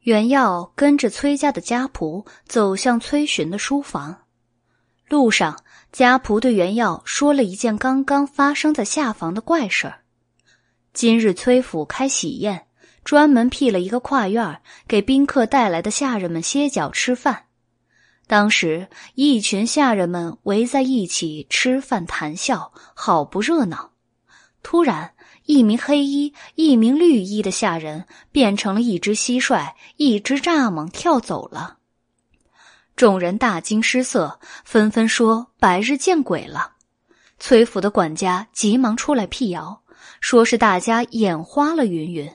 袁耀跟着崔家的家仆走向崔寻的书房，路上，家仆对袁耀说了一件刚刚发生在下房的怪事儿。今日崔府开喜宴，专门辟了一个跨院给宾客带来的下人们歇脚吃饭。当时，一群下人们围在一起吃饭谈笑，好不热闹。突然，一名黑衣、一名绿衣的下人变成了一只蟋蟀，一只蚱蜢跳走了。众人大惊失色，纷纷说：“白日见鬼了！”崔府的管家急忙出来辟谣，说是大家眼花了云云。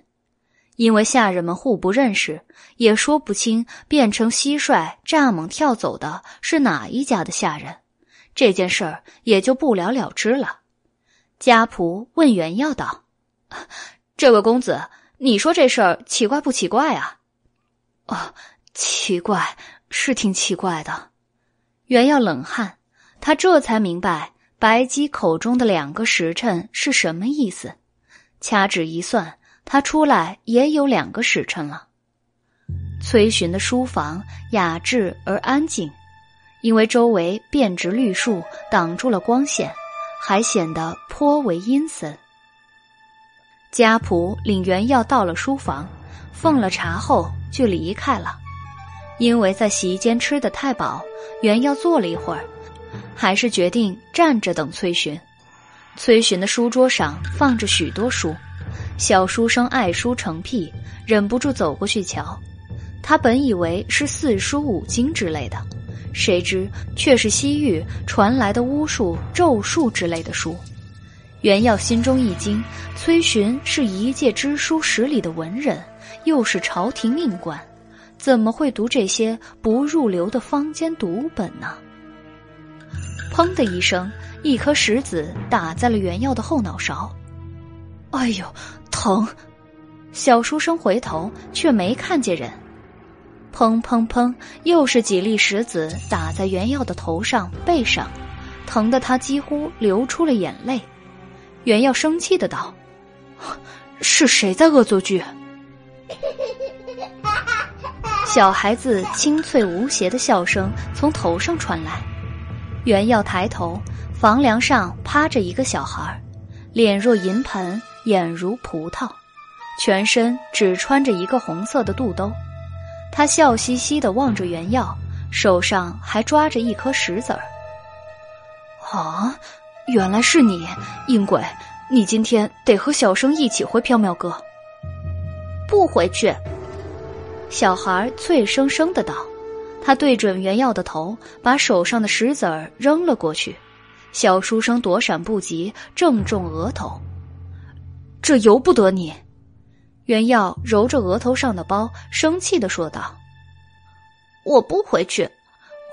因为下人们互不认识，也说不清变成蟋蟀、蚱蜢跳走的是哪一家的下人，这件事儿也就不了了之了。家仆问袁耀道。这位公子，你说这事儿奇怪不奇怪啊？哦，奇怪，是挺奇怪的。袁耀冷汗，他这才明白白姬口中的两个时辰是什么意思。掐指一算，他出来也有两个时辰了。崔寻的书房雅致而安静，因为周围遍植绿树挡住了光线，还显得颇为阴森。家仆领袁耀到了书房，奉了茶后就离开了。因为在洗衣间吃的太饱，袁耀坐了一会儿，还是决定站着等崔寻。崔寻的书桌上放着许多书，小书生爱书成癖，忍不住走过去瞧。他本以为是四书五经之类的，谁知却是西域传来的巫术、咒术之类的书。袁耀心中一惊，崔寻是一介知书识礼的文人，又是朝廷命官，怎么会读这些不入流的坊间读本呢？砰的一声，一颗石子打在了袁耀的后脑勺，哎呦，疼！小书生回头却没看见人，砰砰砰，又是几粒石子打在袁耀的头上、背上，疼得他几乎流出了眼泪。袁耀生气的道：“是谁在恶作剧？”小孩子清脆无邪的笑声从头上传来。袁耀抬头，房梁上趴着一个小孩，脸若银盆，眼如葡萄，全身只穿着一个红色的肚兜。他笑嘻嘻的望着袁耀，手上还抓着一颗石子儿。啊！原来是你，阴鬼！你今天得和小生一起回缥缈阁。不回去！小孩脆生生的道。他对准袁耀的头，把手上的石子儿扔了过去。小书生躲闪不及，正中额头。这由不得你！袁耀揉着额头上的包，生气的说道：“我不回去，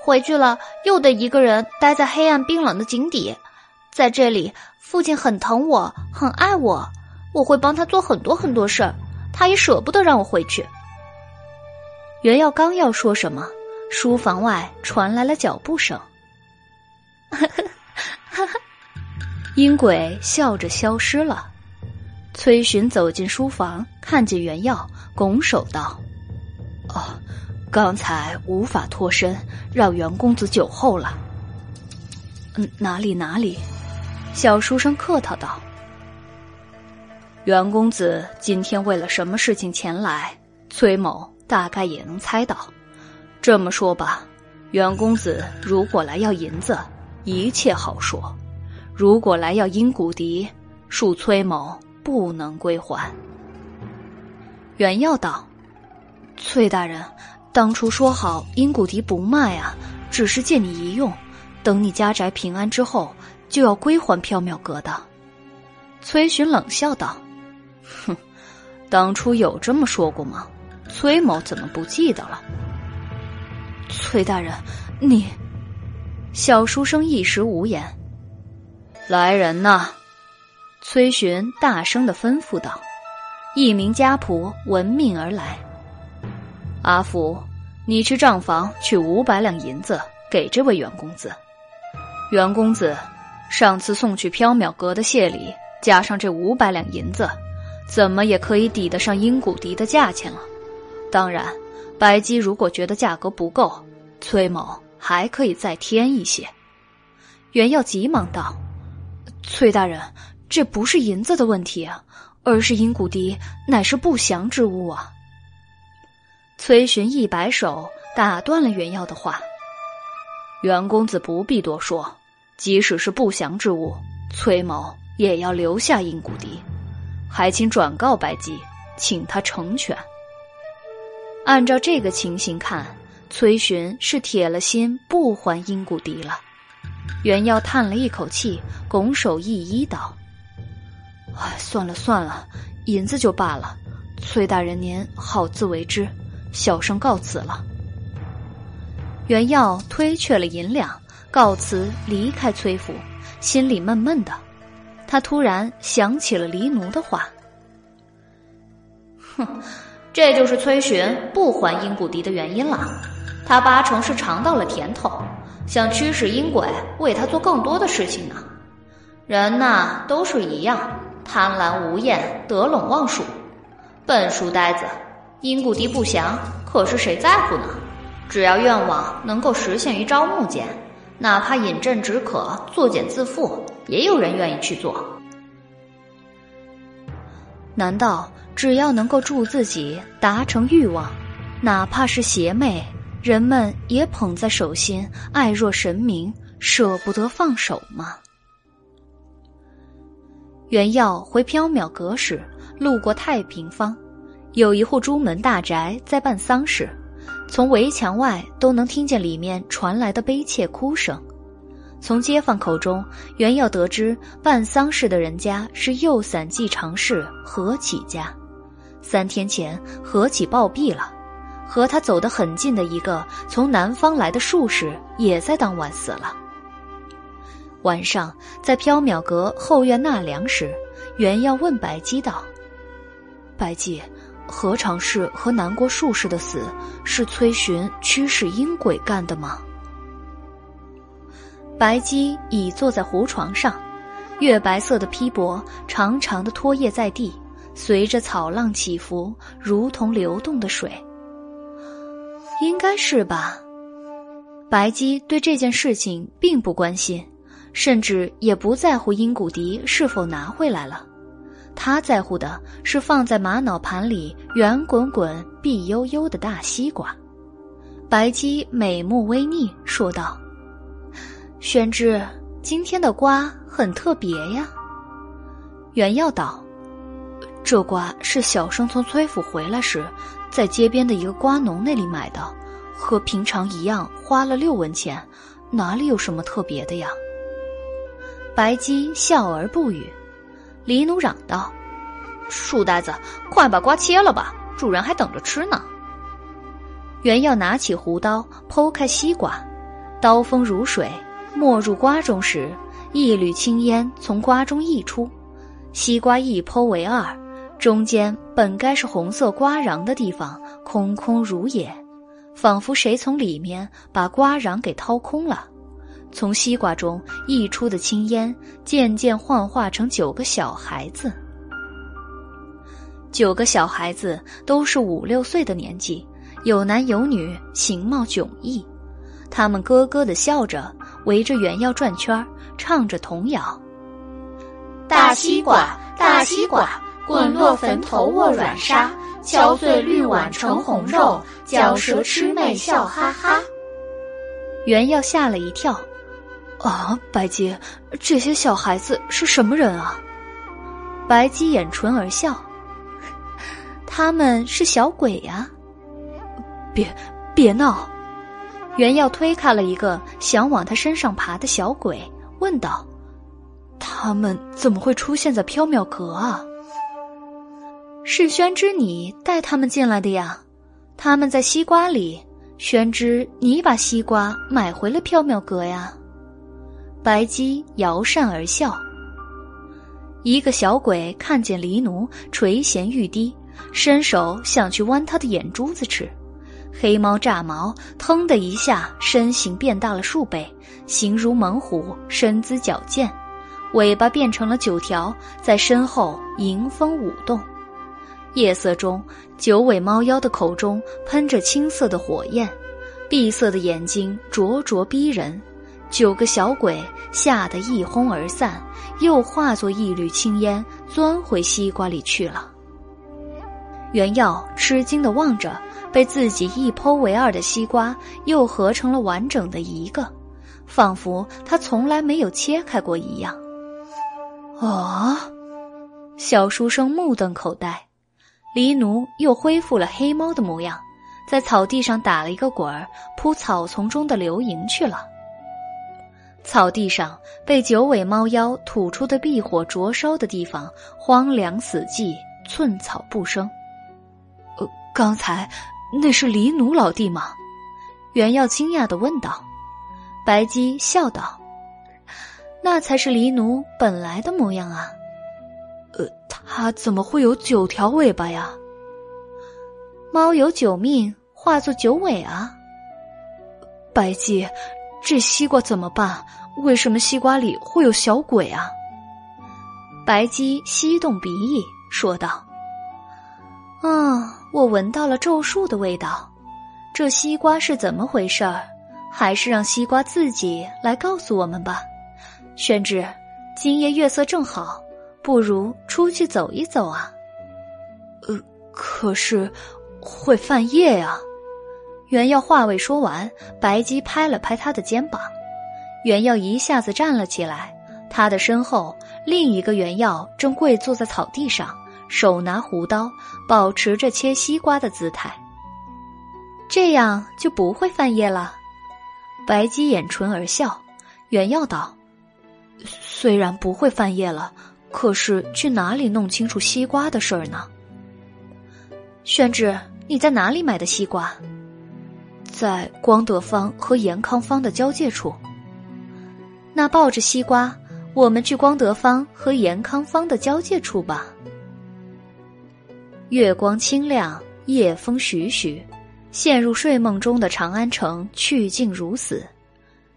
回去了又得一个人待在黑暗冰冷的井底。”在这里，父亲很疼我，很爱我，我会帮他做很多很多事儿，他也舍不得让我回去。袁耀刚要说什么，书房外传来了脚步声。哈哈，阴鬼笑着消失了。崔寻走进书房，看见袁耀，拱手道：“哦，刚才无法脱身，让袁公子久候了。嗯，哪里哪里。”小书生客套道：“袁公子今天为了什么事情前来？崔某大概也能猜到。这么说吧，袁公子如果来要银子，一切好说；如果来要阴骨笛，恕崔某不能归还。”袁耀道：“崔大人，当初说好阴骨笛不卖啊，只是借你一用，等你家宅平安之后。”就要归还缥缈阁的，崔寻冷笑道：“哼，当初有这么说过吗？崔某怎么不记得了？”崔大人，你……小书生一时无言。来人呐！崔寻大声的吩咐道。一名家仆闻命而来。阿福，你去账房取五百两银子给这位袁公子。袁公子。上次送去缥缈阁的谢礼，加上这五百两银子，怎么也可以抵得上阴谷笛的价钱了。当然，白姬如果觉得价格不够，崔某还可以再添一些。袁耀急忙道：“崔大人，这不是银子的问题啊，而是阴骨笛乃是不祥之物啊。”崔寻一摆手，打断了袁耀的话：“袁公子不必多说，即使是不祥之物，崔某也要留下阴骨笛，还请转告白姬，请他成全。”按照这个情形看，崔寻是铁了心不还阴骨笛了。袁耀叹了一口气，拱手一揖道：“哎，算了算了，银子就罢了。崔大人您好自为之，小生告辞了。”袁耀推却了银两，告辞离开崔府，心里闷闷的。他突然想起了黎奴的话：“哼，这就是崔寻不还阴谷笛的原因了。他八成是尝到了甜头。”想驱使阴鬼为他做更多的事情呢。人呐，都是一样，贪婪无厌，得陇望蜀。笨书呆子，阴谷笛不祥，可是谁在乎呢？只要愿望能够实现于朝暮间，哪怕饮鸩止渴、作茧自缚，也有人愿意去做。难道只要能够助自己达成欲望，哪怕是邪魅？人们也捧在手心，爱若神明，舍不得放手吗？袁耀回缥缈阁时，路过太平坊，有一户朱门大宅在办丧事，从围墙外都能听见里面传来的悲切哭声。从街坊口中，袁耀得知办丧事的人家是右散记常氏何启家，三天前何启暴毙了。和他走得很近的一个从南方来的术士，也在当晚死了。晚上在缥缈阁后院纳凉时，袁耀问白姬道：“白姬，何尝是和南国术士的死是崔寻驱使阴鬼干的吗？”白姬已坐在胡床上，月白色的披帛长长的拖曳在地，随着草浪起伏，如同流动的水。应该是吧。白姬对这件事情并不关心，甚至也不在乎阴谷笛是否拿回来了。他在乎的是放在玛瑙盘里圆滚滚、碧悠悠的大西瓜。白姬美目微睨，说道：“宣之，今天的瓜很特别呀。”袁耀道：“这瓜是小生从崔府回来时。”在街边的一个瓜农那里买的，和平常一样花了六文钱，哪里有什么特别的呀？白姬笑而不语。李奴嚷道：“书呆子，快把瓜切了吧，主人还等着吃呢。”原要拿起胡刀剖开西瓜，刀锋如水，没入瓜中时，一缕青烟从瓜中溢出，西瓜一剖为二。中间本该是红色瓜瓤的地方，空空如也，仿佛谁从里面把瓜瓤给掏空了。从西瓜中溢出的青烟，渐渐幻化成九个小孩子。九个小孩子都是五六岁的年纪，有男有女，形貌迥异。他们咯咯的笑着，围着圆腰转圈儿唱着童谣：“大西瓜，大西瓜。”滚落坟头卧软沙，敲碎绿碗盛红肉，嚼舌吃妹笑哈哈。袁耀吓了一跳，啊，白姬，这些小孩子是什么人啊？白姬掩唇而笑，他们是小鬼呀。别别闹！袁耀推开了一个想往他身上爬的小鬼，问道：“他们怎么会出现在缥缈阁啊？”是宣之你带他们进来的呀，他们在西瓜里。宣之，你把西瓜买回了缥缈阁呀？白姬摇扇而笑。一个小鬼看见黎奴垂涎欲滴，伸手想去剜他的眼珠子吃。黑猫炸毛，腾的一下，身形变大了数倍，形如猛虎，身姿矫健，尾巴变成了九条，在身后迎风舞动。夜色中，九尾猫妖的口中喷着青色的火焰，碧色的眼睛灼灼逼人。九个小鬼吓得一哄而散，又化作一缕青烟钻回西瓜里去了。原耀吃惊的望着被自己一剖为二的西瓜，又合成了完整的一个，仿佛他从来没有切开过一样。哦，小书生目瞪口呆。黎奴又恢复了黑猫的模样，在草地上打了一个滚儿，扑草丛中的流萤去了。草地上被九尾猫妖吐出的壁火灼烧的地方，荒凉死寂，寸草不生。呃，刚才那是黎奴老弟吗？袁耀惊讶的问道。白姬笑道：“那才是黎奴本来的模样啊。”呃，他怎么会有九条尾巴呀？猫有九命，化作九尾啊。白姬，这西瓜怎么办？为什么西瓜里会有小鬼啊？白姬吸动鼻翼说道：“啊，我闻到了咒术的味道。这西瓜是怎么回事儿？还是让西瓜自己来告诉我们吧。”宣之，今夜月色正好。不如出去走一走啊！呃，可是会犯夜呀。袁耀话未说完，白姬拍了拍他的肩膀，袁耀一下子站了起来。他的身后，另一个袁耀正跪坐在草地上，手拿胡刀，保持着切西瓜的姿态。这样就不会犯夜了。白姬掩唇而笑。袁耀道：“虽然不会犯夜了。”可是去哪里弄清楚西瓜的事儿呢？宣志，你在哪里买的西瓜？在光德坊和延康坊的交界处。那抱着西瓜，我们去光德坊和延康坊的交界处吧。月光清亮，夜风徐徐，陷入睡梦中的长安城去静如死。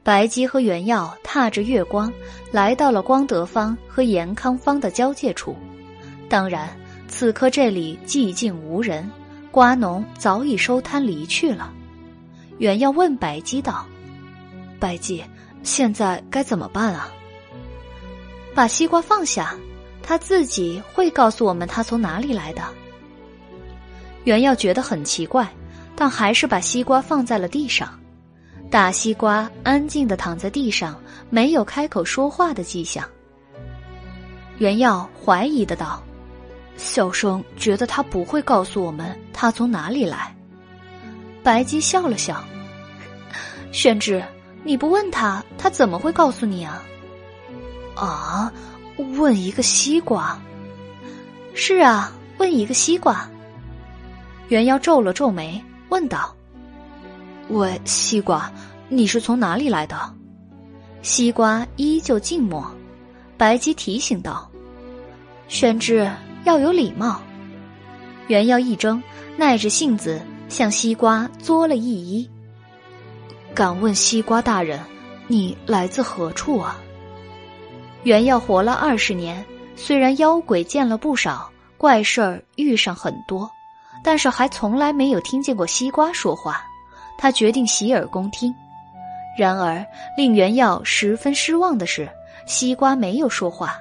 白姬和袁耀踏着月光，来到了光德坊和延康坊的交界处。当然，此刻这里寂静无人，瓜农早已收摊离去了。袁耀问白姬道：“白姬，现在该怎么办啊？”把西瓜放下，他自己会告诉我们他从哪里来的。袁耀觉得很奇怪，但还是把西瓜放在了地上。大西瓜安静的躺在地上，没有开口说话的迹象。袁耀怀疑的道：“小生觉得他不会告诉我们他从哪里来。”白姬笑了笑：“宣之，你不问他，他怎么会告诉你啊？”“啊，问一个西瓜？”“是啊，问一个西瓜。”袁耀皱了皱眉，问道。喂，西瓜，你是从哪里来的？西瓜依旧静默。白姬提醒道：“宣之要有礼貌。”袁耀一怔，耐着性子向西瓜作了一揖：“敢问西瓜大人，你来自何处啊？”原要活了二十年，虽然妖鬼见了不少，怪事儿遇上很多，但是还从来没有听见过西瓜说话。他决定洗耳恭听，然而令袁耀十分失望的是，西瓜没有说话。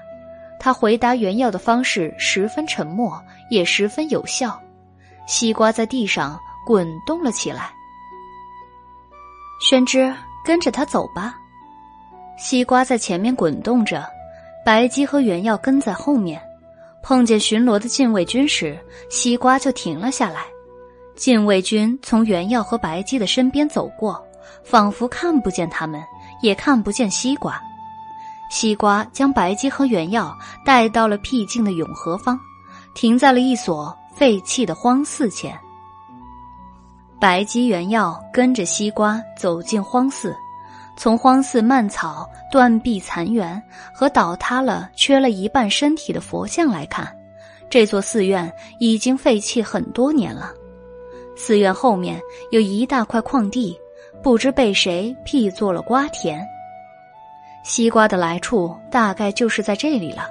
他回答袁耀的方式十分沉默，也十分有效。西瓜在地上滚动了起来。宣之，跟着他走吧。西瓜在前面滚动着，白姬和原耀跟在后面。碰见巡逻的禁卫军时，西瓜就停了下来。禁卫军从原耀和白姬的身边走过，仿佛看不见他们，也看不见西瓜。西瓜将白姬和原耀带到了僻静的永和坊，停在了一所废弃的荒寺前。白姬、原要跟着西瓜走进荒寺，从荒寺蔓草、断壁残垣和倒塌了、缺了一半身体的佛像来看，这座寺院已经废弃很多年了。寺院后面有一大块矿地，不知被谁辟作了瓜田。西瓜的来处大概就是在这里了。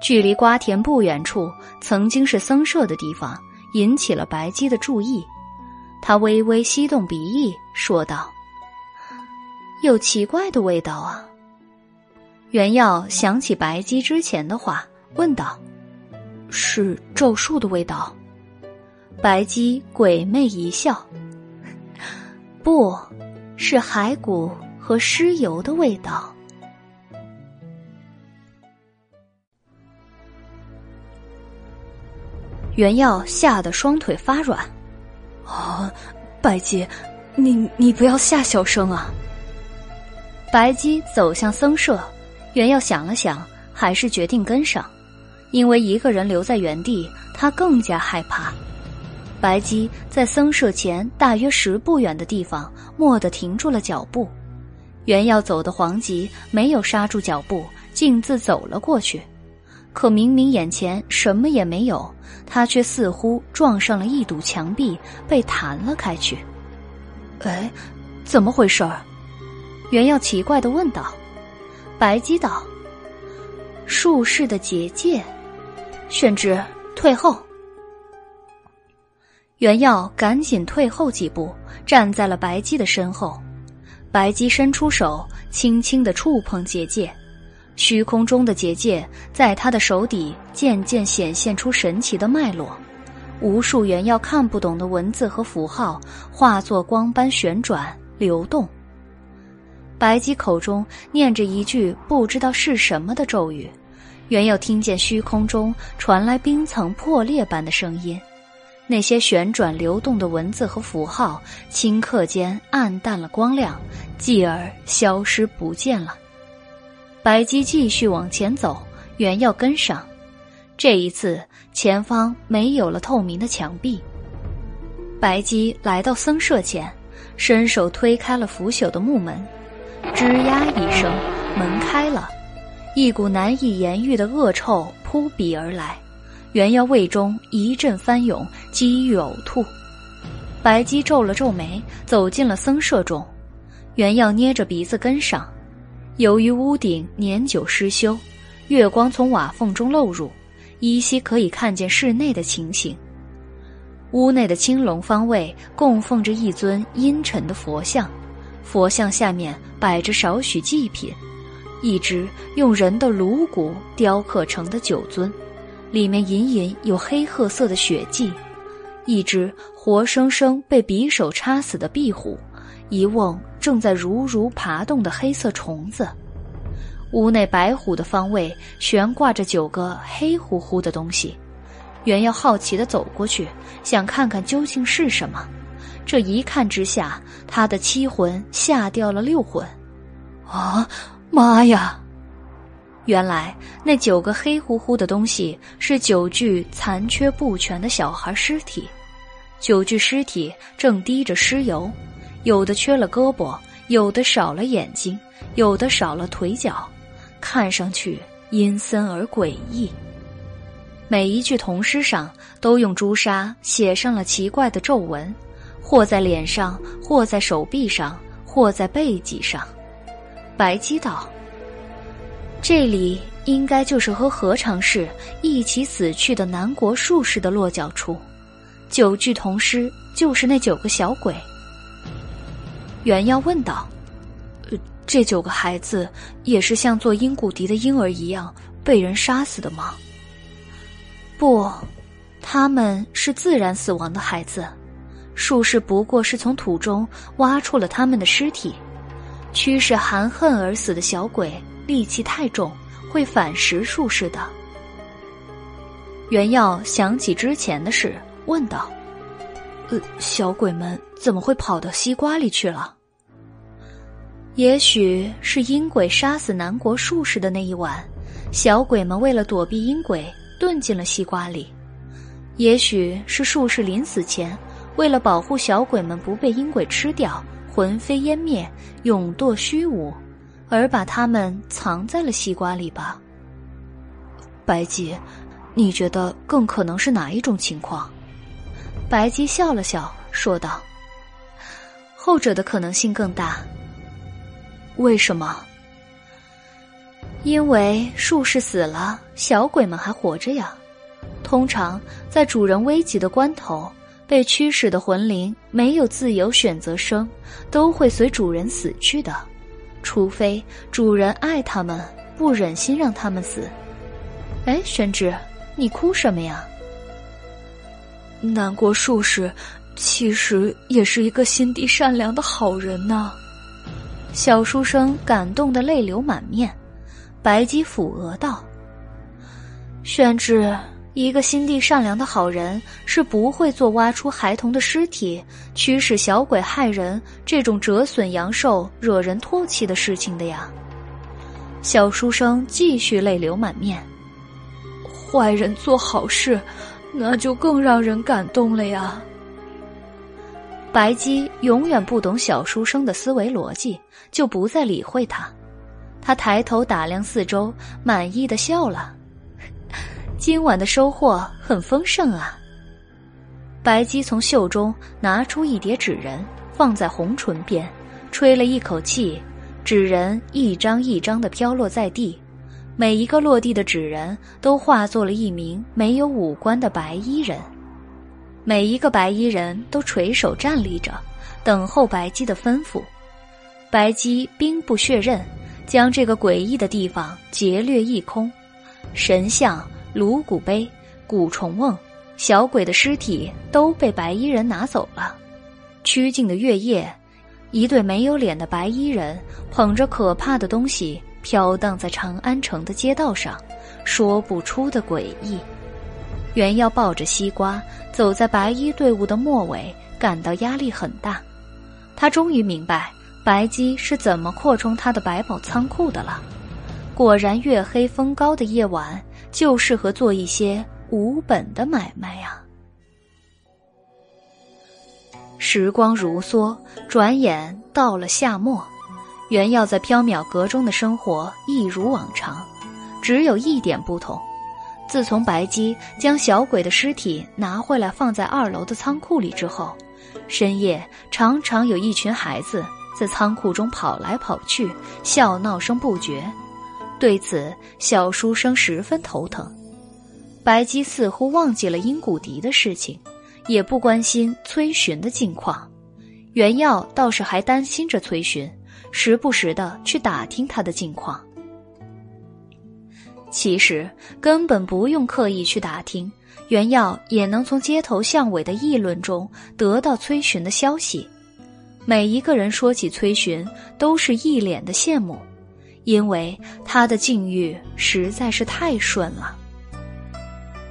距离瓜田不远处，曾经是僧舍的地方，引起了白姬的注意。他微微吸动鼻翼，说道：“有奇怪的味道啊。”袁耀想起白姬之前的话，问道：“是咒术的味道？”白姬鬼魅一笑：“不是骸骨和尸油的味道。”袁耀吓得双腿发软。啊，白姬，你你不要吓小生啊！白姬走向僧舍。袁耀想了想，还是决定跟上，因为一个人留在原地，他更加害怕。白姬在僧舍前大约十步远的地方，蓦地停住了脚步。袁耀走的惶急，没有刹住脚步，径自走了过去。可明明眼前什么也没有，他却似乎撞上了一堵墙壁，被弹了开去。哎，怎么回事儿？袁耀奇怪的问道。白姬道：“术士的结界，宣之退后。”袁耀赶紧退后几步，站在了白姬的身后。白姬伸出手，轻轻的触碰结界，虚空中的结界在他的手底渐渐显现出神奇的脉络，无数原要看不懂的文字和符号化作光般旋转流动。白姬口中念着一句不知道是什么的咒语，原要听见虚空中传来冰层破裂般的声音，那些旋转流动的文字和符号顷刻间暗淡了光亮，继而消失不见了。白姬继续往前走，原要跟上，这一次前方没有了透明的墙壁。白姬来到僧舍前，伸手推开了腐朽的木门。吱呀一声，门开了，一股难以言喻的恶臭扑鼻而来，原耀胃中一阵翻涌，几欲呕吐。白姬皱了皱眉，走进了僧舍中，原耀捏着鼻子跟上。由于屋顶年久失修，月光从瓦缝中漏入，依稀可以看见室内的情形。屋内的青龙方位供奉着一尊阴沉的佛像。佛像下面摆着少许祭品，一只用人的颅骨雕刻成的酒樽，里面隐隐有黑褐色的血迹；一只活生生被匕首插死的壁虎，一瓮正在如如爬动的黑色虫子。屋内白虎的方位悬挂着九个黑乎乎的东西，原要好奇的走过去，想看看究竟是什么。这一看之下，他的七魂吓掉了六魂。啊，妈呀！原来那九个黑乎乎的东西是九具残缺不全的小孩尸体。九具尸体正滴着尸油，有的缺了胳膊，有的少了眼睛，有的少了腿脚，看上去阴森而诡异。每一具铜尸上都用朱砂写上了奇怪的皱纹。或在脸上，或在手臂上，或在背脊上。白姬道：“这里应该就是和何常氏一起死去的南国术士的落脚处。九具铜尸就是那九个小鬼。”袁耀问道：“这九个孩子也是像做阴骨笛的婴儿一样被人杀死的吗？”“不，他们是自然死亡的孩子。”术士不过是从土中挖出了他们的尸体，驱使含恨而死的小鬼戾气太重，会反噬术士的。袁耀想起之前的事，问道：“呃，小鬼们怎么会跑到西瓜里去了？也许是阴鬼杀死南国术士的那一晚，小鬼们为了躲避阴鬼，遁进了西瓜里；也许是术士临死前。”为了保护小鬼们不被阴鬼吃掉，魂飞烟灭，永堕虚无，而把他们藏在了西瓜里吧。白姬，你觉得更可能是哪一种情况？白姬笑了笑，说道：“后者的可能性更大。为什么？因为术士死了，小鬼们还活着呀。通常在主人危急的关头，被驱使的魂灵没有自由选择生，都会随主人死去的，除非主人爱他们，不忍心让他们死。哎，玄之，你哭什么呀？难过术士，其实也是一个心地善良的好人呢。小书生感动的泪流满面，白姬抚额道：“宣之。”一个心地善良的好人是不会做挖出孩童的尸体、驱使小鬼害人这种折损阳寿、惹人唾弃的事情的呀。小书生继续泪流满面。坏人做好事，那就更让人感动了呀。白姬永远不懂小书生的思维逻辑，就不再理会他。他抬头打量四周，满意的笑了。今晚的收获很丰盛啊！白姬从袖中拿出一叠纸人，放在红唇边，吹了一口气，纸人一张一张的飘落在地，每一个落地的纸人都化作了一名没有五官的白衣人，每一个白衣人都垂手站立着，等候白姬的吩咐。白姬兵不血刃，将这个诡异的地方劫掠一空，神像。颅骨碑、蛊虫瓮、小鬼的尸体都被白衣人拿走了。曲靖的月夜，一对没有脸的白衣人捧着可怕的东西飘荡在长安城的街道上，说不出的诡异。袁耀抱着西瓜走在白衣队伍的末尾，感到压力很大。他终于明白白姬是怎么扩充他的百宝仓库的了。果然，月黑风高的夜晚。就适合做一些无本的买卖呀。时光如梭，转眼到了夏末，原要在缥缈阁中的生活一如往常，只有一点不同：自从白姬将小鬼的尸体拿回来放在二楼的仓库里之后，深夜常常有一群孩子在仓库中跑来跑去，笑闹声不绝。对此，小书生十分头疼。白姬似乎忘记了殷古迪的事情，也不关心崔寻的近况。袁耀倒是还担心着崔寻，时不时的去打听他的近况。其实根本不用刻意去打听，袁耀也能从街头巷尾的议论中得到崔寻的消息。每一个人说起崔寻，都是一脸的羡慕。因为他的境遇实在是太顺了。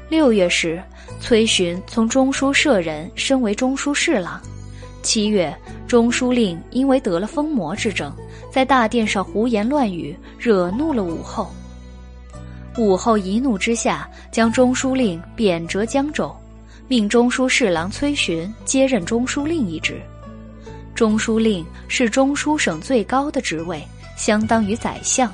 六月时，崔寻从中书舍人升为中书侍郎。七月，中书令因为得了疯魔之症，在大殿上胡言乱语，惹怒了武后。武后一怒之下，将中书令贬谪江州，命中书侍郎崔寻接任中书令一职。中书令是中书省最高的职位。相当于宰相，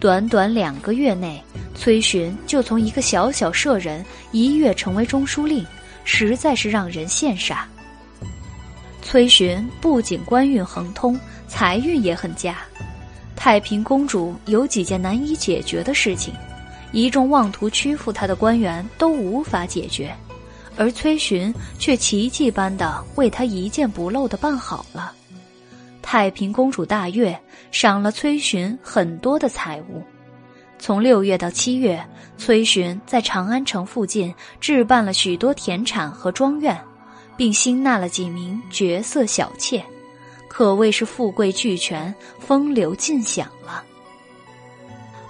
短短两个月内，崔洵就从一个小小舍人一跃成为中书令，实在是让人羡煞。崔寻不仅官运亨通，财运也很佳。太平公主有几件难以解决的事情，一众妄图屈服他的官员都无法解决，而崔寻却奇迹般的为他一件不漏的办好了。太平公主大悦，赏了崔寻很多的财物。从六月到七月，崔寻在长安城附近置办了许多田产和庄院，并新纳了几名绝色小妾，可谓是富贵俱全，风流尽享了。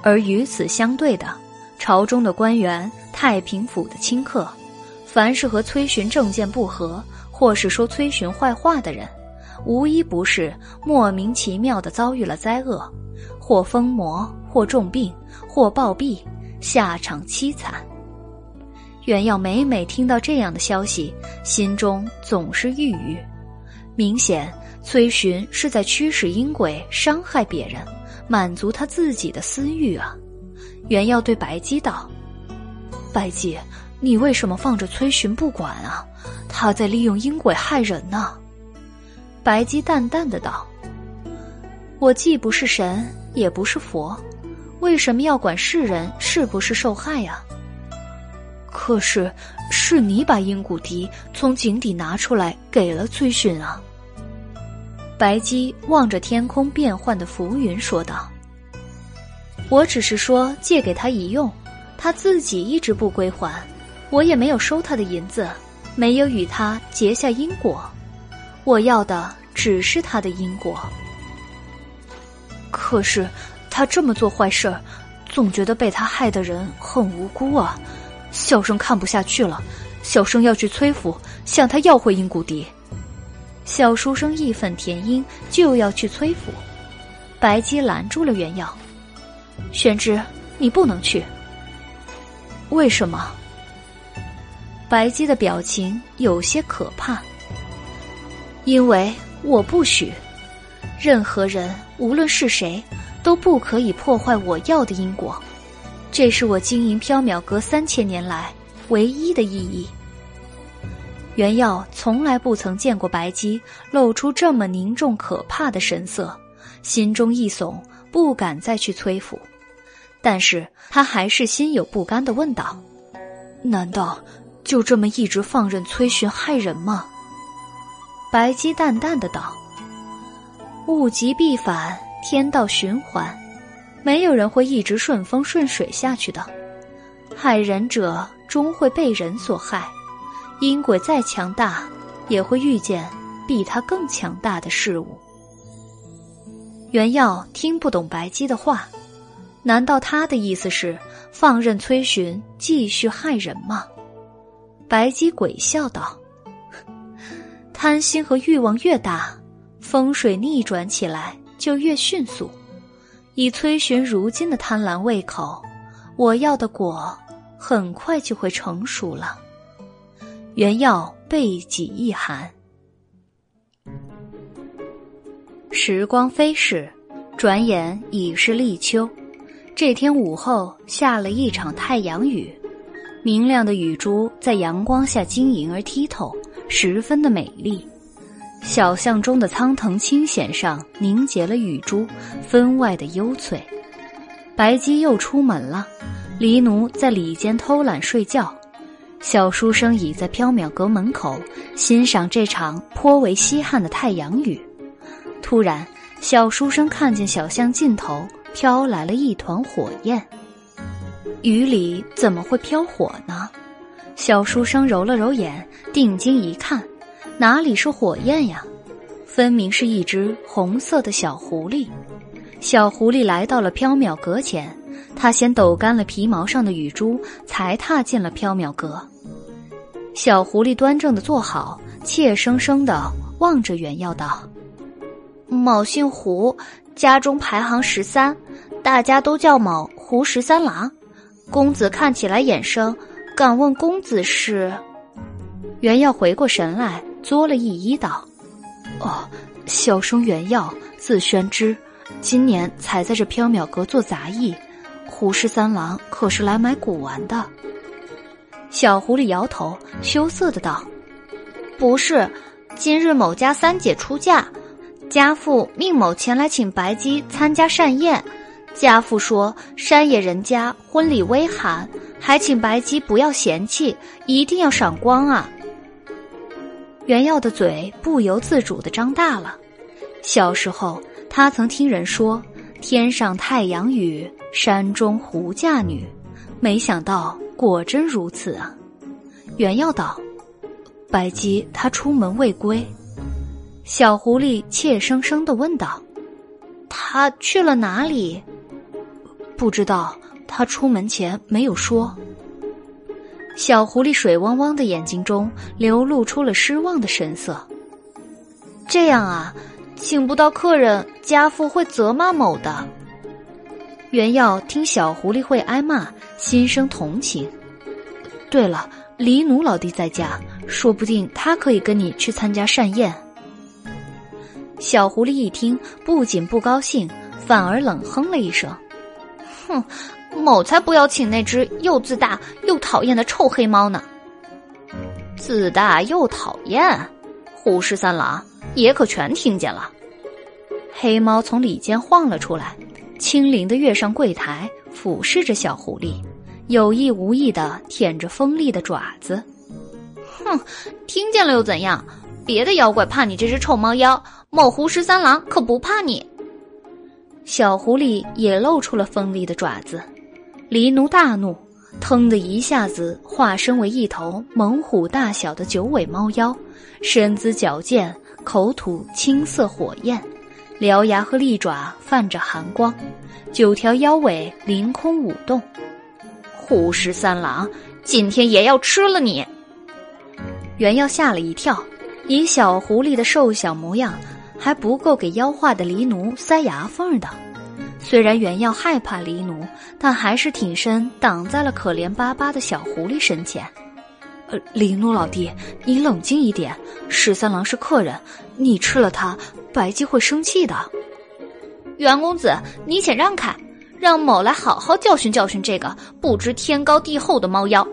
而与此相对的，朝中的官员、太平府的清客，凡是和崔寻政见不合，或是说崔寻坏话的人。无一不是莫名其妙的遭遇了灾厄，或疯魔，或重病，或暴毙，下场凄惨。袁耀每每听到这样的消息，心中总是郁郁。明显崔寻是在驱使阴鬼伤害别人，满足他自己的私欲啊！袁耀对白姬道：“白姬，你为什么放着崔寻不管啊？他在利用阴鬼害人呢。”白姬淡淡的道：“我既不是神，也不是佛，为什么要管世人是不是受害呀？可是，是你把阴谷笛从井底拿出来给了崔寻啊。白姬望着天空变幻的浮云说道：“我只是说借给他一用，他自己一直不归还，我也没有收他的银子，没有与他结下因果。我要的只是他的因果。可是，他这么做坏事，总觉得被他害的人很无辜啊。”小生看不下去了，小生要去崔府向他要回阴谷笛。小书生义愤填膺，就要去崔府。白姬拦住了袁耀：“玄之，你不能去。为什么？”白姬的表情有些可怕。因为我不许，任何人，无论是谁，都不可以破坏我要的因果。这是我经营缥缈阁三千年来唯一的意义。原耀从来不曾见过白姬露出这么凝重可怕的神色，心中一耸，不敢再去崔府。但是他还是心有不甘的问道：“难道就这么一直放任崔寻害人吗？”白姬淡淡的道：“物极必反，天道循环。”没有人会一直顺风顺水下去的，害人者终会被人所害。阴鬼再强大，也会遇见比他更强大的事物。袁耀听不懂白姬的话，难道他的意思是放任崔寻继续害人吗？白姬鬼笑道：“贪心和欲望越大，风水逆转起来就越迅速。”以崔寻如今的贪婪胃口，我要的果很快就会成熟了。原耀背脊一寒。时光飞逝，转眼已是立秋。这天午后下了一场太阳雨，明亮的雨珠在阳光下晶莹而剔透，十分的美丽。小巷中的苍藤青藓上凝结了雨珠，分外的幽翠。白姬又出门了，黎奴在里间偷懒睡觉，小书生倚在缥缈阁门口欣赏这场颇为稀罕的太阳雨。突然，小书生看见小巷尽头飘来了一团火焰。雨里怎么会飘火呢？小书生揉了揉眼，定睛一看。哪里是火焰呀？分明是一只红色的小狐狸。小狐狸来到了缥缈阁前，它先抖干了皮毛上的雨珠，才踏进了缥缈阁。小狐狸端正的坐好，怯生生的望着袁耀道：“某姓胡，家中排行十三，大家都叫某胡十三郎。公子看起来眼生，敢问公子是？”袁耀回过神来。作了一揖道：“哦，小生原耀，字宣之，今年才在这缥缈阁做杂役。胡十三郎可是来买古玩的？”小狐狸摇头，羞涩的道：“不是，今日某家三姐出嫁，家父命某前来请白姬参加膳宴。家父说山野人家婚礼微寒，还请白姬不要嫌弃，一定要赏光啊。”袁耀的嘴不由自主的张大了。小时候，他曾听人说“天上太阳雨，山中狐嫁女”，没想到果真如此啊！袁耀道：“白姬她出门未归。”小狐狸怯生生的问道：“他去了哪里？”不知道，他出门前没有说。小狐狸水汪汪的眼睛中流露出了失望的神色。这样啊，请不到客人，家父会责骂某的。袁耀听小狐狸会挨骂，心生同情。对了，黎奴老弟在家，说不定他可以跟你去参加善宴。小狐狸一听，不仅不高兴，反而冷哼了一声：“哼。”某才不要请那只又自大又讨厌的臭黑猫呢！自大又讨厌，胡十三郎也可全听见了。黑猫从里间晃了出来，轻灵的跃上柜台，俯视着小狐狸，有意无意的舔着锋利的爪子。哼，听见了又怎样？别的妖怪怕你这只臭猫妖，某狐十三郎可不怕你。小狐狸也露出了锋利的爪子，狸奴大怒，腾的一下子化身为一头猛虎大小的九尾猫妖，身姿矫健，口吐青色火焰，獠牙和利爪泛着寒光，九条妖尾凌空舞动。虎十三郎，今天也要吃了你！原耀吓了一跳，以小狐狸的瘦小模样，还不够给妖化的黎奴塞牙缝的。虽然原耀害怕黎奴，但还是挺身挡在了可怜巴巴的小狐狸身前。呃，黎奴老弟，你冷静一点。十三郎是客人，你吃了他，白姬会生气的。袁公子，你且让开，让某来好好教训教训这个不知天高地厚的猫妖。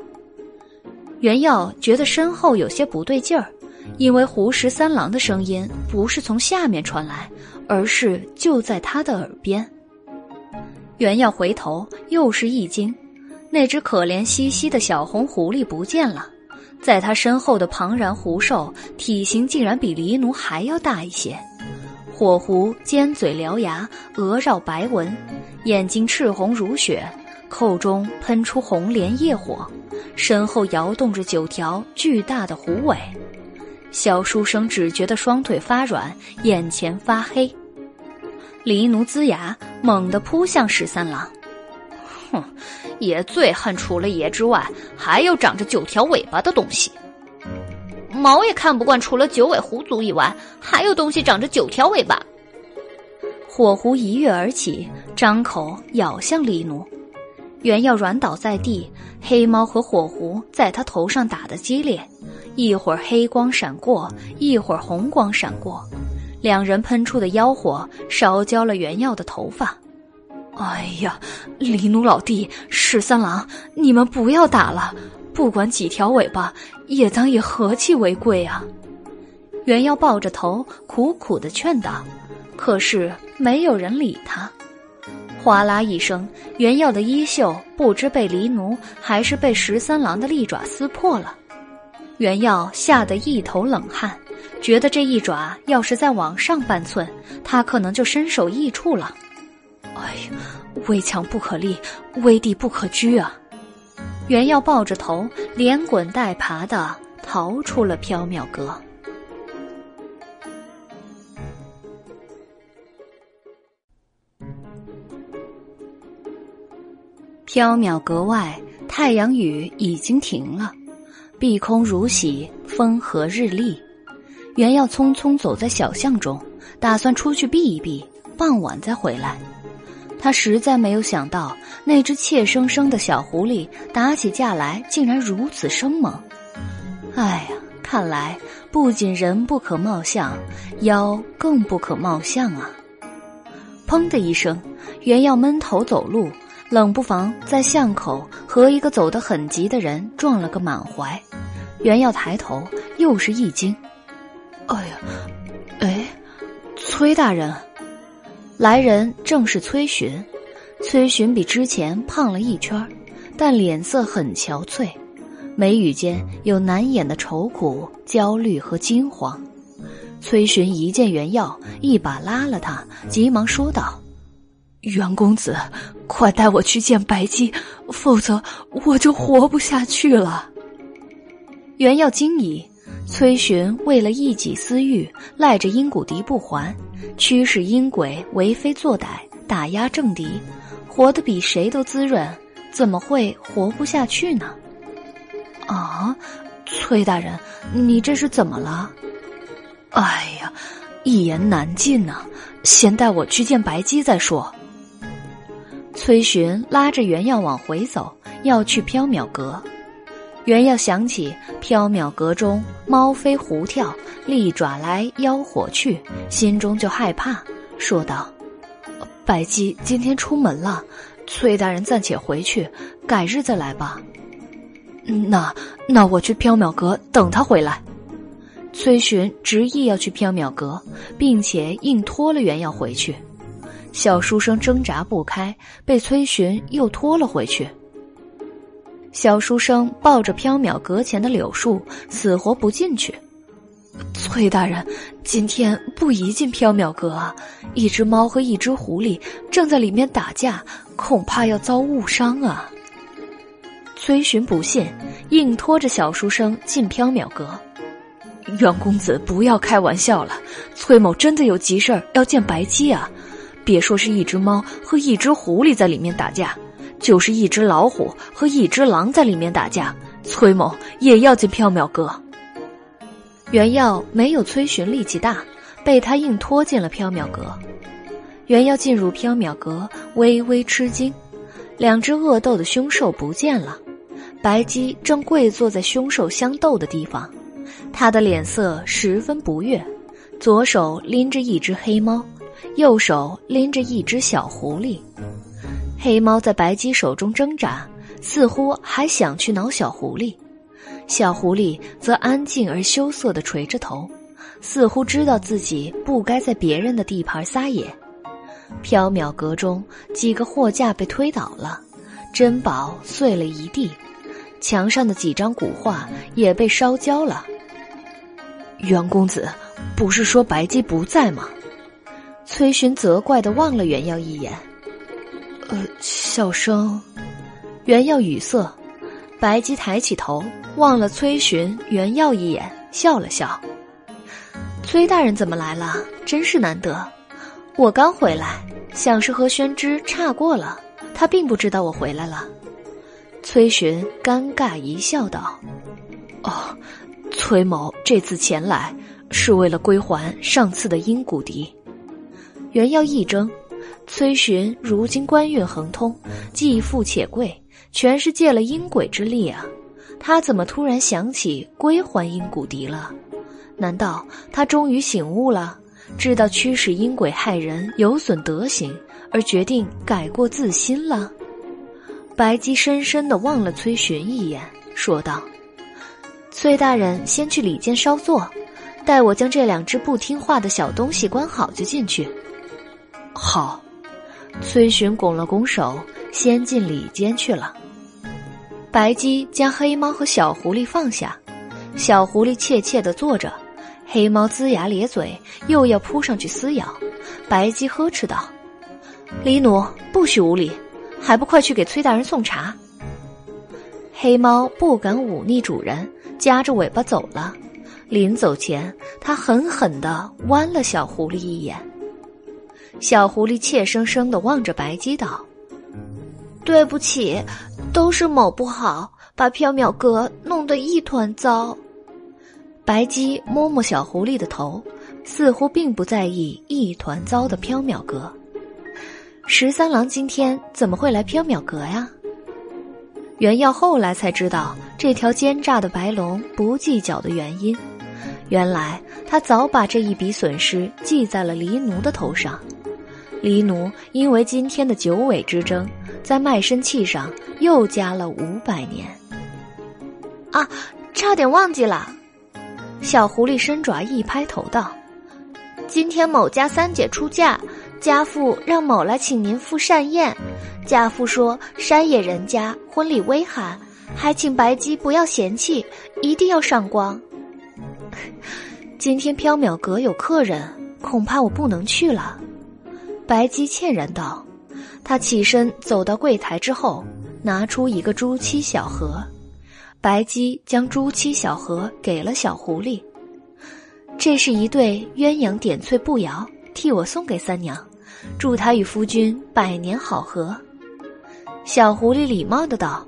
袁耀觉得身后有些不对劲儿，因为胡十三郎的声音不是从下面传来，而是就在他的耳边。袁耀回头，又是一惊，那只可怜兮兮的小红狐狸不见了，在他身后的庞然狐兽体型竟然比黎奴还要大一些。火狐尖嘴獠牙，额绕白纹，眼睛赤红如血，口中喷出红莲业火。身后摇动着九条巨大的狐尾，小书生只觉得双腿发软，眼前发黑。黎奴龇牙，猛地扑向十三郎。哼，爷最恨除了爷之外，还有长着九条尾巴的东西。毛也看不惯，除了九尾狐族以外，还有东西长着九条尾巴。火狐一跃而起，张口咬向黎奴。原要软倒在地，黑猫和火狐在他头上打得激烈，一会儿黑光闪过，一会儿红光闪过，两人喷出的妖火烧焦了原耀的头发。哎呀，黎奴老弟，十三郎，你们不要打了，不管几条尾巴，也当以和气为贵啊！原耀抱着头，苦苦的劝道，可是没有人理他。哗啦一声，原耀的衣袖不知被黎奴还是被十三郎的利爪撕破了。原耀吓得一头冷汗，觉得这一爪要是再往上半寸，他可能就身首异处了。哎呀，危墙不可立，危地不可居啊！原耀抱着头，连滚带爬的逃出了缥缈阁。缥缈阁外，太阳雨已经停了，碧空如洗，风和日丽。原要匆匆走在小巷中，打算出去避一避，傍晚再回来。他实在没有想到，那只怯生生的小狐狸打起架来竟然如此生猛。哎呀，看来不仅人不可貌相，妖更不可貌相啊！砰的一声，原要闷头走路。冷不防在巷口和一个走得很急的人撞了个满怀，原要抬头，又是一惊。哎呀，哎，崔大人，来人正是崔寻。崔寻比之前胖了一圈，但脸色很憔悴，眉宇间有难掩的愁苦、焦虑和惊慌。崔寻一见原耀，一把拉了他，急忙说道。袁公子，快带我去见白姬，否则我就活不下去了。袁耀惊疑，崔寻为了一己私欲，赖着阴谷敌不还，驱使阴鬼为非作歹，打压政敌，活得比谁都滋润，怎么会活不下去呢？啊，崔大人，你这是怎么了？哎呀，一言难尽呐，先带我去见白姬再说。崔寻拉着原耀往回走，要去缥缈阁。原耀想起缥缈阁中猫飞狐跳、利爪来、妖火去，心中就害怕，说道：“百姬今天出门了，崔大人暂且回去，改日再来吧。”那那我去缥缈阁等他回来。崔寻执意要去缥缈阁，并且硬拖了原耀回去。小书生挣扎不开，被崔寻又拖了回去。小书生抱着缥缈阁前的柳树，死活不进去。崔大人，今天不宜进缥缈阁啊！一只猫和一只狐狸正在里面打架，恐怕要遭误伤啊！崔寻不信，硬拖着小书生进缥缈阁。袁公子，不要开玩笑了，崔某真的有急事儿要见白姬啊！别说是一只猫和一只狐狸在里面打架，就是一只老虎和一只狼在里面打架，崔某也要进缥缈阁。袁耀没有崔寻力气大，被他硬拖进了缥缈阁。袁耀进入缥缈阁，微微吃惊，两只恶斗的凶兽不见了，白姬正跪坐在凶兽相斗的地方，他的脸色十分不悦，左手拎着一只黑猫，右手拎着一只小狐狸。黑猫在白鸡手中挣扎，似乎还想去挠小狐狸。小狐狸则安静而羞涩地垂着头，似乎知道自己不该在别人的地盘撒野。缥缈阁中几个货架被推倒了，珍宝碎了一地，墙上的几张古画也被烧焦了。袁公子，不是说白鸡不在吗？崔寻责怪的望了袁耀一眼。呃，小生，袁耀语塞。白姬抬起头。望了崔寻、袁耀一眼，笑了笑。崔大人怎么来了？真是难得。我刚回来，想是和宣之差过了，他并不知道我回来了。崔寻尴尬一笑，道：“哦，崔某这次前来是为了归还上次的阴骨笛。”原要一怔，崔寻如今官运亨通，既富且贵，全是借了阴鬼之力啊。他怎么突然想起归还阴谷笛了？难道他终于醒悟了，知道驱使阴鬼害人有损德行，而决定改过自新了？白姬深深的望了崔寻一眼，说道：“崔大人先去里间稍坐，待我将这两只不听话的小东西关好就进去。”好，崔寻拱了拱手，先进里间去了。白姬将黑猫和小狐狸放下，小狐狸怯怯地坐着，黑猫龇牙咧嘴，又要扑上去撕咬。白姬呵斥道：“李奴，不许无礼，还不快去给崔大人送茶！”黑猫不敢忤逆主人，夹着尾巴走了。临走前，他狠狠地剜了小狐狸一眼。小狐狸怯生生地望着白姬道：“对不起。”都是某不好，把缥缈阁弄得一团糟。白姬摸摸小狐狸的头，似乎并不在意一团糟的缥缈阁。十三郎今天怎么会来缥缈阁呀？原耀后来才知道这条奸诈的白龙不计较的原因，原来他早把这一笔损失记在了黎奴的头上。黎奴因为今天的九尾之争，在卖身契上又加了五百年。啊，差点忘记了！小狐狸伸爪一拍头道：“今天某家三姐出嫁，家父让某来请您赴膳宴。家父说山野人家婚礼微寒，还请白姬不要嫌弃，一定要上光。今天缥缈阁有客人，恐怕我不能去了。”白姬歉然道：“他起身走到柜台之后，拿出一个朱漆小盒。白姬将朱漆小盒给了小狐狸。这是一对鸳鸯点翠步摇，替我送给三娘，祝她与夫君百年好合。”小狐狸礼貌的道：“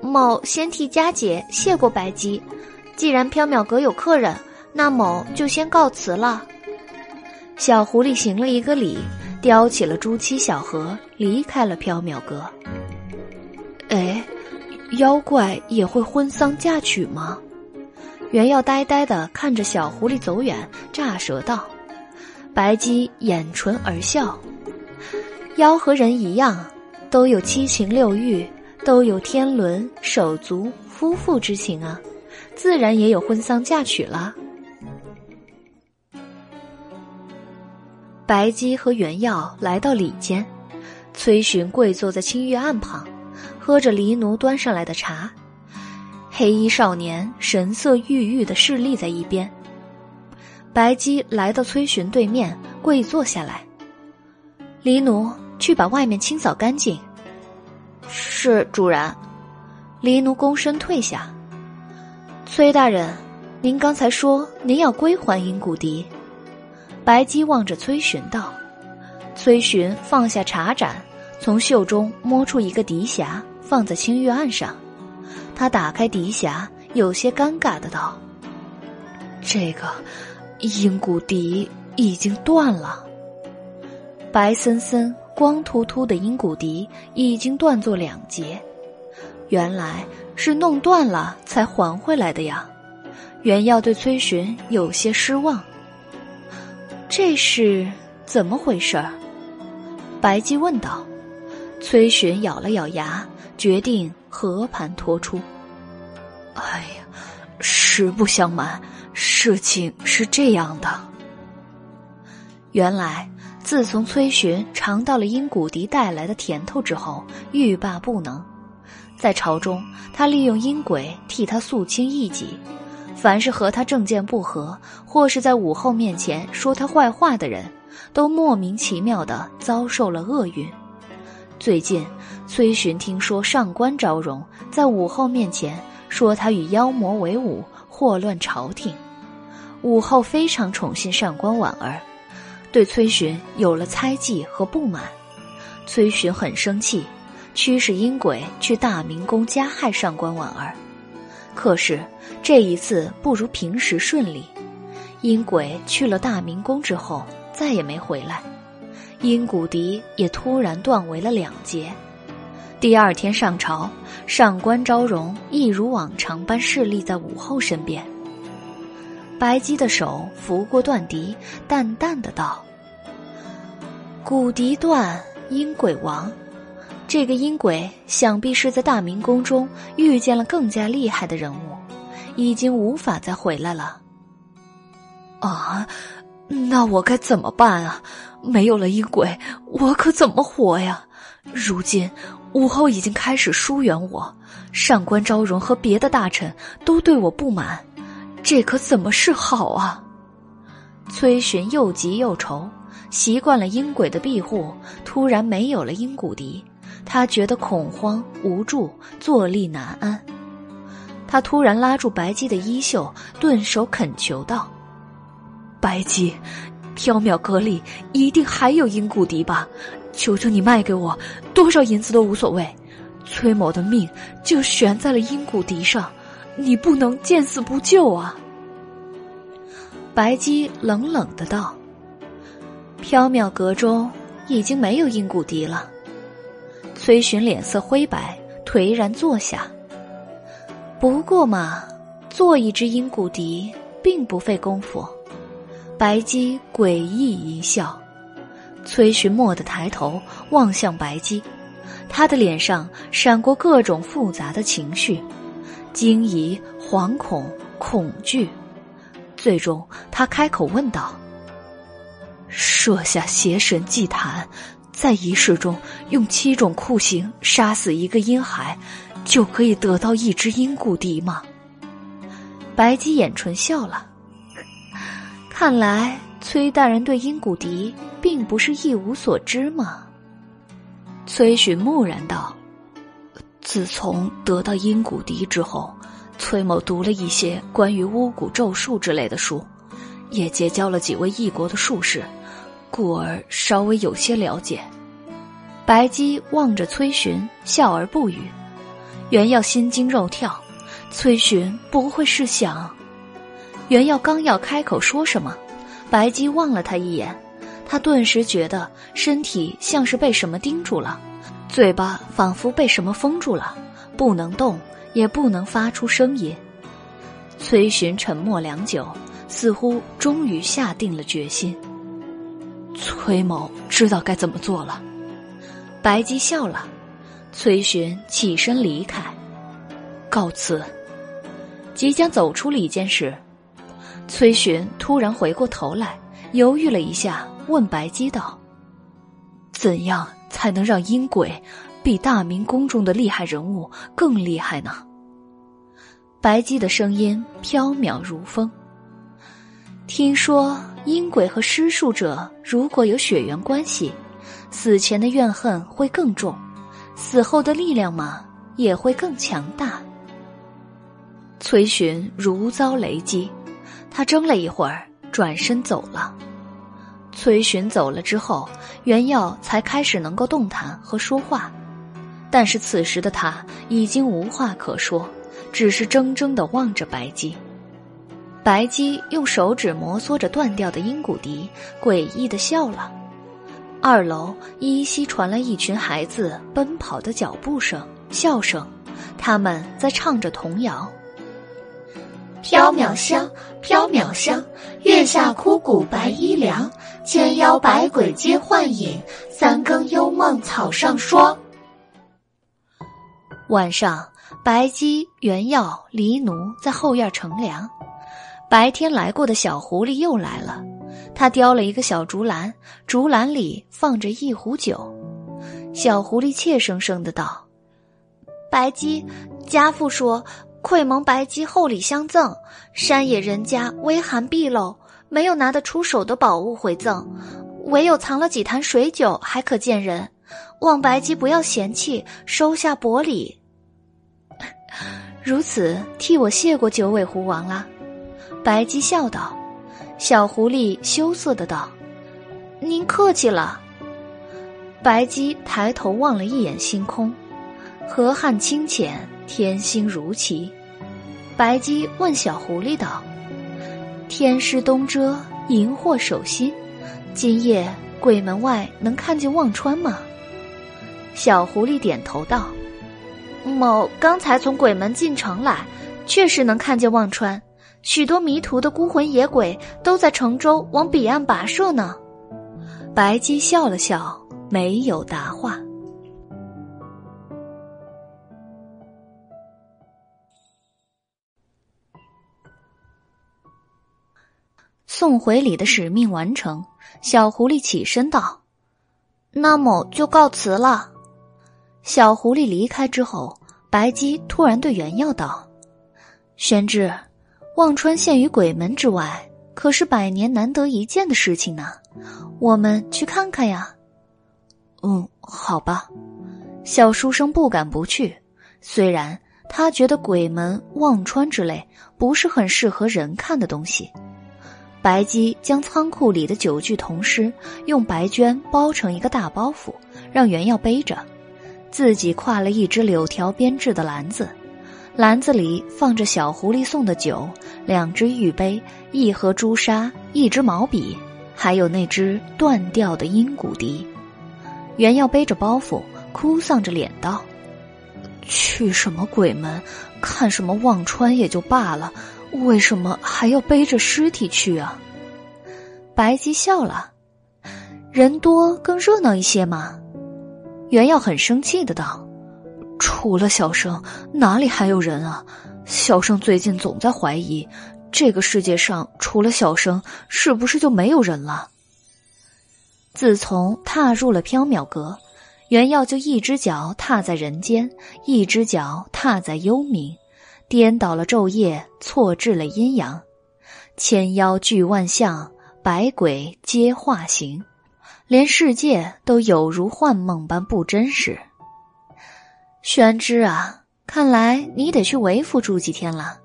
某先替佳姐谢过白姬，既然缥缈阁有客人，那某就先告辞了。”小狐狸行了一个礼，叼起了朱漆小盒，离开了缥缈阁。哎，妖怪也会婚丧嫁娶吗？原耀呆呆的看着小狐狸走远，乍舌道：“白姬掩唇而笑，妖和人一样，都有七情六欲，都有天伦手足夫妇之情啊，自然也有婚丧嫁娶了。”白姬和袁耀来到里间，崔寻跪坐在清月案旁，喝着黎奴端上来的茶。黑衣少年神色郁郁的侍立在一边。白姬来到崔寻对面，跪坐下来。黎奴去把外面清扫干净。是主人。黎奴躬身退下。崔大人，您刚才说您要归还阴谷笛。白姬望着崔寻道。崔寻放下茶盏，从袖中摸出一个笛匣，放在青玉案上。他打开笛匣，有些尴尬的道：“这个阴谷笛已经断了。白森森、光秃秃的阴谷笛已经断作两截，原来是弄断了才还回来的呀。”原要对崔寻有些失望。这是怎么回事儿？白姬问道。崔寻咬了咬牙，决定。和盘托出。哎呀，实不相瞒，事情是这样的。原来，自从崔寻尝到了阴谷笛带来的甜头之后，欲罢不能。在朝中，他利用阴鬼替他肃清异己，凡是和他政见不合，或是在武后面前说他坏话的人，都莫名其妙的遭受了厄运。最近，崔寻听说上官昭容在武后面前说他与妖魔为伍，祸乱朝廷。武后非常宠信上官婉儿，对崔寻有了猜忌和不满。崔寻很生气，驱使阴鬼去大明宫加害上官婉儿。可是这一次不如平时顺利，阴鬼去了大明宫之后再也没回来。阴谷笛也突然断为了两截。第二天上朝，上官昭容一如往常般侍立在武后身边。白姬的手拂过断笛，淡淡的道：“骨笛断，阴鬼亡。这个阴鬼想必是在大明宫中遇见了更加厉害的人物，已经无法再回来了。”啊，那我该怎么办啊？没有了阴鬼，我可怎么活呀？如今武后已经开始疏远我，上官昭容和别的大臣都对我不满，这可怎么是好啊？崔寻又急又愁，习惯了阴鬼的庇护，突然没有了阴谷笛，他觉得恐慌无助，坐立难安。他突然拉住白姬的衣袖，顿首恳求道：“白姬。”缥缈阁里一定还有阴骨笛吧？求求你卖给我，多少银子都无所谓。崔某的命就悬在了阴骨笛上，你不能见死不救啊！白姬冷冷的道：“缥缈阁中已经没有阴骨笛了。”崔寻脸色灰白，颓然坐下。不过嘛，做一只阴骨笛并不费功夫。白姬诡异一笑，崔寻蓦地抬头望向白姬，他的脸上闪过各种复杂的情绪，惊疑、惶恐、恐惧。最终，他开口问道：“设下邪神祭坛，在仪式中用七种酷刑杀死一个婴孩，就可以得到一只阴骨笛吗？”白姬掩唇笑了。看来崔大人对阴骨笛并不是一无所知嘛。崔寻木然道：“自从得到阴骨笛之后，崔某读了一些关于巫蛊咒术之类的书，也结交了几位异国的术士，故而稍微有些了解。”白姬望着崔寻，笑而不语。原要心惊肉跳，崔寻不会是想。袁耀刚要开口说什么，白姬望了他一眼，他顿时觉得身体像是被什么盯住了，嘴巴仿佛被什么封住了，不能动，也不能发出声音。崔寻沉默良久，似乎终于下定了决心。崔某知道该怎么做了。白姬笑了，崔寻起身离开，告辞。即将走出里间时。崔寻突然回过头来，犹豫了一下，问白姬道：“怎样才能让阴鬼比大明宫中的厉害人物更厉害呢？”白姬的声音飘渺如风。听说阴鬼和施术者如果有血缘关系，死前的怨恨会更重，死后的力量嘛也会更强大。崔寻如遭雷击，他怔了一会儿，转身走了。崔寻走了之后，袁耀才开始能够动弹和说话，但是此时的他已经无话可说，只是怔怔的望着白姬。白姬用手指摩挲着断掉的阴骨笛，诡异的笑了。二楼依稀传来一群孩子奔跑的脚步声、笑声，他们在唱着童谣：“缥缈香，缥缈香，月下枯骨白衣凉，千妖百鬼皆幻影，三更幽梦草上霜。”晚上，白姬、原药、黎奴在后院乘凉。白天来过的小狐狸又来了，他雕了一个小竹篮，竹篮里放着一壶酒。小狐狸怯生生的道：“白姬，家父说，愧蒙白姬厚礼相赠，山野人家微寒毕露，没有拿得出手的宝物回赠，唯有藏了几坛水酒还可见人，望白姬不要嫌弃，收下薄礼。如此，替我谢过九尾狐王了。”白姬笑道：“小狐狸羞涩的道，您客气了。”白姬抬头望了一眼星空，河汉清浅，天星如棋。白姬问小狐狸道：“天师东遮，荧惑守心，今夜鬼门外能看见忘川吗？”小狐狸点头道：“某刚才从鬼门进城来，确实能看见忘川。”许多迷途的孤魂野鬼都在城州往彼岸跋涉呢。白姬笑了笑，没有答话。送回礼的使命完成，小狐狸起身道：“那么就告辞了。”小狐狸离开之后，白姬突然对袁耀道：“宣志。”忘川陷于鬼门之外，可是百年难得一见的事情呢。我们去看看呀。嗯，好吧。小书生不敢不去，虽然他觉得鬼门、忘川之类不是很适合人看的东西。白姬将仓库里的九具铜尸用白绢包成一个大包袱，让袁耀背着，自己挎了一只柳条编制的篮子。篮子里放着小狐狸送的酒，两只玉杯，一盒朱砂，一支毛笔，还有那只断掉的阴骨笛。袁耀背着包袱，哭丧着脸道：“去什么鬼门，看什么忘川也就罢了，为什么还要背着尸体去啊？”白姬笑了：“人多更热闹一些嘛。”袁耀很生气的道。除了小生，哪里还有人啊？小生最近总在怀疑，这个世界上除了小生，是不是就没有人了？自从踏入了缥缈阁，袁耀就一只脚踏在人间，一只脚踏在幽冥，颠倒了昼夜，错置了阴阳，千妖聚万象，百鬼皆化形，连世界都有如幻梦般不真实。玄之啊，看来你得去为府住几天了，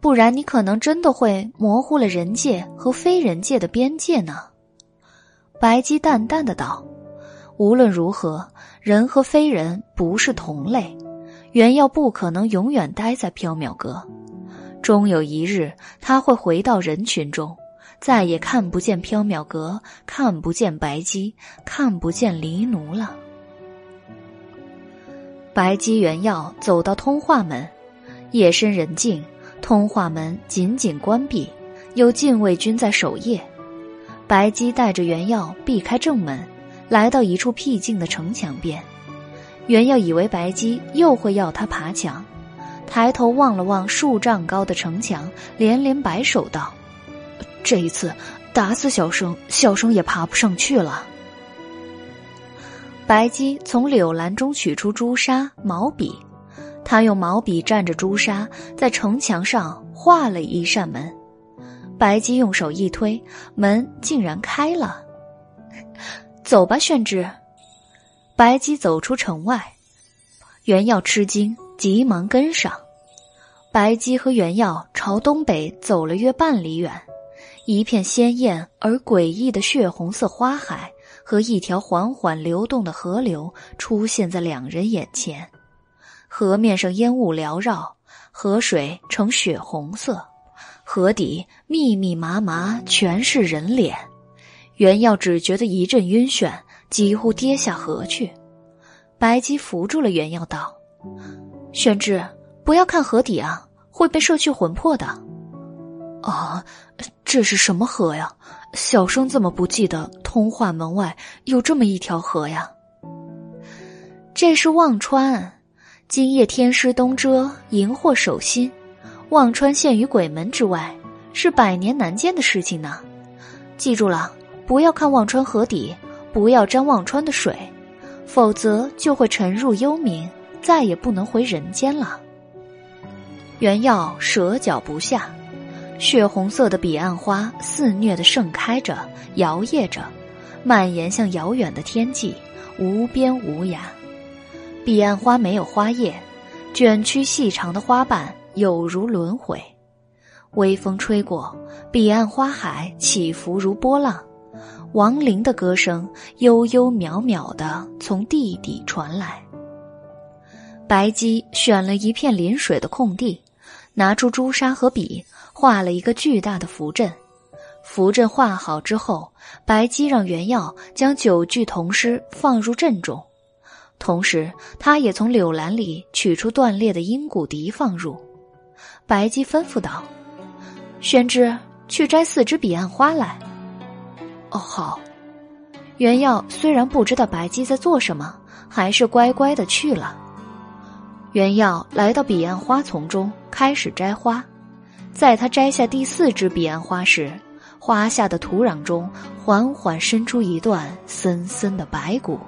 不然你可能真的会模糊了人界和非人界的边界呢。白姬淡淡的道：“无论如何，人和非人不是同类，原耀不可能永远待在缥缈阁，终有一日他会回到人群中，再也看不见缥缈阁，看不见白姬，看不见黎奴了。”白姬原耀走到通化门，夜深人静，通化门紧紧关闭，有禁卫军在守夜。白姬带着原耀避开正门，来到一处僻静的城墙边。原耀以为白姬又会要他爬墙，抬头望了望数丈高的城墙，连连摆手道：“这一次，打死小生，小生也爬不上去了。白姬从柳篮中取出朱砂、毛笔，他用毛笔蘸着朱砂，在城墙上画了一扇门。白姬用手一推，门竟然开了。走吧，炫之。白姬走出城外，袁耀吃惊，急忙跟上。白姬和袁耀朝东北走了约半里远，一片鲜艳而诡异的血红色花海和一条缓缓流动的河流出现在两人眼前。河面上烟雾缭绕，河水呈血红色。河底密密麻麻全是人脸，袁耀只觉得一阵晕眩，几乎跌下河去。白姬扶住了袁耀，道：“宣之，不要看河底啊，会被摄去魂魄的。”啊，这是什么河呀？小生怎么不记得通化门外有这么一条河呀？这是忘川，今夜天师东遮，荧惑守心。忘川陷于鬼门之外，是百年难见的事情呢。记住了，不要看忘川河底，不要沾忘川的水，否则就会沉入幽冥，再也不能回人间了。原药舍脚不下，血红色的彼岸花肆虐的盛开着，摇曳着，蔓延向遥远的天际，无边无涯。彼岸花没有花叶，卷曲细长的花瓣。有如轮回，微风吹过，彼岸花海起伏如波浪，亡灵的歌声悠悠渺渺的从地底传来。白姬选了一片临水的空地，拿出朱砂和笔，画了一个巨大的符阵。符阵画好之后，白姬让原药将九具铜尸放入阵中，同时，他也从柳篮里取出断裂的阴骨笛放入。白姬吩咐道：“宣之，去摘四枝彼岸花来。”哦，好。袁耀虽然不知道白姬在做什么，还是乖乖的去了。袁耀来到彼岸花丛中，开始摘花。在他摘下第四枝彼岸花时，花下的土壤中缓缓伸出一段森森的白骨。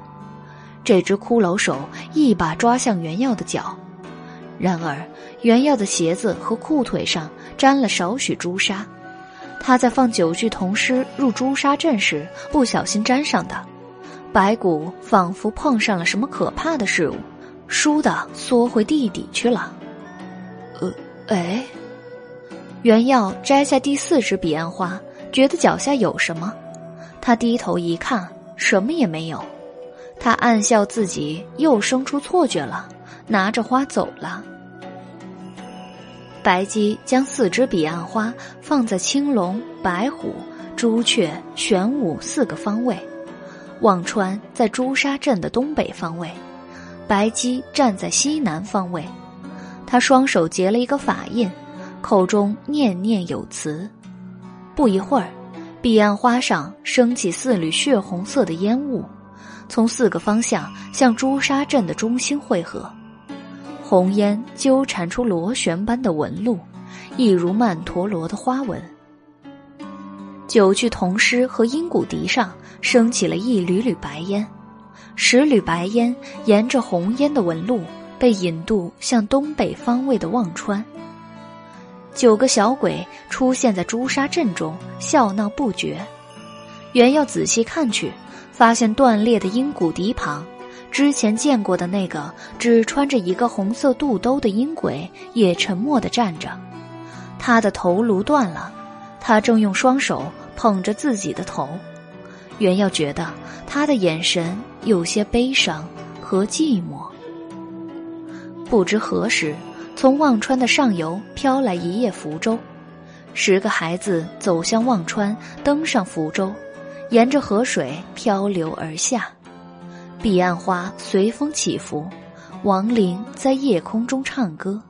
这只骷髅手一把抓向袁耀的脚。然而，原耀的鞋子和裤腿上沾了少许朱砂，他在放九具铜尸入朱砂阵时不小心沾上的。白骨仿佛碰上了什么可怕的事物，倏地缩回地底去了。呃，哎，原耀摘下第四支彼岸花，觉得脚下有什么，他低头一看，什么也没有。他暗笑自己又生出错觉了。拿着花走了。白姬将四支彼岸花放在青龙、白虎、朱雀、玄武四个方位，忘川在朱砂镇的东北方位，白姬站在西南方位。他双手结了一个法印，口中念念有词。不一会儿，彼岸花上升起四缕血红色的烟雾，从四个方向向朱砂阵的中心汇合。红烟纠缠出螺旋般的纹路，一如曼陀罗的花纹。九具铜狮和阴骨笛上升起了一缕缕白烟，十缕白烟沿着红烟的纹路被引渡向东北方位的忘川。九个小鬼出现在朱砂阵中，笑闹不绝。袁耀仔细看去，发现断裂的阴骨笛旁。之前见过的那个只穿着一个红色肚兜的阴鬼也沉默地站着，他的头颅断了，他正用双手捧着自己的头。袁耀觉得他的眼神有些悲伤和寂寞。不知何时，从忘川的上游飘来一叶浮舟，十个孩子走向忘川，登上浮舟，沿着河水漂流而下。彼岸花随风起伏，亡灵在夜空中唱歌。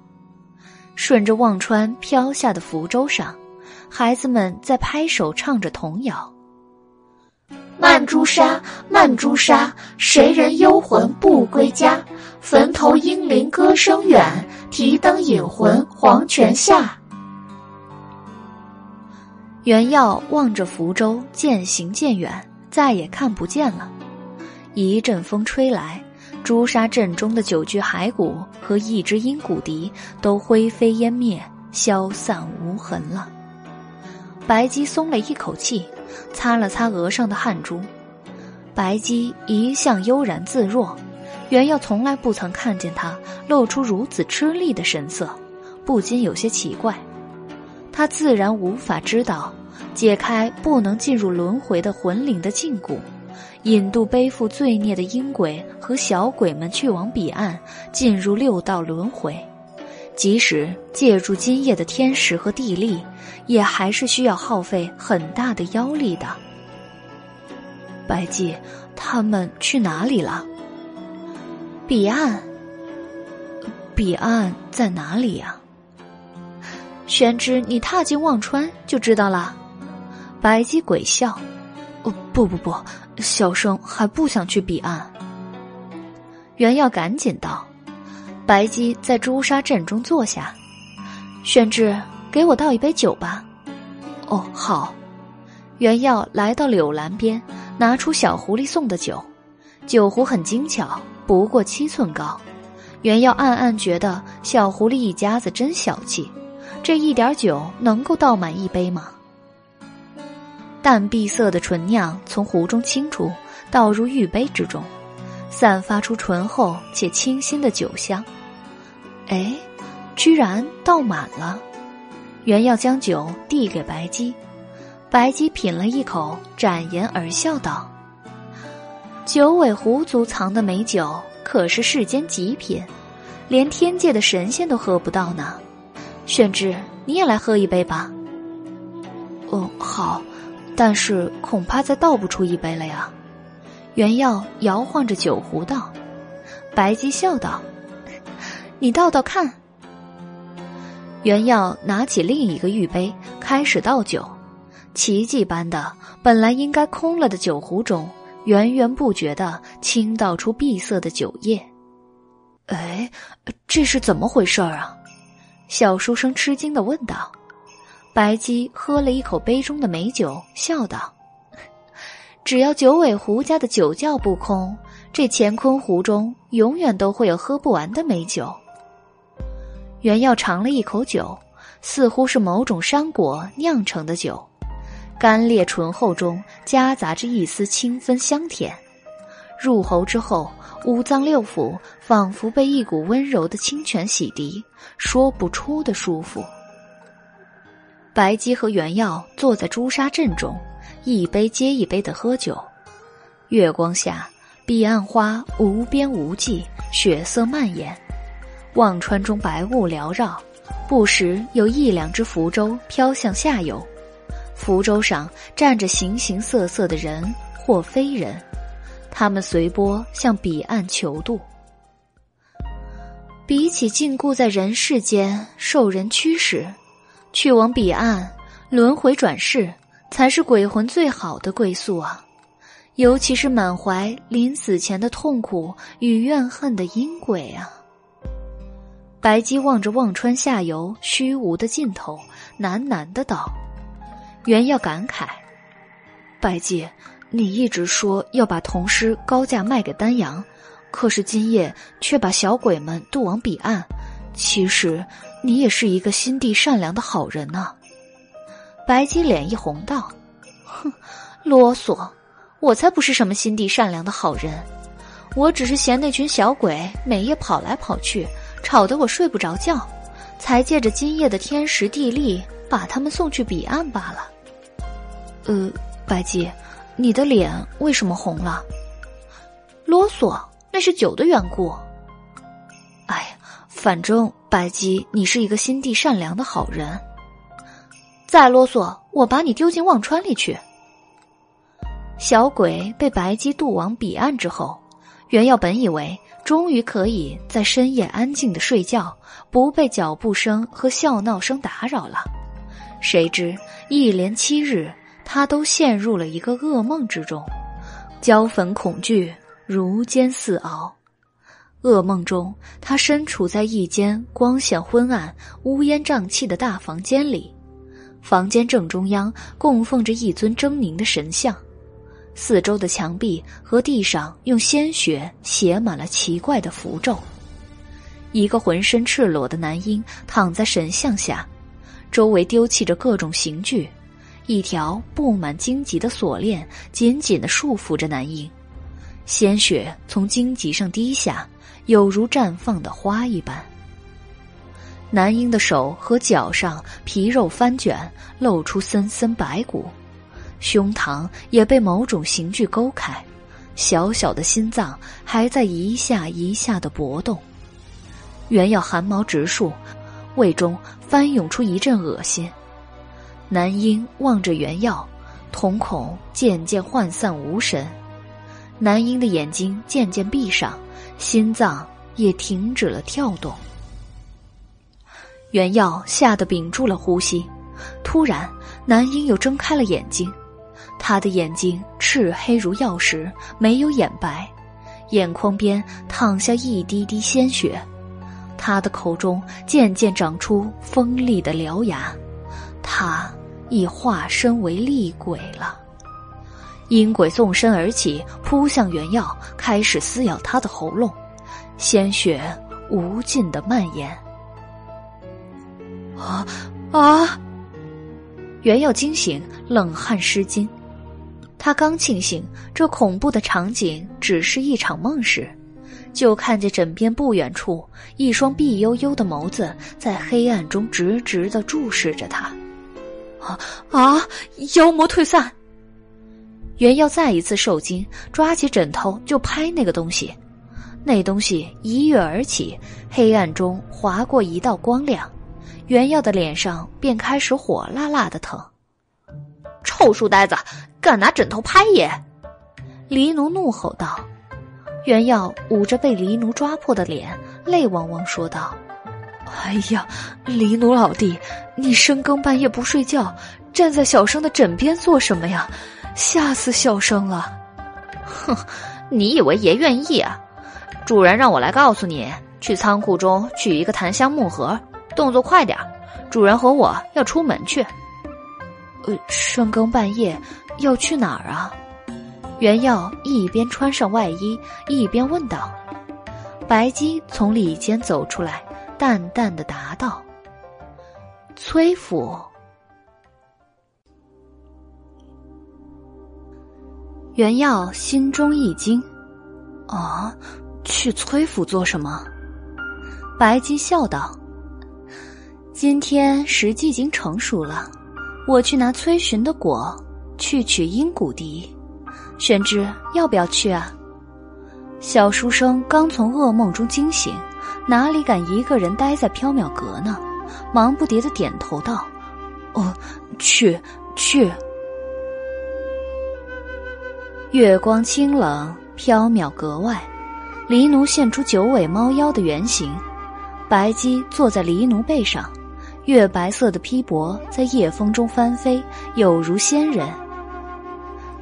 顺着忘川飘下的浮舟上，孩子们在拍手唱着童谣：“漫朱砂，漫朱砂，谁人幽魂不归家？坟头英灵歌声远，提灯引魂黄泉下。”袁耀望着福州渐行渐远，再也看不见了。一阵风吹来，朱砂阵中的九具骸骨和一只阴骨笛都灰飞烟灭，消散无痕了。白姬松了一口气，擦了擦额上的汗珠。白姬一向悠然自若，袁耀从来不曾看见他露出如此吃力的神色，不禁有些奇怪。他自然无法知道，解开不能进入轮回的魂灵的禁锢，引渡背负罪孽的阴鬼和小鬼们去往彼岸，进入六道轮回。即使借助今夜的天时和地利，也还是需要耗费很大的妖力的。白姬，他们去哪里了？彼岸。彼岸在哪里呀？玄之，你踏进忘川就知道了。白姬鬼笑：“哦，不不不，小生还不想去彼岸。”袁耀赶紧道。白姬在朱砂阵中坐下，玄之，给我倒一杯酒吧。哦，好。袁耀来到柳兰边，拿出小狐狸送的酒，酒壶很精巧，不过七寸高。袁耀暗暗觉得小狐狸一家子真小气，这一点酒能够倒满一杯吗？淡碧色的醇酿从壶中倾出，倒入玉杯之中。散发出醇厚且清新的酒香，哎，居然倒满了。原耀将酒递给白姬，白姬品了一口，展颜而笑道：“九尾狐族藏的美酒可是世间极品，连天界的神仙都喝不到呢。玄之，你也来喝一杯吧。”“哦，好，但是恐怕再倒不出一杯了呀。”原耀摇晃着酒壶道：“白姬笑道，你倒倒看。”原耀拿起另一个玉杯，开始倒酒。奇迹般的，本来应该空了的酒壶中，源源不绝的倾倒出碧色的酒液。哎，这是怎么回事儿啊？小书生吃惊的问道。白姬喝了一口杯中的美酒，笑道。只要九尾狐家的酒窖不空，这乾坤湖中永远都会有喝不完的美酒。原耀尝了一口酒，似乎是某种山果酿成的酒，干冽醇厚中夹杂着一丝清芬香甜。入喉之后，五脏六腑仿佛被一股温柔的清泉洗涤，说不出的舒服。白姬和原耀坐在朱砂阵中。一杯接一杯的喝酒，月光下，彼岸花无边无际，血色蔓延。忘川中白雾缭绕，不时有一两只浮舟飘向下游。浮舟上站着形形色色的人或非人，他们随波向彼岸求渡。比起禁锢在人世间受人驱使，去往彼岸轮回转世。才是鬼魂最好的归宿啊！尤其是满怀临死前的痛苦与怨恨的阴鬼啊！白姬望着忘川下游虚无的尽头，喃喃的道：“原要感慨，白姬，你一直说要把童尸高价卖给丹阳，可是今夜却把小鬼们渡往彼岸。其实你也是一个心地善良的好人呐。”白姬脸一红，道：“哼，啰嗦！我才不是什么心地善良的好人，我只是嫌那群小鬼每夜跑来跑去，吵得我睡不着觉，才借着今夜的天时地利把他们送去彼岸罢了。”呃，白姬，你的脸为什么红了？啰嗦，那是酒的缘故。哎呀，反正白姬，你是一个心地善良的好人。再啰嗦，我把你丢进忘川里去。小鬼被白姬渡往彼岸之后，原耀本以为终于可以在深夜安静的睡觉，不被脚步声和笑闹声打扰了。谁知一连七日，他都陷入了一个噩梦之中，焦焚恐惧如煎似熬。噩梦中，他身处在一间光线昏暗、乌烟瘴气的大房间里。房间正中央供奉着一尊狰狞的神像，四周的墙壁和地上用鲜血写满了奇怪的符咒。一个浑身赤裸的男婴躺在神像下，周围丢弃着各种刑具，一条布满荆棘的锁链紧紧的束缚着男婴，鲜血从荆棘上滴下，有如绽放的花一般。男婴的手和脚上皮肉翻卷，露出森森白骨，胸膛也被某种刑具勾开，小小的心脏还在一下一下的搏动。原耀汗毛直竖，胃中翻涌出一阵恶心。男婴望着原耀，瞳孔渐渐涣散无神。男婴的眼睛渐渐闭上，心脏也停止了跳动。原耀吓得屏住了呼吸，突然，男婴又睁开了眼睛，他的眼睛赤黑如曜石，没有眼白，眼眶边淌下一滴滴鲜血。他的口中渐渐长出锋利的獠牙，他已化身为厉鬼了。阴鬼纵身而起，扑向原药，开始撕咬他的喉咙，鲜血无尽的蔓延。啊啊！原药惊醒，冷汗湿巾。他刚庆幸这恐怖的场景只是一场梦时。就看见枕边不远处，一双碧幽幽的眸子在黑暗中直直的注视着他。啊！妖魔退散！原耀再一次受惊，抓起枕头就拍那个东西。那东西一跃而起，黑暗中划过一道光亮，原耀的脸上便开始火辣辣的疼。臭书呆子，敢拿枕头拍爷！黎奴怒吼道。原耀捂着被黎奴抓破的脸，泪汪汪说道：“哎呀，黎奴老弟，你深更半夜不睡觉，站在小生的枕边做什么呀？吓死小生了！”哼，你以为爷愿意啊？主人让我来告诉你，去仓库中取一个檀香木盒，动作快点主人和我要出门去。呃，深更半夜要去哪儿啊？袁耀一边穿上外衣，一边问道：“白姬从里间走出来，淡淡的答道：‘崔府。’”袁耀心中一惊：“啊，去崔府做什么？”白姬笑道：“今天时机已经成熟了，我去拿崔寻的果，去取阴骨笛。”玄之要不要去啊？小书生刚从噩梦中惊醒，哪里敢一个人待在缥缈阁呢？忙不迭的点头道：“哦，去去。”月光清冷，缥缈阁外，黎奴现出九尾猫妖的原形，白姬坐在黎奴背上，月白色的披帛在夜风中翻飞，有如仙人。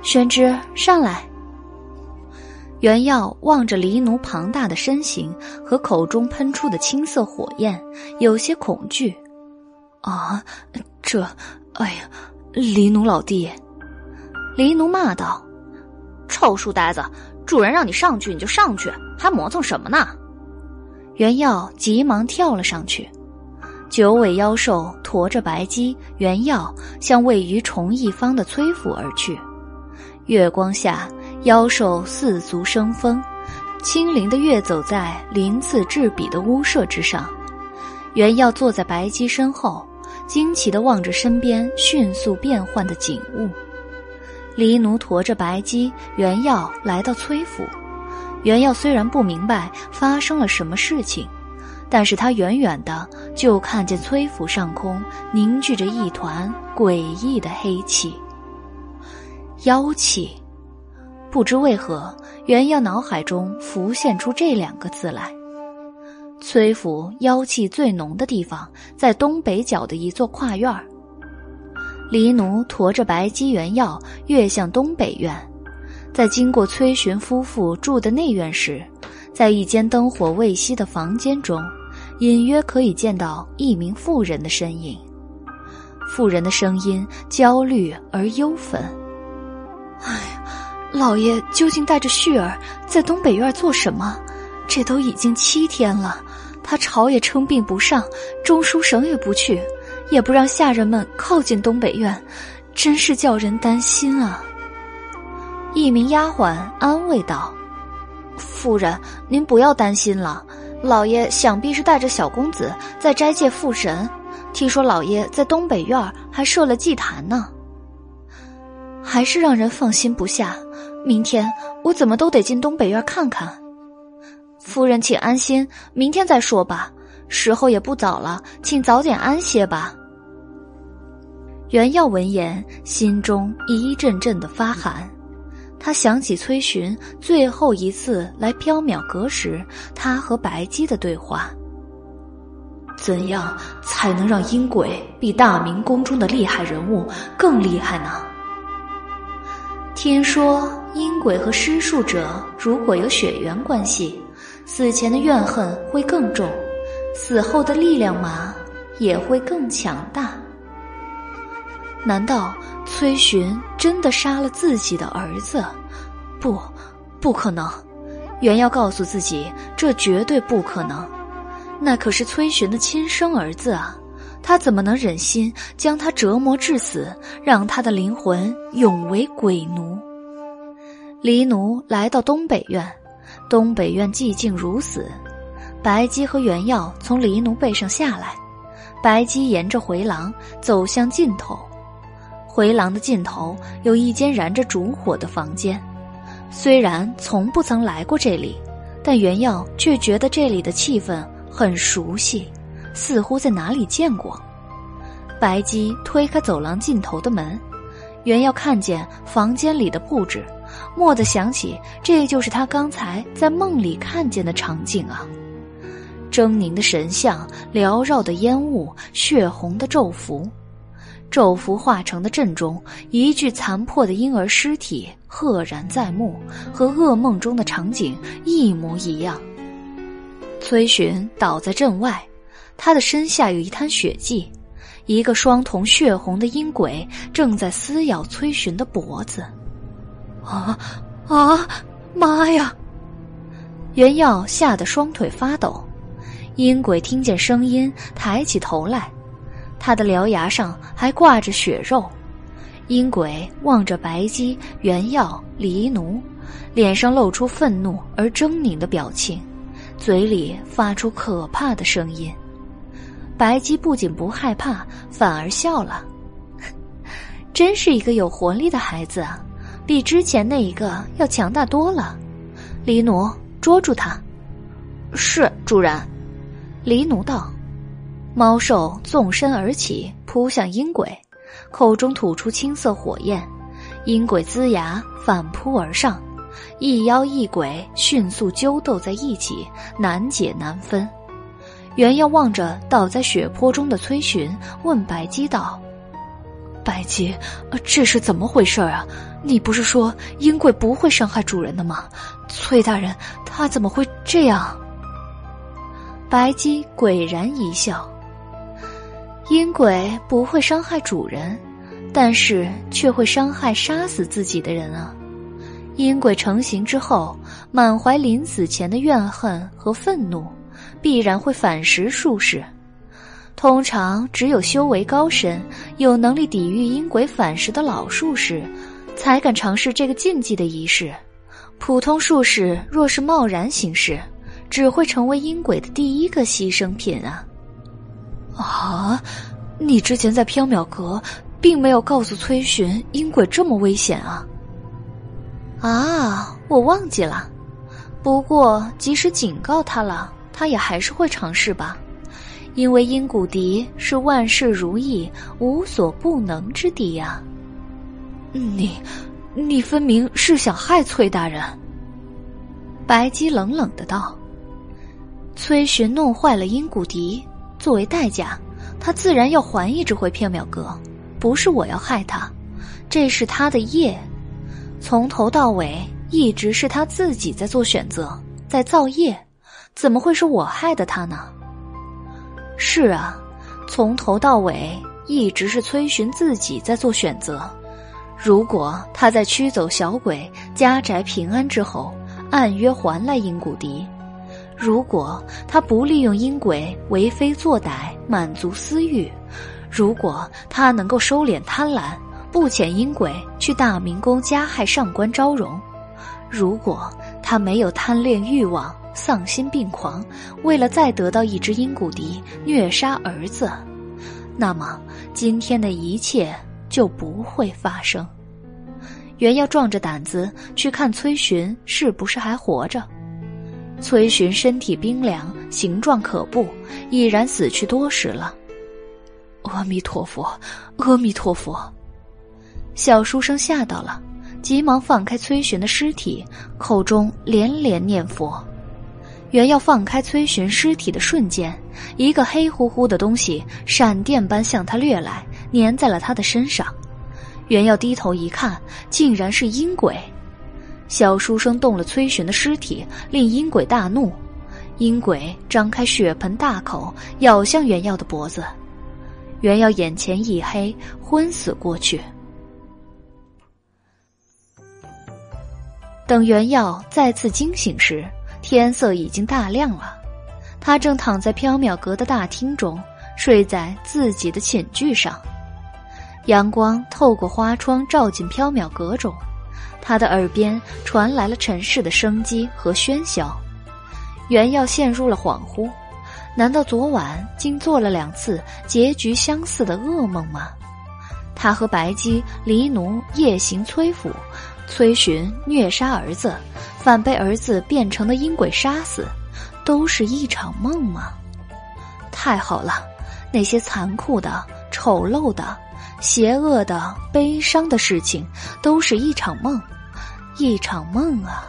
宣之，上来。袁耀望着黎奴庞大的身形和口中喷出的青色火焰，有些恐惧。啊，这，哎呀，黎奴老弟！黎奴骂道：“臭书呆子，主人让你上去你就上去，还磨蹭什么呢？”袁耀急忙跳了上去。九尾妖兽驮着白鸡，袁耀向位于崇义方的崔府而去。月光下，妖兽四足生风，轻灵的跃走在鳞次栉比的屋舍之上。原耀坐在白姬身后，惊奇地望着身边迅速变换的景物。黎奴驮着白姬，原耀来到崔府。原耀虽然不明白发生了什么事情，但是他远远的就看见崔府上空凝聚着一团诡异的黑气。妖气，不知为何，袁耀脑海中浮现出这两个字来。崔府妖气最浓的地方在东北角的一座跨院儿。黎奴驮着白姬原药跃向东北院，在经过崔寻夫妇住的内院时，在一间灯火未熄的房间中，隐约可以见到一名妇人的身影。妇人的声音焦虑而忧愤：“ 哎呀，老爷究竟带着旭儿在东北院做什么？这都已经七天了，他朝也称病不上，中书省也不去，也不让下人们靠近东北院，真是叫人担心啊。”一名丫鬟安慰道：“夫人，您不要担心了。老爷想必是带着小公子在斋戒父神。听说老爷在东北院还设了祭坛呢，还是让人放心不下。明天我怎么都得进东北院看看。夫人，请安心，明天再说吧。时候也不早了，请早点安歇吧。”袁耀闻言，心中一阵阵的发寒。他想起崔寻最后一次来缥缈阁时，他和白姬的对话。怎样才能让阴鬼比大明宫中的厉害人物更厉害呢？听说阴鬼和施术者如果有血缘关系，死前的怨恨会更重，死后的力量嘛也会更强大。难道？崔寻真的杀了自己的儿子？不，不可能！袁耀告诉自己，这绝对不可能。那可是崔寻的亲生儿子啊！他怎么能忍心将他折磨致死，让他的灵魂永为鬼奴？黎奴来到东北院，东北院寂静如死。白姬和袁耀从黎奴背上下来，白姬沿着回廊走向尽头。回廊的尽头有一间燃着烛火的房间，虽然从不曾来过这里，但袁耀却觉得这里的气氛很熟悉，似乎在哪里见过。白姬推开走廊尽头的门，袁耀看见房间里的布置，蓦地想起这就是他刚才在梦里看见的场景啊！狰狞的神像，缭绕的烟雾，血红的咒符。咒符化成的阵中，一具残破的婴儿尸体赫然在目，和噩梦中的场景一模一样。崔寻倒在阵外，他的身下有一滩血迹，一个双瞳血红的阴鬼正在撕咬崔寻的脖子。啊啊！妈呀！袁耀吓得双腿发抖。阴鬼听见声音，抬起头来。他的獠牙上还挂着血肉，阴鬼望着白姬、原耀、黎奴，脸上露出愤怒而狰狞的表情，嘴里发出可怕的声音。白姬不仅不害怕，反而笑了，真是一个有活力的孩子啊，比之前那一个要强大多了。黎奴，捉住他。是主人。黎奴道。猫兽纵身而起，扑向阴鬼，口中吐出青色火焰。阴鬼龇牙反扑而上，一妖一鬼迅速揪斗在一起，难解难分。原要望着倒在血泊中的崔寻，问白姬道：“白姬，这是怎么回事啊？你不是说阴鬼不会伤害主人的吗？崔大人，他怎么会这样？”白姬诡然一笑。阴鬼不会伤害主人，但是却会伤害杀死自己的人啊！阴鬼成形之后，满怀临死前的怨恨和愤怒，必然会反噬术士。通常只有修为高深、有能力抵御阴鬼反噬的老术士，才敢尝试这个禁忌的仪式。普通术士若是贸然行事，只会成为阴鬼的第一个牺牲品啊！啊！你之前在缥缈阁，并没有告诉崔寻阴鬼这么危险啊！啊，我忘记了。不过即使警告他了，他也还是会尝试吧，因为阴谷敌是万事如意、无所不能之敌呀。你，你分明是想害崔大人。白姬冷冷的道：“崔寻弄坏了阴谷敌。”作为代价，他自然要还一只回缥缈阁。不是我要害他，这是他的业，从头到尾一直是他自己在做选择，在造业，怎么会是我害的他呢？是啊，从头到尾一直是崔寻自己在做选择。如果他在驱走小鬼、家宅平安之后，按约还来阴谷笛；如果他不利用阴鬼为非作歹、满足私欲；如果他能够收敛贪婪，不遣阴鬼去大明宫加害上官昭容；如果他没有贪恋欲望、丧心病狂，为了再得到一只鹰骨笛虐杀儿子，那么今天的一切。就不会发生。袁耀壮着胆子去看崔寻是不是还活着。崔寻身体冰凉，形状可怖，已然死去多时了。阿弥陀佛，阿弥陀佛！小书生吓到了，急忙放开崔寻的尸体，口中连连念佛。袁耀放开崔寻尸体的瞬间，一个黑乎乎的东西闪电般向他掠来。粘在了他的身上，袁耀低头一看，竟然是阴鬼。小书生动了崔寻的尸体，令阴鬼大怒。阴鬼张开血盆大口，咬向袁耀的脖子。袁耀眼前一黑，昏死过去。等袁耀再次惊醒时，天色已经大亮了。他正躺在缥缈阁的大厅中，睡在自己的寝具上。阳光透过花窗照进缥缈阁中，他的耳边传来了尘世的生机和喧嚣。袁耀陷入了恍惚，难道昨晚竟做了两次结局相似的噩梦吗？他和白姬离奴夜行崔府，崔寻虐杀儿子，反被儿子变成的阴鬼杀死，都是一场梦吗？太好了，那些残酷的、丑陋的。邪恶的、悲伤的事情，都是一场梦，一场梦啊！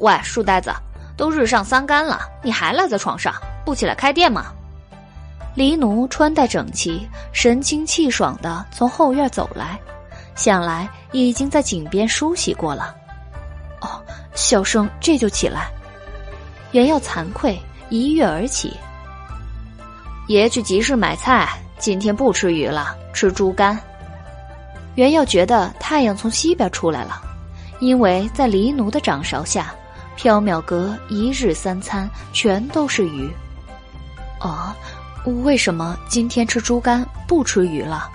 喂，书呆子，都日上三竿了，你还赖在床上，不起来开店吗？黎奴穿戴整齐，神清气爽的从后院走来，想来已经在井边梳洗过了。哦，小生这就起来。原要惭愧，一跃而起。爷去集市买菜。今天不吃鱼了，吃猪肝。袁耀觉得太阳从西边出来了，因为在黎奴的掌勺下，缥缈阁一日三餐全都是鱼。啊，为什么今天吃猪肝不吃鱼了？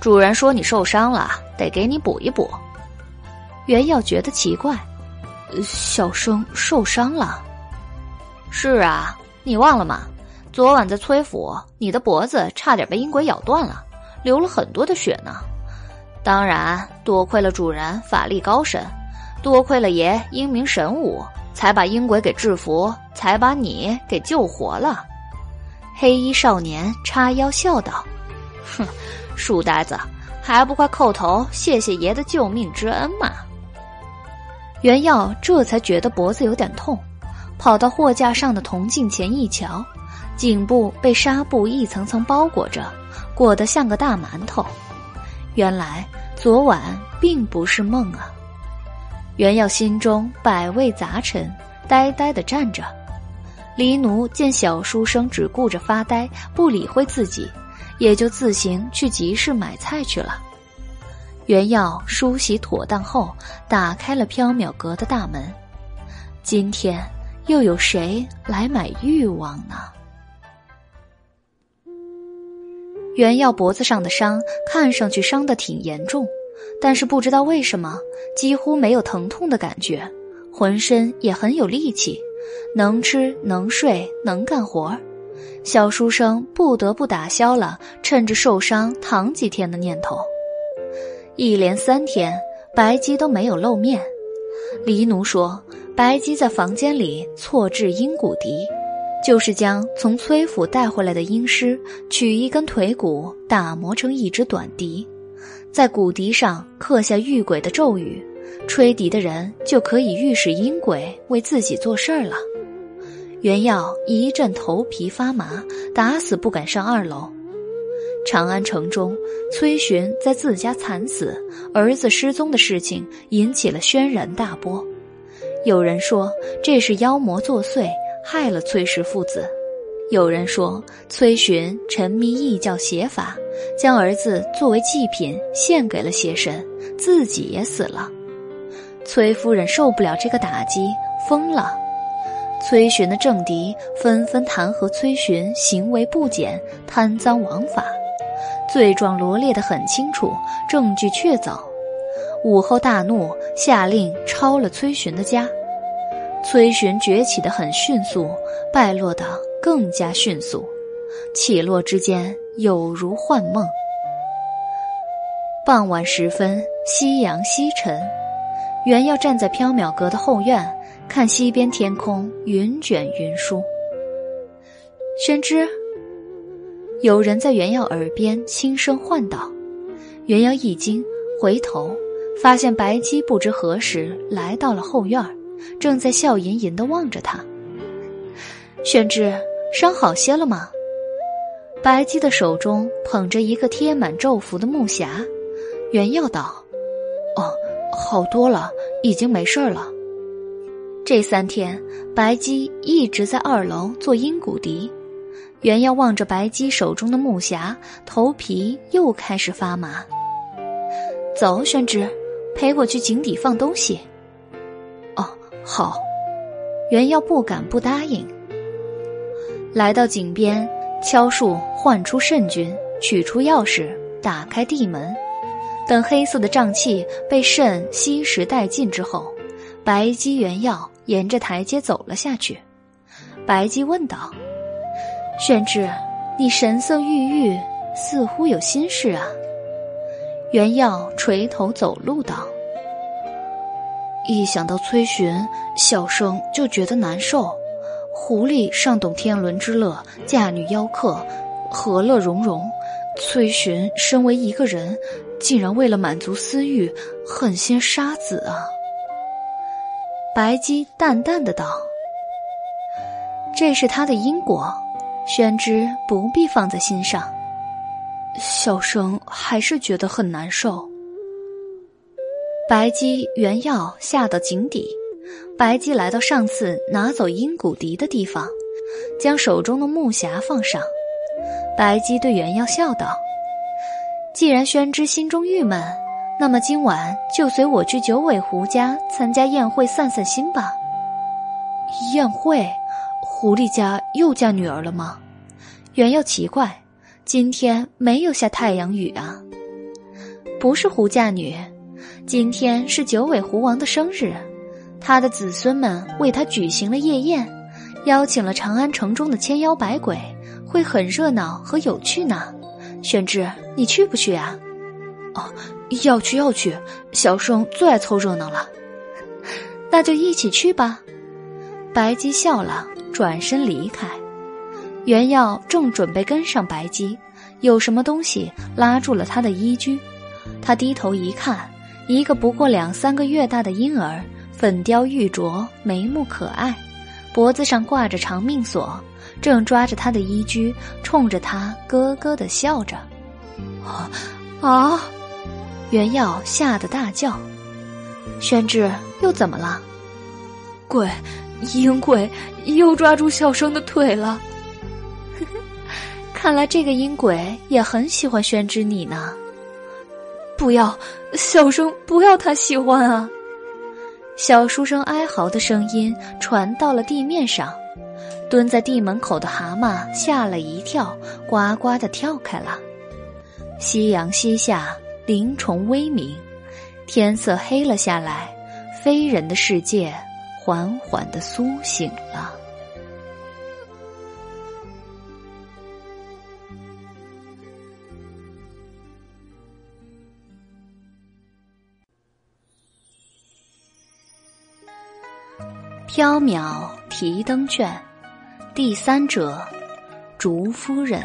主人说你受伤了，得给你补一补。袁耀觉得奇怪，小生受伤了。是啊，你忘了吗？昨晚在崔府，你的脖子差点被阴鬼咬断了，流了很多的血呢。当然，多亏了主人法力高深，多亏了爷英明神武，才把阴鬼给制服，才把你给救活了。黑衣少年叉腰笑道：“ 哼，书呆子，还不快叩头谢谢爷的救命之恩嘛！”袁耀这才觉得脖子有点痛，跑到货架上的铜镜前一瞧。颈部被纱布一层层包裹着，裹得像个大馒头。原来昨晚并不是梦啊！袁耀心中百味杂陈，呆呆地站着。黎奴见小书生只顾着发呆，不理会自己，也就自行去集市买菜去了。袁耀梳洗妥当后，打开了缥缈阁的大门。今天又有谁来买欲望呢？袁耀脖子上的伤看上去伤得挺严重，但是不知道为什么几乎没有疼痛的感觉，浑身也很有力气，能吃能睡能干活儿小书生不得不打消了趁着受伤躺几天的念头。一连三天，白姬都没有露面。黎奴说，白姬在房间里错置阴骨笛。就是将从崔府带回来的阴尸取一根腿骨打磨成一支短笛，在骨笛上刻下遇鬼的咒语，吹笛的人就可以预使阴鬼为自己做事儿了。袁耀一阵头皮发麻，打死不敢上二楼。长安城中，崔寻在自家惨死，儿子失踪的事情引起了轩然大波。有人说这是妖魔作祟。害了崔氏父子，有人说崔寻沉迷异教邪法，将儿子作为祭品献给了邪神，自己也死了。崔夫人受不了这个打击，疯了。崔寻的政敌纷纷弹劾崔寻行为不检、贪赃枉法，罪状罗列得很清楚，证据确凿。武后大怒，下令抄了崔寻的家。崔寻崛起的很迅速，败落的更加迅速，起落之间有如幻梦。傍晚时分，夕阳西沉，原要站在缥缈阁的后院，看西边天空云卷云舒。宣之，有人在袁耀耳边轻声唤道。袁耀一惊，回头。发现白姬不知何时来到了后院，正在笑吟吟的望着他。宣之，伤好些了吗？白姬的手中捧着一个贴满咒符的木匣，袁耀道：“哦，好多了，已经没事了。”这三天，白姬一直在二楼做阴骨笛。原耀望着白姬手中的木匣，头皮又开始发麻。走，宣之。陪我去井底放东西。哦，好。袁耀不敢不答应。来到井边，敲树唤出慎君，取出钥匙，打开地门。等黑色的瘴气被肾吸食殆尽之后，白姬、袁耀沿着台阶走了下去。白姬问道：“玄之，你神色郁郁，似乎有心事啊？”袁耀垂头走路道：“一想到崔寻，小生就觉得难受。狐狸尚懂天伦之乐，嫁女邀客，和乐融融；崔寻身为一个人，竟然为了满足私欲，狠心杀子啊！”白姬淡淡的道：“这是他的因果，宣之不必放在心上。”小生还是觉得很难受。白姬原要下到井底，白姬来到上次拿走阴骨笛的地方，将手中的木匣放上。白姬对原要笑道：“既然宣之心中郁闷，那么今晚就随我去九尾狐家参加宴会，散散心吧。”宴会，狐狸家又嫁女儿了吗？原药奇怪。今天没有下太阳雨啊，不是狐嫁女，今天是九尾狐王的生日，他的子孙们为他举行了夜宴，邀请了长安城中的千妖百鬼，会很热闹和有趣呢。宣之，你去不去啊？哦，要去要去，小生最爱凑热闹了，那就一起去吧。白姬笑了，转身离开。袁耀正准备跟上白姬，有什么东西拉住了他的衣裾。他低头一看，一个不过两三个月大的婴儿，粉雕玉琢，眉目可爱，脖子上挂着长命锁，正抓着他的衣裾，冲着他咯咯的笑着。啊啊！袁耀吓得大叫：“宣之，又怎么了？”鬼，阴鬼又抓住小生的腿了。看来这个阴鬼也很喜欢宣之你呢。不要，小生不要他喜欢啊！小书生哀嚎的声音传到了地面上，蹲在地门口的蛤蟆吓了一跳，呱呱的跳开了。夕阳西下，灵虫微鸣，天色黑了下来，非人的世界缓缓的苏醒了。缥缈提灯卷，第三者，竹夫人。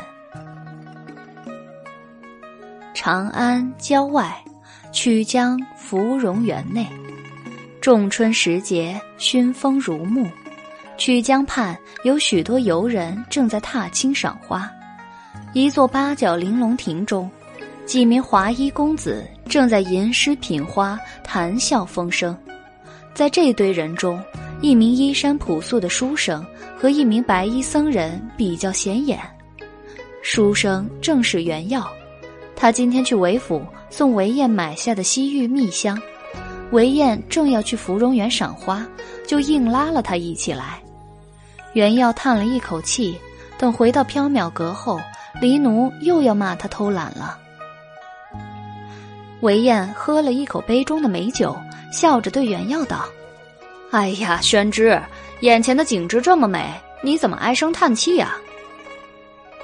长安郊外，曲江芙蓉园内，仲春时节，熏风如沐。曲江畔有许多游人正在踏青赏花。一座八角玲珑亭中，几名华衣公子正在吟诗品花，谈笑风生。在这堆人中。一名衣衫朴素的书生和一名白衣僧人比较显眼。书生正是袁耀，他今天去韦府送韦燕买下的西域蜜香，韦燕正要去芙蓉园赏花，就硬拉了他一起来。袁耀叹了一口气，等回到缥缈阁后，黎奴又要骂他偷懒了。韦燕喝了一口杯中的美酒，笑着对袁耀道：“哎呀，宣之，眼前的景致这么美，你怎么唉声叹气呀？”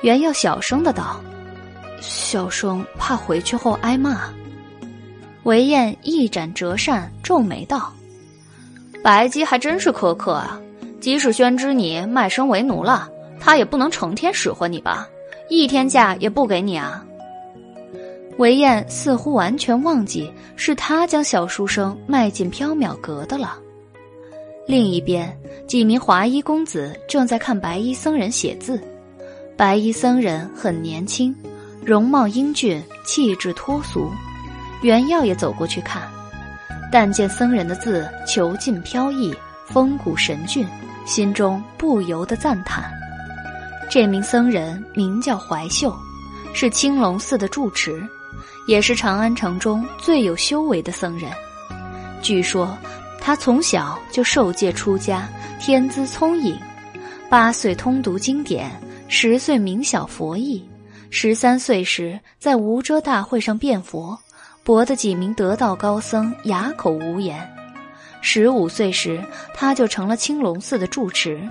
袁耀小声的道：“小生怕回去后挨骂。”韦燕一展折扇，皱眉道：“白姬还真是苛刻啊！即使宣之你卖身为奴了，他也不能成天使唤你吧？一天假也不给你啊？”韦燕似乎完全忘记是他将小书生卖进缥缈阁的了。另一边，几名华衣公子正在看白衣僧人写字。白衣僧人很年轻，容貌英俊，气质脱俗。袁耀也走过去看，但见僧人的字遒劲飘逸，风骨神俊，心中不由得赞叹：这名僧人名叫怀秀，是青龙寺的住持。也是长安城中最有修为的僧人。据说，他从小就受戒出家，天资聪颖。八岁通读经典，十岁明晓佛意，十三岁时在无遮大会上辩佛，博得几名得道高僧哑口无言。十五岁时，他就成了青龙寺的住持。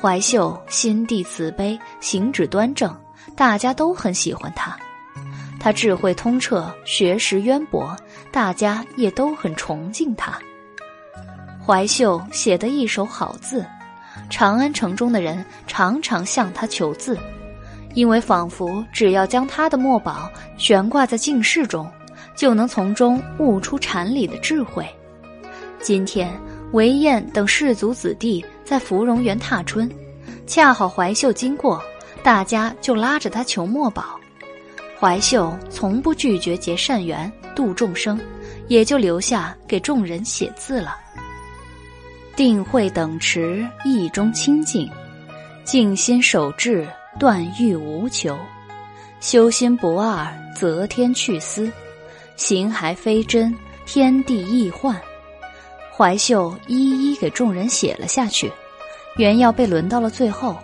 怀秀心地慈悲，行止端正，大家都很喜欢他。他智慧通彻，学识渊博，大家也都很崇敬他。怀秀写得一手好字，长安城中的人常常向他求字，因为仿佛只要将他的墨宝悬挂在镜室中，就能从中悟出禅理的智慧。今天韦燕等士族子弟在芙蓉园踏春，恰好怀秀经过，大家就拉着他求墨宝。怀秀从不拒绝结善缘、度众生，也就留下给众人写字了。定慧等持意中清净，静心守志断欲无求，修心不二则天去思，形还非真天地易幻。怀秀一一给众人写了下去，原要被轮到了最后，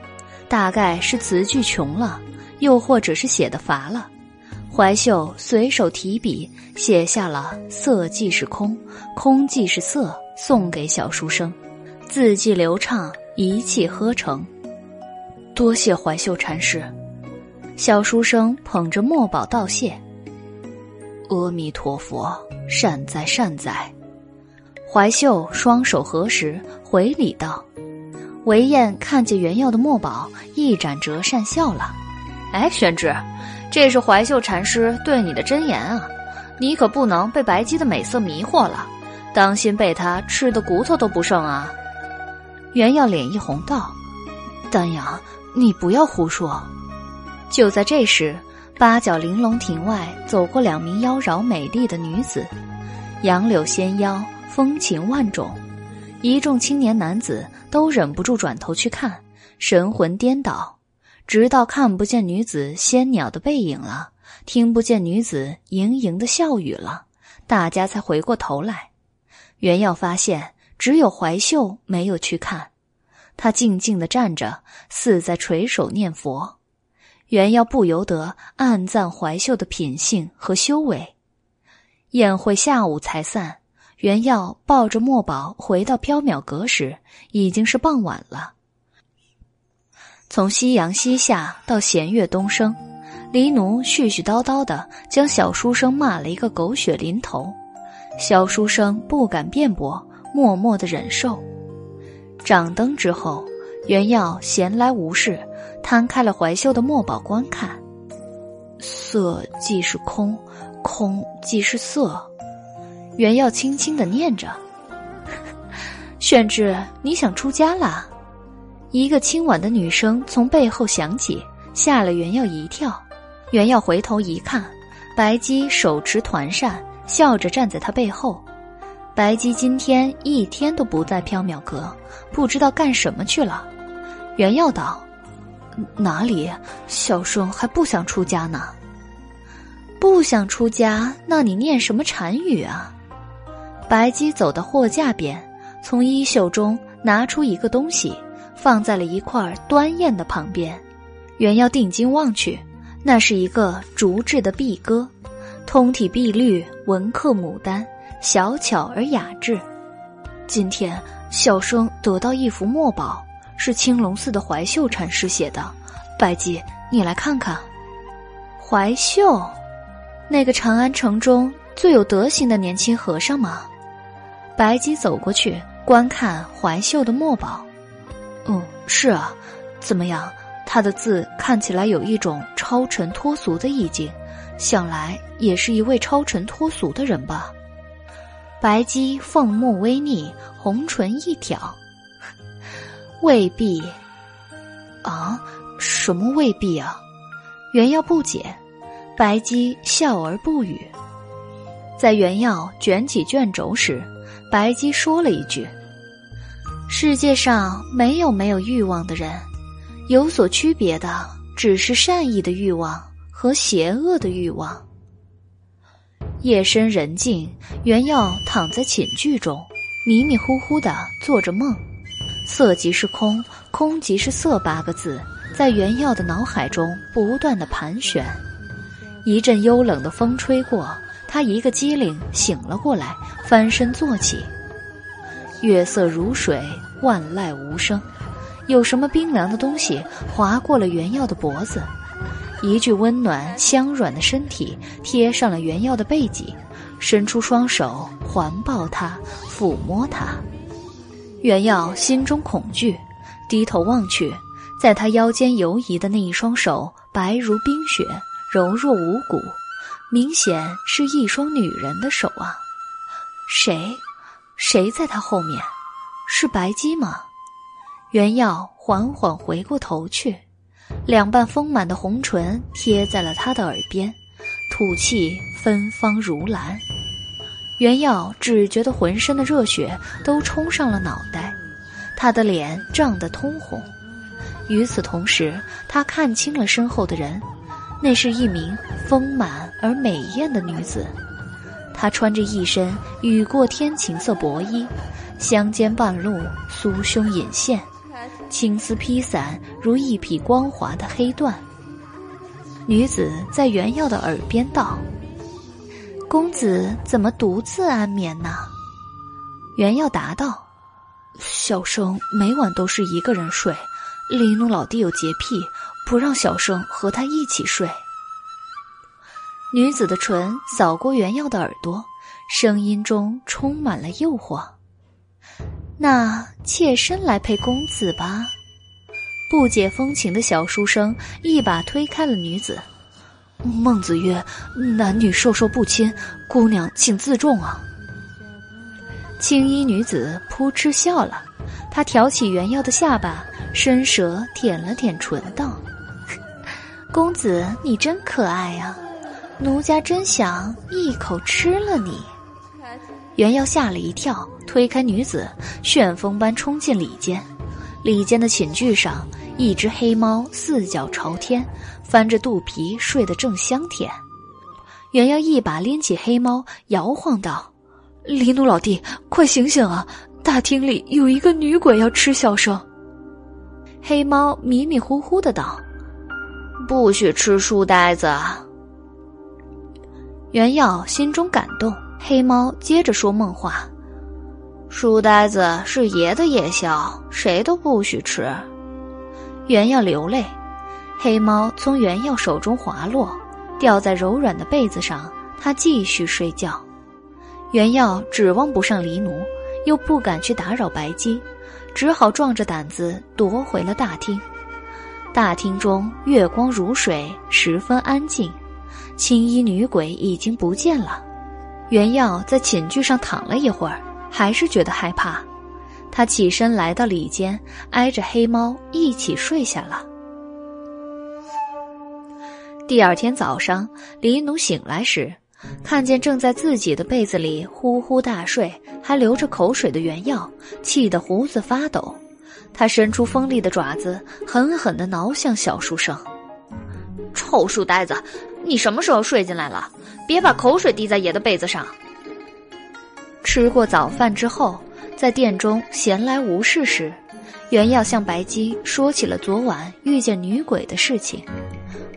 大概是词句穷了，又或者是写的乏了。怀秀随手提笔写下了“色即是空，空即是色”，送给小书生，字迹流畅，一气呵成。多谢怀秀禅师。小书生捧着墨宝道谢。阿弥陀佛，善哉善哉。怀秀双手合十，回礼道：“韦燕看见原耀的墨宝，一展折扇笑了。哎，玄之。”这是怀秀禅师对你的真言啊！你可不能被白姬的美色迷惑了，当心被他吃的骨头都不剩啊！袁耀脸一红道：“丹阳，你不要胡说。”就在这时，八角玲珑亭外走过两名妖娆美丽的女子，杨柳纤腰，风情万种，一众青年男子都忍不住转头去看，神魂颠倒。直到看不见女子仙鸟的背影了，听不见女子盈盈的笑语了，大家才回过头来。袁耀发现只有怀秀没有去看，他静静的站着，似在垂手念佛。袁耀不由得暗赞怀秀的品性和修为。宴会下午才散，袁耀抱着墨宝回到缥缈阁时，已经是傍晚了。从夕阳西下到弦月东升，黎奴絮絮叨叨的将小书生骂了一个狗血淋头。小书生不敢辩驳，默默的忍受。掌灯之后，袁耀闲来无事，摊开了怀秀的墨宝观看。色即是空，空即是色。袁耀轻轻的念着：“ 宣之，你想出家啦？”一个轻婉的女声从背后响起，吓了袁耀一跳。袁耀回头一看，白姬手持团扇，笑着站在他背后。白姬今天一天都不在缥缈阁，不知道干什么去了。原耀道：“哪里？小生还不想出家呢。不想出家，那你念什么禅语啊？”白姬走到货架边，从衣袖中拿出一个东西，放在了一块端砚的旁边。原要定睛望去，那是一个竹制的碧鸽，通体碧绿，纹刻牡丹。小巧而雅致。今天小生得到一幅墨宝，是青龙寺的怀秀禅师写的。白姬，你来看看。怀秀，那个长安城中最有德行的年轻和尚吗？白姬走过去观看怀秀的墨宝。嗯，是啊。怎么样？他的字看起来有一种超尘脱俗的意境，想来也是一位超尘脱俗的人吧。白姬凤目微睨，红唇一挑，未必。啊，什么未必啊？袁耀不解。白姬笑而不语。在袁耀卷起卷轴时，白姬说了一句：“世界上没有没有欲望的人，有所区别的只是善意的欲望和邪恶的欲望。”夜深人静，袁耀躺在寝具中，迷迷糊糊的做着梦。色即是空，空即是色，八个字在袁耀的脑海中不断的盘旋。一阵幽冷的风吹过，他一个机灵醒了过来，翻身坐起。月色如水，万籁无声。有什么冰凉的东西划过了袁耀的脖子？一具温暖香软的身体贴上了原耀的背脊，伸出双手环抱他，抚摸他。原耀心中恐惧，低头望去，在他腰间游移的那一双手白如冰雪，柔若无骨，明显是一双女人的手啊！谁？谁在他后面？是白姬吗？原耀缓缓回过头去。两瓣丰满的红唇贴在了他的耳边，吐气芬芳如兰。袁耀只觉得浑身的热血都冲上了脑袋，他的脸涨得通红。与此同时，他看清了身后的人，那是一名丰满而美艳的女子。她穿着一身雨过天晴色薄衣，香肩半露，酥胸隐现。青丝披散，如一匹光滑的黑缎。女子在袁耀的耳边道：“公子怎么独自安眠呢？”袁耀答道：“小生每晚都是一个人睡，黎奴老弟有洁癖，不让小生和他一起睡。”女子的唇扫过袁耀的耳朵，声音中充满了诱惑。那妾身来陪公子吧。不解风情的小书生一把推开了女子。孟子曰：“男女授受不亲，姑娘请自重啊。”青衣女子扑哧笑了，她挑起原耀的下巴，伸舌舔了舔唇，道：“公子你真可爱呀，奴家真想一口吃了你。”原耀吓了一跳，推开女子，旋风般冲进里间。里间的寝具上，一只黑猫四脚朝天，翻着肚皮睡得正香甜。原耀一把拎起黑猫，摇晃道：“黎奴老弟，快醒醒啊！大厅里有一个女鬼要吃小生。”黑猫迷迷糊糊的道：“不许吃书呆子。”原耀心中感动。黑猫接着说梦话：“书呆子是爷的夜宵，谁都不许吃。”原耀流泪，黑猫从原耀手中滑落，掉在柔软的被子上。他继续睡觉。原耀指望不上黎奴，又不敢去打扰白姬，只好壮着胆子夺回了大厅。大厅中月光如水，十分安静。青衣女鬼已经不见了。袁耀在寝具上躺了一会儿，还是觉得害怕。他起身来到里间，挨着黑猫一起睡下了。第二天早上，黎奴醒来时，看见正在自己的被子里呼呼大睡、还流着口水的原耀，气得胡子发抖。他伸出锋利的爪子，狠狠地挠向小书生。臭书呆子，你什么时候睡进来了？别把口水滴在爷的被子上。吃过早饭之后，在殿中闲来无事时，原耀向白姬说起了昨晚遇见女鬼的事情。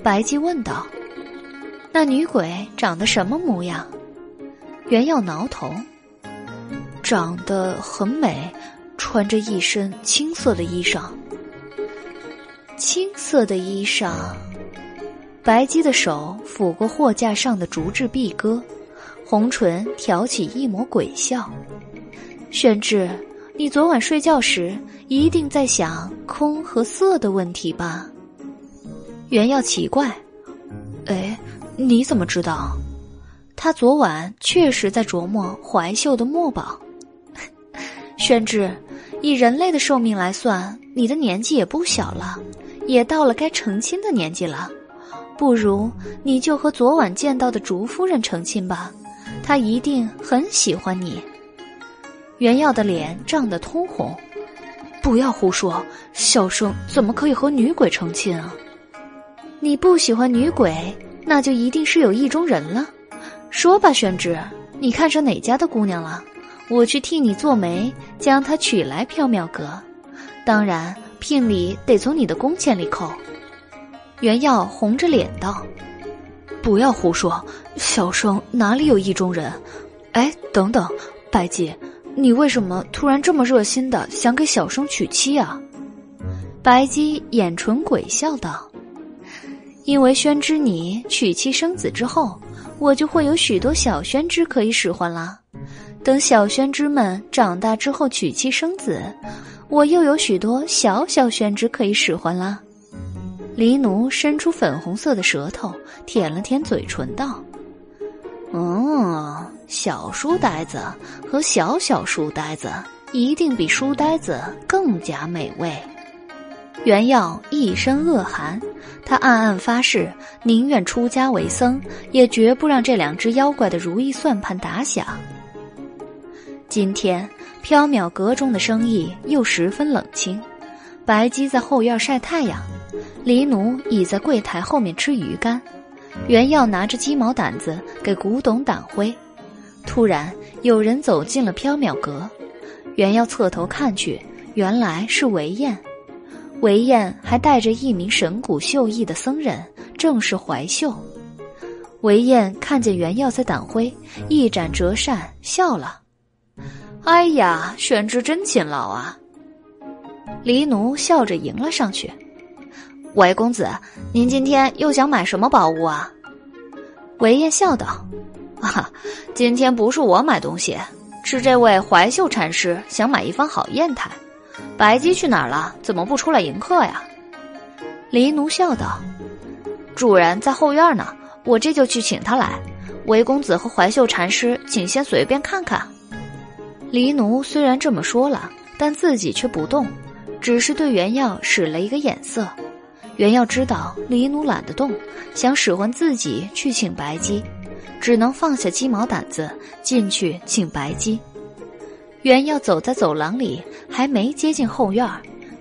白姬问道：“那女鬼长得什么模样？”原耀挠头：“长得很美，穿着一身青色的衣裳。青色的衣裳。”白姬的手抚过货架上的竹制壁歌，红唇挑起一抹鬼笑。宣志，你昨晚睡觉时一定在想空和色的问题吧？袁耀奇怪，哎，你怎么知道？他昨晚确实在琢磨怀秀的墨宝。宣志，以人类的寿命来算，你的年纪也不小了，也到了该成亲的年纪了。不如你就和昨晚见到的竹夫人成亲吧，她一定很喜欢你。袁耀的脸涨得通红，不要胡说，小生怎么可以和女鬼成亲啊？你不喜欢女鬼，那就一定是有意中人了。说吧，宣之，你看上哪家的姑娘了？我去替你做媒，将她娶来缥缈阁。当然，聘礼得从你的工钱里扣。袁耀红着脸道：“不要胡说，小生哪里有意中人？哎，等等，白姬，你为什么突然这么热心的想给小生娶妻啊？”白姬眼唇鬼笑道：“因为宣之你娶妻生子之后，我就会有许多小宣之可以使唤啦。等小宣之们长大之后娶妻生子，我又有许多小小宣之可以使唤啦。”黎奴伸出粉红色的舌头，舔了舔嘴唇，道：“嗯，小书呆子和小小书呆子一定比书呆子更加美味。”袁耀一身恶寒，他暗暗发誓，宁愿出家为僧，也绝不让这两只妖怪的如意算盘打响。今天缥缈阁中的生意又十分冷清，白姬在后院晒太阳。黎奴倚在柜台后面吃鱼干，袁耀拿着鸡毛掸子给古董掸灰。突然，有人走进了缥缈阁，袁耀侧头看去，原来是韦燕。韦燕还带着一名神骨秀逸的僧人，正是怀秀。韦燕看见袁耀在掸灰，一展折扇笑了：“哎呀，玄之真勤劳啊！”黎奴笑着迎了上去。韦公子，您今天又想买什么宝物啊？韦燕笑道：“啊，今天不是我买东西，是这位怀秀禅师想买一方好砚台。白姬去哪儿了？怎么不出来迎客呀？”黎奴笑道：“主人在后院呢，我这就去请他来。韦公子和怀秀禅师，请先随便看看。”黎奴虽然这么说了，但自己却不动，只是对原耀使了一个眼色。原耀知道黎奴懒得动，想使唤自己去请白姬，只能放下鸡毛掸子进去请白姬。原要走在走廊里，还没接近后院，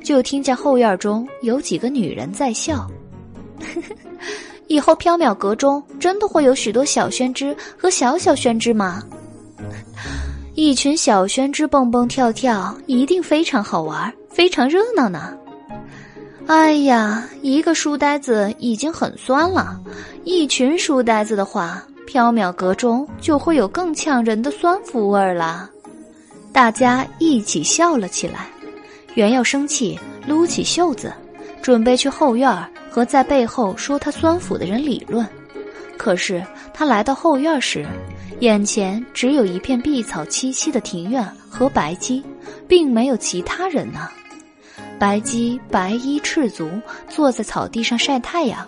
就听见后院中有几个女人在笑。以后缥缈阁中真的会有许多小宣之和小小宣之吗？一群小宣之蹦蹦跳跳，一定非常好玩，非常热闹呢。哎呀，一个书呆子已经很酸了，一群书呆子的话，缥缈阁中就会有更呛人的酸腐味儿了。大家一起笑了起来。袁耀生气，撸起袖子，准备去后院和在背后说他酸腐的人理论。可是他来到后院时，眼前只有一片碧草萋萋的庭院和白鸡，并没有其他人呢。白鸡白衣赤足坐在草地上晒太阳，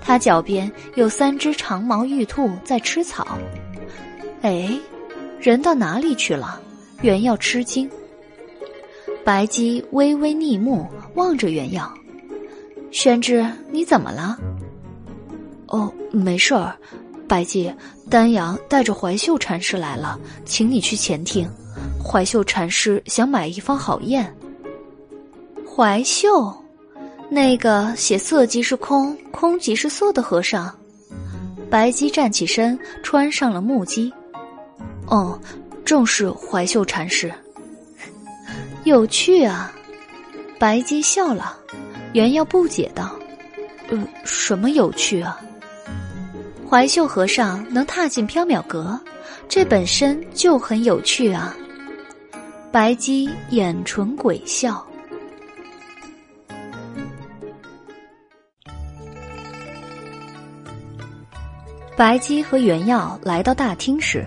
他脚边有三只长毛玉兔在吃草。哎，人到哪里去了？袁耀吃惊。白姬微微逆目望着袁耀：“宣之，你怎么了？”“哦，没事儿，白姬，丹阳带着怀秀禅师来了，请你去前厅。怀秀禅师想买一方好砚。怀秀，那个写“色即是空，空即是色”的和尚。白姬站起身，穿上了木屐。哦，正是怀秀禅师。有趣啊！白姬笑了。袁耀不解道：“呃，什么有趣啊？”怀秀和尚能踏进缥缈阁，这本身就很有趣啊！白姬眼唇鬼笑。白姬和袁耀来到大厅时，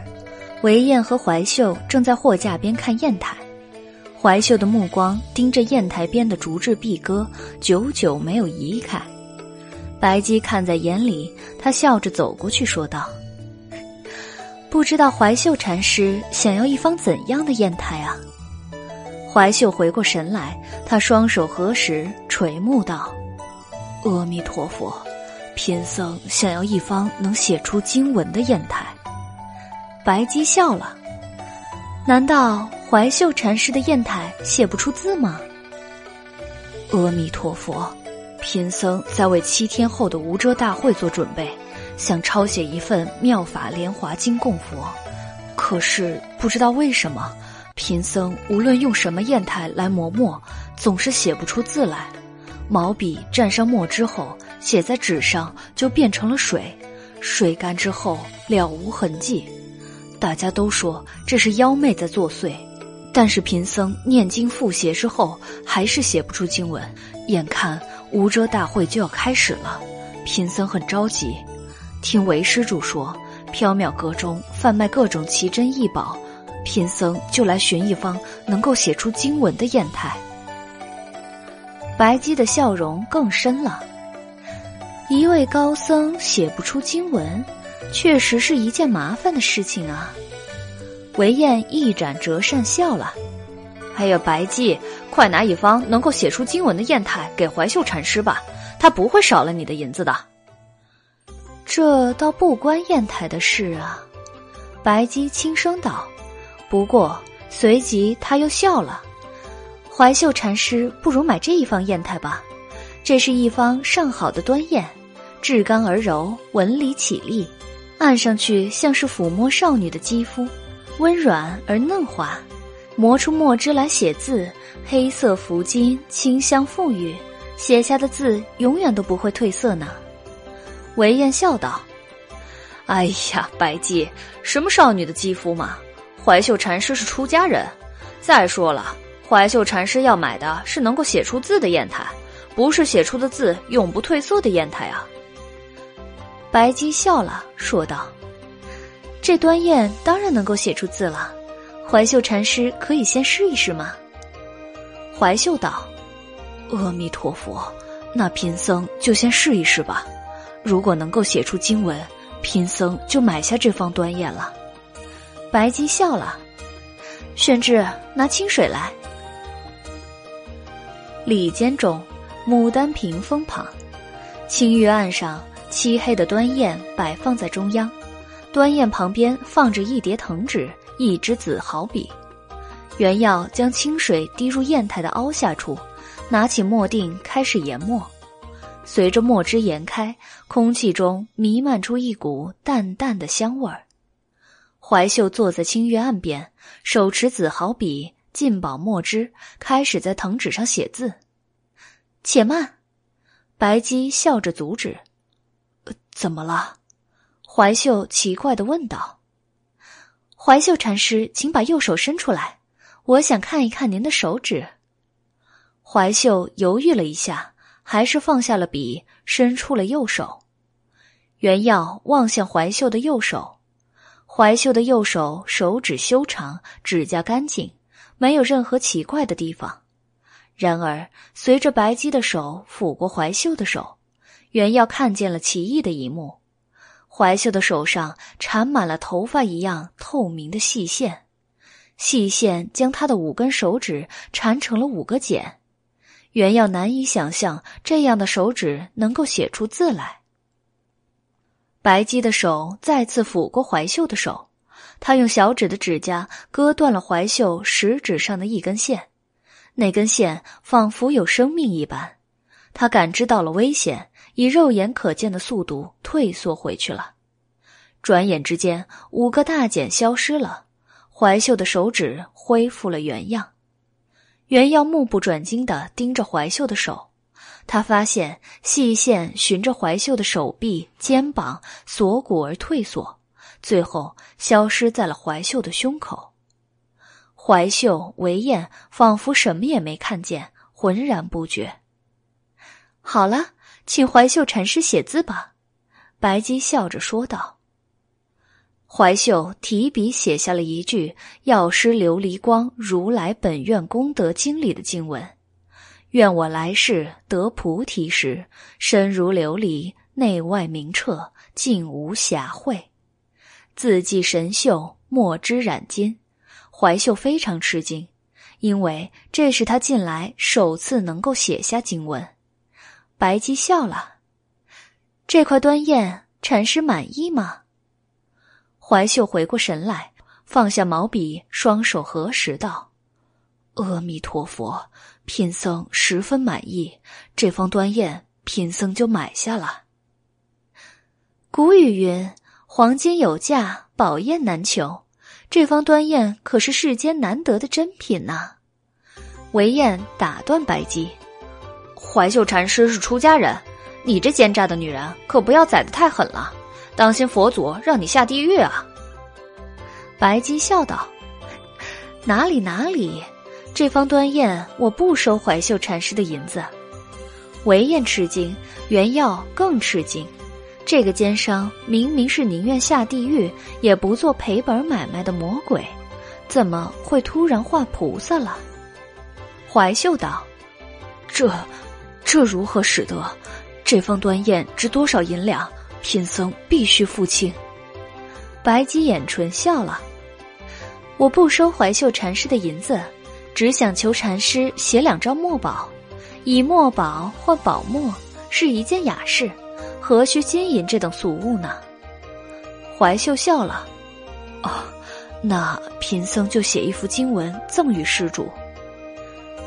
韦燕和怀秀正在货架边看砚台。怀秀的目光盯着砚台边的竹制壁鸽，久久没有移开。白姬看在眼里，他笑着走过去说道：“不知道怀秀禅师想要一方怎样的砚台啊？”怀秀回过神来，他双手合十，垂目道：“阿弥陀佛，贫僧想要一方能写出经文的砚台。”白姬笑了：“难道怀秀禅师的砚台写不出字吗？”阿弥陀佛。贫僧在为七天后的无遮大会做准备，想抄写一份《妙法莲华经》供佛，可是不知道为什么，贫僧无论用什么砚台来磨墨，总是写不出字来。毛笔蘸上墨之后，写在纸上就变成了水，水干之后了无痕迹。大家都说这是妖魅在作祟，但是贫僧念经复邪之后，还是写不出经文。眼看。无遮大会就要开始了，贫僧很着急。听韦施主说，缥缈阁中贩卖各种奇珍异宝，贫僧就来寻一方能够写出经文的砚台。白姬的笑容更深了。一位高僧写不出经文，确实是一件麻烦的事情啊。韦燕一展折扇笑了。还有白姬，快拿一方能够写出经文的砚台给怀秀禅师吧，他不会少了你的银子的。这倒不关砚台的事啊，白姬轻声道。不过随即他又笑了。怀秀禅师不如买这一方砚台吧，这是一方上好的端砚，质刚而柔，纹理绮丽，按上去像是抚摸少女的肌肤，温软而嫩滑。磨出墨汁来写字，黑色浮金，清香馥郁，写下的字永远都不会褪色呢。韦燕笑道：“哎呀，白姬，什么少女的肌肤嘛？怀秀禅师是出家人。再说了，怀秀禅师要买的是能够写出字的砚台，不是写出的字永不褪色的砚台啊。”白姬笑了，说道：“这端砚当然能够写出字了。”怀秀禅师可以先试一试吗？怀秀道：“阿弥陀佛，那贫僧就先试一试吧。如果能够写出经文，贫僧就买下这方端砚了。”白姬笑了。宣志拿清水来。里间中，牡丹屏风旁，青玉案上，漆黑的端砚摆放在中央，端砚旁边放着一叠藤纸。一支紫毫笔，原耀将清水滴入砚台的凹下处，拿起墨锭开始研墨。随着墨汁研开，空气中弥漫出一股淡淡的香味儿。怀秀坐在清月案边，手持紫毫笔，浸饱墨汁，开始在藤纸上写字。且慢，白姬笑着阻止。怎么了？怀秀奇怪的问道。怀秀禅师，请把右手伸出来，我想看一看您的手指。怀秀犹豫了一下，还是放下了笔，伸出了右手。原耀望向怀秀的右手，怀秀的右手手指修长，指甲干净，没有任何奇怪的地方。然而，随着白姬的手抚过怀秀的手，袁耀看见了奇异的一幕。怀秀的手上缠满了头发一样透明的细线，细线将他的五根手指缠成了五个茧。袁耀难以想象这样的手指能够写出字来。白姬的手再次抚过怀秀的手，他用小指的指甲割断了怀秀食指上的一根线，那根线仿佛有生命一般。他感知到了危险，以肉眼可见的速度退缩回去了。转眼之间，五个大茧消失了，怀秀的手指恢复了原样。原耀目不转睛地盯着怀秀的手，他发现细线循着怀秀的手臂、肩膀、锁骨而退缩，最后消失在了怀秀的胸口。怀秀、韦燕仿佛什么也没看见，浑然不觉。好了，请怀秀禅师写字吧，白姬笑着说道。怀秀提笔写下了一句“药师琉璃光如来本愿功德经”里的经文：“愿我来世得菩提时，身如琉璃，内外明澈，尽无瑕秽。”字迹神秀，墨汁染金。怀秀非常吃惊，因为这是他近来首次能够写下经文。白姬笑了：“这块端砚，禅师满意吗？”怀秀回过神来，放下毛笔，双手合十道：“阿弥陀佛，贫僧十分满意。这方端砚，贫僧就买下了。”古语云：“黄金有价，宝砚难求。”这方端砚可是世间难得的珍品呐！韦燕打断白姬：“怀秀禅师是出家人，你这奸诈的女人，可不要宰得太狠了。”当心佛祖让你下地狱啊！白姬笑道：“哪里哪里，这方端砚我不收怀秀禅师的银子。”韦燕吃惊，袁耀更吃惊。这个奸商明明是宁愿下地狱也不做赔本买卖的魔鬼，怎么会突然画菩萨了？怀秀道：“这，这如何使得？这方端砚值多少银两？”贫僧必须付清。白姬掩唇笑了：“我不收怀秀禅师的银子，只想求禅师写两张墨宝，以墨宝换宝墨是一件雅事，何须金银这等俗物呢？”怀秀笑了：“哦，那贫僧就写一幅经文赠与施主。”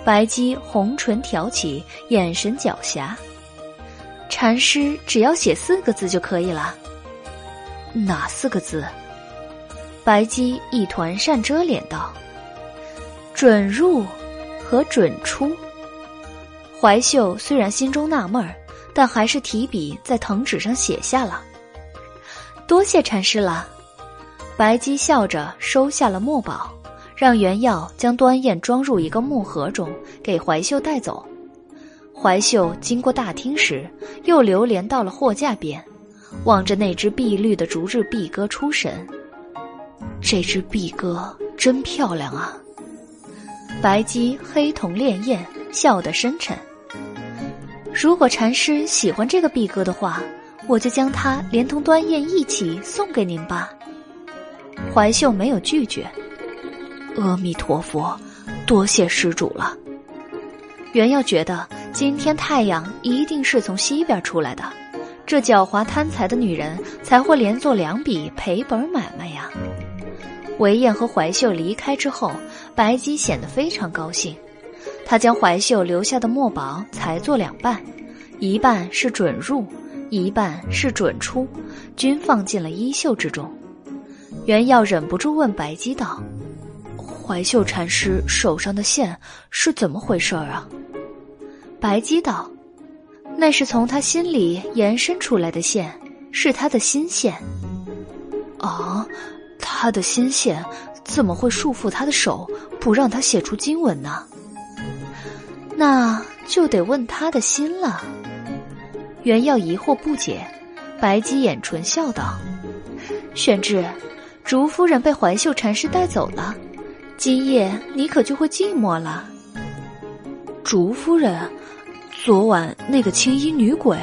白姬红唇挑起，眼神狡黠。禅师只要写四个字就可以了。哪四个字？白姬一团扇遮脸道：“准入和准出。”怀秀虽然心中纳闷儿，但还是提笔在藤纸上写下了。多谢禅师了。白姬笑着收下了墨宝，让袁耀将端砚装入一个木盒中，给怀秀带走。怀秀经过大厅时，又流连到了货架边，望着那只碧绿的竹制碧鸽出神。这只碧鸽真漂亮啊！白姬黑瞳潋滟，笑得深沉。如果禅师喜欢这个碧鸽的话，我就将它连同端砚一起送给您吧。怀秀没有拒绝。阿弥陀佛，多谢施主了。原要觉得。今天太阳一定是从西边出来的，这狡猾贪财的女人才会连做两笔赔本买卖呀。韦燕和怀秀离开之后，白姬显得非常高兴。她将怀秀留下的墨宝裁作两半，一半是准入，一半是准出，均放进了衣袖之中。袁耀忍不住问白姬道：“怀秀禅师手上的线是怎么回事啊？”白姬道：“那是从他心里延伸出来的线，是他的心线。啊，他的心线怎么会束缚他的手，不让他写出经文呢？那就得问他的心了。”袁耀疑惑不解，白姬掩唇笑道：“玄志，竹夫人被怀秀禅师带走了，今夜你可就会寂寞了。”竹夫人。昨晚那个青衣女鬼，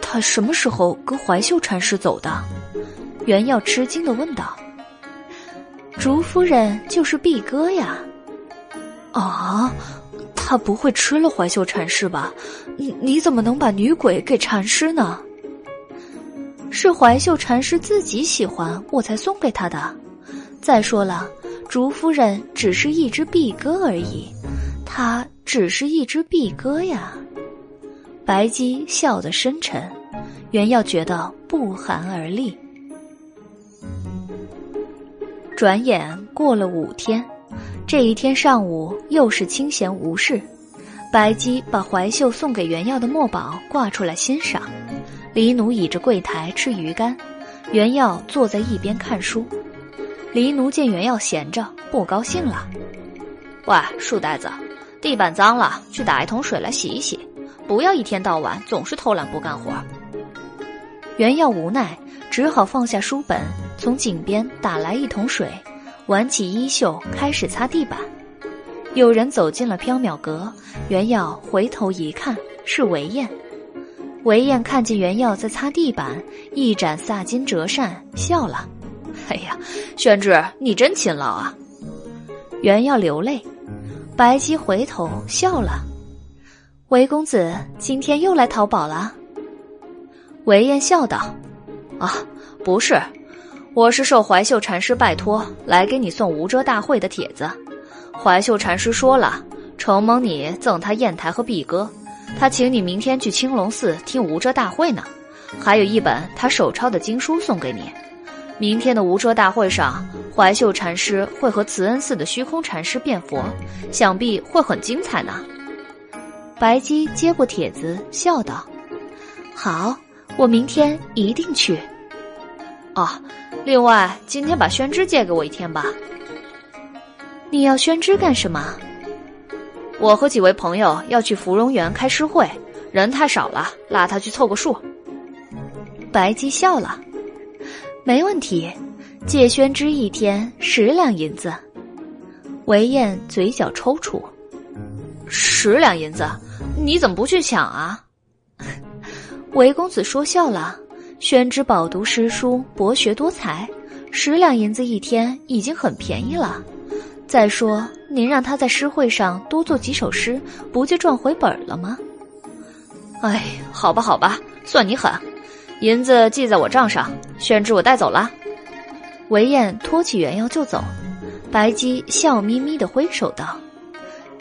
她什么时候跟怀秀禅师走的？袁耀吃惊的问道。竹夫人就是碧哥呀。啊，他不会吃了怀秀禅师吧？你你怎么能把女鬼给禅师呢？是怀秀禅师自己喜欢，我才送给他的。再说了，竹夫人只是一只碧鸽而已，她只是一只碧鸽呀。白姬笑得深沉，原耀觉得不寒而栗。转眼过了五天，这一天上午又是清闲无事，白姬把怀秀送给原耀的墨宝挂出来欣赏。黎奴倚着柜台吃鱼干，袁耀坐在一边看书。黎奴见袁耀闲着，不高兴了：“喂，书呆子，地板脏了，去打一桶水来洗一洗，不要一天到晚总是偷懒不干活。”袁耀无奈，只好放下书本，从井边打来一桶水，挽起衣袖开始擦地板。有人走进了缥缈阁，袁耀回头一看，是韦燕。韦燕看见袁耀在擦地板，一展萨金折扇，笑了：“ 哎呀，宣之，你真勤劳啊！”袁耀流泪，白姬回头笑了：“韦公子今天又来淘宝了？”韦燕笑道：“啊，不是，我是受怀秀禅师拜托来给你送无遮大会的帖子。怀秀禅师说了，承蒙你赠他砚台和碧歌。”他请你明天去青龙寺听无遮大会呢，还有一本他手抄的经书送给你。明天的无遮大会上，怀秀禅师会和慈恩寺的虚空禅师辩佛，想必会很精彩呢。白姬接过帖子，笑道：“好，我明天一定去。哦，另外今天把宣之借给我一天吧。你要宣之干什么？”我和几位朋友要去芙蓉园开诗会，人太少了，拉他去凑个数。白姬笑了，没问题，借宣之一天十两银子。韦燕嘴角抽搐，十两银子，你怎么不去抢啊？韦公子说笑了，宣之饱读诗书，博学多才，十两银子一天已经很便宜了。再说，您让他在诗会上多做几首诗，不就赚回本了吗？哎，好吧，好吧，算你狠，银子记在我账上。宣之，我带走了。韦燕托起原药就走，白姬笑眯眯的挥手道：“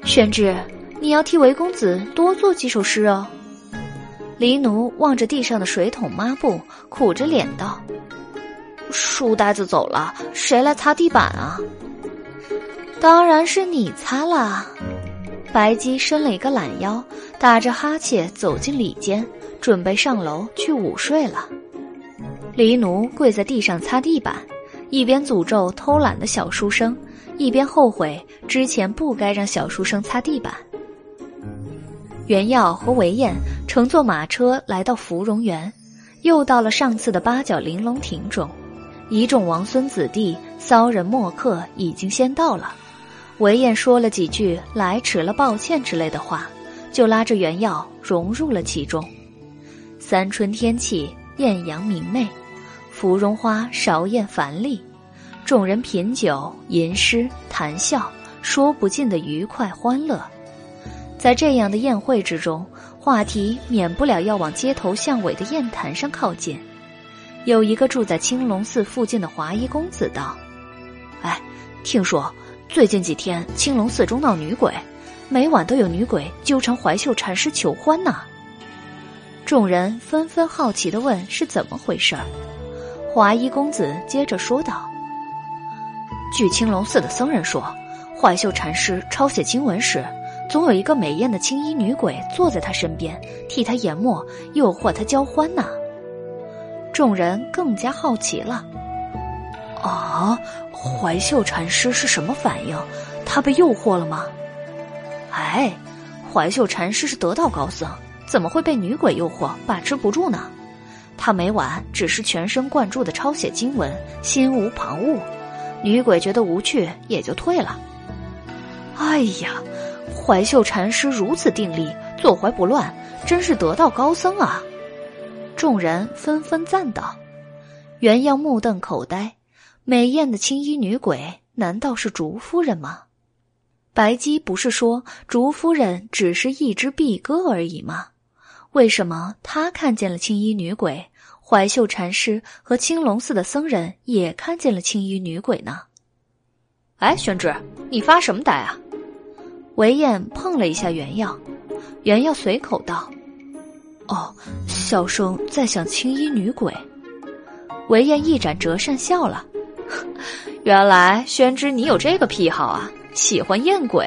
宣之，你要替韦公子多做几首诗哦。”黎奴望着地上的水桶抹布，苦着脸道：“书呆子走了，谁来擦地板啊？”当然是你擦了。白姬伸了一个懒腰，打着哈欠走进里间，准备上楼去午睡了。黎奴跪在地上擦地板，一边诅咒偷懒的小书生，一边后悔之前不该让小书生擦地板。袁耀和韦燕乘坐马车来到芙蓉园，又到了上次的八角玲珑亭中，一众王孙子弟、骚人墨客已经先到了。韦燕说了几句“来迟了，抱歉”之类的话，就拉着原耀融入了其中。三春天气，艳阳明媚，芙蓉花芍艳繁丽，众人品酒、吟诗、谈笑，说不尽的愉快欢乐。在这样的宴会之中，话题免不了要往街头巷尾的宴坛上靠近。有一个住在青龙寺附近的华衣公子道：“哎，听说……”最近几天，青龙寺中闹女鬼，每晚都有女鬼纠缠怀秀禅师求欢呢。众人纷纷好奇的问：“是怎么回事儿？”华衣公子接着说道：“据青龙寺的僧人说，怀秀禅师抄写经文时，总有一个美艳的青衣女鬼坐在他身边，替他研墨，诱惑他交欢呢。”众人更加好奇了。啊！怀秀禅师是什么反应？他被诱惑了吗？哎，怀秀禅师是得道高僧，怎么会被女鬼诱惑把持不住呢？他每晚只是全神贯注的抄写经文，心无旁骛。女鬼觉得无趣，也就退了。哎呀，怀秀禅师如此定力，坐怀不乱，真是得道高僧啊！众人纷纷赞道。原样目瞪口呆。美艳的青衣女鬼，难道是竹夫人吗？白姬不是说竹夫人只是一只碧鸽而已吗？为什么他看见了青衣女鬼，怀秀禅师和青龙寺的僧人也看见了青衣女鬼呢。哎，宣之，你发什么呆啊？韦燕碰了一下原药，原药随口道：“哦，小生在想青衣女鬼。”韦燕一展折扇笑了：“ 原来宣之你有这个癖好啊，喜欢艳鬼。”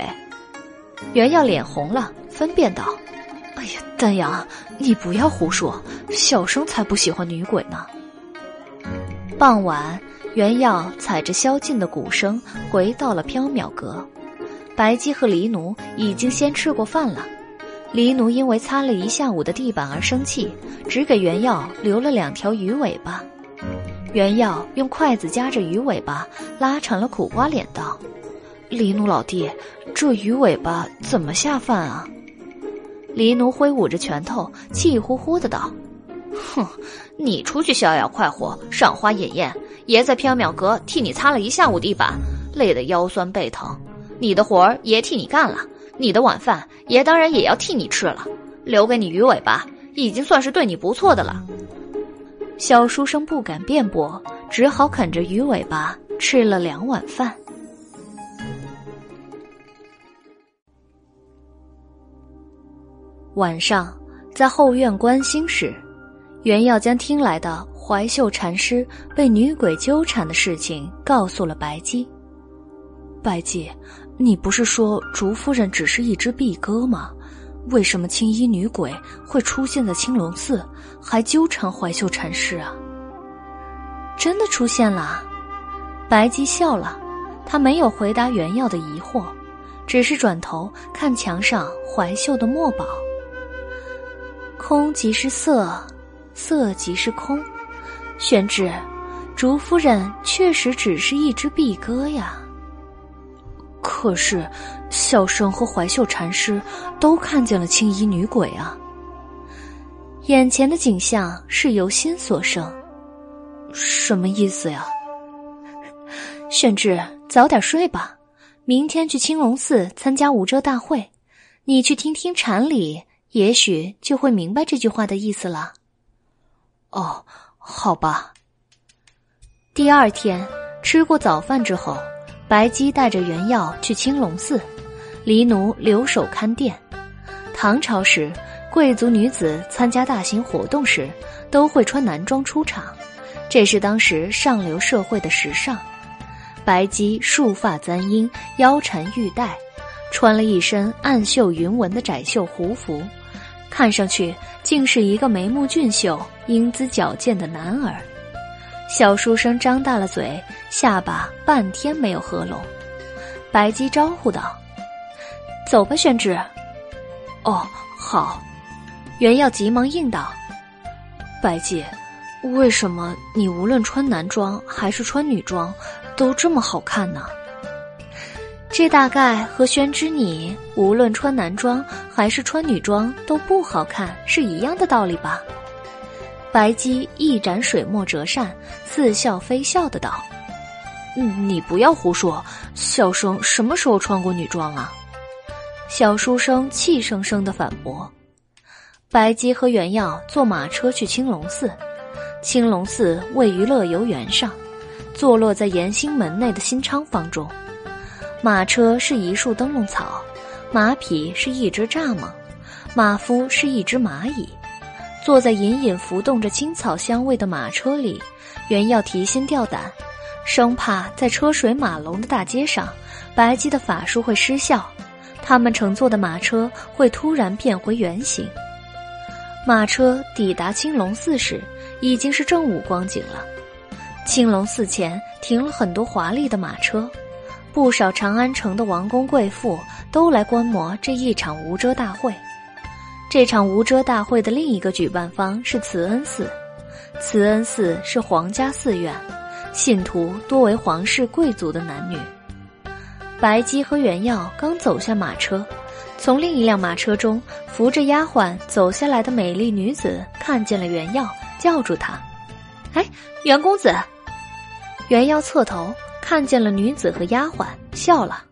原耀脸红了，分辨道：“哎呀，丹阳，你不要胡说，小生才不喜欢女鬼呢。”傍晚，原耀踩着宵禁的鼓声回到了缥缈阁。白姬和黎奴已经先吃过饭了。黎奴因为擦了一下午的地板而生气，只给原耀留了两条鱼尾巴。原耀用筷子夹着鱼尾巴，拉长了苦瓜脸，道：“黎奴老弟，这鱼尾巴怎么下饭啊？”黎奴挥舞着拳头，气呼呼的道：“哼，你出去逍遥快活，赏花饮宴，爷在缥缈阁替你擦了一下午地板，累得腰酸背疼。”你的活儿爷替你干了，你的晚饭爷当然也要替你吃了，留给你鱼尾巴已经算是对你不错的了。小书生不敢辩驳，只好啃着鱼尾巴吃了两碗饭。晚上，在后院观星时，袁耀将听来的怀秀禅师被女鬼纠缠的事情告诉了白姬。白姬。你不是说竹夫人只是一只碧鸽吗？为什么青衣女鬼会出现在青龙寺，还纠缠怀秀禅师啊？真的出现了，白姬笑了，他没有回答原耀的疑惑，只是转头看墙上怀秀的墨宝。空即是色，色即是空，玄之，竹夫人确实只是一只碧鸽呀。可是，小生和怀秀禅师都看见了青衣女鬼啊。眼前的景象是由心所生，什么意思呀？玄之，早点睡吧，明天去青龙寺参加五遮大会，你去听听禅理，也许就会明白这句话的意思了。哦，好吧。第二天吃过早饭之后。白姬带着原药去青龙寺，黎奴留守看店。唐朝时，贵族女子参加大型活动时，都会穿男装出场，这是当时上流社会的时尚。白姬束发簪缨，腰缠玉带，穿了一身暗绣云纹的窄袖胡服，看上去竟是一个眉目俊秀、英姿矫健的男儿。小书生张大了嘴，下巴半天没有合拢。白姬招呼道：“走吧，宣之。”“哦，好。”袁耀急忙应道：“白姬，为什么你无论穿男装还是穿女装，都这么好看呢？”这大概和宣之你无论穿男装还是穿女装都不好看是一样的道理吧。白姬一展水墨折扇，似笑非笑的道：“你不要胡说，小生什么时候穿过女装啊？”小书生气生生的反驳。白姬和原耀坐马车去青龙寺，青龙寺位于乐游原上，坐落在延兴门内的新昌坊中。马车是一束灯笼草，马匹是一只蚱蜢，马夫是一只蚂蚁。坐在隐隐浮动着青草香味的马车里，原要提心吊胆，生怕在车水马龙的大街上，白姬的法术会失效，他们乘坐的马车会突然变回原形。马车抵达青龙寺时，已经是正午光景了。青龙寺前停了很多华丽的马车，不少长安城的王公贵妇都来观摩这一场无遮大会。这场无遮大会的另一个举办方是慈恩寺，慈恩寺是皇家寺院，信徒多为皇室贵族的男女。白姬和袁耀刚走下马车，从另一辆马车中扶着丫鬟走下来的美丽女子看见了袁耀，叫住他：“哎，袁公子！”袁耀侧头看见了女子和丫鬟，笑了：“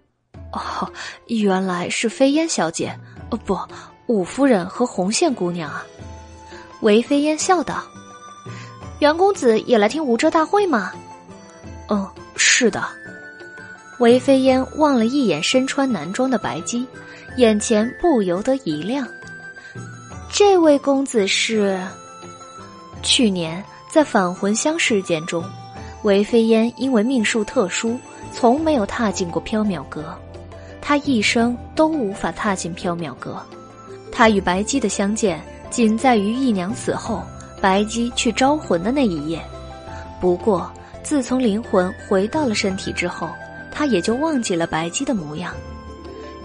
哦，原来是飞燕小姐。哦，不。”五夫人和红线姑娘啊，韦飞燕笑道：“袁公子也来听无遮大会吗？嗯，是的。韦飞烟望了一眼身穿男装的白姬，眼前不由得一亮。这位公子是？去年在返魂香事件中，韦飞烟因为命数特殊，从没有踏进过缥缈阁，他一生都无法踏进缥缈阁。他与白姬的相见，仅在于义娘死后，白姬去招魂的那一夜。不过，自从灵魂回到了身体之后，他也就忘记了白姬的模样。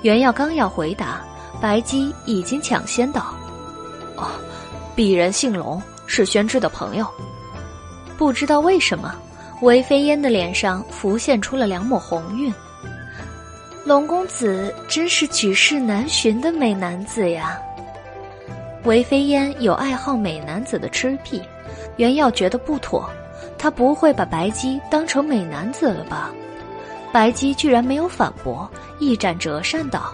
袁耀刚要回答，白姬已经抢先道：“哦，鄙人姓龙，是宣之的朋友。”不知道为什么，韦飞烟的脸上浮现出了两抹红晕。龙公子真是举世难寻的美男子呀！韦飞烟有爱好美男子的痴癖，袁耀觉得不妥，他不会把白姬当成美男子了吧？白姬居然没有反驳，一展折扇道：“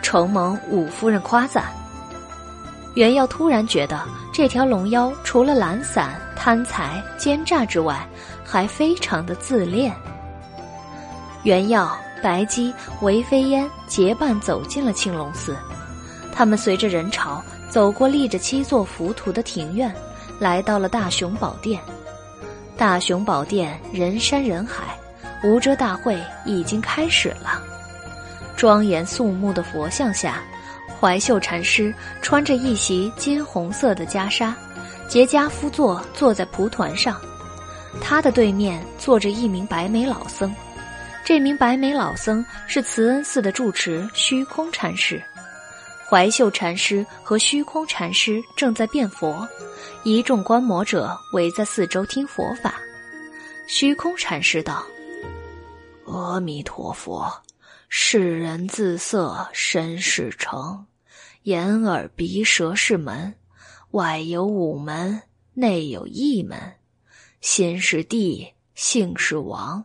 承蒙五夫人夸赞。”袁耀突然觉得这条龙妖除了懒散、贪财、奸诈之外，还非常的自恋。袁耀、白姬、韦飞烟结伴走进了青龙寺，他们随着人潮走过立着七座浮屠的庭院，来到了大雄宝殿。大雄宝殿人山人海。无遮大会已经开始了，庄严肃穆的佛像下，怀秀禅师穿着一袭金红色的袈裟，结跏趺坐坐在蒲团上，他的对面坐着一名白眉老僧，这名白眉老僧是慈恩寺的住持虚空禅师，怀秀禅师和虚空禅师正在辩佛，一众观摩者围在四周听佛法，虚空禅师道。阿弥陀佛，世人自色身是城，眼耳鼻舌是门，外有五门，内有一门。心是地，性是王，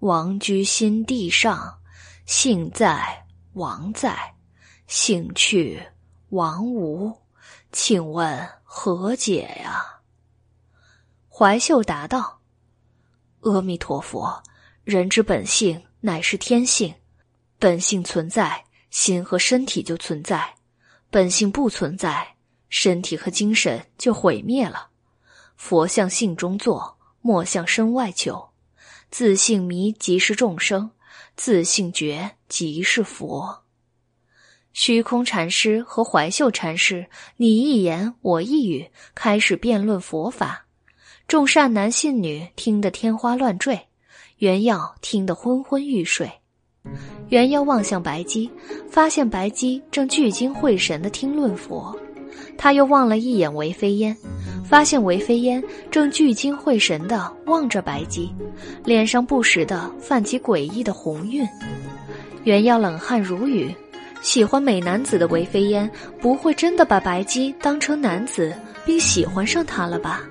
王居心地上，性在，王在，性去，王无。请问何解呀？怀秀答道：“阿弥陀佛。”人之本性乃是天性，本性存在，心和身体就存在；本性不存在，身体和精神就毁灭了。佛向性中坐，莫向身外求。自性迷即是众生，自性觉即是佛。虚空禅师和怀秀禅师你一言我一语，开始辩论佛法，众善男信女听得天花乱坠。原耀听得昏昏欲睡，袁耀望向白姬，发现白姬正聚精会神地听论佛。他又望了一眼韦飞烟，发现韦飞烟正聚精会神地望着白姬，脸上不时地泛起诡异的红晕。袁耀冷汗如雨，喜欢美男子的韦飞烟不会真的把白姬当成男子并喜欢上他了吧？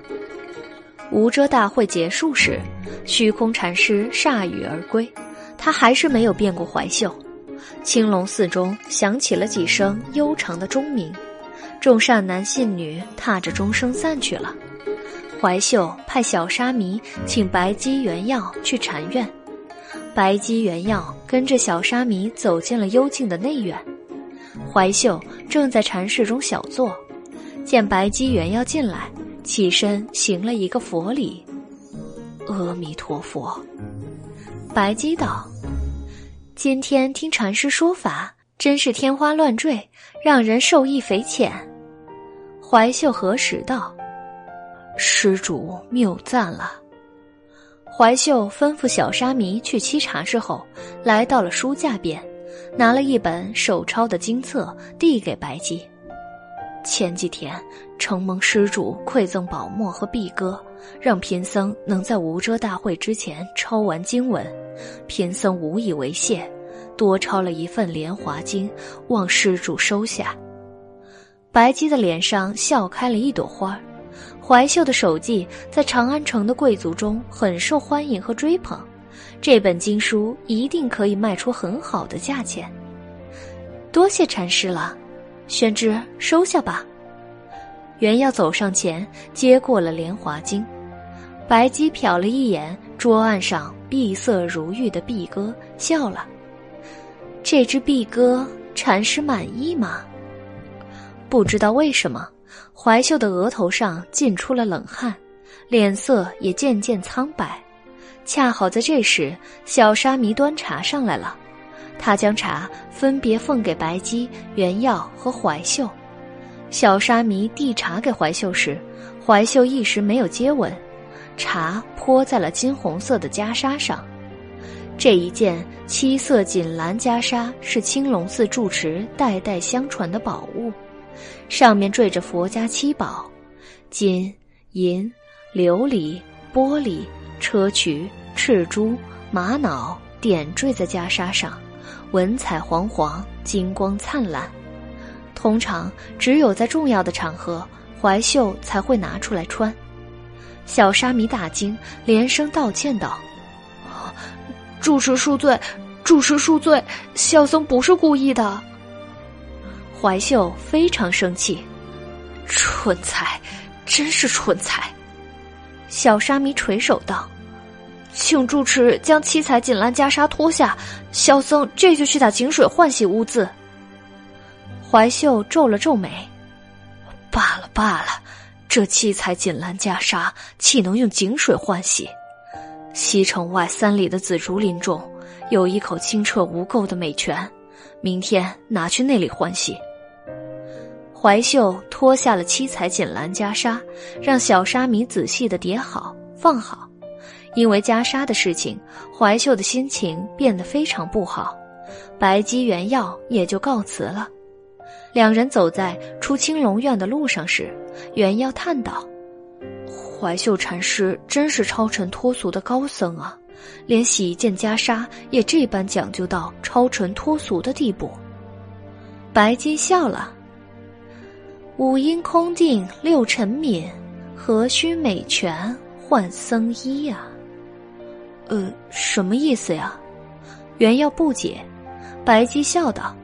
无遮大会结束时，虚空禅师铩羽而归，他还是没有变过怀秀。青龙寺中响起了几声悠长的钟鸣，众善男信女踏着钟声散去了。怀秀派小沙弥请白姬元耀去禅院，白姬元耀跟着小沙弥走进了幽静的内院。怀秀正在禅室中小坐，见白姬元耀进来。起身行了一个佛礼，阿弥陀佛。白姬道：“今天听禅师说法，真是天花乱坠，让人受益匪浅。”怀秀何时道：“施主谬赞了。”怀秀吩咐小沙弥去沏茶之后，来到了书架边，拿了一本手抄的经册递给白姬。前几天，承蒙施主馈赠宝墨和碧哥，让贫僧能在无遮大会之前抄完经文，贫僧无以为谢，多抄了一份莲华经，望施主收下。白姬的脸上笑开了一朵花，怀秀的手迹在长安城的贵族中很受欢迎和追捧，这本经书一定可以卖出很好的价钱。多谢禅师了。宣之，收下吧。袁耀走上前接过了莲华经。白姬瞟了一眼桌案上碧色如玉的碧鸽，笑了。这只碧鸽，禅师满意吗？不知道为什么，怀秀的额头上浸出了冷汗，脸色也渐渐苍白。恰好在这时，小沙弥端茶上来了，他将茶分别奉给白姬、袁耀和怀秀。小沙弥递茶给怀秀时，怀秀一时没有接吻。茶泼在了金红色的袈裟上，这一件七色锦蓝袈裟是青龙寺住持代代相传的宝物，上面缀着佛家七宝：金、银、琉璃、玻璃、砗磲、赤珠、玛瑙，点缀在袈裟上，文彩煌煌，金光灿烂。通常只有在重要的场合，怀秀才会拿出来穿。小沙弥大惊，连声道歉道：“住持恕罪，住持恕罪，小僧不是故意的。”怀秀非常生气：“蠢材，真是蠢材！”小沙弥垂手道：“请住持将七彩锦兰袈裟脱下，小僧这就去打井水换洗污渍。”怀秀皱了皱眉：“罢了罢了。”这七彩锦兰袈裟岂能用井水换洗？西城外三里的紫竹林中有一口清澈无垢的美泉，明天拿去那里换洗。怀秀脱下了七彩锦兰袈裟，让小沙弥仔细的叠好放好。因为袈裟的事情，怀秀的心情变得非常不好。白姬、原药也就告辞了。两人走在出青龙院的路上时，袁耀叹道：“怀秀禅师真是超尘脱俗的高僧啊，连洗一件袈裟也这般讲究到超尘脱俗的地步。”白姬笑了：“五阴空定六尘泯，何须美泉换僧衣呀？”呃，什么意思呀？袁耀不解。白姬笑道。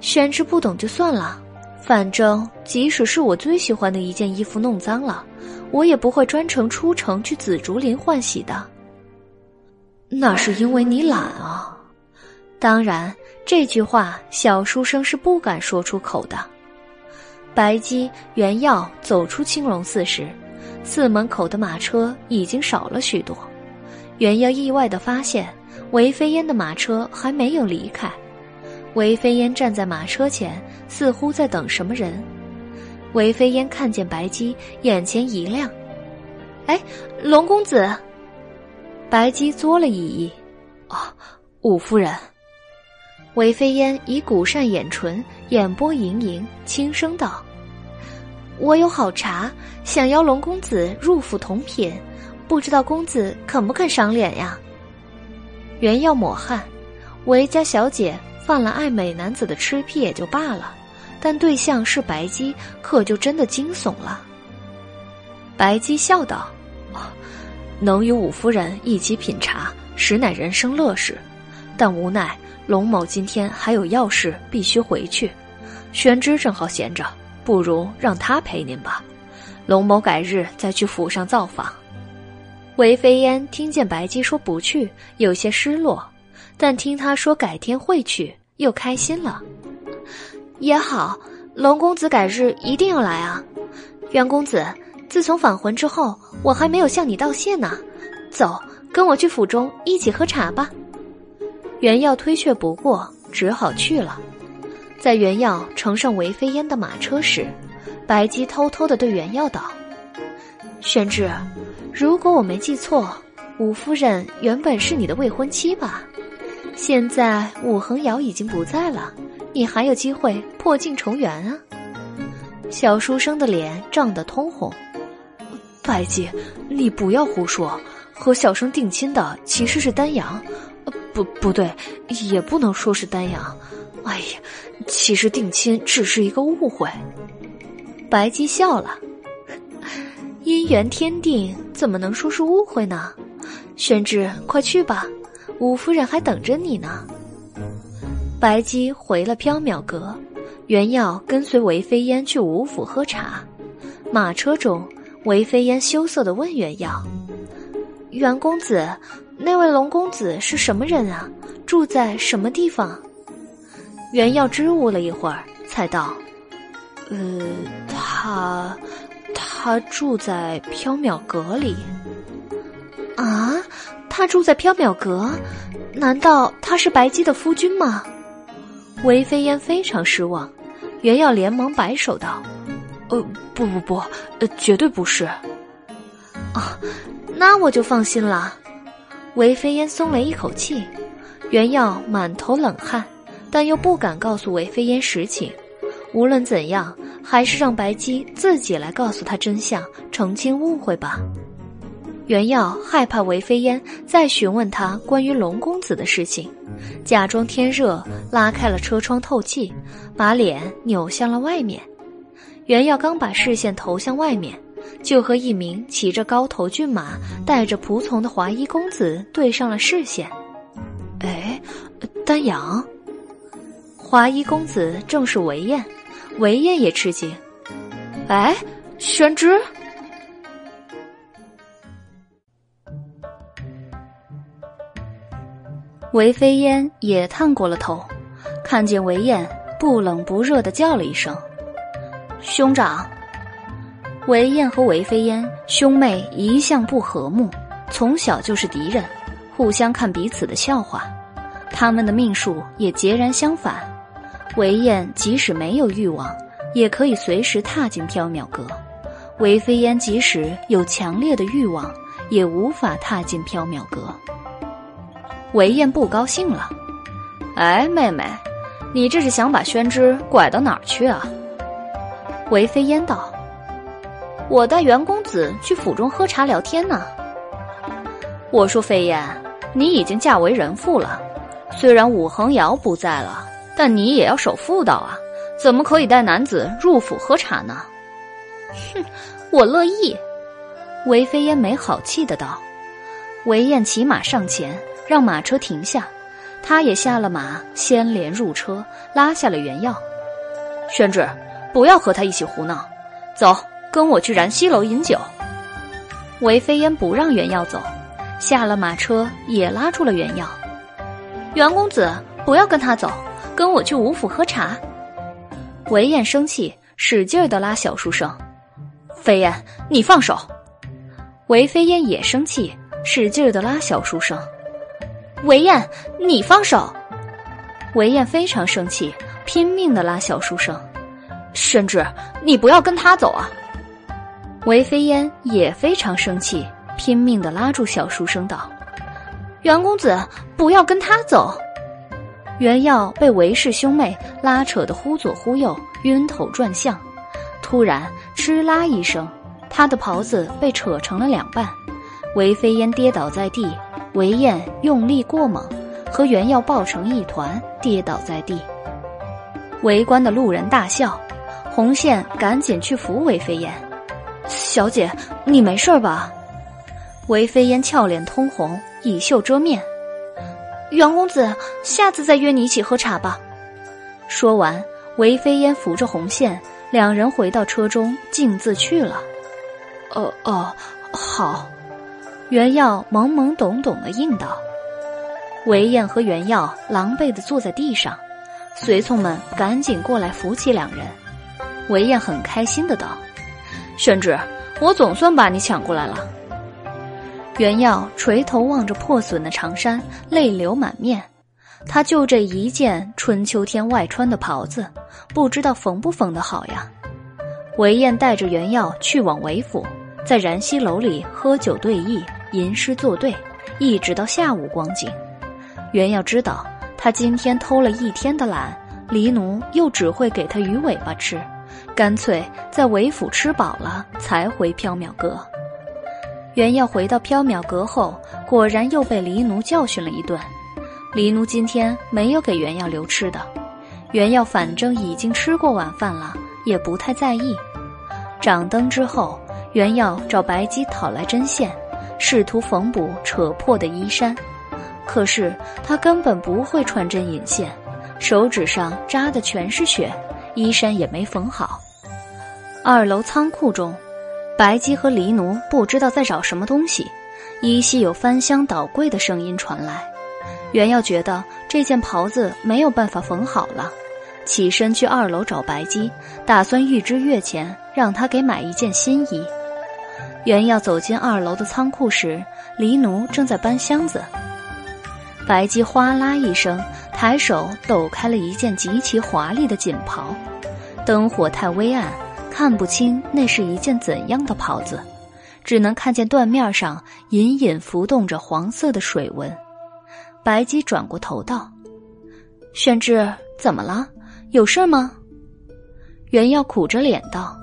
玄之不懂就算了，反正即使是我最喜欢的一件衣服弄脏了，我也不会专程出城去紫竹林换洗的。那是因为你懒啊。当然，这句话小书生是不敢说出口的。白姬、原耀走出青龙寺时，寺门口的马车已经少了许多。原耀意外的发现，韦飞烟的马车还没有离开。韦飞烟站在马车前，似乎在等什么人。韦飞烟看见白姬，眼前一亮：“哎，龙公子！”白姬作了一揖：“哦，五夫人。”韦飞烟以古扇掩唇，眼波盈盈，轻声道：“我有好茶，想邀龙公子入府同品，不知道公子肯不肯赏脸呀？”原要抹汗，韦家小姐。犯了爱美男子的痴癖也就罢了，但对象是白姬，可就真的惊悚了。白姬笑道：“能与五夫人一起品茶，实乃人生乐事。但无奈龙某今天还有要事，必须回去。玄之正好闲着，不如让他陪您吧。龙某改日再去府上造访。”韦飞烟听见白姬说不去，有些失落。但听他说改天会去，又开心了。也好，龙公子改日一定要来啊！袁公子，自从返魂之后，我还没有向你道谢呢。走，跟我去府中一起喝茶吧。袁耀推却不过，只好去了。在袁耀乘上韦飞烟的马车时，白姬偷偷的对袁耀道：“玄志，如果我没记错，武夫人原本是你的未婚妻吧？”现在武恒瑶已经不在了，你还有机会破镜重圆啊！小书生的脸涨得通红。白姬，你不要胡说，和小生定亲的其实是丹阳，不不对，也不能说是丹阳。哎呀，其实定亲只是一个误会。白姬笑了，姻缘天定，怎么能说是误会呢？宣之，快去吧。五夫人还等着你呢。白姬回了缥缈阁，原要跟随韦飞烟去吴府喝茶，马车中，韦飞烟羞涩的问袁耀：“袁公子，那位龙公子是什么人啊？住在什么地方？”袁耀支吾了一会儿，才道：“呃，他，他住在缥缈阁里。”啊，他住在缥缈阁？难道他是白姬的夫君吗？韦飞烟非常失望，袁耀连忙摆手道：“呃，不不不，呃，绝对不是。”啊，那我就放心了。韦飞烟松了一口气，袁耀满头冷汗，但又不敢告诉韦飞烟实情。无论怎样，还是让白姬自己来告诉他真相，澄清误会吧。袁耀害怕韦飞烟再询问他关于龙公子的事情，假装天热，拉开了车窗透气，把脸扭向了外面。袁耀刚把视线投向外面，就和一名骑着高头骏马、带着仆从的华衣公子对上了视线。哎，丹阳，华衣公子正是韦燕，韦燕也吃惊。哎，宣之。韦飞烟也探过了头，看见韦燕不冷不热的叫了一声：“兄长。”韦燕和韦飞烟兄妹一向不和睦，从小就是敌人，互相看彼此的笑话。他们的命数也截然相反。韦燕即使没有欲望，也可以随时踏进缥缈阁；韦飞烟即使有强烈的欲望，也无法踏进缥缈阁。韦燕不高兴了，哎，妹妹，你这是想把宣之拐到哪儿去啊？韦飞烟道：“我带袁公子去府中喝茶聊天呢。”我说：“飞燕，你已经嫁为人妇了，虽然武恒瑶不在了，但你也要守妇道啊，怎么可以带男子入府喝茶呢？”哼，我乐意。韦飞烟没好气的道。韦燕骑马上前。让马车停下，他也下了马，先连入车，拉下了原药。宣志，不要和他一起胡闹，走，跟我去燃溪楼饮酒。韦飞烟不让原药走，下了马车也拉住了原药。袁公子，不要跟他走，跟我去吴府喝茶。韦燕生气，使劲的拉小书生。飞燕，你放手。韦飞燕也生气，使劲的拉小书生。韦燕，你放手！韦燕非常生气，拼命的拉小书生。甚至，你不要跟他走啊！韦飞燕也非常生气，拼命的拉住小书生道：“袁公子，不要跟他走！”袁耀被韦氏兄妹拉扯的忽左忽右，晕头转向。突然，哧啦一声，他的袍子被扯成了两半，韦飞烟跌倒在地。韦燕用力过猛，和袁耀抱成一团，跌倒在地。围观的路人大笑，红线赶紧去扶韦飞燕。小姐，你没事吧？韦飞燕俏脸通红，以袖遮面。袁公子，下次再约你一起喝茶吧。说完，韦飞燕扶着红线，两人回到车中，径自去了。哦哦，好。袁耀懵懵懂懂的应道：“韦燕和袁耀狼狈的坐在地上，随从们赶紧过来扶起两人。韦燕很开心的道：‘宣之，我总算把你抢过来了。’袁耀垂头望着破损的长衫，泪流满面。他就这一件春秋天外穿的袍子，不知道缝不缝得好呀。”韦燕带着袁耀去往韦府，在燃溪楼里喝酒对弈。吟诗作对，一直到下午光景。袁耀知道他今天偷了一天的懒，黎奴又只会给他鱼尾巴吃，干脆在韦府吃饱了才回缥缈阁。袁耀回到缥缈阁后，果然又被黎奴教训了一顿。黎奴今天没有给袁耀留吃的，袁耀反正已经吃过晚饭了，也不太在意。掌灯之后，袁耀找白姬讨来针线。试图缝补扯破的衣衫，可是他根本不会穿针引线，手指上扎的全是血，衣衫也没缝好。二楼仓库中，白姬和黎奴不知道在找什么东西，依稀有翻箱倒柜的声音传来。袁耀觉得这件袍子没有办法缝好了，起身去二楼找白姬，打算预支月钱让他给买一件新衣。袁耀走进二楼的仓库时，黎奴正在搬箱子。白姬哗啦一声，抬手抖开了一件极其华丽的锦袍，灯火太微暗。看不清那是一件怎样的袍子，只能看见缎面上隐隐浮动着黄色的水纹。白姬转过头道：“宣之，怎么了？有事吗？”袁耀苦着脸道：“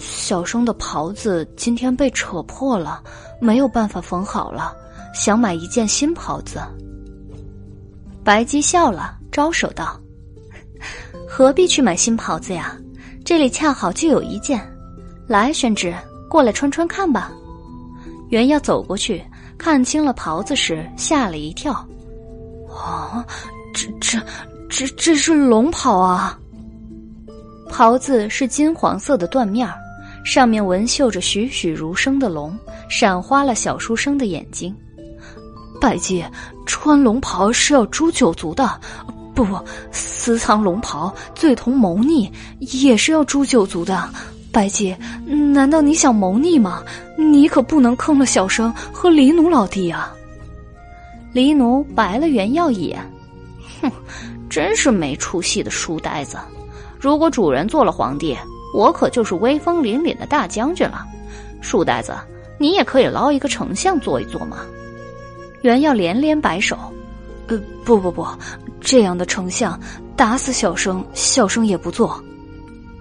小生的袍子今天被扯破了，没有办法缝好了，想买一件新袍子。”白姬笑了，招手道：“何必去买新袍子呀？”这里恰好就有一件，来，宣之，过来穿穿看吧。袁耀走过去，看清了袍子时，吓了一跳。啊，这这这这是龙袍啊！袍子是金黄色的缎面上面纹绣着栩栩如生的龙，闪花了小书生的眼睛。拜见，穿龙袍是要诛九族的。不不，私藏龙袍，罪同谋逆，也是要诛九族的。白姬，难道你想谋逆吗？你可不能坑了小生和黎奴老弟啊！黎奴白了袁耀一眼，哼，真是没出息的书呆子。如果主人做了皇帝，我可就是威风凛凛的大将军了。书呆子，你也可以捞一个丞相做一做嘛！袁耀连连摆手。呃，不不不，这样的丞相打死小生，小生也不做。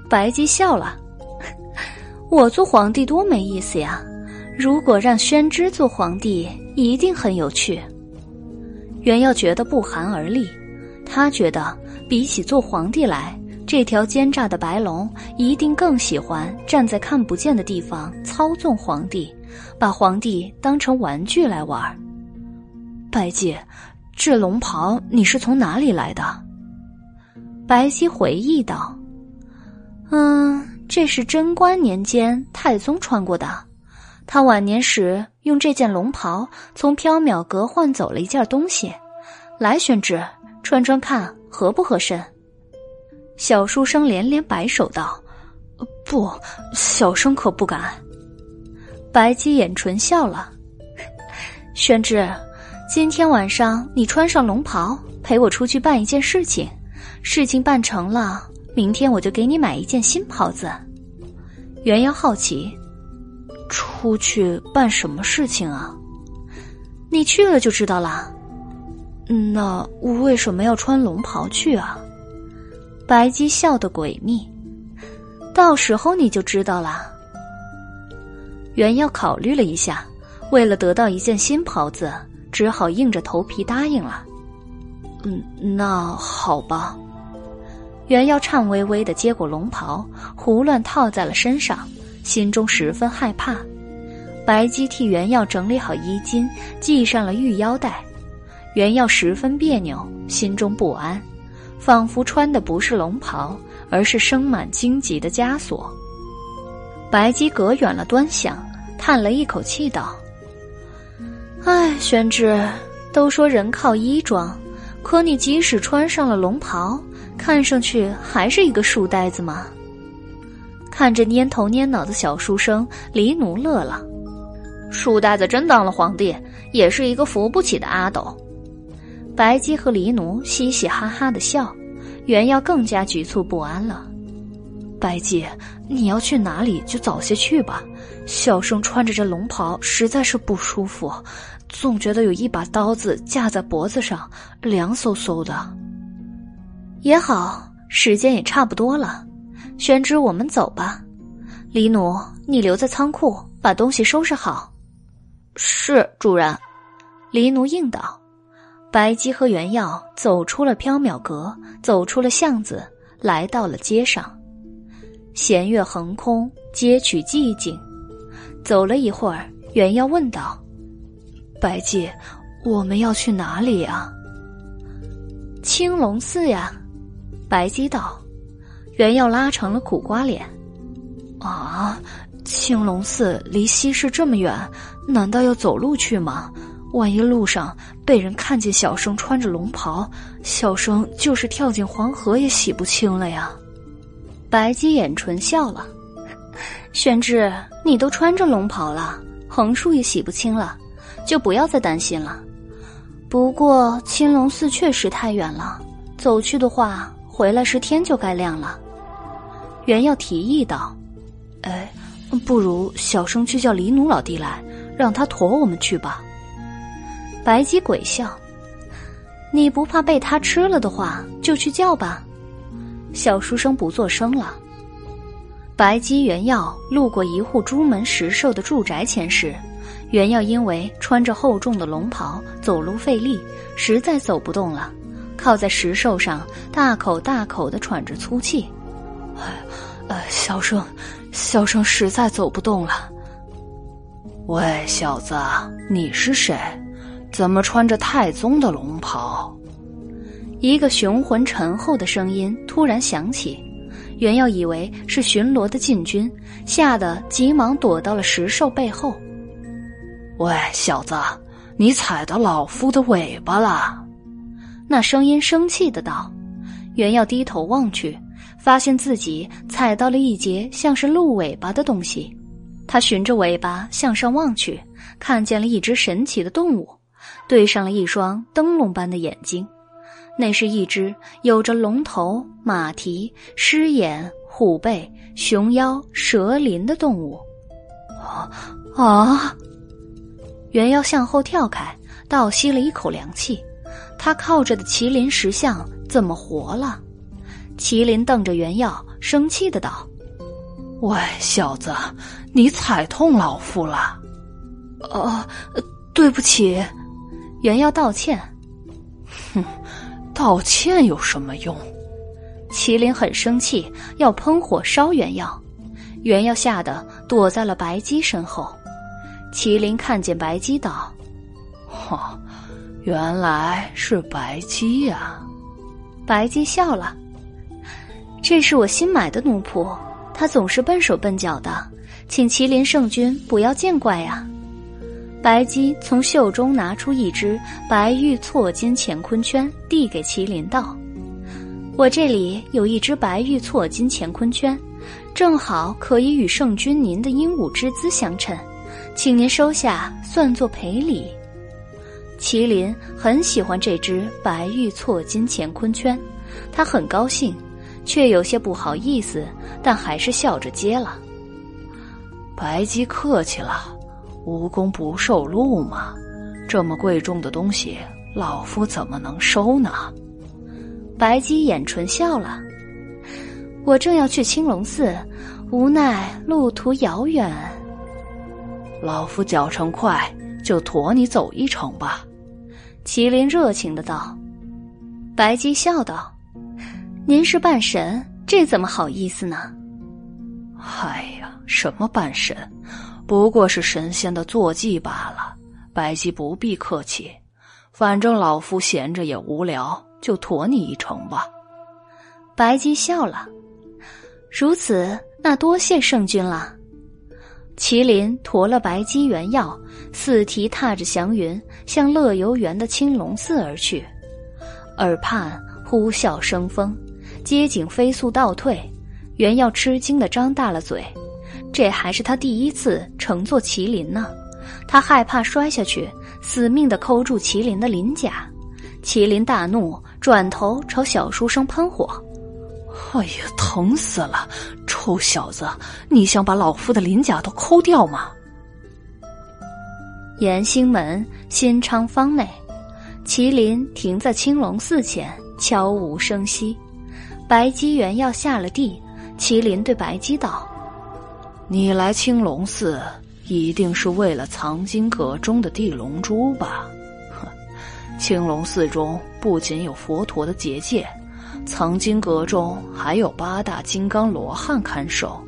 白姬笑了，我做皇帝多没意思呀！如果让宣之做皇帝，一定很有趣。袁耀觉得不寒而栗，他觉得比起做皇帝来，这条奸诈的白龙一定更喜欢站在看不见的地方操纵皇帝，把皇帝当成玩具来玩。白姬。这龙袍你是从哪里来的？白皙回忆道：“嗯，这是贞观年间太宗穿过的。他晚年时用这件龙袍从缥缈阁换走了一件东西。来，宣之，穿穿看合不合身？”小书生连连摆手道：“不，小生可不敢。”白姬掩唇笑了：“ 宣之。”今天晚上你穿上龙袍，陪我出去办一件事情。事情办成了，明天我就给你买一件新袍子。元瑶好奇，出去办什么事情啊？你去了就知道了。那我为什么要穿龙袍去啊？白姬笑得诡秘，到时候你就知道了。元耀考虑了一下，为了得到一件新袍子。只好硬着头皮答应了。嗯，那好吧。袁耀颤巍巍的接过龙袍，胡乱套在了身上，心中十分害怕。白姬替袁耀整理好衣襟，系上了玉腰带。袁耀十分别扭，心中不安，仿佛穿的不是龙袍，而是生满荆棘的枷锁。白姬隔远了端详，叹了一口气道。唉，宣之，都说人靠衣装，可你即使穿上了龙袍，看上去还是一个书呆子吗？看着蔫头蔫脑的小书生，黎奴乐了。书呆子真当了皇帝，也是一个扶不起的阿斗。白姬和黎奴嘻嘻哈哈的笑，袁耀更加局促不安了。白姬，你要去哪里就早些去吧，小生穿着这龙袍实在是不舒服。总觉得有一把刀子架在脖子上，凉飕飕的。也好，时间也差不多了，宣之，我们走吧。李奴，你留在仓库，把东西收拾好。是，主人。黎奴应道。白姬和袁耀走出了缥缈阁，走出了巷子，来到了街上。弦月横空，街曲寂静。走了一会儿，袁耀问道。白姬，我们要去哪里呀？青龙寺呀。白姬道。原要拉成了苦瓜脸。啊，青龙寺离西市这么远，难道要走路去吗？万一路上被人看见小生穿着龙袍，小生就是跳进黄河也洗不清了呀。白姬掩唇笑了，玄志，你都穿着龙袍了，横竖也洗不清了，就不要再担心了。不过青龙寺确实太远了，走去的话，回来时天就该亮了。袁耀提议道。哎，不如小生去叫李奴老弟来，让他驮我们去吧。白姬鬼笑：“你不怕被他吃了的话，就去叫吧。”小书生不作声了。白姬、原耀路过一户朱门石兽的住宅前时，原耀因为穿着厚重的龙袍，走路费力，实在走不动了，靠在石兽上，大口大口的喘着粗气。哎，呃，小生。小生实在走不动了。喂，小子，你是谁？怎么穿着太宗的龙袍？一个雄浑沉厚的声音突然响起，原要以为是巡逻的禁军，吓得急忙躲到了石兽背后。喂，小子，你踩到老夫的尾巴了！那声音生气的道。原要低头望去。发现自己踩到了一截像是鹿尾巴的东西，他循着尾巴向上望去，看见了一只神奇的动物，对上了一双灯笼般的眼睛，那是一只有着龙头、马蹄、狮眼、虎背、熊腰、蛇鳞的动物。啊啊！猿妖向后跳开，倒吸了一口凉气，他靠着的麒麟石像怎么活了？麒麟瞪着原耀，生气的道：“喂，小子，你踩痛老夫了。”“哦，对不起。”原耀道歉。“哼，道歉有什么用？”麒麟很生气，要喷火烧原耀。原耀吓得躲在了白姬身后。麒麟看见白鸡道：“哦，原来是白鸡呀。”白鸡笑了。这是我新买的奴仆，他总是笨手笨脚的，请麒麟圣君不要见怪呀。白鸡从袖中拿出一只白玉错金乾坤圈，递给麒麟道：“我这里有一只白玉错金乾坤圈，正好可以与圣君您的鹦鹉之姿相称，请您收下，算作赔礼。”麒麟很喜欢这只白玉错金乾坤圈，他很高兴。却有些不好意思，但还是笑着接了。白姬客气了，无功不受禄嘛。这么贵重的东西，老夫怎么能收呢？白姬掩唇笑了。我正要去青龙寺，无奈路途遥远。老夫脚程快，就驮你走一程吧。麒麟热情的道。白姬笑道。您是半神，这怎么好意思呢？哎呀，什么半神，不过是神仙的坐骑罢了。白姬不必客气，反正老夫闲着也无聊，就驮你一程吧。白姬笑了，如此，那多谢圣君了。麒麟驮了白姬原药，四蹄踏着祥云，向乐游园的青龙寺而去，耳畔呼啸生风。街景飞速倒退，原耀吃惊的张大了嘴，这还是他第一次乘坐麒麟呢。他害怕摔下去，死命的抠住麒麟的鳞甲。麒麟大怒，转头朝小书生喷火：“哎呀，疼死了！臭小子，你想把老夫的鳞甲都抠掉吗？”延兴门新昌坊内，麒麟停在青龙寺前，悄无声息。白姬原要下了地，麒麟对白姬道：“你来青龙寺，一定是为了藏经阁中的地龙珠吧？哼，青龙寺中不仅有佛陀的结界，藏经阁中还有八大金刚罗汉看守，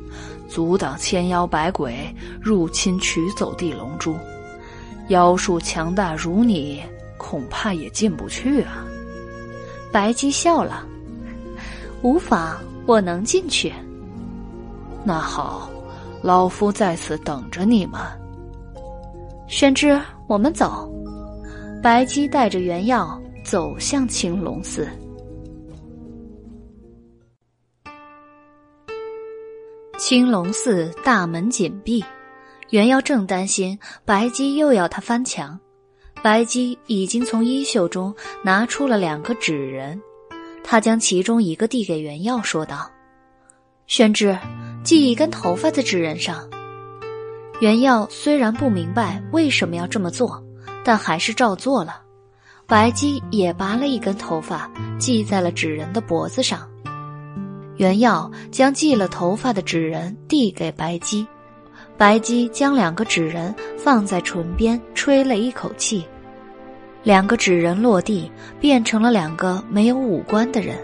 阻挡千妖百鬼入侵取走地龙珠。妖术强大如你，恐怕也进不去啊。”白姬笑了。无妨，我能进去。那好，老夫在此等着你们。宣之，我们走。白姬带着原药走向青龙寺。青龙寺大门紧闭，原耀正担心白姬又要他翻墙。白姬已经从衣袖中拿出了两个纸人，他将其中一个递给原耀，说道：“宣之，系一根头发在纸人上。”原耀虽然不明白为什么要这么做，但还是照做了。白姬也拔了一根头发，系在了纸人的脖子上。原耀将系了头发的纸人递给白姬。白姬将两个纸人放在唇边，吹了一口气，两个纸人落地，变成了两个没有五官的人。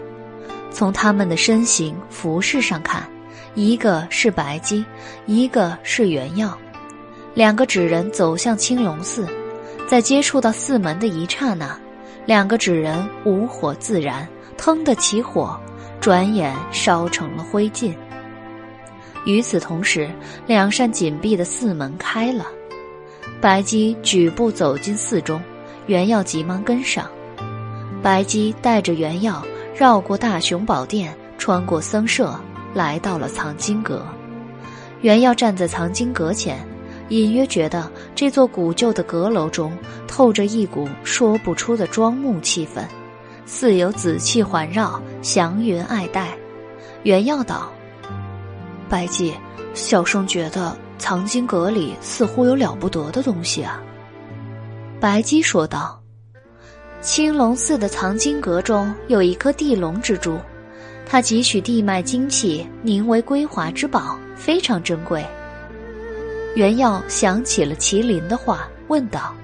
从他们的身形、服饰上看，一个是白姬，一个是原耀。两个纸人走向青龙寺，在接触到寺门的一刹那，两个纸人无火自燃，腾的起火，转眼烧成了灰烬。与此同时，两扇紧闭的寺门开了。白姬举步走进寺中，原耀急忙跟上。白姬带着原耀绕过大雄宝殿，穿过僧舍，来到了藏经阁。原耀站在藏经阁前，隐约觉得这座古旧的阁楼中透着一股说不出的庄穆气氛，似有紫气环绕，祥云爱戴。原耀道。白姬，小生觉得藏经阁里似乎有了不得的东西啊。白姬说道：“青龙寺的藏经阁中有一颗地龙之珠，它汲取地脉精气，凝为归华之宝，非常珍贵。”袁耀想起了麒麟的话，问道：“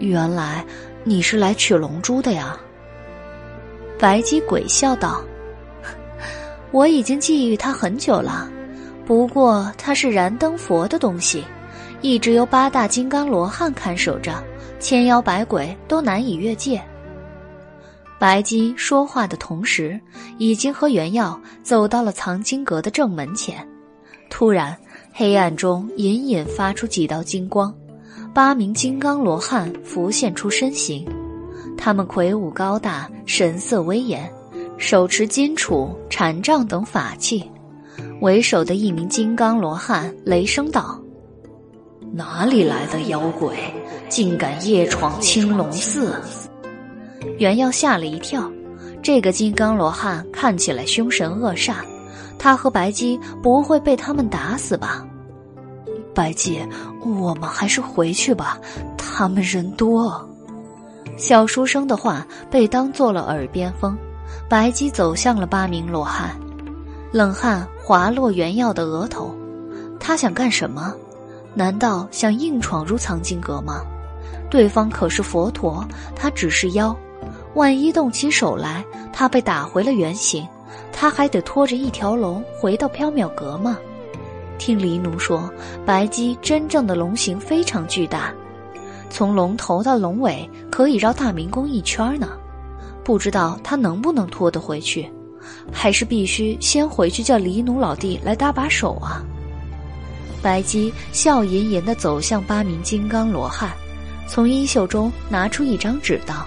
原来你是来取龙珠的呀？”白姬鬼笑道。我已经觊觎他很久了，不过他是燃灯佛的东西，一直由八大金刚罗汉看守着，千妖百鬼都难以越界。白姬说话的同时，已经和原耀走到了藏经阁的正门前。突然，黑暗中隐隐发出几道金光，八名金刚罗汉浮现出身形，他们魁梧高大，神色威严。手持金杵、禅杖等法器，为首的一名金刚罗汉雷声道：“哪里来的妖鬼，竟敢夜闯青龙寺？”袁耀吓了一跳，这个金刚罗汉看起来凶神恶煞，他和白姬不会被他们打死吧？白姬，我们还是回去吧，他们人多。小书生的话被当做了耳边风。白姬走向了八名罗汉，冷汗滑落原耀的额头。他想干什么？难道想硬闯入藏经阁吗？对方可是佛陀，他只是妖。万一动起手来，他被打回了原形，他还得拖着一条龙回到缥缈阁吗？听黎奴说，白姬真正的龙形非常巨大，从龙头到龙尾可以绕大明宫一圈呢。不知道他能不能拖得回去，还是必须先回去叫黎奴老弟来搭把手啊！白姬笑吟吟地走向八名金刚罗汉，从衣袖中拿出一张纸道：“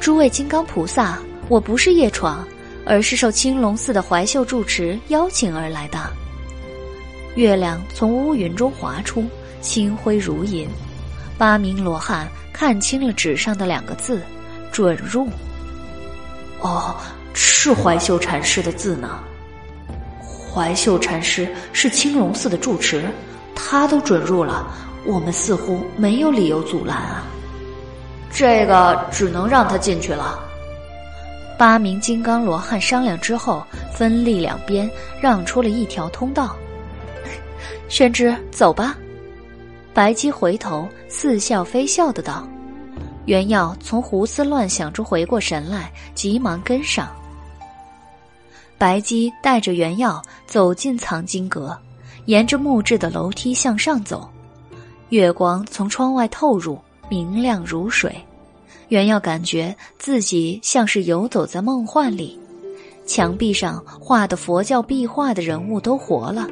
诸位金刚菩萨，我不是夜闯，而是受青龙寺的怀秀住持邀请而来的。”月亮从乌云中划出，清辉如银。八名罗汉看清了纸上的两个字。准入。哦，是怀秀禅师的字呢。怀秀禅师是青龙寺的住持，他都准入了，我们似乎没有理由阻拦啊。这个只能让他进去了。八名金刚罗汉商量之后，分立两边，让出了一条通道。宣之，走吧。白姬回头，似笑非笑的道。袁耀从胡思乱想中回过神来，急忙跟上。白姬带着袁耀走进藏经阁，沿着木质的楼梯向上走。月光从窗外透入，明亮如水。袁耀感觉自己像是游走在梦幻里，墙壁上画的佛教壁画的人物都活了，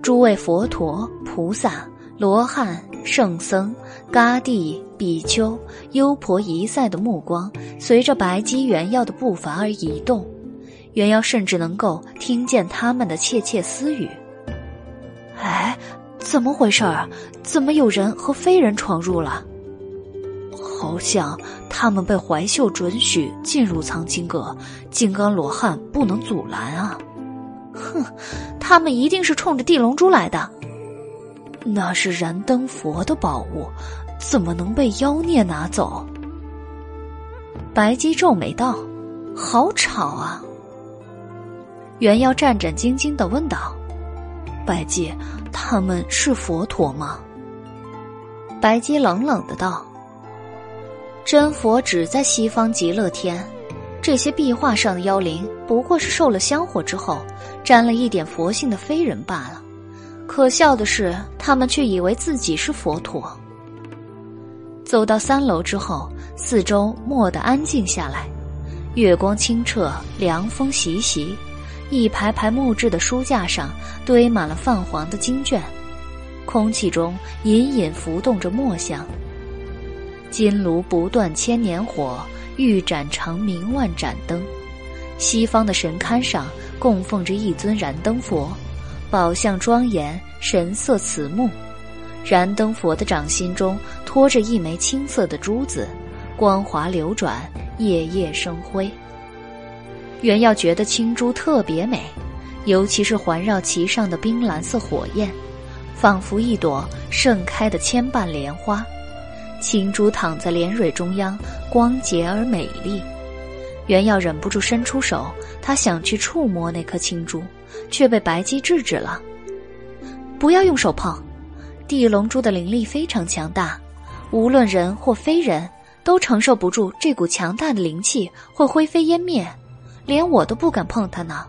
诸位佛陀、菩萨、罗汉、圣僧、嘎帝、比丘、优婆夷塞的目光随着白姬原药的步伐而移动，原药甚至能够听见他们的窃窃私语。哎，怎么回事儿？怎么有人和非人闯入了？好像他们被怀秀准许进入藏经阁，金刚罗汉不能阻拦啊！哼，他们一定是冲着地龙珠来的。那是燃灯佛的宝物，怎么能被妖孽拿走？白姬皱眉道：“好吵啊！”元妖战战兢兢的问道：“白姬，他们是佛陀吗？”白姬冷冷的道。真佛只在西方极乐天，这些壁画上的妖灵不过是受了香火之后，沾了一点佛性的非人罢了。可笑的是，他们却以为自己是佛陀。走到三楼之后，四周蓦地安静下来，月光清澈，凉风习习，一排排木质的书架上堆满了泛黄的经卷，空气中隐隐浮动着墨香。金炉不断千年火，玉盏长明万盏灯。西方的神龛上供奉着一尊燃灯佛，宝相庄严，神色慈目。燃灯佛的掌心中托着一枚青色的珠子，光华流转，夜夜生辉。原耀觉得青珠特别美，尤其是环绕其上的冰蓝色火焰，仿佛一朵盛开的千瓣莲花。青珠躺在莲蕊中央，光洁而美丽。原耀忍不住伸出手，他想去触摸那颗青珠，却被白姬制止了。不要用手碰，地龙珠的灵力非常强大，无论人或非人都承受不住这股强大的灵气，会灰飞烟灭。连我都不敢碰它呢。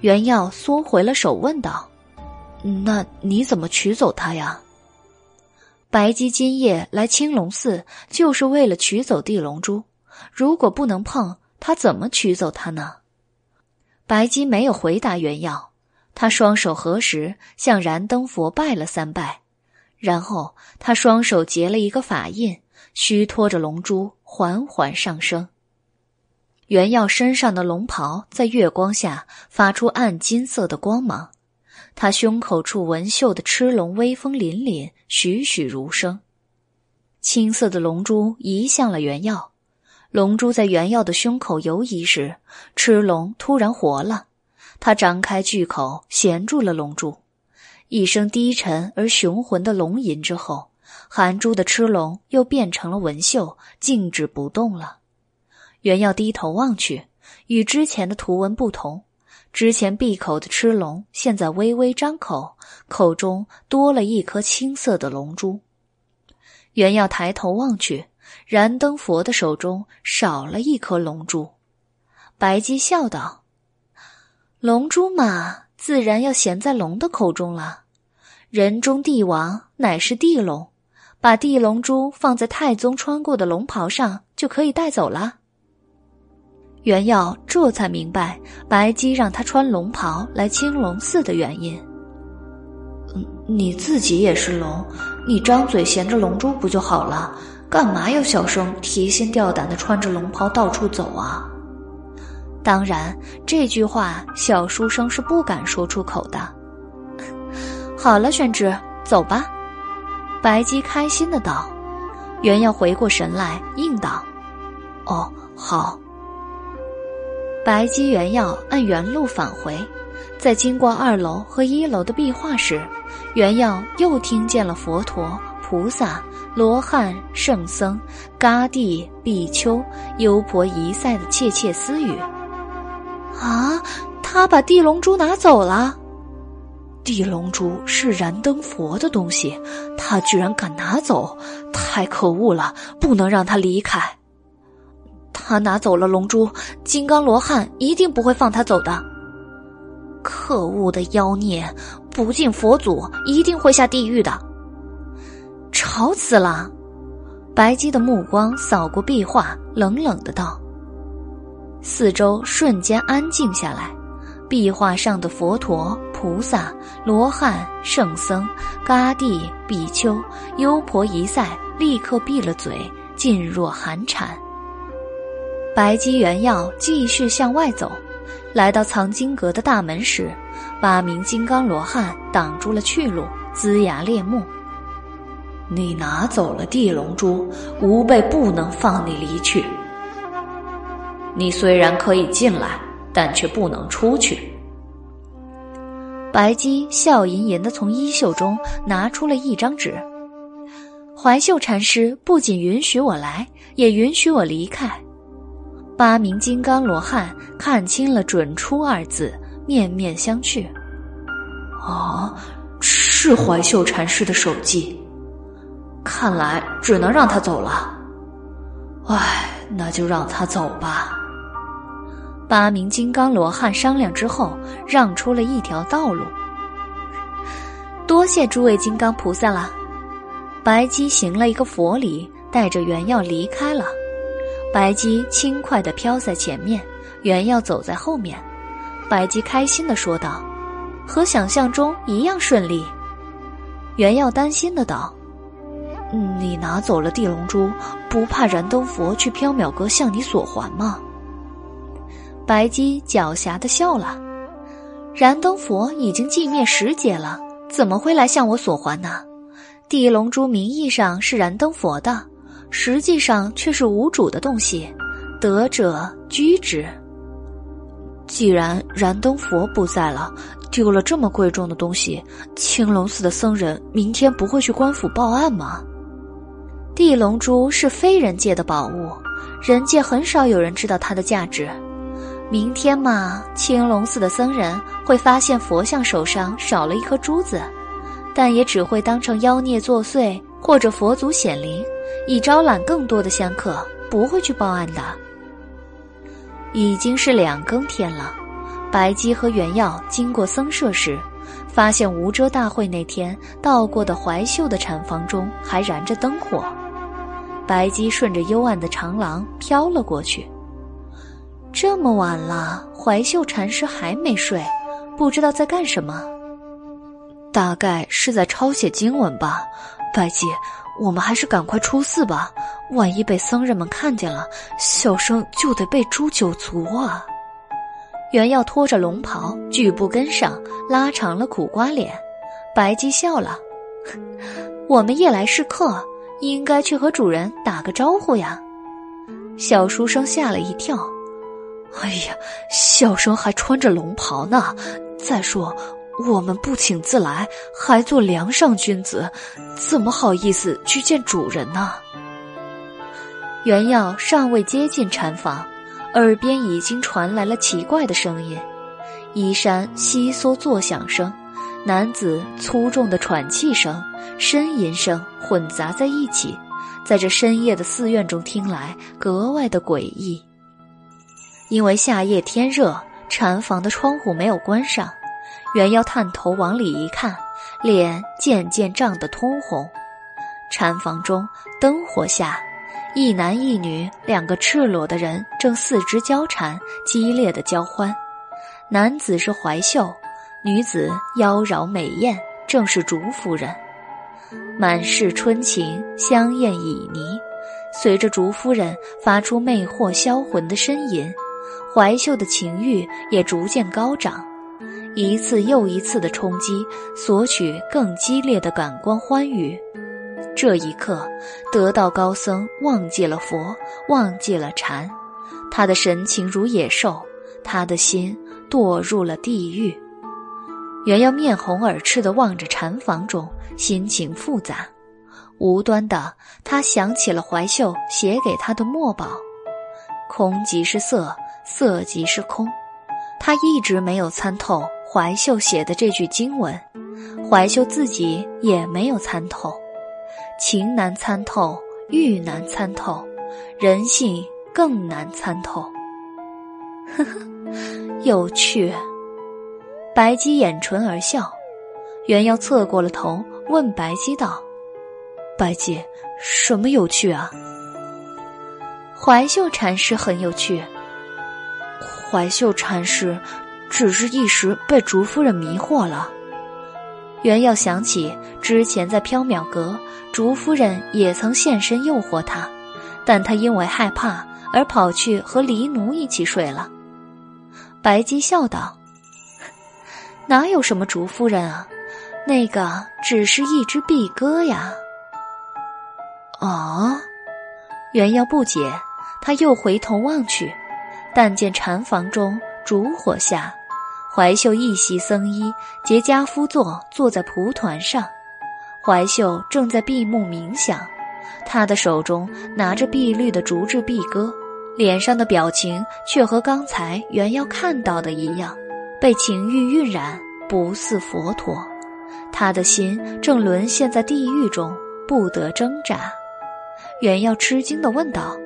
原耀缩回了手，问道：“那你怎么取走它呀？”白姬今夜来青龙寺，就是为了取走地龙珠。如果不能碰，他怎么取走它呢？白姬没有回答原耀，他双手合十，向燃灯佛拜了三拜，然后他双手结了一个法印，虚托着龙珠，缓缓上升。原耀身上的龙袍在月光下发出暗金色的光芒。他胸口处纹绣的螭龙威风凛凛，栩栩如生。青色的龙珠移向了原耀，龙珠在原耀的胸口游移时，赤龙突然活了。他张开巨口，衔住了龙珠。一声低沉而雄浑的龙吟之后，含珠的赤龙又变成了纹绣，静止不动了。原耀低头望去，与之前的图文不同。之前闭口的赤龙，现在微微张口，口中多了一颗青色的龙珠。原耀抬头望去，燃灯佛的手中少了一颗龙珠。白姬笑道：“龙珠嘛，自然要衔在龙的口中了。人中帝王乃是地龙，把地龙珠放在太宗穿过的龙袍上，就可以带走了。”袁耀这才明白白姬让他穿龙袍来青龙寺的原因。嗯你自己也是龙，你张嘴衔着龙珠不就好了？干嘛要小声提心吊胆的穿着龙袍到处走啊？当然，这句话小书生是不敢说出口的。好了，宣之，走吧。白姬开心的道。袁耀回过神来，应道：“哦，好。”白姬原要按原路返回，在经过二楼和一楼的壁画时，原耀又听见了佛陀、菩萨、罗汉、圣僧、嘎地、比丘、优婆夷塞的窃窃私语。啊，他把地龙珠拿走了！地龙珠是燃灯佛的东西，他居然敢拿走，太可恶了！不能让他离开。他拿走了龙珠，金刚罗汉一定不会放他走的。可恶的妖孽，不敬佛祖，一定会下地狱的。吵死了！白姬的目光扫过壁画，冷冷的道：“四周瞬间安静下来，壁画上的佛陀、菩萨、罗汉、圣僧、嘎帝、比丘、优婆夷塞立刻闭了嘴，噤若寒蝉。白姬原要继续向外走，来到藏经阁的大门时，八名金刚罗汉挡住了去路，龇牙咧目。你拿走了地龙珠，吾辈不能放你离去。你虽然可以进来，但却不能出去。白姬笑吟吟的从衣袖中拿出了一张纸。怀秀禅师不仅允许我来，也允许我离开。八名金刚罗汉看清了“准出”二字，面面相觑。啊，是怀秀禅师的手迹，看来只能让他走了。唉，那就让他走吧。八名金刚罗汉商量之后，让出了一条道路。多谢诸位金刚菩萨了。白姬行了一个佛礼，带着原耀离开了。白姬轻快地飘在前面，原耀走在后面。白姬开心地说道：“和想象中一样顺利。”原耀担心的道：“你拿走了地龙珠，不怕燃灯佛去缥缈阁向你索还吗？”白姬狡黠的笑了：“燃灯佛已经寂灭十劫了，怎么会来向我索还呢？地龙珠名义上是燃灯佛的。”实际上却是无主的东西，得者居之。既然燃灯佛不在了，丢了这么贵重的东西，青龙寺的僧人明天不会去官府报案吗？地龙珠是非人界的宝物，人界很少有人知道它的价值。明天嘛，青龙寺的僧人会发现佛像手上少了一颗珠子，但也只会当成妖孽作祟，或者佛祖显灵。以招揽更多的香客，不会去报案的。已经是两更天了，白姬和原耀经过僧舍时，发现无遮大会那天到过的怀秀的禅房中还燃着灯火。白姬顺着幽暗的长廊飘了过去。这么晚了，怀秀禅师还没睡，不知道在干什么。大概是在抄写经文吧，白姬。我们还是赶快出寺吧，万一被僧人们看见了，小生就得被诛九族啊！原耀拖着龙袍，拒不跟上，拉长了苦瓜脸。白姬笑了：“ 我们夜来是客，应该去和主人打个招呼呀。”小书生吓了一跳：“哎呀，小生还穿着龙袍呢！再说……”我们不请自来，还做梁上君子，怎么好意思去见主人呢？原耀尚未接近禅房，耳边已经传来了奇怪的声音：衣衫窸窣作响声，男子粗重的喘气声、呻吟声混杂在一起，在这深夜的寺院中听来格外的诡异。因为夏夜天热，禅房的窗户没有关上。原要探头往里一看，脸渐渐涨得通红。禅房中灯火下，一男一女两个赤裸的人正四肢交缠，激烈的交欢。男子是怀秀，女子妖娆美艳，正是竹夫人。满是春情，香艳旖旎。随着竹夫人发出魅惑销魂的呻吟，怀秀的情欲也逐渐高涨。一次又一次的冲击，索取更激烈的感官欢愉。这一刻，得道高僧忘记了佛，忘记了禅，他的神情如野兽，他的心堕入了地狱。原要面红耳赤地望着禅房中，心情复杂。无端的，他想起了怀秀写给他的墨宝：“空即是色，色即是空。”他一直没有参透。怀秀写的这句经文，怀秀自己也没有参透，情难参透，欲难参透，人性更难参透。呵呵，有趣。白姬掩唇而笑，原要侧过了头问白姬道：“白姬，什么有趣啊？”怀秀禅师很有趣。怀秀禅师。只是一时被竹夫人迷惑了。原要想起之前在缥缈阁，竹夫人也曾现身诱惑他，但他因为害怕而跑去和黎奴一起睡了。白姬笑道：“哪有什么竹夫人啊，那个只是一只碧鸽呀。”啊！原要不解，他又回头望去，但见禅房中烛火下，怀秀一袭僧衣，结跏趺坐，坐在蒲团上。怀秀正在闭目冥想，他的手中拿着碧绿的竹制碧歌，脸上的表情却和刚才原要看到的一样，被情欲晕染，不似佛陀。他的心正沦陷在地狱中，不得挣扎。原耀吃惊的问道：“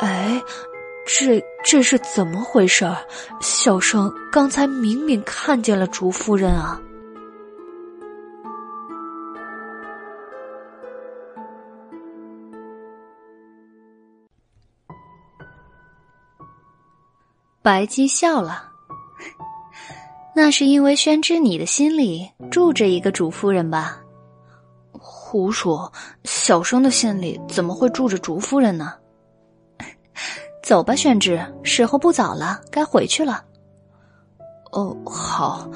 哎，这这是怎么回事？小生刚才明明看见了竹夫人啊！”白姬笑了：“那是因为宣之你的心里住着一个主夫人吧？”胡说！小生的心里怎么会住着竹夫人呢？走吧，宣之，时候不早了，该回去了。哦，好。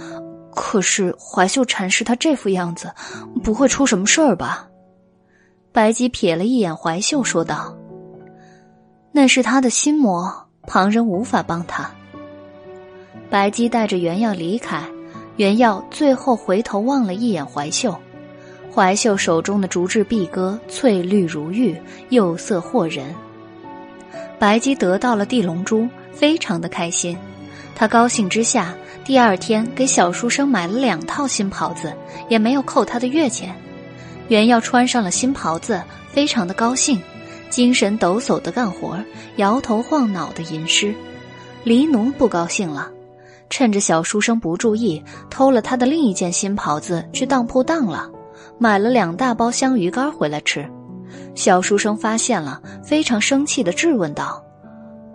可是怀秀禅师他这副样子，不会出什么事儿吧？白姬瞥了一眼怀秀，说道：“那是他的心魔，旁人无法帮他。”白姬带着原耀离开，原耀最后回头望了一眼怀秀。怀秀手中的竹制碧戈翠绿如玉，釉色惑人。白姬得到了地龙珠，非常的开心。他高兴之下，第二天给小书生买了两套新袍子，也没有扣他的月钱。原耀穿上了新袍子，非常的高兴，精神抖擞的干活，摇头晃脑的吟诗。黎奴不高兴了，趁着小书生不注意，偷了他的另一件新袍子去当铺当了。买了两大包香鱼干回来吃，小书生发现了，非常生气的质问道：“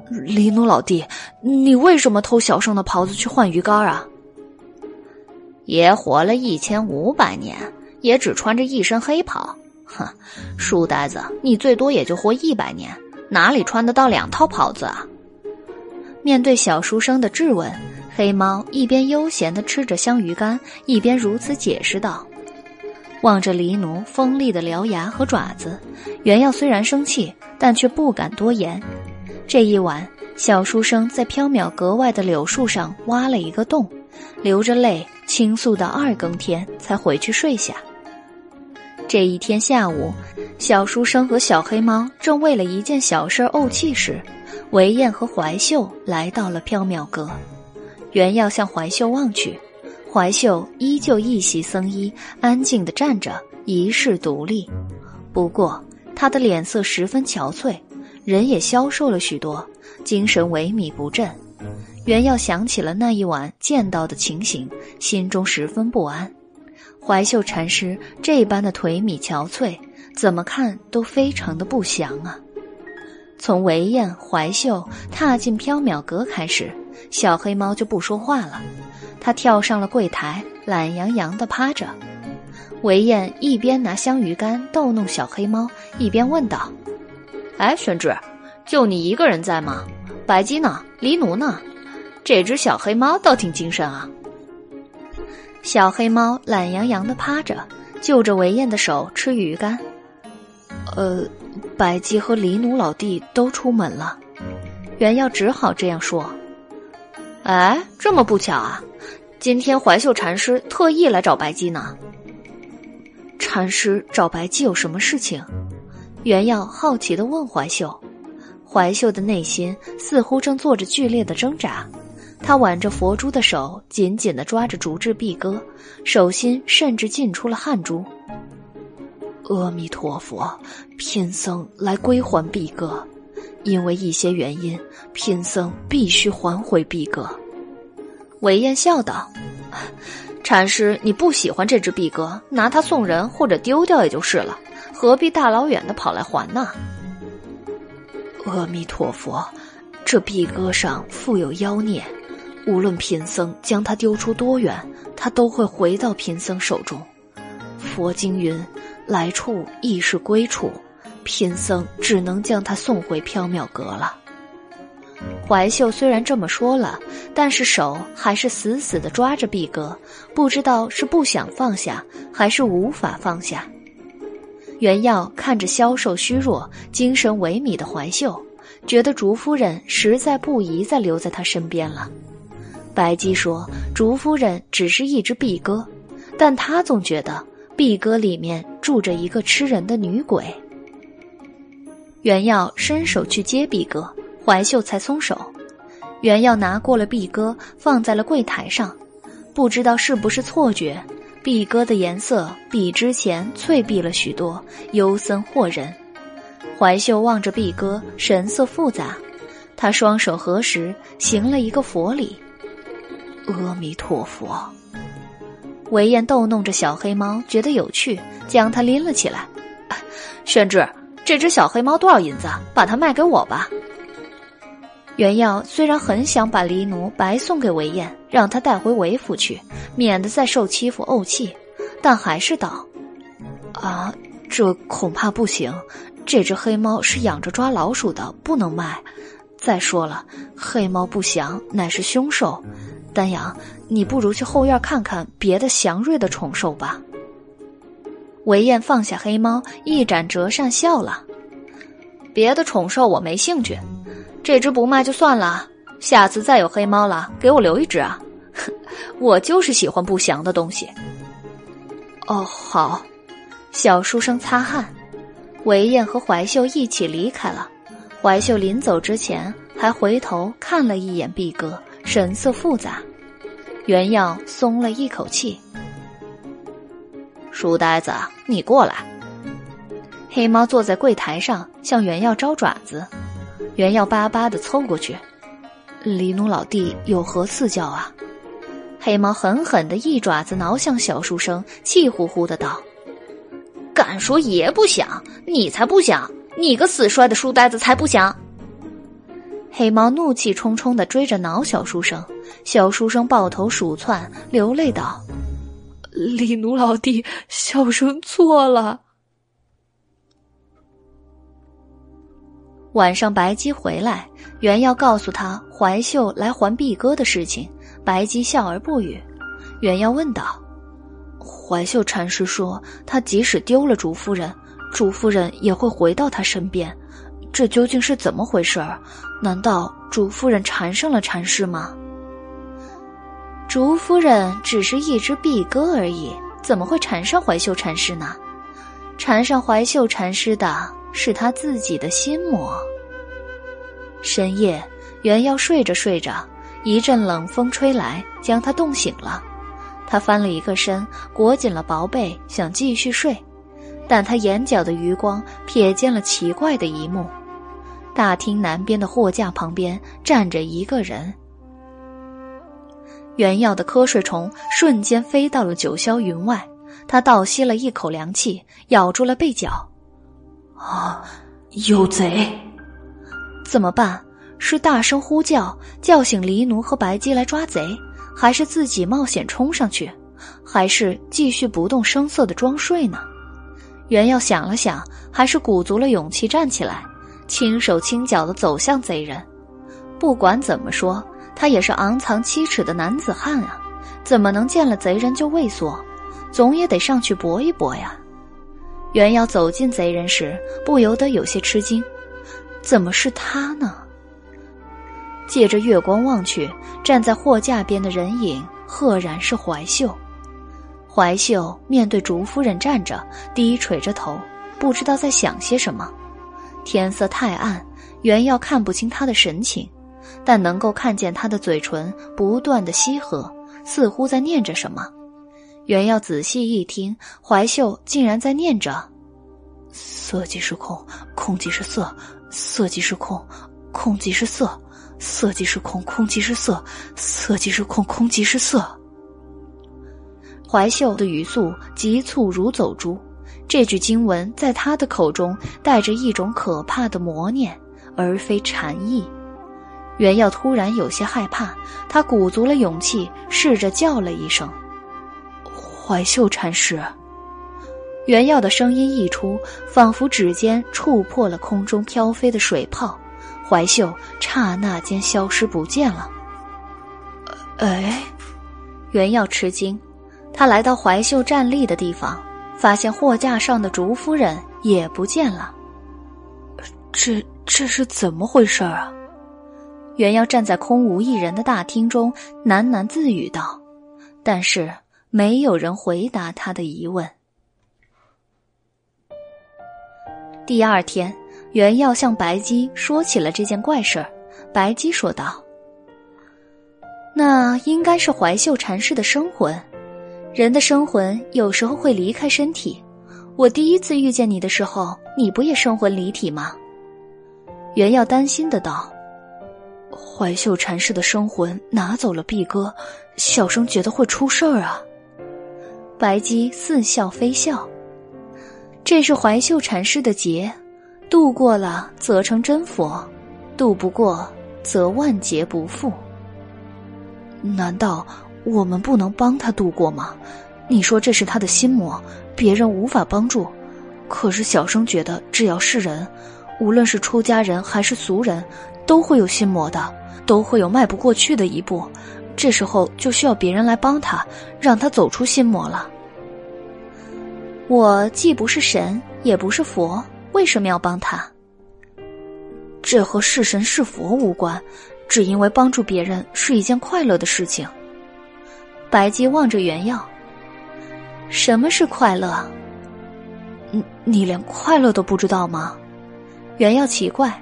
李奴老弟，你为什么偷小生的袍子去换鱼干啊？”爷活了一千五百年，也只穿着一身黑袍。哼，书呆子，你最多也就活一百年，哪里穿得到两套袍子啊？面对小书生的质问，黑猫一边悠闲的吃着香鱼干，一边如此解释道。望着黎奴锋利的獠牙和爪子，原耀虽然生气，但却不敢多言。这一晚，小书生在缥缈阁外的柳树上挖了一个洞，流着泪倾诉到二更天才回去睡下。这一天下午，小书生和小黑猫正为了一件小事怄气时，韦燕和怀秀来到了缥缈阁。原耀向怀秀望去。怀秀依旧一袭僧衣，安静的站着，一世独立。不过他的脸色十分憔悴，人也消瘦了许多，精神萎靡不振。原要想起了那一晚见到的情形，心中十分不安。怀秀禅师这般的颓靡憔悴，怎么看都非常的不祥啊！从韦燕、怀秀踏进缥缈阁开始，小黑猫就不说话了。它跳上了柜台，懒洋洋地趴着。韦燕一边拿香鱼干逗弄小黑猫，一边问道：“哎，玄志，就你一个人在吗？白姬呢？黎奴呢？这只小黑猫倒挺精神啊。”小黑猫懒洋洋地趴着，就着韦燕的手吃鱼干。呃，白姬和黎奴老弟都出门了，原耀只好这样说。哎，这么不巧啊！今天怀秀禅师特意来找白姬呢。禅师找白姬有什么事情？原耀好奇的问怀秀。怀秀的内心似乎正做着剧烈的挣扎，他挽着佛珠的手紧紧的抓着竹制碧歌，手心甚至浸出了汗珠。阿弥陀佛，贫僧来归还碧歌。因为一些原因，贫僧必须还回碧歌。韦燕笑道：“禅师，你不喜欢这只碧歌，拿它送人或者丢掉也就是了，何必大老远的跑来还呢？”阿弥陀佛，这碧歌上富有妖孽，无论贫僧将他丢出多远，他都会回到贫僧手中。佛经云：“来处亦是归处。”贫僧只能将他送回缥缈阁了。怀秀虽然这么说了，但是手还是死死的抓着碧哥，不知道是不想放下，还是无法放下。袁耀看着消瘦虚弱、精神萎靡的怀秀，觉得竹夫人实在不宜再留在他身边了。白姬说：“竹夫人只是一只碧哥，但他总觉得碧哥里面住着一个吃人的女鬼。”袁耀伸手去接碧哥，怀秀才松手。袁耀拿过了碧哥，放在了柜台上。不知道是不是错觉，碧哥的颜色比之前翠碧了许多，幽森惑人。怀秀望着碧哥，神色复杂。他双手合十，行了一个佛礼。阿弥陀佛。韦燕逗弄着小黑猫，觉得有趣，将它拎了起来。宣志。这只小黑猫多少银子？把它卖给我吧。原耀虽然很想把黎奴白送给韦燕，让他带回韦府去，免得再受欺负怄气，但还是道：“啊，这恐怕不行。这只黑猫是养着抓老鼠的，不能卖。再说了，黑猫不祥，乃是凶兽。丹阳，你不如去后院看看别的祥瑞的宠兽吧。”韦燕放下黑猫，一展折扇笑了。别的宠兽我没兴趣，这只不卖就算了。下次再有黑猫了，给我留一只啊！我就是喜欢不祥的东西。哦，好。小书生擦汗。韦燕和怀秀一起离开了。怀秀临走之前还回头看了一眼毕哥，神色复杂。原耀松了一口气。书呆子，你过来。黑猫坐在柜台上，向原耀招爪子。原耀巴巴的凑过去。李奴老弟有何赐教啊？黑猫狠狠的一爪子挠向小书生，气呼呼的道：“敢说爷不想？你才不想！你个死衰的书呆子才不想！”黑猫怒气冲冲的追着挠小书生，小书生抱头鼠窜，流泪道。李奴老弟，小生错了。晚上，白姬回来，原要告诉他怀秀来还碧哥的事情。白姬笑而不语。原要问道：“怀秀禅师说，他即使丢了竹夫人，竹夫人也会回到他身边，这究竟是怎么回事儿？难道竹夫人缠上了禅师吗？”竹夫人只是一只碧鸽而已，怎么会缠上怀秀禅师呢？缠上怀秀禅师的是他自己的心魔。深夜，原要睡着睡着，一阵冷风吹来，将他冻醒了。他翻了一个身，裹紧了薄被，想继续睡，但他眼角的余光瞥见了奇怪的一幕：大厅南边的货架旁边站着一个人。原药的瞌睡虫瞬间飞到了九霄云外，他倒吸了一口凉气，咬住了被角。啊，有贼！怎么办？是大声呼叫叫醒黎奴和白姬来抓贼，还是自己冒险冲上去，还是继续不动声色的装睡呢？原耀想了想，还是鼓足了勇气站起来，轻手轻脚的走向贼人。不管怎么说。他也是昂藏七尺的男子汉啊，怎么能见了贼人就畏缩？总也得上去搏一搏呀！原要走进贼人时，不由得有些吃惊，怎么是他呢？借着月光望去，站在货架边的人影，赫然是怀秀。怀秀面对竹夫人站着，低垂着头，不知道在想些什么。天色太暗，原要看不清他的神情。但能够看见他的嘴唇不断的吸合，似乎在念着什么。原要仔细一听，怀秀竟然在念着：“色即是空，空即是色；色即是空，空即是色；色即是空，空即是色；色即是空，空即是色。”怀秀的语速急促如走珠，这句经文在他的口中带着一种可怕的魔念，而非禅意。袁耀突然有些害怕，他鼓足了勇气，试着叫了一声：“怀秀禅师。”袁耀的声音一出，仿佛指尖触破了空中飘飞的水泡，怀秀刹那间消失不见了。哎，袁耀吃惊，他来到怀秀站立的地方，发现货架上的竹夫人也不见了。这这是怎么回事啊？袁耀站在空无一人的大厅中，喃喃自语道，但是没有人回答他的疑问。第二天，袁耀向白姬说起了这件怪事儿。白姬说道：“那应该是怀秀禅师的生魂。人的生魂有时候会离开身体。我第一次遇见你的时候，你不也生魂离体吗？”袁耀担心的道：“怀秀禅师的生魂拿走了碧哥，小生觉得会出事儿啊。”白姬似笑非笑。这是怀秀禅师的劫，渡过了则成真佛，渡不过则万劫不复。难道我们不能帮他度过吗？你说这是他的心魔，别人无法帮助。可是小生觉得，只要是人，无论是出家人还是俗人，都会有心魔的，都会有迈不过去的一步。这时候就需要别人来帮他，让他走出心魔了。我既不是神，也不是佛，为什么要帮他？这和是神是佛无关，只因为帮助别人是一件快乐的事情。白姬望着原耀，什么是快乐？你你连快乐都不知道吗？原耀奇怪，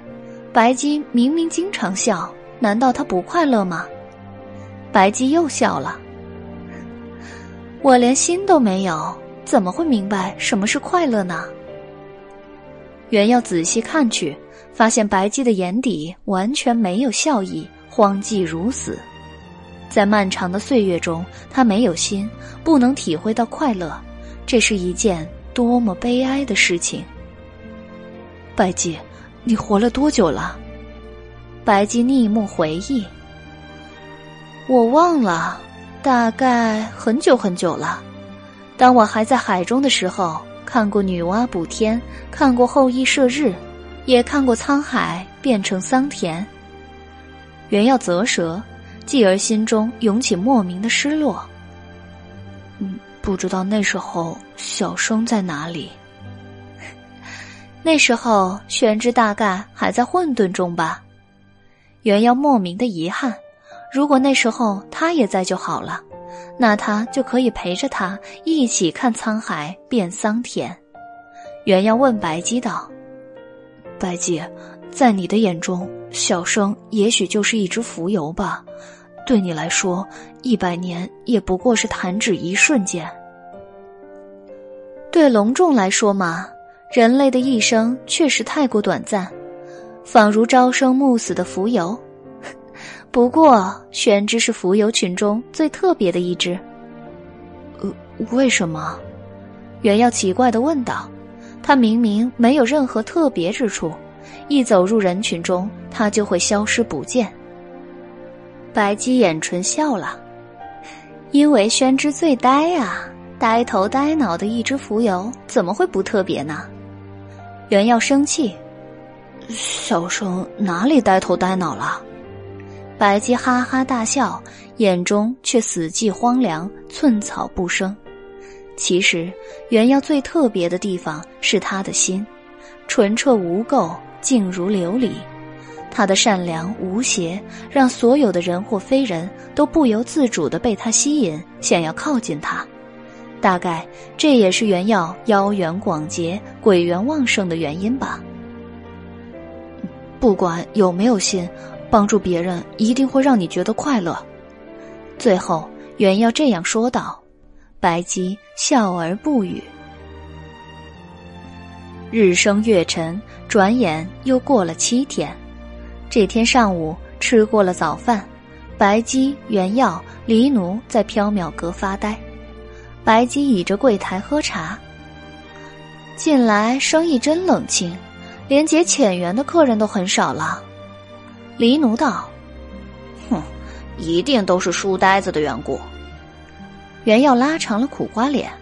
白姬明明经常笑，难道他不快乐吗？白姬又笑了，我连心都没有。怎么会明白什么是快乐呢？原要仔细看去，发现白姬的眼底完全没有笑意，荒寂如死。在漫长的岁月中，他没有心，不能体会到快乐，这是一件多么悲哀的事情。白姬，你活了多久了？白姬逆目回忆，我忘了，大概很久很久了。当我还在海中的时候，看过女娲补天，看过后羿射日，也看过沧海变成桑田。原要啧舌，继而心中涌起莫名的失落。嗯，不知道那时候小生在哪里。那时候玄之大概还在混沌中吧。原要莫名的遗憾，如果那时候他也在就好了。那他就可以陪着他一起看沧海变桑田。原要问白姬道：“白姬，在你的眼中，小生也许就是一只浮游吧？对你来说，一百年也不过是弹指一瞬间。对隆重来说嘛，人类的一生确实太过短暂，仿如朝生暮死的浮游。”不过，玄之是浮游群中最特别的一只。呃，为什么？原耀奇怪的问道。他明明没有任何特别之处，一走入人群中，他就会消失不见。白姬掩唇笑了，因为宣之最呆啊，呆头呆脑的一只浮游，怎么会不特别呢？原耀生气，小生哪里呆头呆脑了？白姬哈哈大笑，眼中却死寂荒凉，寸草不生。其实，原耀最特别的地方是他的心，纯澈无垢，静如琉璃。他的善良无邪，让所有的人或非人都不由自主的被他吸引，想要靠近他。大概这也是原耀妖缘广结、鬼缘旺盛的原因吧。不管有没有心。帮助别人一定会让你觉得快乐。最后，原要这样说道。白姬笑而不语。日升月沉，转眼又过了七天。这天上午吃过了早饭，白姬、原耀、黎奴在缥缈阁发呆。白姬倚着柜台喝茶。近来生意真冷清，连结浅缘的客人都很少了。黎奴道：“哼一定都是书呆子的缘故。袁耀拉长了苦瓜脸：“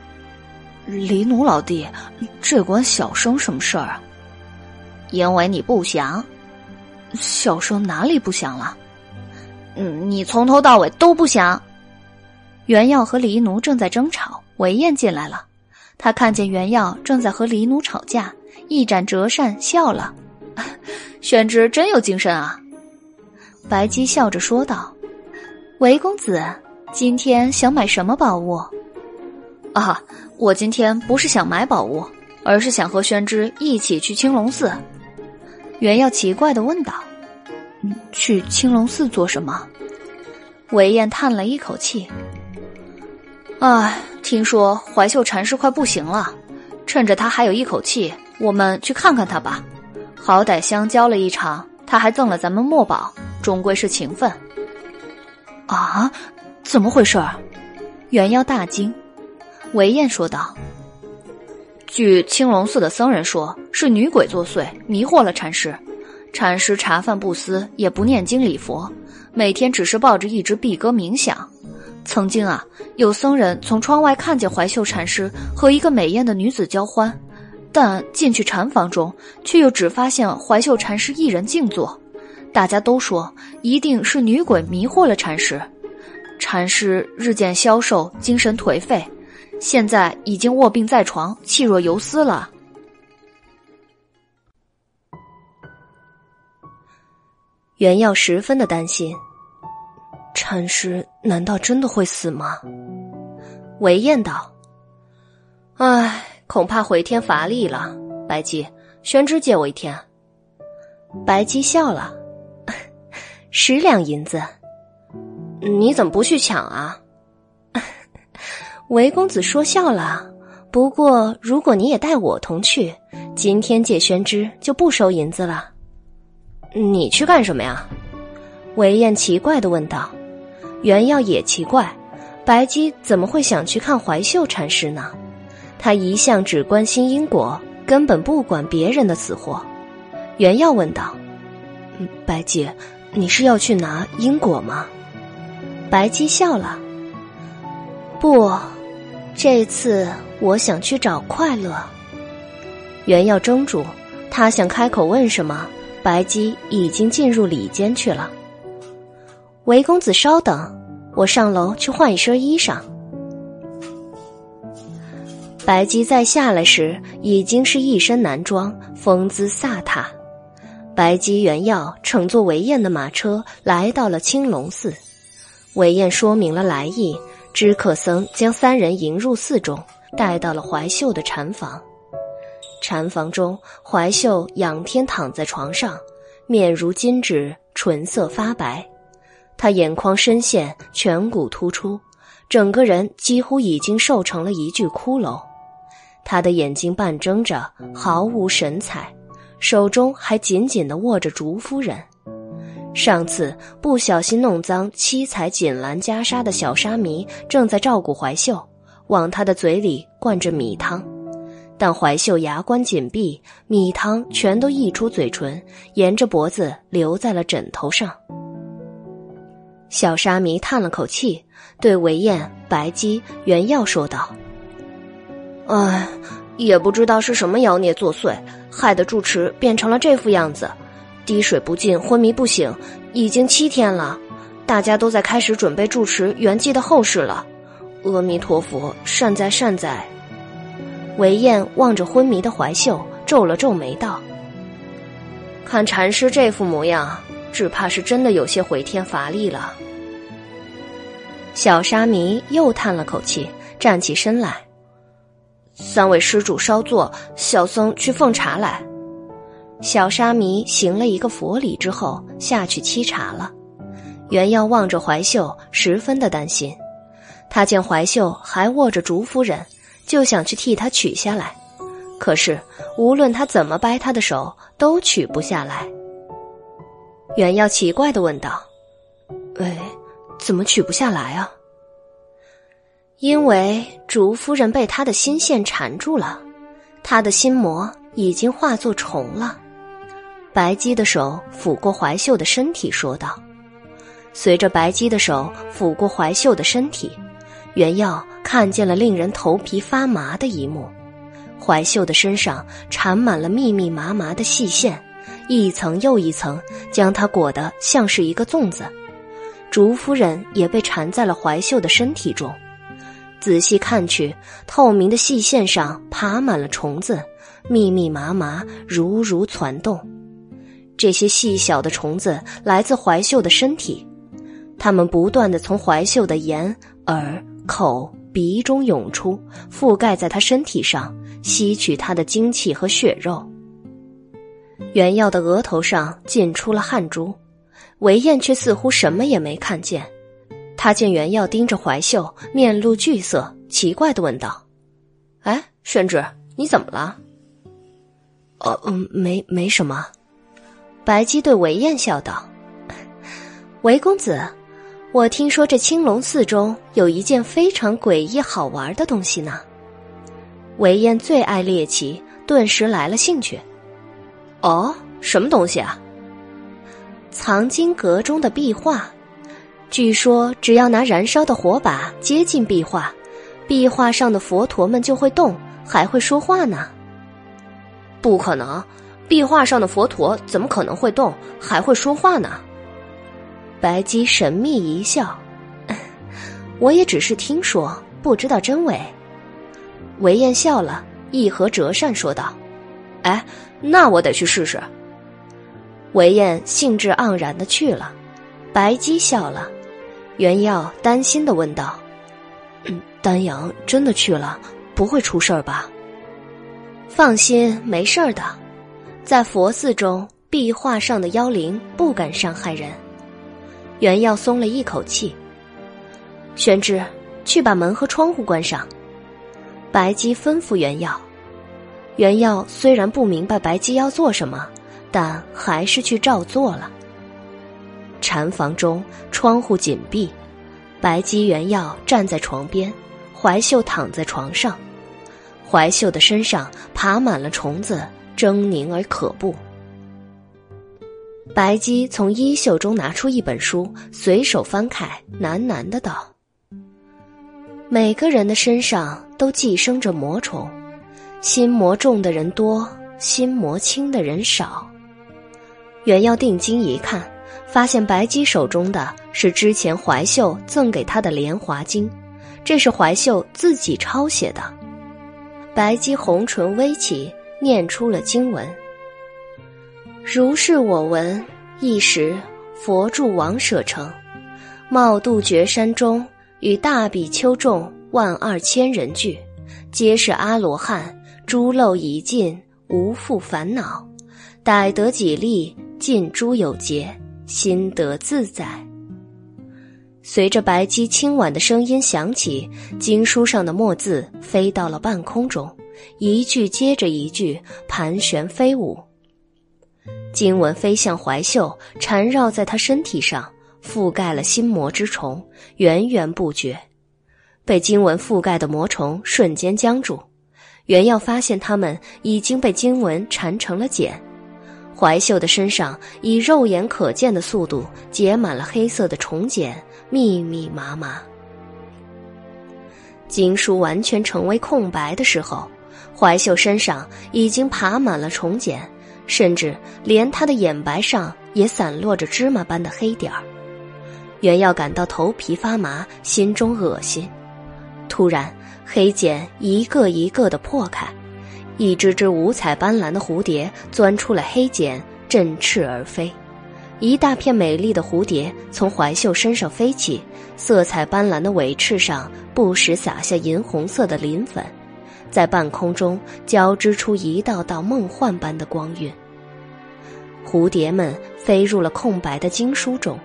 黎奴老弟，这关小生什么事儿啊？因为你不祥。小生哪里不祥了？嗯，你从头到尾都不祥。”袁耀和黎奴正在争吵，韦燕进来了。他看见袁耀正在和黎奴吵架，一展折扇笑了：“ 宣之真有精神啊！”白姬笑着说道：“韦公子，今天想买什么宝物？”啊，我今天不是想买宝物，而是想和宣之一起去青龙寺。袁耀奇怪的问道：“去青龙寺做什么？”韦燕叹了一口气。哎，听说怀秀禅师快不行了，趁着他还有一口气，我们去看看他吧。好歹相交了一场，他还赠了咱们墨宝，终归是情分。啊，怎么回事？元妖大惊。韦燕说道：“据青龙寺的僧人说，是女鬼作祟，迷惑了禅师。禅师茶饭不思，也不念经礼佛，每天只是抱着一只碧鸽冥想。”曾经啊，有僧人从窗外看见怀秀禅师和一个美艳的女子交欢，但进去禅房中，却又只发现怀秀禅师一人静坐。大家都说一定是女鬼迷惑了禅师。禅师日渐消瘦，精神颓废，现在已经卧病在床，气若游丝了。袁耀十分的担心。禅师难道真的会死吗？韦燕道：“唉，恐怕回天乏力了。白姬，宣之借我一天。”白姬笑了：“ 十两银子，你怎么不去抢啊？” 韦公子说笑了。不过，如果你也带我同去，今天借宣之就不收银子了。你去干什么呀？韦燕奇怪的问道。袁耀也奇怪，白姬怎么会想去看怀秀禅师呢？他一向只关心因果，根本不管别人的死活。袁耀问道：“白姬，你是要去拿因果吗？”白姬笑了：“不，这次我想去找快乐。”袁耀怔住，他想开口问什么，白姬已经进入里间去了。韦公子稍等，我上楼去换一身衣裳。白姬再下来时，已经是一身男装，风姿飒沓。白姬原要乘坐韦燕的马车来到了青龙寺，韦燕说明了来意，知客僧将三人迎入寺中，带到了怀秀的禅房。禅房中，怀秀仰天躺在床上，面如金纸，唇色发白。他眼眶深陷，颧骨突出，整个人几乎已经瘦成了一具骷髅。他的眼睛半睁着，毫无神采，手中还紧紧地握着竹夫人。上次不小心弄脏七彩锦兰袈裟的小沙弥正在照顾怀秀，往他的嘴里灌着米汤，但怀秀牙关紧闭，米汤全都溢出嘴唇，沿着脖子流在了枕头上。小沙弥叹了口气，对韦燕、白姬、袁耀说道：“唉，也不知道是什么妖孽作祟，害得住持变成了这副样子，滴水不进，昏迷不醒，已经七天了。大家都在开始准备住持圆寂的后事了。阿弥陀佛，善哉善哉。”韦燕望着昏迷的怀秀，皱了皱眉道：“看禅师这副模样。”只怕是真的有些回天乏力了。小沙弥又叹了口气，站起身来。三位施主稍坐，小僧去奉茶来。小沙弥行了一个佛礼之后，下去沏茶了。袁耀望着怀秀，十分的担心。他见怀秀还握着竹夫人，就想去替她取下来，可是无论他怎么掰她的手，都取不下来。袁耀奇怪的问道：“喂，怎么取不下来啊？”因为竹夫人被他的心线缠住了，他的心魔已经化作虫了。白姬的手抚过怀秀的身体，说道：“随着白姬的手抚过怀秀的身体，袁耀看见了令人头皮发麻的一幕：怀秀的身上缠满了密密麻麻的细线，一层又一层，将它裹得像是一个粽子。竹夫人也被缠在了怀秀的身体中。仔细看去，透明的细线上爬满了虫子，密密麻麻，如如攒动。这些细小的虫子来自怀秀的身体，它们不断的从怀秀的眼、耳、口、鼻中涌出，覆盖在她身体上，吸取她的精气和血肉。袁耀的额头上浸出了汗珠，韦燕却似乎什么也没看见。他见袁耀盯着怀秀，面露惧色，奇怪的问道：“哎，宣志，你怎么了？”“哦，嗯，没，没什么。”白姬对韦燕笑道：“韦公子，我听说这青龙寺中有一件非常诡异好玩的东西呢。”韦燕最爱猎奇，顿时来了兴趣。“哦，什么东西啊？”藏经阁中的壁画。据说，只要拿燃烧的火把接近壁画，壁画上的佛陀们就会动，还会说话呢。不可能，壁画上的佛陀怎么可能会动，还会说话呢？白姬神秘一笑：“ 我也只是听说，不知道真伪。”韦燕笑了，一合折扇说道：“哎，那我得去试试。”韦燕兴致盎然的去了，白姬笑了。袁耀担心的问道：“丹阳真的去了，不会出事儿吧？”“放心，没事儿的。在佛寺中，壁画上的妖灵不敢伤害人。”袁耀松了一口气。玄之，去把门和窗户关上。白姬吩咐袁耀。袁耀虽然不明白白姬要做什么，但还是去照做了。禅房中，窗户紧闭，白姬原耀站在床边，怀秀躺在床上，怀秀的身上爬满了虫子，狰狞而可怖。白姬从衣袖中拿出一本书，随手翻开，喃喃的道：“每个人的身上都寄生着魔虫，心魔重的人多，心魔轻的人少。”袁耀定睛一看。发现白姬手中的是之前怀秀赠给他的《莲华经》，这是怀秀自己抄写的。白姬红唇微起，念出了经文：“如是我闻，一时佛住王舍城，茂杜绝山中，与大比丘众万二千人聚，皆是阿罗汉，诸漏已尽，无复烦恼。逮得己利，尽诸有节。”心得自在。随着白姬轻婉的声音响起，经书上的墨字飞到了半空中，一句接着一句盘旋飞舞。经文飞向怀秀，缠绕在他身体上，覆盖了心魔之虫，源源不绝。被经文覆盖的魔虫瞬间僵住，原耀发现他们已经被经文缠成了茧。怀秀的身上以肉眼可见的速度结满了黑色的虫茧，密密麻麻。经书完全成为空白的时候，怀秀身上已经爬满了虫茧，甚至连他的眼白上也散落着芝麻般的黑点儿。原要感到头皮发麻，心中恶心。突然，黑茧一个一个的破开。一只只五彩斑斓的蝴蝶钻出了黑茧，振翅而飞。一大片美丽的蝴蝶从怀秀身上飞起，色彩斑斓的尾翅上不时洒下银红色的磷粉，在半空中交织出一道道梦幻般的光晕。蝴蝶们飞入了空白的经书中，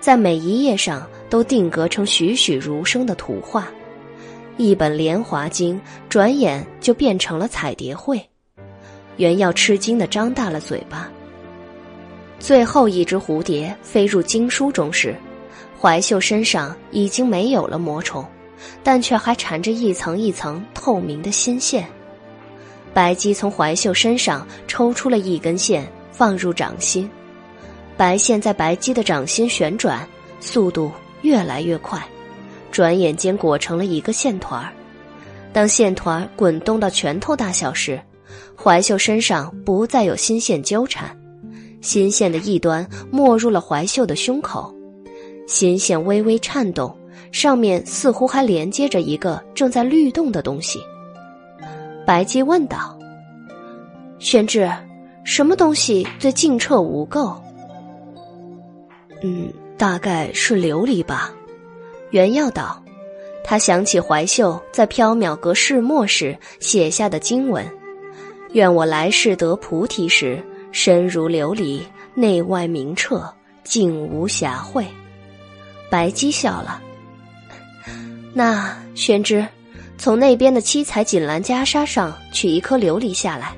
在每一页上都定格成栩栩如生的图画。一本《莲华经》转眼就变成了彩蝶会，原要吃惊的张大了嘴巴。最后一只蝴蝶飞入经书中时，怀秀身上已经没有了魔虫，但却还缠着一层一层透明的心线。白姬从怀秀身上抽出了一根线，放入掌心，白线在白姬的掌心旋转，速度越来越快，转眼间裹成了一个线团儿。当线团滚动到拳头大小时，怀秀身上不再有新线纠缠，新线的一端没入了怀秀的胸口，新线微微颤动，上面似乎还连接着一个正在律动的东西。白姬问道：“玄之，什么东西最净澈无垢？”“嗯，大概是琉璃吧。”原耀道。他想起怀秀在缥缈阁试墨时写下的经文：“愿我来世得菩提时，身如琉璃，内外明澈，净无瑕秽。”白姬笑了。那宣之，从那边的七彩锦兰袈裟上取一颗琉璃下来。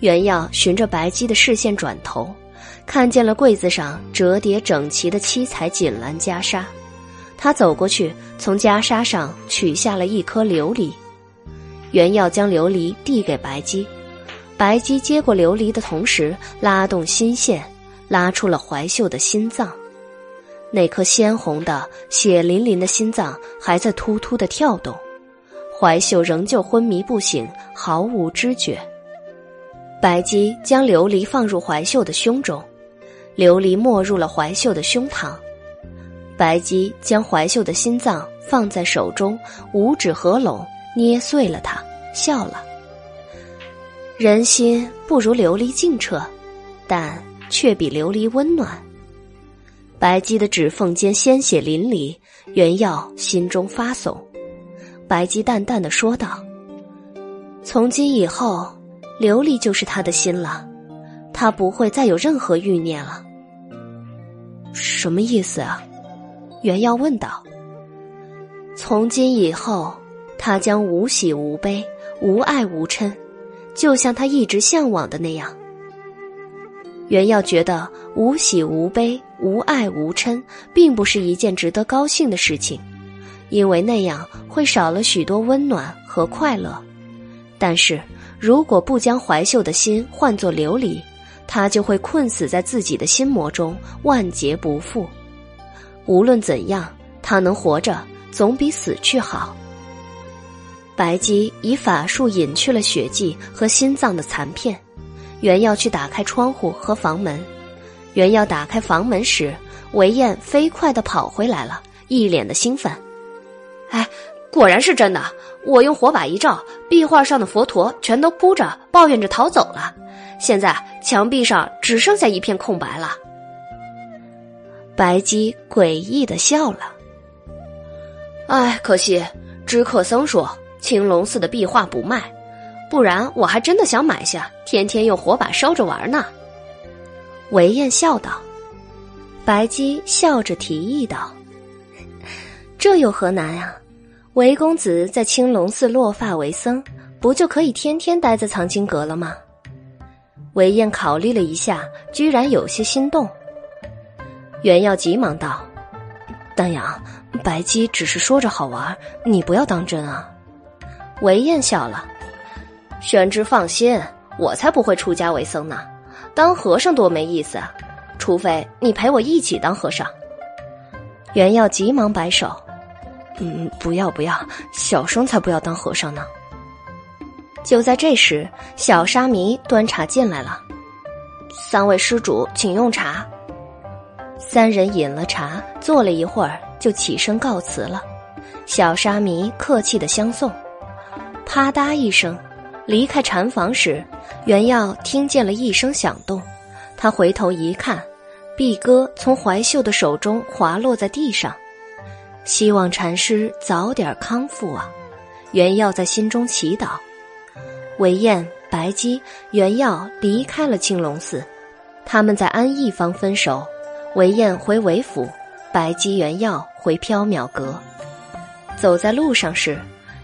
原耀循着白姬的视线转头，看见了柜子上折叠整齐的七彩锦兰袈裟。他走过去，从袈裟上取下了一颗琉璃。原要将琉璃递给白姬，白姬接过琉璃的同时，拉动心线，拉出了怀秀的心脏。那颗鲜红的、血淋淋的心脏还在突突的跳动，怀秀仍旧昏迷不醒，毫无知觉。白姬将琉璃放入怀秀的胸中，琉璃没入了怀秀的胸膛。白姬将怀秀的心脏放在手中，五指合拢，捏碎了它，笑了。人心不如琉璃净澈，但却比琉璃温暖。白姬的指缝间鲜血淋漓，原耀心中发悚。白姬淡淡的说道：“从今以后，琉璃就是他的心了，他不会再有任何欲念了。”什么意思啊？袁耀问道：“从今以后，他将无喜无悲，无爱无嗔，就像他一直向往的那样。”袁耀觉得无喜无悲、无爱无嗔，并不是一件值得高兴的事情，因为那样会少了许多温暖和快乐。但是如果不将怀秀的心换作琉璃，他就会困死在自己的心魔中，万劫不复。无论怎样，他能活着总比死去好。白姬以法术隐去了血迹和心脏的残片，原要去打开窗户和房门。原要打开房门时，韦燕飞快的跑回来了，一脸的兴奋。哎，果然是真的！我用火把一照，壁画上的佛陀全都哭着抱怨着逃走了。现在墙壁上只剩下一片空白了。白姬诡异的笑了。哎，可惜知客僧说青龙寺的壁画不卖，不然我还真的想买下，天天用火把烧着玩呢。韦燕笑道。白姬笑着提议道：“ 这有何难呀？韦公子在青龙寺落发为僧，不就可以天天待在藏经阁了吗？”韦燕考虑了一下，居然有些心动。袁耀急忙道：“丹阳，白姬只是说着好玩，你不要当真啊。”韦燕笑了：“玄之放心，我才不会出家为僧呢。当和尚多没意思啊，除非你陪我一起当和尚。”袁耀急忙摆手：“嗯，不要不要，小生才不要当和尚呢。”就在这时，小沙弥端茶进来了：“三位施主，请用茶。”三人饮了茶，坐了一会儿，就起身告辞了。小沙弥客气的相送，啪嗒一声，离开禅房时，袁耀听见了一声响动。他回头一看，碧歌从怀秀的手中滑落在地上。希望禅师早点康复啊！袁耀在心中祈祷。韦燕、白姬、袁耀离开了青龙寺，他们在安义坊分手。韦燕回韦府，白姬原耀回缥缈阁。走在路上时，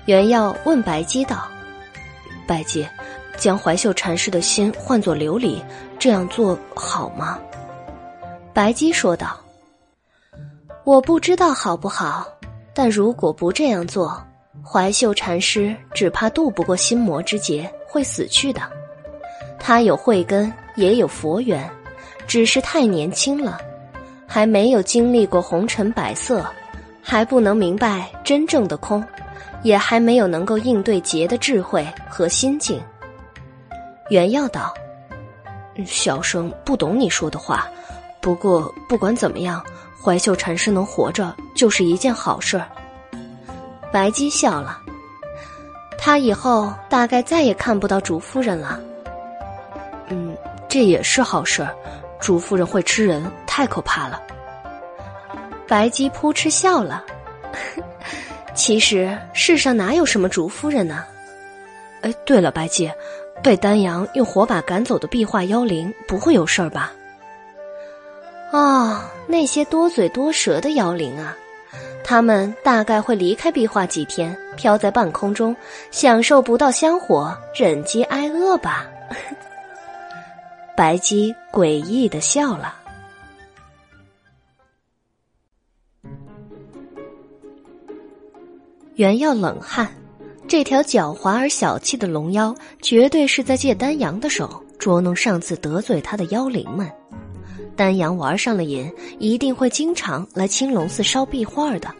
原耀问白姬道：“白姬，将怀秀禅师的心换作琉璃，这样做好吗？”白姬说道：“我不知道好不好，但如果不这样做，怀秀禅师只怕渡不过心魔之劫，会死去的。他有慧根，也有佛缘，只是太年轻了。”还没有经历过红尘百色，还不能明白真正的空，也还没有能够应对劫的智慧和心境。原耀道：“小生不懂你说的话，不过不管怎么样，怀秀禅师能活着就是一件好事。”白姬笑了，他以后大概再也看不到主夫人了。嗯，这也是好事。竹夫人会吃人，太可怕了。白姬扑哧笑了。其实世上哪有什么竹夫人呢？哎，对了，白姬，被丹阳用火把赶走的壁画妖灵不会有事儿吧？哦，那些多嘴多舌的妖灵啊，他们大概会离开壁画几天，飘在半空中，享受不到香火，忍饥挨饿吧。白姬诡异的笑了。原要冷汗，这条狡猾而小气的龙妖，绝对是在借丹阳的手捉弄上次得罪他的妖灵们。丹阳玩上了瘾，一定会经常来青龙寺烧壁画的。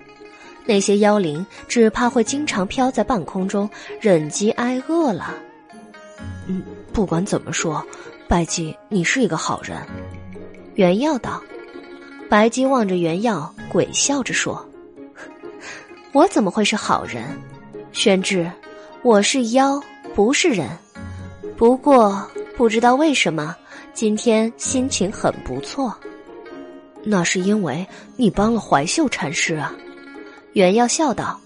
那些妖灵只怕会经常飘在半空中，忍饥挨饿了。嗯，不管怎么说。白姬，你是一个好人。”原耀道。白姬望着原耀，鬼笑着说：“我怎么会是好人？宣志，我是妖，不是人。不过不知道为什么，今天心情很不错。那是因为你帮了怀秀禅师啊。”原耀笑道：“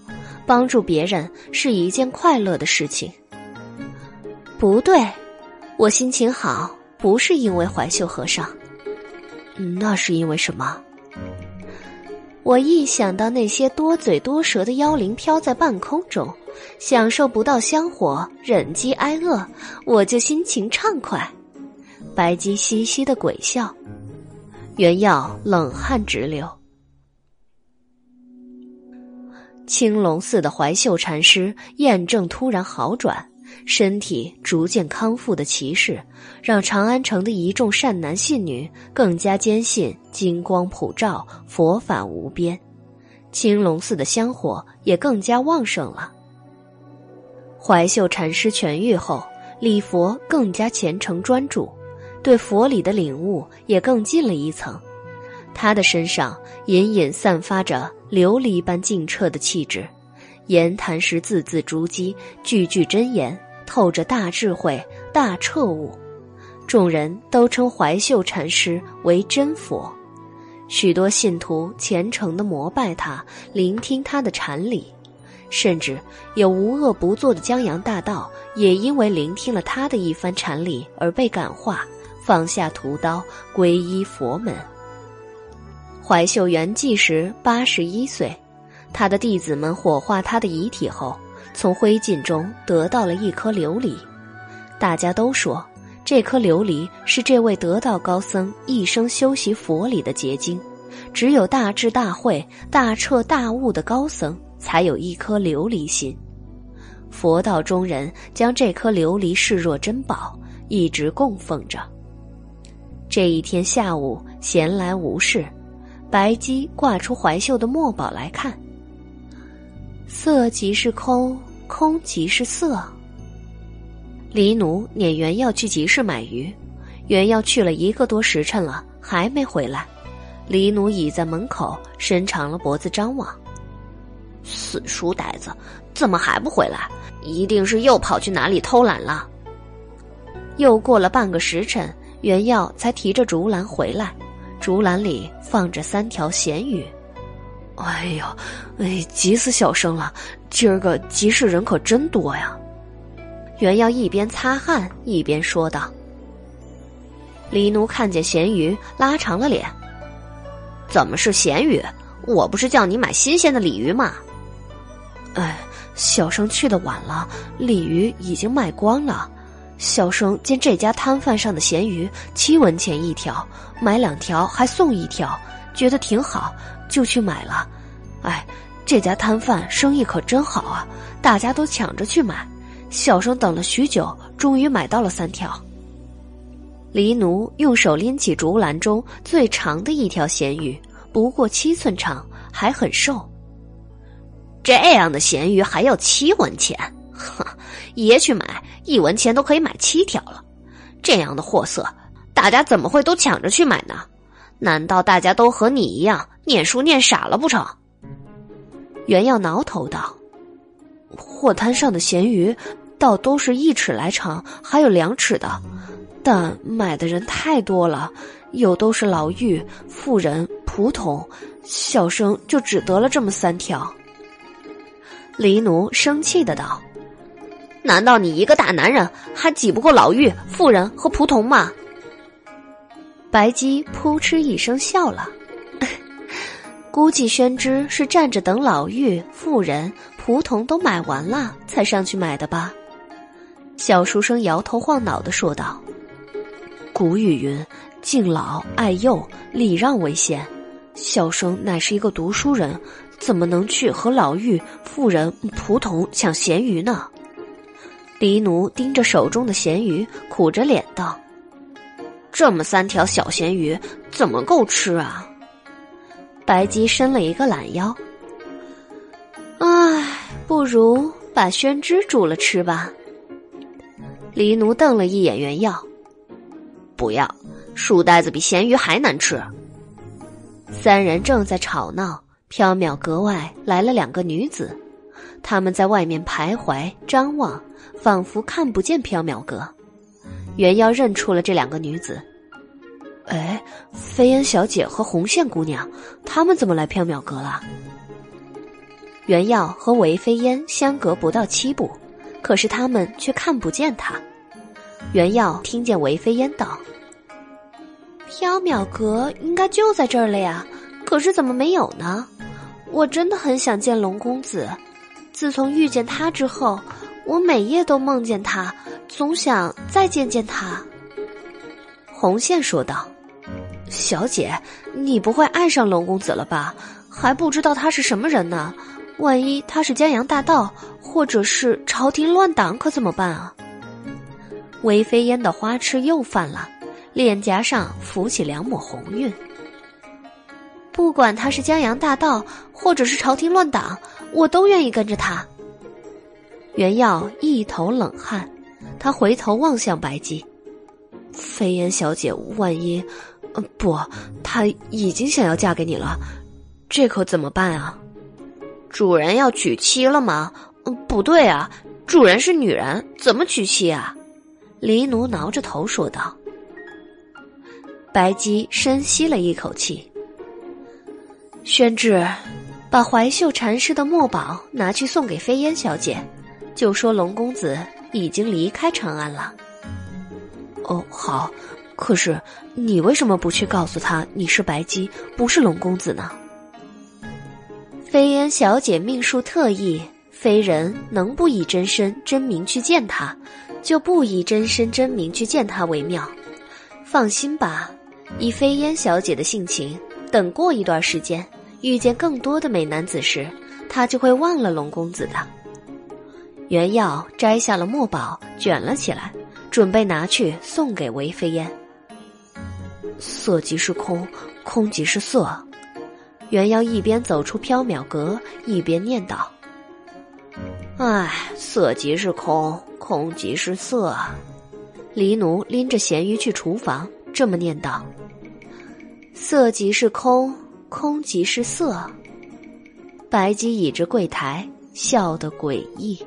帮助别人是一件快乐的事情。”不对。我心情好，不是因为怀秀和尚，那是因为什么？我一想到那些多嘴多舌的妖灵飘在半空中，享受不到香火，忍饥挨饿，我就心情畅快。白姬嘻嘻的鬼笑，原耀冷汗直流。青龙寺的怀秀禅师验证突然好转。身体逐渐康复的骑士，让长安城的一众善男信女更加坚信金光普照，佛法无边。青龙寺的香火也更加旺盛了。怀秀禅师痊愈后，礼佛更加虔诚专注，对佛理的领悟也更进了一层。他的身上隐隐散发着琉璃般净澈的气质。言谈时字字珠玑，句句真言，透着大智慧、大彻悟。众人都称怀秀禅师为真佛，许多信徒虔诚的膜拜他，聆听他的禅理，甚至有无恶不作的江洋大盗，也因为聆听了他的一番禅理而被感化，放下屠刀，皈依佛门。怀秀圆寂时八十一岁。他的弟子们火化他的遗体后，从灰烬中得到了一颗琉璃。大家都说，这颗琉璃是这位得道高僧一生修习佛理的结晶。只有大智大慧、大彻大悟的高僧，才有一颗琉璃心。佛道中人将这颗琉璃视若珍宝，一直供奉着。这一天下午闲来无事，白姬挂出怀秀的墨宝来看。色即是空，空即是色。黎奴撵袁耀去集市买鱼，袁耀去了一个多时辰了，还没回来。黎奴倚在门口，伸长了脖子张望。死书呆子，怎么还不回来？一定是又跑去哪里偷懒了。又过了半个时辰，袁耀才提着竹篮回来，竹篮里放着三条咸鱼。哎呦，哎，急死小生了！今儿个集市人可真多呀。袁耀一边擦汗一边说道。黎奴看见咸鱼，拉长了脸：“怎么是咸鱼？我不是叫你买新鲜的鲤鱼吗？”哎，小生去的晚了，鲤鱼已经卖光了。小生见这家摊贩上的咸鱼七文钱一条，买两条还送一条，觉得挺好。就去买了，哎，这家摊贩生意可真好啊！大家都抢着去买，小生等了许久，终于买到了三条。黎奴用手拎起竹篮中最长的一条咸鱼，不过七寸长，还很瘦。这样的咸鱼还要七文钱？哼，爷去买一文钱都可以买七条了。这样的货色，大家怎么会都抢着去买呢？难道大家都和你一样念书念傻了不成？原耀挠头道：“货摊上的咸鱼，倒都是一尺来长，还有两尺的。”但买的人太多了，又都是老妪、妇人、仆童，小生就只得了这么三条。黎奴生气的道：“难道你一个大男人还挤不过老妪、妇人和仆童吗？”白姬扑哧一声笑了，估计宣之是站着等老妪、妇人、仆童都买完了才上去买的吧？小书生摇头晃脑的说道。古语云：“敬老爱幼，礼让为先。”小生乃是一个读书人，怎么能去和老妪、妇人、仆童抢咸鱼呢？黎奴盯着手中的咸鱼，苦着脸道：“这么三条小咸鱼，怎么够吃啊？”白姬伸了一个懒腰：“唉，不如把宣之煮了吃吧。”黎奴瞪了一眼原耀。不要，书呆子比咸鱼还难吃。三人正在吵闹，缥缈阁外来了两个女子，他们在外面徘徊张望，仿佛看不见缥缈阁。袁耀认出了这两个女子，哎，飞燕小姐和红线姑娘，她们怎么来缥缈阁了？原耀和韦飞燕相隔不到七步，可是他们却看不见他。原耀听见韦飞烟道：“缥缈阁应该就在这儿了呀，可是怎么没有呢？我真的很想见龙公子。自从遇见他之后，我每夜都梦见他，总想再见见他。”红线说道：“小姐，你不会爱上龙公子了吧？还不知道他是什么人呢。万一他是江洋大盗，或者是朝廷乱党，可怎么办啊？”韦飞烟的花痴又犯了，脸颊上浮起两抹红晕。不管他是江洋大盗，或者是朝廷乱党，我都愿意跟着他。袁耀一头冷汗，他回头望向白姬，飞烟小姐，万一……不，她已经想要嫁给你了，这可怎么办啊？主人要娶妻了吗？不对啊，主人是女人，怎么娶妻啊？黎奴挠着头说道：“白姬深吸了一口气。宣志，把怀秀禅师的墨宝拿去送给飞烟小姐，就说龙公子已经离开长安了。哦，好。可是你为什么不去告诉他你是白姬，不是龙公子呢？飞烟小姐命数特异，非人能不以真身真名去见他。”就不以真身真名去见他为妙。放心吧，以飞烟小姐的性情，等过一段时间，遇见更多的美男子时，她就会忘了龙公子的。袁耀摘下了墨宝，卷了起来，准备拿去送给韦飞烟。色即是空，空即是色。袁耀一边走出缥缈阁，一边念道：“唉，色即是空。”空即是色，黎奴拎着咸鱼去厨房，这么念道：“色即是空，空即是色。”白姬倚着柜台，笑得诡异。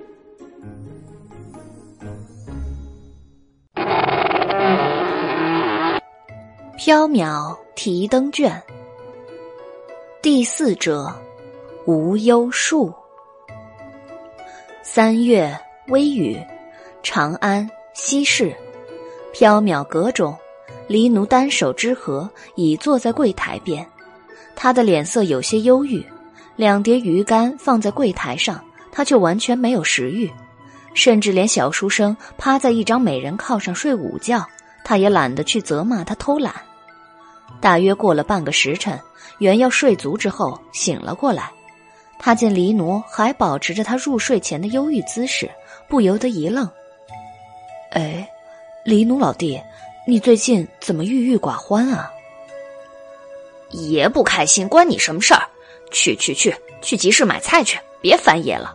缥缈提灯卷，第四折，无忧树。三月微雨。长安西市，缥缈阁中，黎奴单手支盒，已坐在柜台边。他的脸色有些忧郁，两碟鱼干放在柜台上，他却完全没有食欲，甚至连小书生趴在一张美人靠上睡午觉，他也懒得去责骂他偷懒。大约过了半个时辰，原要睡足之后醒了过来，他见黎奴还保持着他入睡前的忧郁姿势，不由得一愣。哎，黎奴老弟，你最近怎么郁郁寡欢啊？爷不开心，关你什么事儿？去去去，去集市买菜去，别烦爷了。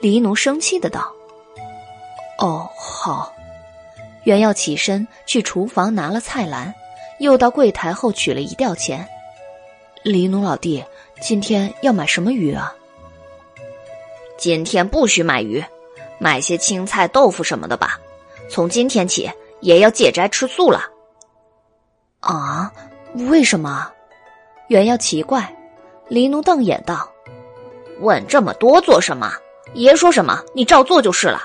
黎奴生气的道：“哦，好。”袁耀起身去厨房拿了菜篮，又到柜台后取了一吊钱。黎奴老弟，今天要买什么鱼啊？今天不许买鱼，买些青菜、豆腐什么的吧。从今天起，爷要戒斋吃素了。啊？为什么？袁耀奇怪。黎奴瞪眼道：“问这么多做什么？爷说什么，你照做就是了。”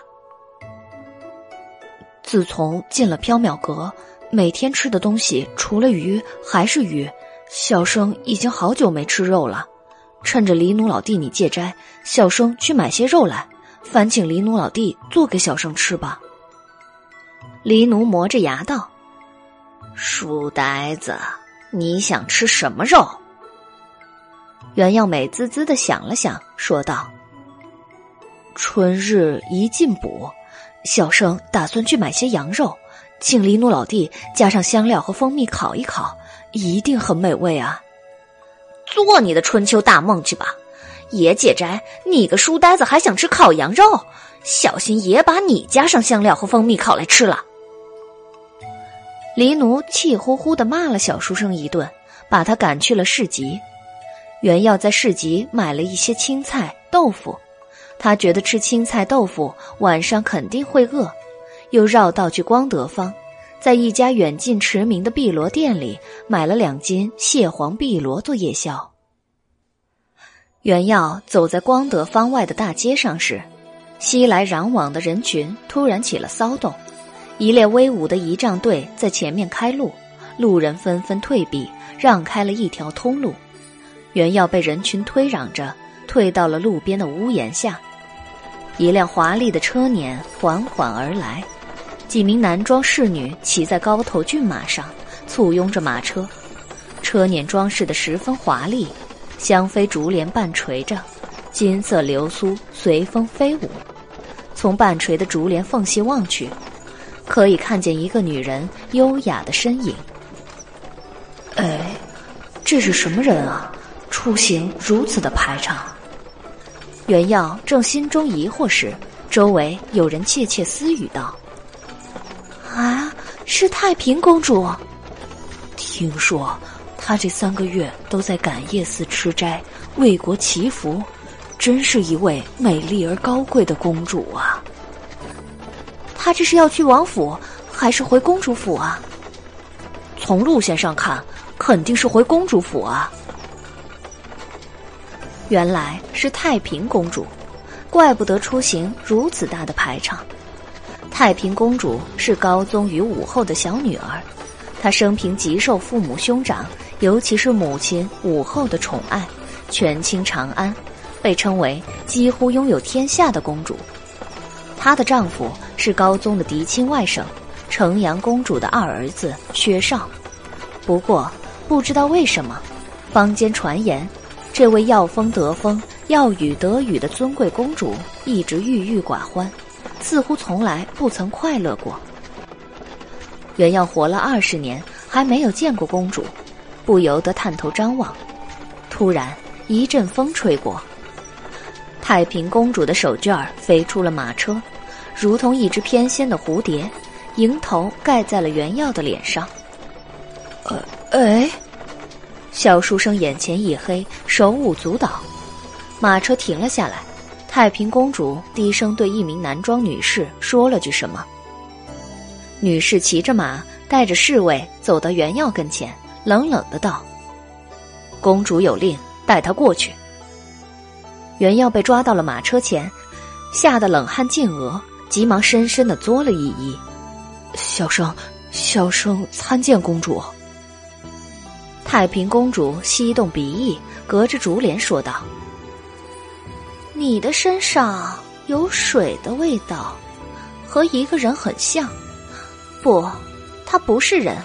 自从进了缥缈阁，每天吃的东西除了鱼还是鱼。小生已经好久没吃肉了，趁着黎奴老弟你戒斋，小生去买些肉来，烦请黎奴老弟做给小生吃吧。黎奴磨着牙道：“书呆子，你想吃什么肉？”袁耀美滋滋的想了想，说道：“春日宜进补。”小生打算去买些羊肉，请黎奴老弟加上香料和蜂蜜烤一烤，一定很美味啊！做你的春秋大梦去吧，爷戒斋，你个书呆子还想吃烤羊肉？小心爷把你加上香料和蜂蜜烤来吃了！黎奴气呼呼的骂了小书生一顿，把他赶去了市集。原要在市集买了一些青菜、豆腐。他觉得吃青菜豆腐晚上肯定会饿，又绕道去光德坊，在一家远近驰名的碧螺店里买了两斤蟹黄碧螺做夜宵。袁耀走在光德坊外的大街上时，熙来攘往的人群突然起了骚动，一列威武的仪仗队在前面开路，路人纷纷退避，让开了一条通路。袁耀被人群推攘着。退到了路边的屋檐下，一辆华丽的车辇缓缓而来，几名男装侍女骑在高头骏马上，簇拥着马车。车辇装饰的十分华丽，香妃竹帘半垂着，金色流苏随风飞舞。从半垂的竹帘缝隙望去，可以看见一个女人优雅的身影。哎，这是什么人啊？出行如此的排场。袁耀正心中疑惑时，周围有人窃窃私语道：“啊，是太平公主。听说她这三个月都在感业寺吃斋，为国祈福，真是一位美丽而高贵的公主啊！她这是要去王府，还是回公主府啊？从路线上看，肯定是回公主府啊。”原来是太平公主，怪不得出行如此大的排场。太平公主是高宗与武后的小女儿，她生平极受父母兄长，尤其是母亲武后的宠爱，权倾长安，被称为几乎拥有天下的公主。她的丈夫是高宗的嫡亲外甥，城阳公主的二儿子薛绍。不过不知道为什么，坊间传言。这位要风得风、要雨得雨的尊贵公主一直郁郁寡欢，似乎从来不曾快乐过。原耀活了二十年，还没有见过公主，不由得探头张望。突然一阵风吹过，太平公主的手绢飞出了马车，如同一只翩跹的蝴蝶，迎头盖在了原耀的脸上。呃，哎。小书生眼前一黑，手舞足蹈，马车停了下来。太平公主低声对一名男装女士说了句什么。女士骑着马，带着侍卫走到袁耀跟前，冷冷的道：“公主有令，带她过去。”袁耀被抓到了马车前，吓得冷汗尽额，急忙深深的作了一揖：“小生，小生参见公主。”太平公主吸动鼻翼，隔着竹帘说道：“你的身上有水的味道，和一个人很像。不，他不是人。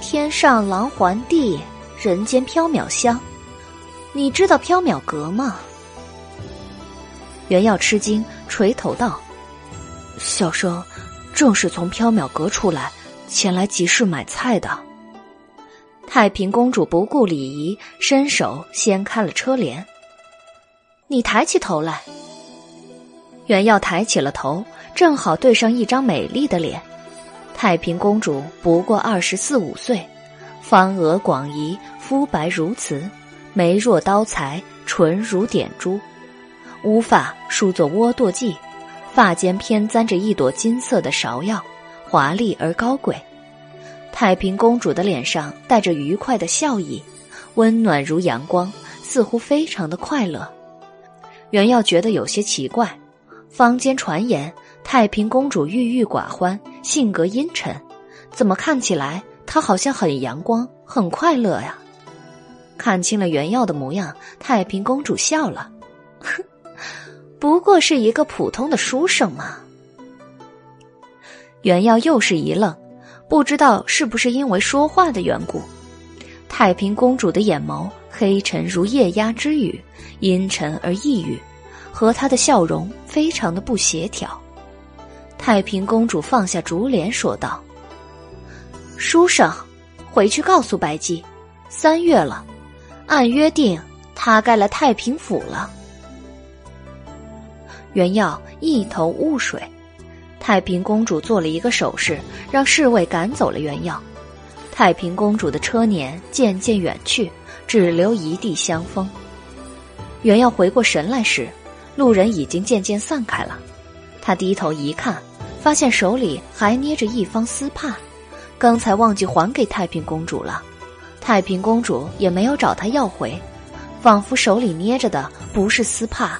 天上狼环地，人间缥缈香。你知道缥缈阁吗？”袁耀吃惊，垂头道：“小生正是从缥缈阁出来，前来集市买菜的。太平公主不顾礼仪，伸手掀开了车帘。你抬起头来。袁耀抬起了头，正好对上一张美丽的脸。太平公主不过二十四五岁，方额广颐，肤白如瓷，眉若刀裁，唇如点珠，乌发梳作窝垛髻，发间偏簪着一朵金色的芍药，华丽而高贵。太平公主的脸上带着愉快的笑意，温暖如阳光，似乎非常的快乐。袁耀觉得有些奇怪，坊间传言太平公主郁郁寡欢，性格阴沉，怎么看起来她好像很阳光、很快乐呀？看清了袁耀的模样，太平公主笑了，哼，不过是一个普通的书生嘛。袁耀又是一愣。不知道是不是因为说话的缘故，太平公主的眼眸黑沉如夜鸦之羽，阴沉而抑郁，和她的笑容非常的不协调。太平公主放下竹帘说道：“书生，回去告诉白姬，三月了，按约定他该来太平府了。”袁耀一头雾水。太平公主做了一个手势，让侍卫赶走了原药。太平公主的车辇渐渐远去，只留一地香风。原耀回过神来时，路人已经渐渐散开了。他低头一看，发现手里还捏着一方丝帕，刚才忘记还给太平公主了。太平公主也没有找他要回，仿佛手里捏着的不是丝帕，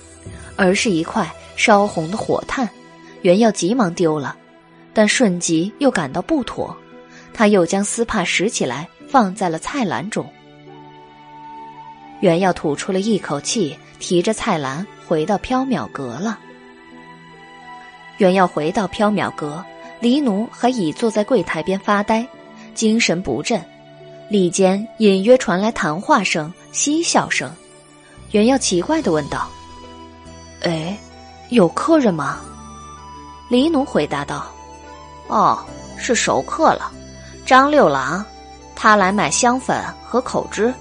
而是一块烧红的火炭。袁耀急忙丢了，但瞬即又感到不妥，他又将丝帕拾起来放在了菜篮中。袁耀吐出了一口气，提着菜篮回到缥缈阁了。袁耀回到缥缈阁，黎奴还倚坐在柜台边发呆，精神不振。里间隐约传来谈话声、嬉笑声。袁耀奇怪的问道：“哎，有客人吗？”黎奴回答道：“哦，是熟客了，张六郎，他来买香粉和口脂。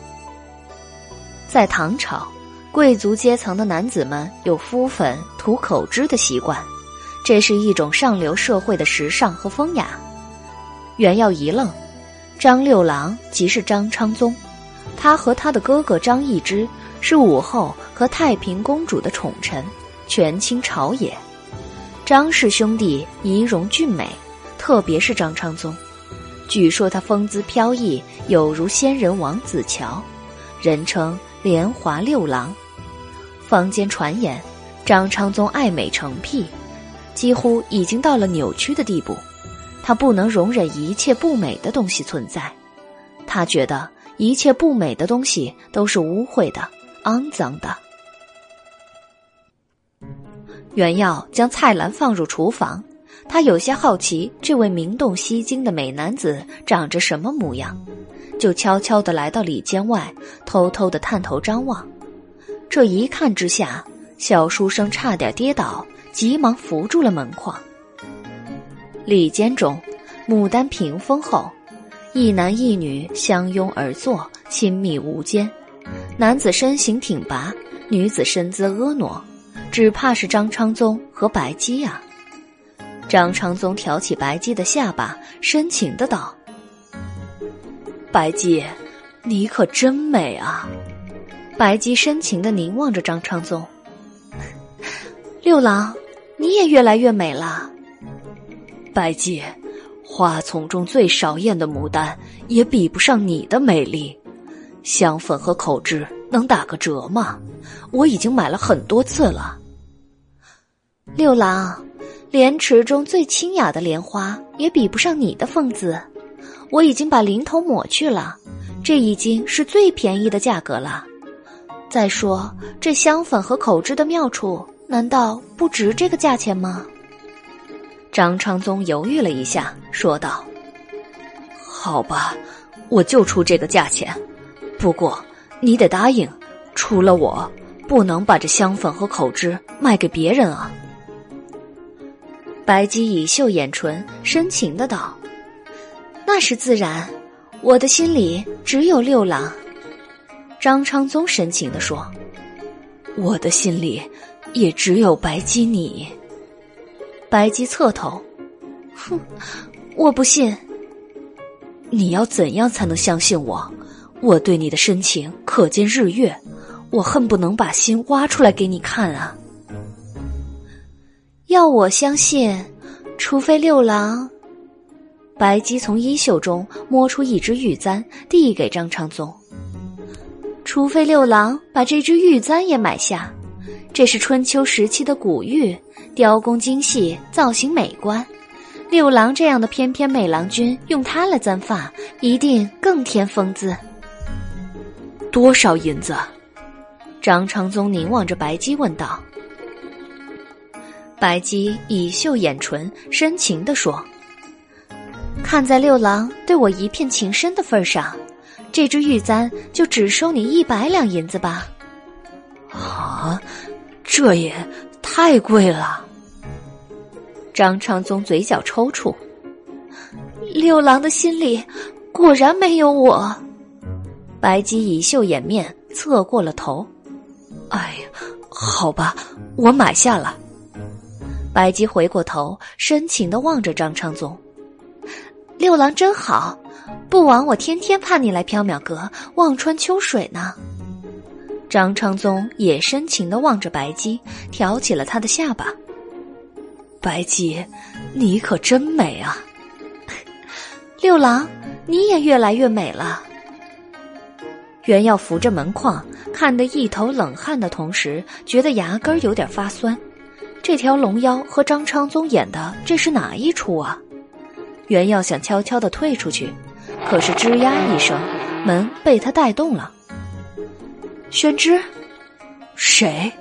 在唐朝，贵族阶层的男子们有敷粉、涂口脂的习惯，这是一种上流社会的时尚和风雅。”袁耀一愣，张六郎即是张昌宗，他和他的哥哥张易之是武后和太平公主的宠臣，权倾朝野。张氏兄弟仪容俊美，特别是张昌宗，据说他风姿飘逸，有如仙人王子乔，人称莲华六郎。坊间传言，张昌宗爱美成癖，几乎已经到了扭曲的地步。他不能容忍一切不美的东西存在，他觉得一切不美的东西都是污秽的、肮脏的。袁耀将菜篮放入厨房，他有些好奇这位名动西京的美男子长着什么模样，就悄悄地来到里间外，偷偷地探头张望。这一看之下，小书生差点跌倒，急忙扶住了门框。里间中，牡丹屏风后，一男一女相拥而坐，亲密无间。男子身形挺拔，女子身姿婀娜。只怕是张昌宗和白姬呀！张昌宗挑起白姬的下巴，深情的道：“白姬，你可真美啊！”白姬深情的凝望着张昌宗。六郎，你也越来越美了。白姬，花丛中最少艳的牡丹，也比不上你的美丽。香粉和口脂能打个折吗？我已经买了很多次了。六郎，莲池中最清雅的莲花也比不上你的风姿。我已经把零头抹去了，这已经是最便宜的价格了。再说，这香粉和口脂的妙处，难道不值这个价钱吗？张昌宗犹豫了一下，说道：“好吧，我就出这个价钱。不过，你得答应，除了我，不能把这香粉和口脂卖给别人啊。”白姬以秀眼唇，深情的道：“那是自然，我的心里只有六郎。张昌宗深情的说：“我的心里也只有白姬你。”白姬侧头，哼，我不信。你要怎样才能相信我？我对你的深情可见日月，我恨不能把心挖出来给你看啊！要我相信，除非六郎。白姬从衣袖中摸出一只玉簪，递给张昌宗。除非六郎把这只玉簪也买下，这是春秋时期的古玉，雕工精细，造型美观。六郎这样的翩翩美郎君，用它来簪发，一定更添风姿。多少银子？张昌宗凝望着白姬问道。白姬以秀掩唇，深情地说：“看在六郎对我一片情深的份上，这只玉簪就只收你一百两银子吧。”啊，这也太贵了。张昌宗嘴角抽搐，六郎的心里果然没有我。白姬以袖掩面，侧过了头。哎呀，好吧，我买下了。白姬回过头，深情的望着张昌宗。六郎真好，不枉我天天盼你来缥缈阁望穿秋水呢。张昌宗也深情的望着白姬，挑起了他的下巴。白姬，你可真美啊！六郎，你也越来越美了。袁耀扶着门框，看得一头冷汗的同时，觉得牙根有点发酸。这条龙妖和张昌宗演的这是哪一出啊？袁耀想悄悄的退出去，可是吱呀一声，门被他带动了。宣之，谁？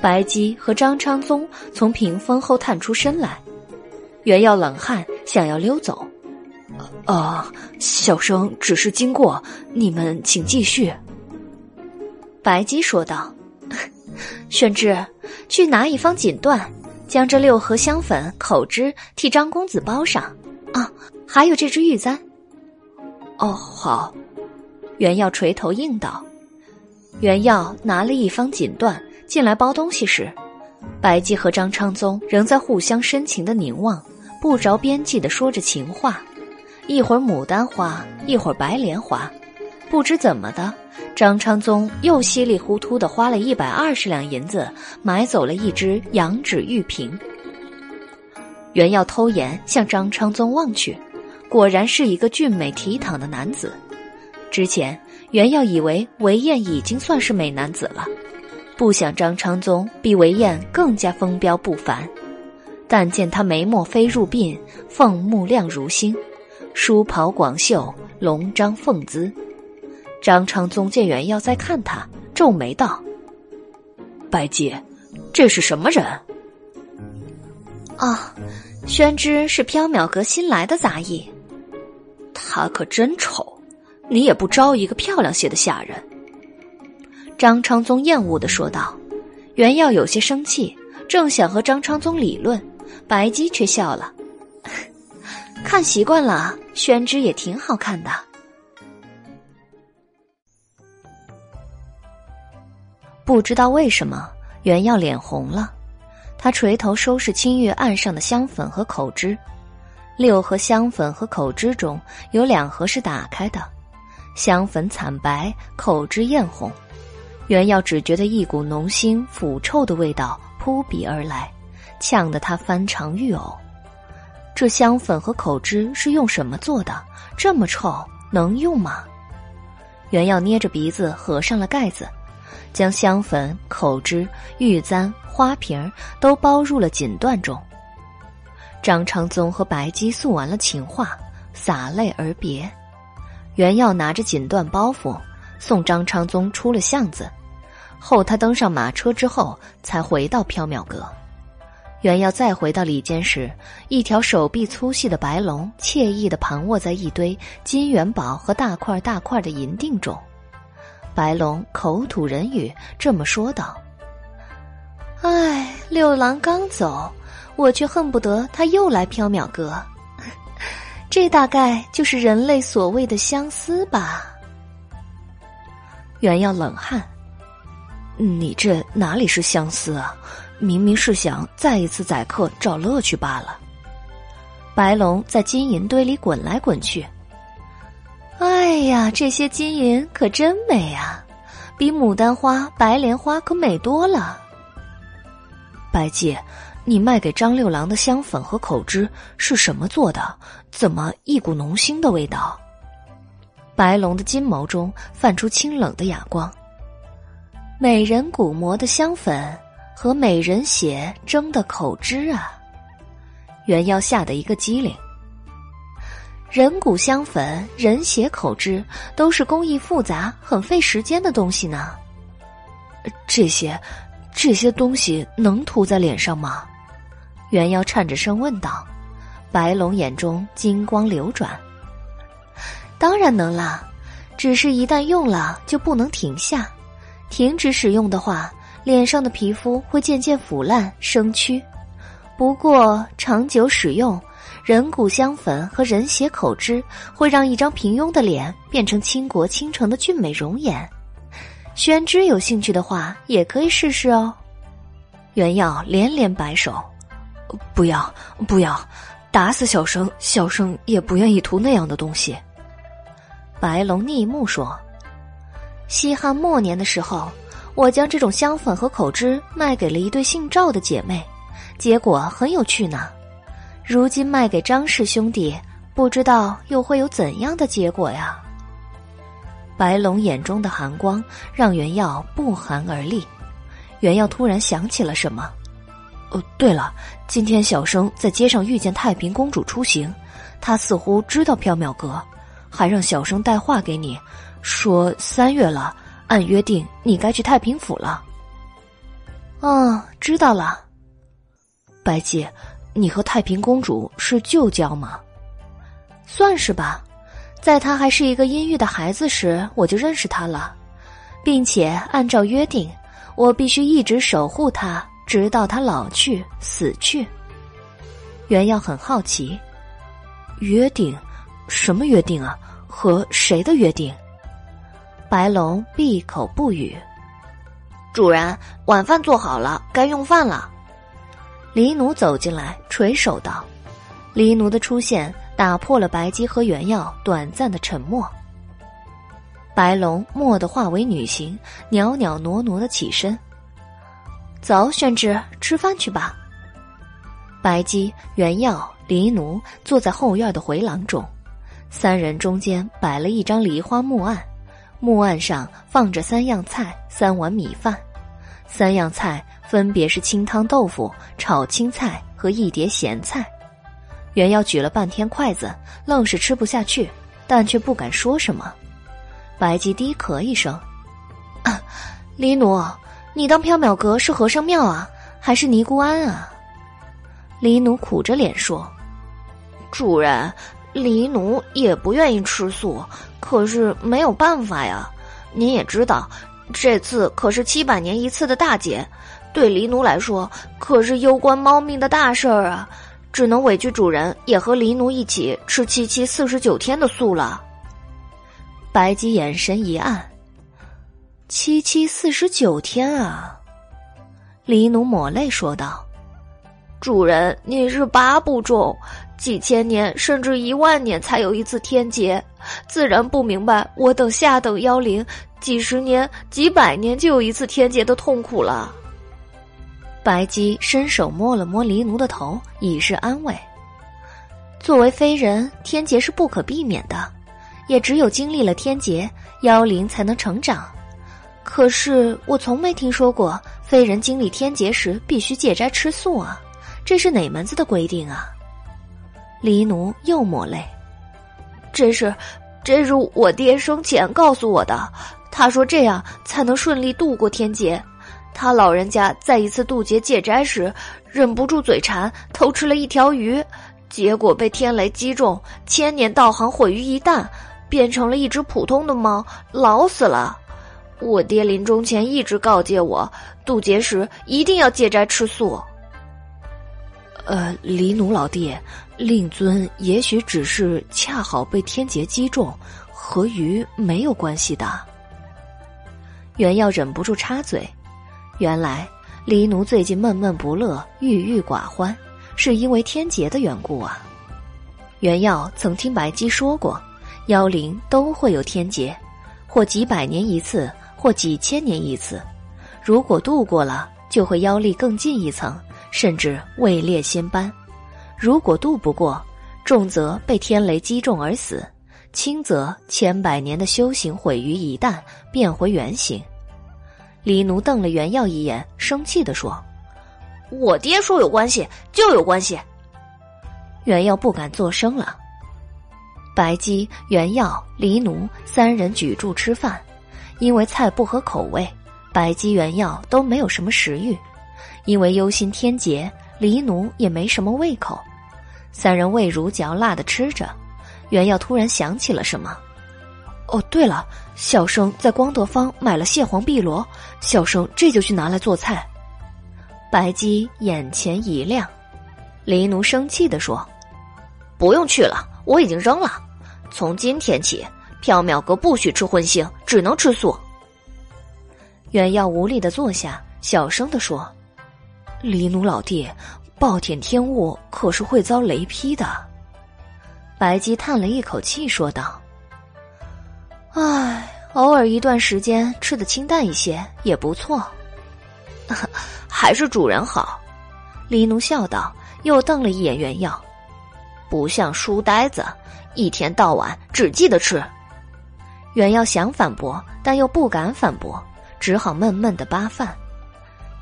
白姬和张昌宗从屏风后探出身来，袁耀冷汗，想要溜走。啊，小生只是经过，你们请继续。白姬说道：“宣之，去拿一方锦缎，将这六盒香粉、口脂替张公子包上。啊，还有这只玉簪。”哦，好。袁耀垂头应道。袁耀拿了一方锦缎。进来包东西时，白姬和张昌宗仍在互相深情的凝望，不着边际的说着情话。一会儿牡丹花，一会儿白莲花，不知怎么的，张昌宗又稀里糊涂的花了一百二十两银子买走了一只羊脂玉瓶。原要偷眼向张昌宗望去，果然是一个俊美倜傥的男子。之前原要以为韦燕已经算是美男子了。不想张昌宗比韦燕更加风标不凡，但见他眉墨飞入鬓，凤目亮如星，梳袍广袖，龙章凤姿。张昌宗见袁耀在看他，皱眉道：“白姬，这是什么人？”啊，宣之是缥缈阁新来的杂役。他可真丑，你也不招一个漂亮些的下人。张昌宗厌恶的说道：“袁耀有些生气，正想和张昌宗理论，白姬却笑了。看习惯了，宣之也挺好看的。”不知道为什么，袁耀脸红了，他垂头收拾青玉案上的香粉和口脂。六盒香粉和口脂中有两盒是打开的，香粉惨白，口脂艳红。袁耀只觉得一股浓腥腐臭的味道扑鼻而来，呛得他翻肠欲呕。这香粉和口脂是用什么做的？这么臭，能用吗？袁耀捏着鼻子合上了盖子，将香粉、口脂、玉簪、花瓶都包入了锦缎中。张昌宗和白姬诉完了情话，洒泪而别。袁耀拿着锦缎包袱。送张昌宗出了巷子，后他登上马车之后，才回到缥缈阁。原耀再回到里间时，一条手臂粗细的白龙惬意的盘卧在一堆金元宝和大块大块的银锭中。白龙口吐人语，这么说道：“唉，六郎刚走，我却恨不得他又来缥缈阁。这大概就是人类所谓的相思吧。原耀冷汗，你这哪里是相思啊？明明是想再一次宰客找乐趣罢了。白龙在金银堆里滚来滚去。哎呀，这些金银可真美啊，比牡丹花、白莲花可美多了。白姬，你卖给张六郎的香粉和口脂是什么做的？怎么一股浓腥的味道？白龙的金眸中泛出清冷的哑光。美人骨磨的香粉和美人血蒸的口脂啊！袁耀吓得一个机灵。人骨香粉、人血口脂都是工艺复杂、很费时间的东西呢。这些。这些东西能涂在脸上吗？袁瑶颤着声问道。白龙眼中金光流转。当然能啦，只是一旦用了就不能停下，停止使用的话，脸上的皮肤会渐渐腐烂生蛆。不过长久使用，人骨香粉和人血口脂会让一张平庸的脸变成倾国倾城的俊美容颜。宣之有兴趣的话，也可以试试哦。袁耀连连摆手：“不要，不要！打死小生，小生也不愿意涂那样的东西。”白龙逆目说：“西汉末年的时候，我将这种香粉和口脂卖给了一对姓赵的姐妹，结果很有趣呢。如今卖给张氏兄弟，不知道又会有怎样的结果呀？”白龙眼中的寒光让袁耀不寒而栗。袁耀突然想起了什么，哦，对了，今天小生在街上遇见太平公主出行，她似乎知道缥缈阁，还让小生带话给你，说三月了，按约定你该去太平府了。哦，知道了。白姐，你和太平公主是旧交吗？算是吧。在她还是一个阴郁的孩子时，我就认识她了，并且按照约定，我必须一直守护她，直到她老去死去。原耀很好奇，约定？什么约定啊？和谁的约定？白龙闭口不语。主人，晚饭做好了，该用饭了。黎奴走进来，垂手道：“黎奴的出现。”打破了白姬和原耀短暂的沉默。白龙蓦地化为女形，袅袅挪挪的起身。走，宣之，吃饭去吧。白姬、原耀、黎奴坐在后院的回廊中，三人中间摆了一张梨花木案，木案上放着三样菜、三碗米饭，三样菜分别是清汤豆腐、炒青菜和一碟咸菜。袁耀举了半天筷子，愣是吃不下去，但却不敢说什么。白吉低咳一声：“啊，黎奴，你当缥缈阁是和尚庙啊，还是尼姑庵啊？”黎奴苦着脸说：“主人，黎奴也不愿意吃素，可是没有办法呀。您也知道，这次可是七百年一次的大劫，对黎奴来说可是攸关猫命的大事儿啊。”只能委屈主人，也和黎奴一起吃七七四十九天的素了。白姬眼神一暗，七七四十九天啊！黎奴抹泪说道：“主人，你是八不中，几千年甚至一万年才有一次天劫，自然不明白我等下等妖灵几十年、几百年就有一次天劫的痛苦了。”白姬伸手摸了摸黎奴的头，以示安慰。作为非人，天劫是不可避免的，也只有经历了天劫，妖灵才能成长。可是我从没听说过非人经历天劫时必须戒斋吃素啊，这是哪门子的规定啊？黎奴又抹泪，这是，这是我爹生前告诉我的，他说这样才能顺利度过天劫。他老人家在一次渡劫戒斋时，忍不住嘴馋，偷吃了一条鱼，结果被天雷击中，千年道行毁于一旦，变成了一只普通的猫，老死了。我爹临终前一直告诫我，渡劫时一定要戒斋吃素。呃，黎奴老弟，令尊也许只是恰好被天劫击中，和鱼没有关系的。袁耀忍不住插嘴：“原来黎奴最近闷闷不乐、郁郁寡欢，是因为天劫的缘故啊。”袁耀曾听白姬说过，妖灵都会有天劫，或几百年一次，或几千年一次。如果度过了，就会妖力更进一层。甚至位列仙班，如果渡不过，重则被天雷击中而死，轻则千百年的修行毁于一旦，变回原形。李奴瞪了袁耀一眼，生气地说：“我爹说有关系就有关系。”袁耀不敢作声了。白姬、袁耀、黎奴三人举箸吃饭，因为菜不合口味，白姬、袁耀都没有什么食欲。因为忧心天劫，黎奴也没什么胃口。三人味如嚼蜡的吃着，袁耀突然想起了什么。哦，对了，小生在光德坊买了蟹黄碧螺，小生这就去拿来做菜。白姬眼前一亮，黎奴生气地说：“不用去了，我已经扔了。从今天起，缥缈阁不许吃荤腥，只能吃素。”袁耀无力的坐下，小声的说。黎奴老弟，暴殄天物可是会遭雷劈的。白姬叹了一口气，说道：“唉，偶尔一段时间吃的清淡一些也不错，还是主人好。”黎奴笑道，又瞪了一眼原耀，不像书呆子，一天到晚只记得吃。原耀想反驳，但又不敢反驳，只好闷闷的扒饭。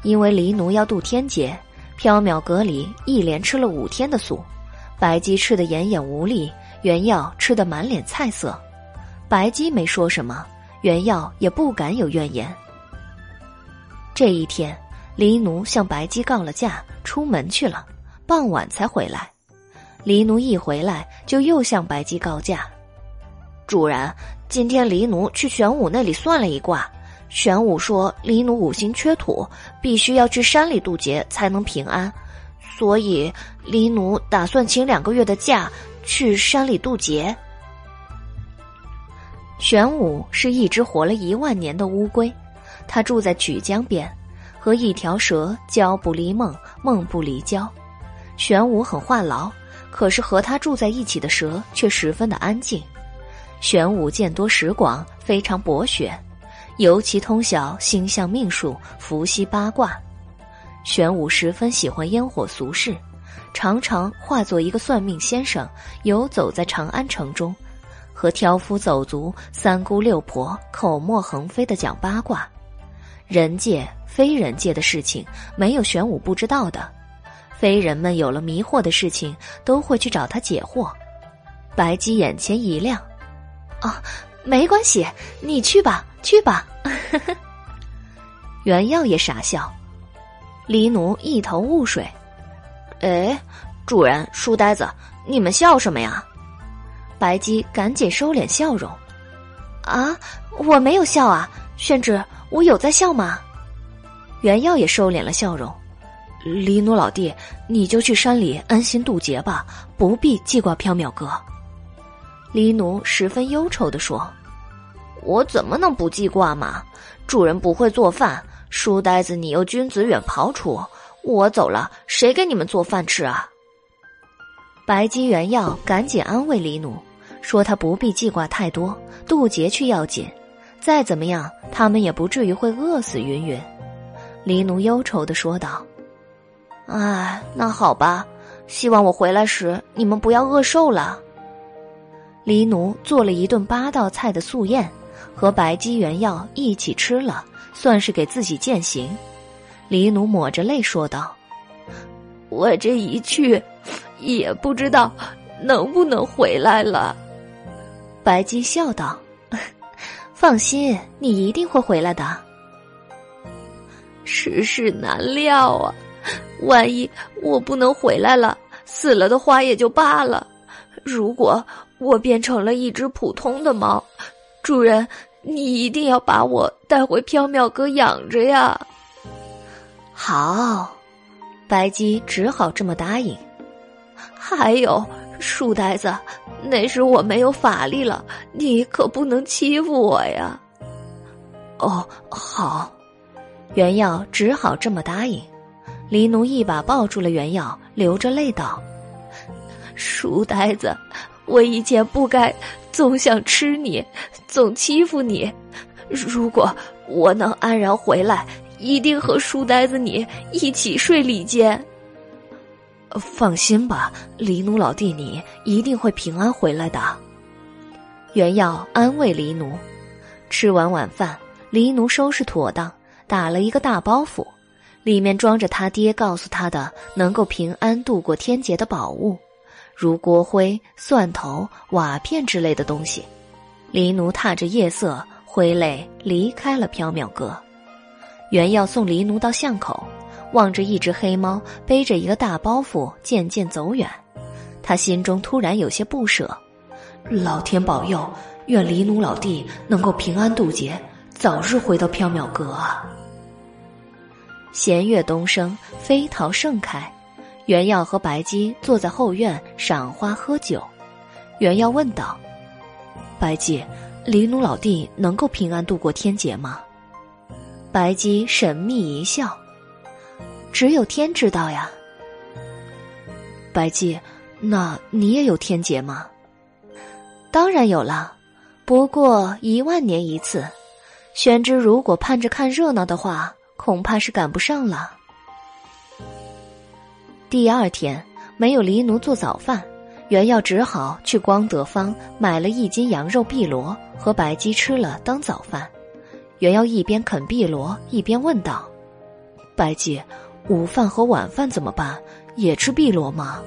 因为黎奴要渡天劫，缥缈阁里一连吃了五天的素，白姬吃得奄奄无力，原耀吃得满脸菜色。白姬没说什么，原耀也不敢有怨言。这一天，黎奴向白姬告了假，出门去了，傍晚才回来。黎奴一回来，就又向白姬告假：“主人，今天黎奴去玄武那里算了一卦。”玄武说：“黎奴五行缺土，必须要去山里渡劫才能平安，所以黎奴打算请两个月的假去山里渡劫。”玄武是一只活了一万年的乌龟，它住在曲江边，和一条蛇交不离梦，梦不离交。玄武很话痨，可是和他住在一起的蛇却十分的安静。玄武见多识广，非常博学。尤其通晓星象命数、伏羲八卦，玄武十分喜欢烟火俗事，常常化作一个算命先生，游走在长安城中，和挑夫走卒、三姑六婆口沫横飞的讲八卦，人界、非人界的事情没有玄武不知道的，非人们有了迷惑的事情都会去找他解惑。白姬眼前一亮，啊。没关系，你去吧，去吧。袁耀也傻笑，黎奴一头雾水。哎，主人，书呆子，你们笑什么呀？白姬赶紧收敛笑容。啊，我没有笑啊，宣之，我有在笑吗？原耀也收敛了笑容。黎奴老弟，你就去山里安心渡劫吧，不必记挂缥缈阁。黎奴十分忧愁的说：“我怎么能不记挂嘛？主人不会做饭，书呆子你又君子远庖厨，我走了，谁给你们做饭吃啊？”白姬、原要赶紧安慰黎奴，说他不必记挂太多，渡劫去要紧。再怎么样，他们也不至于会饿死。云云，黎奴忧愁的说道：“哎，那好吧，希望我回来时你们不要饿瘦了。”黎奴做了一顿八道菜的素宴，和白姬、原药一起吃了，算是给自己践行。黎奴抹着泪说道：“我这一去，也不知道能不能回来了。”白姬笑道：“放心，你一定会回来的。世事难料啊，万一我不能回来了，死了的话也就罢了。如果……”我变成了一只普通的猫，主人，你一定要把我带回缥缈阁养着呀！好，白姬只好这么答应。还有，书呆子，那时我没有法力了，你可不能欺负我呀。哦，好，原耀只好这么答应。黎奴一把抱住了原耀，流着泪道：“书呆子，我以前不该总想吃你，总欺负你。如果我能安然回来，一定和书呆子你一起睡里间。放心吧，黎奴老弟，你一定会平安回来的。”原耀安慰黎奴。吃完晚饭，黎奴收拾妥当，打了一个大包袱。里面装着他爹告诉他的能够平安度过天劫的宝物，如锅灰、蒜头、瓦片之类的东西。黎奴踏着夜色挥泪离开了缥缈阁。原要送黎奴到巷口，望着一只黑猫背着一个大包袱渐渐走远，他心中突然有些不舍。老天保佑，愿黎奴老弟能够平安渡劫，早日回到缥缈阁啊！弦乐东升，飞桃盛开。袁耀和白姬坐在后院赏花喝酒。袁耀问道：“白姬，黎奴老弟能够平安度过天劫吗？”白姬神秘一笑：“只有天知道呀。”白姬，那你也有天劫吗？当然有了，不过一万年一次。玄之如果盼着看热闹的话。恐怕是赶不上了。第二天没有黎奴做早饭，袁耀只好去光德坊买了一斤羊肉碧螺和白鸡吃了当早饭。袁耀一边啃碧螺一边问道：“白鸡，午饭和晚饭怎么办？也吃碧螺吗？”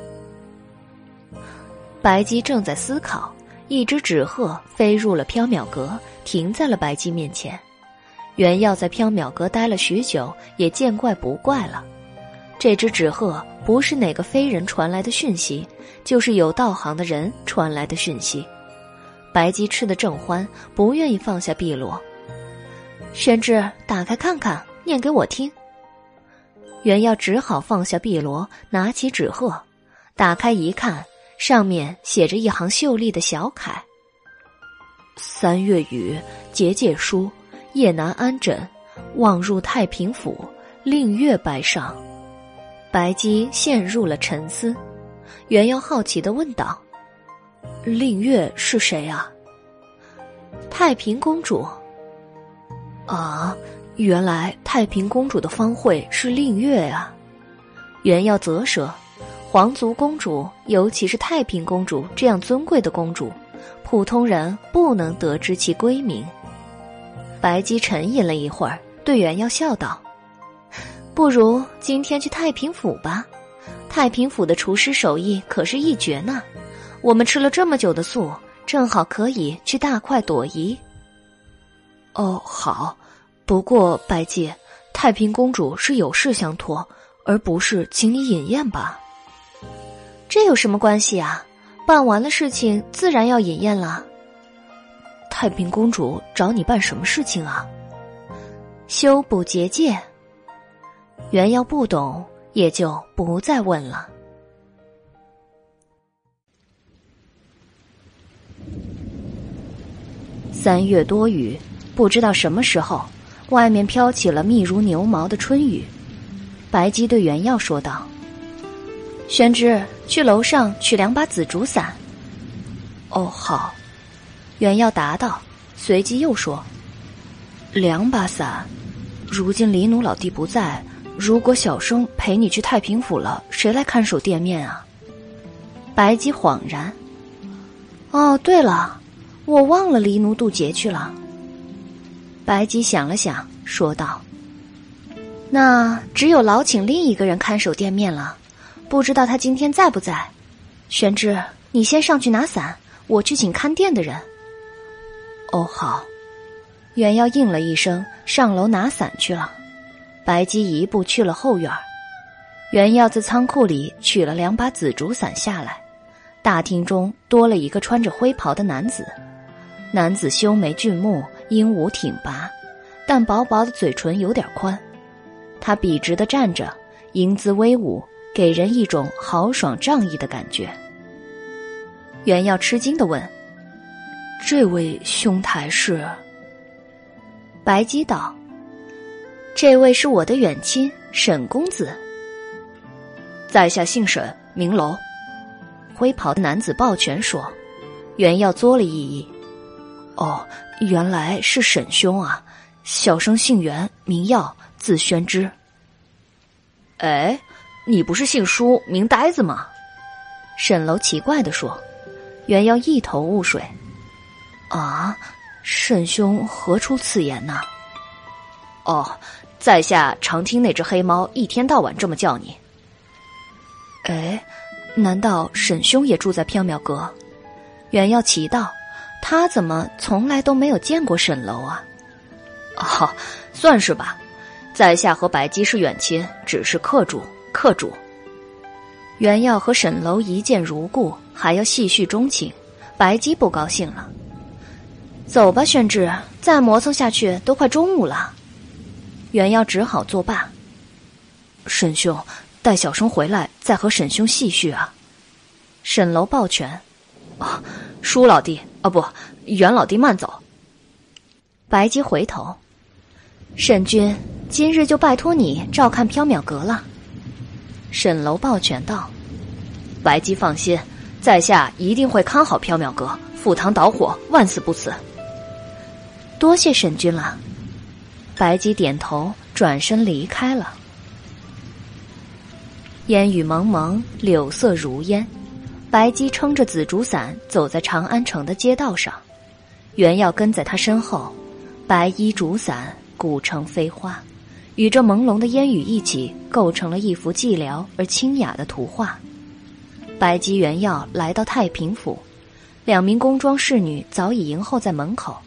白鸡正在思考，一只纸鹤飞入了缥缈阁，停在了白鸡面前。袁耀在缥缈阁待了许久，也见怪不怪了。这只纸鹤不是哪个非人传来的讯息，就是有道行的人传来的讯息。白鸡吃得正欢，不愿意放下碧螺。宣之，打开看看，念给我听。袁耀只好放下碧螺，拿起纸鹤，打开一看，上面写着一行秀丽的小楷：“三月雨，节节疏。”夜难安枕，望入太平府，令月白上。白姬陷入了沉思。袁耀好奇的问道：“令月是谁啊？”太平公主。啊，原来太平公主的方会是令月啊！袁耀啧舌，皇族公主，尤其是太平公主这样尊贵的公主，普通人不能得知其闺名。白姬沉吟了一会儿，对袁耀笑道：“不如今天去太平府吧，太平府的厨师手艺可是一绝呢。我们吃了这么久的素，正好可以去大快朵颐。”哦，好。不过白姬，太平公主是有事相托，而不是请你饮宴吧？这有什么关系啊？办完了事情，自然要饮宴了。太平公主找你办什么事情啊？修补结界。原要不懂，也就不再问了。三月多雨，不知道什么时候，外面飘起了密如牛毛的春雨。白姬对原耀说道：“玄之，去楼上取两把紫竹伞。”哦，好。袁耀答道，随即又说：“两把伞，如今黎奴老弟不在，如果小生陪你去太平府了，谁来看守店面啊？”白姬恍然：“哦，对了，我忘了黎奴渡劫去了。”白姬想了想，说道：“那只有劳请另一个人看守店面了，不知道他今天在不在？玄之，你先上去拿伞，我去请看店的人。”哦，好。袁耀应了一声，上楼拿伞去了。白姬一步去了后院。袁耀在仓库里取了两把紫竹伞下来。大厅中多了一个穿着灰袍的男子。男子修眉俊目，英武挺拔，但薄薄的嘴唇有点宽。他笔直的站着，英姿威武，给人一种豪爽仗义的感觉。袁耀吃惊的问：“这位兄台是？”白姬道：“这位是我的远亲沈公子。”在下姓沈，名楼。灰袍的男子抱拳说：“袁耀作了一揖。哦，原来是沈兄啊！小生姓袁，名耀，字宣之。哎，你不是姓舒，名呆子吗？”沈楼奇怪的说。袁耀一头雾水。啊，沈兄何出此言呢？哦，在下常听那只黑猫一天到晚这么叫你。哎，难道沈兄也住在缥缈阁？袁耀奇道。他怎么从来都没有见过沈楼啊？哦，算是吧。在下和白姬是远亲，只是客主。客主，袁耀和沈楼一见如故，还要细叙衷情，白姬不高兴了。走吧，宣志，再磨蹭下去都快中午了。袁耀只好作罢。沈兄，待小生回来再和沈兄细叙啊。沈楼抱拳。啊，舒老弟，哦不，袁老弟慢走。白姬回头，沈君，今日就拜托你照看缥缈阁了。沈楼抱拳道：“白姬放心，在下一定会看好缥缈阁，赴汤蹈火，万死不辞。”多谢沈君了。白姬点头，转身离开了。烟雨蒙蒙，柳色如烟。白姬撑着紫竹伞走在长安城的街道上，袁耀跟在他身后，白衣竹伞，古城飞花，与这朦胧的烟雨一起，构成了一幅寂寥而清雅的图画。白姬、袁耀来到太平府，两名宫装侍女早已迎候在门口，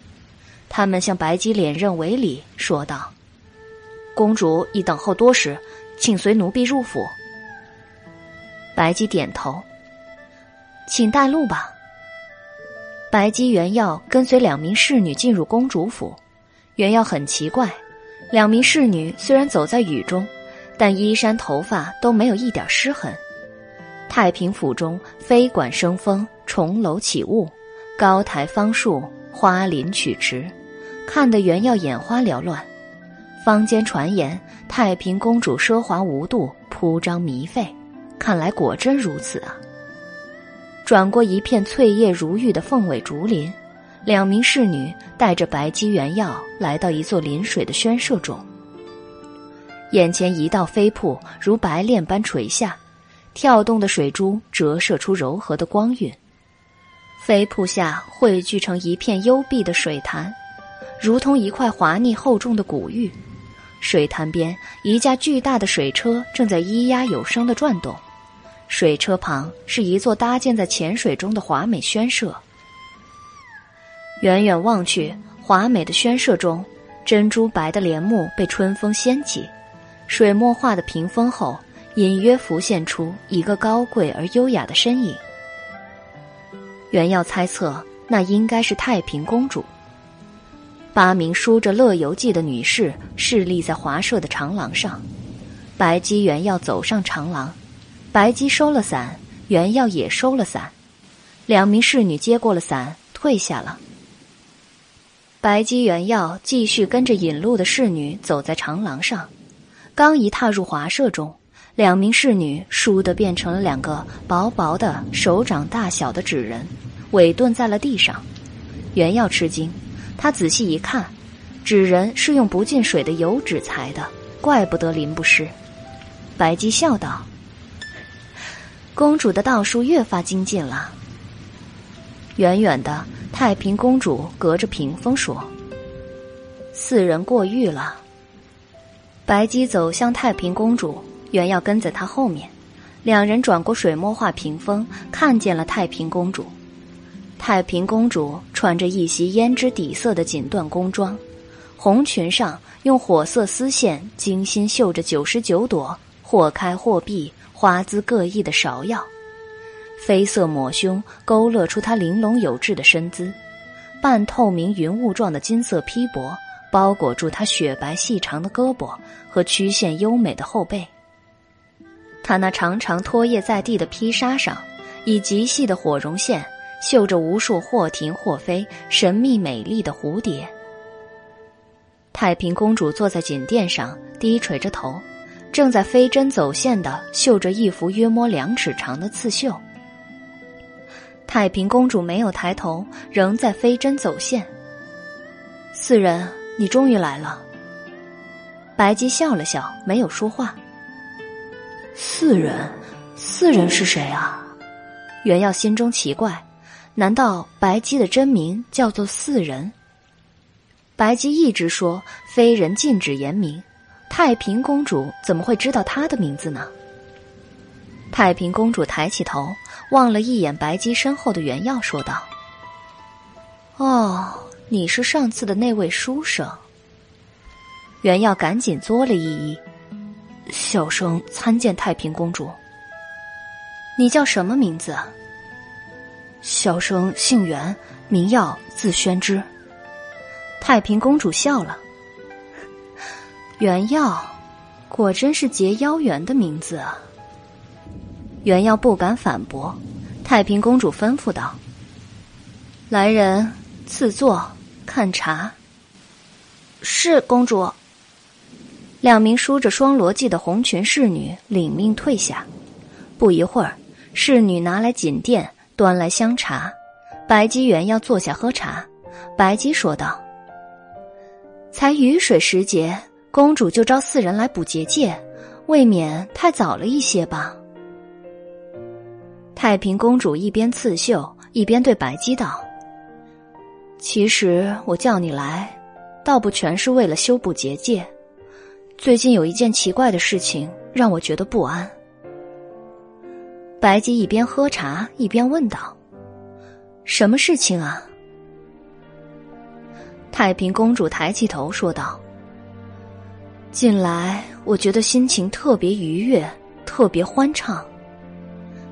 他们向白姬连任为礼，说道：“公主已等候多时，请随奴婢入府。”白姬点头。请带路吧。白姬、原耀跟随两名侍女进入公主府。原耀很奇怪，两名侍女虽然走在雨中，但衣衫、头发都没有一点湿痕。太平府中飞管生风，重楼起雾，高台芳树，花林曲池，看得原耀眼花缭乱。坊间传言太平公主奢华无度，铺张靡费，看来果真如此啊。转过一片翠叶如玉的凤尾竹林，两名侍女带着白姬、原药来到一座临水的轩舍中。眼前一道飞瀑如白练般垂下，跳动的水珠折射出柔和的光晕。飞瀑下汇聚成一片幽闭的水潭，如同一块滑腻厚重的古玉。水潭边，一架巨大的水车正在咿呀有声的转动。水车旁是一座搭建在浅水中的华美轩舍。远远望去，华美的轩舍中，珍珠白的帘幕被春风掀起，水墨画的屏风后，隐约浮现出一个高贵而优雅的身影。原要猜测，那应该是太平公主。八名梳着乐游记的女士侍立在华舍的长廊上，白姬原要走上长廊。白姬收了伞，原要也收了伞，两名侍女接过了伞，退下了。白姬、原要继续跟着引路的侍女走在长廊上，刚一踏入华舍中，两名侍女倏地变成了两个薄薄的手掌大小的纸人，委顿在了地上。原要吃惊，他仔细一看，纸人是用不进水的油纸裁的，怪不得淋不湿。白姬笑道。公主的道术越发精进了。远远的太平公主隔着屏风说：“四人过誉了。”白姬走向太平公主，原要跟在她后面。两人转过水墨画屏风，看见了太平公主。太平公主穿着一袭胭脂底色的锦缎宫装，红裙上用火色丝线精心绣着九十九朵，或开或闭。花姿各异的芍药，绯色抹胸，勾勒出她玲珑有致的身姿；半透明云雾状的金色披帛，包裹住她雪白细长的胳膊和曲线优美的后背。她那长长拖曳在地的披纱上，以极细的火绒线绣着无数或停或飞、神秘美丽的蝴蝶。太平公主坐在锦垫上，低垂着头，正在飞针走线的绣着一幅约摸两尺长的刺绣。太平公主没有抬头，仍在飞针走线。四人，你终于来了。白姬笑了笑，没有说话。四人，四人是谁啊？袁耀心中奇怪，难道白姬的真名叫做四人？白姬一直说非人禁止言明，太平公主怎么会知道她的名字呢？太平公主抬起头。望了一眼白姬身后的原耀，说道：“哦，你是上次的那位书生。”原耀赶紧作了一揖：“小生参见太平公主。你叫什么名字？”“小生姓袁，名耀，字宣之。”太平公主笑了：“原耀，果真是结妖缘的名字啊。”袁耀不敢反驳，太平公主吩咐道：“来人，赐座，看茶。”是公主。两名梳着双罗髻的红裙侍女领命退下。不一会儿，侍女拿来锦垫，端来香茶。白姬元要坐下喝茶。白姬说道：“才雨水时节，公主就召四人来补结界，未免太早了一些吧？”太平公主一边刺绣，一边对白姬道：“其实我叫你来，倒不全是为了修补结界。最近有一件奇怪的事情，让我觉得不安。”白姬一边喝茶一边问道：“什么事情啊？”太平公主抬起头说道：“近来我觉得心情特别愉悦，特别欢畅。”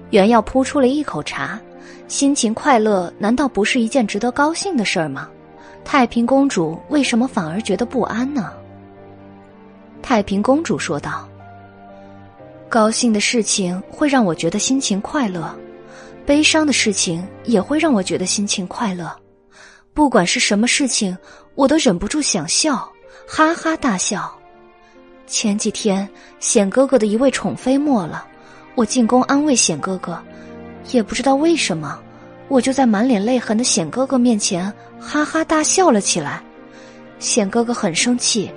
原耀扑出了一口茶，心情快乐难道不是一件值得高兴的事儿吗？太平公主为什么反而觉得不安呢？太平公主说道：“高兴的事情会让我觉得心情快乐，悲伤的事情也会让我觉得心情快乐。不管是什么事情，我都忍不住想笑，哈哈大笑。前几天显哥哥的一位宠妃没了。”我进宫安慰显哥哥，也不知道为什么，我就在满脸泪痕的显哥哥面前哈哈大笑了起来。显哥哥很生气，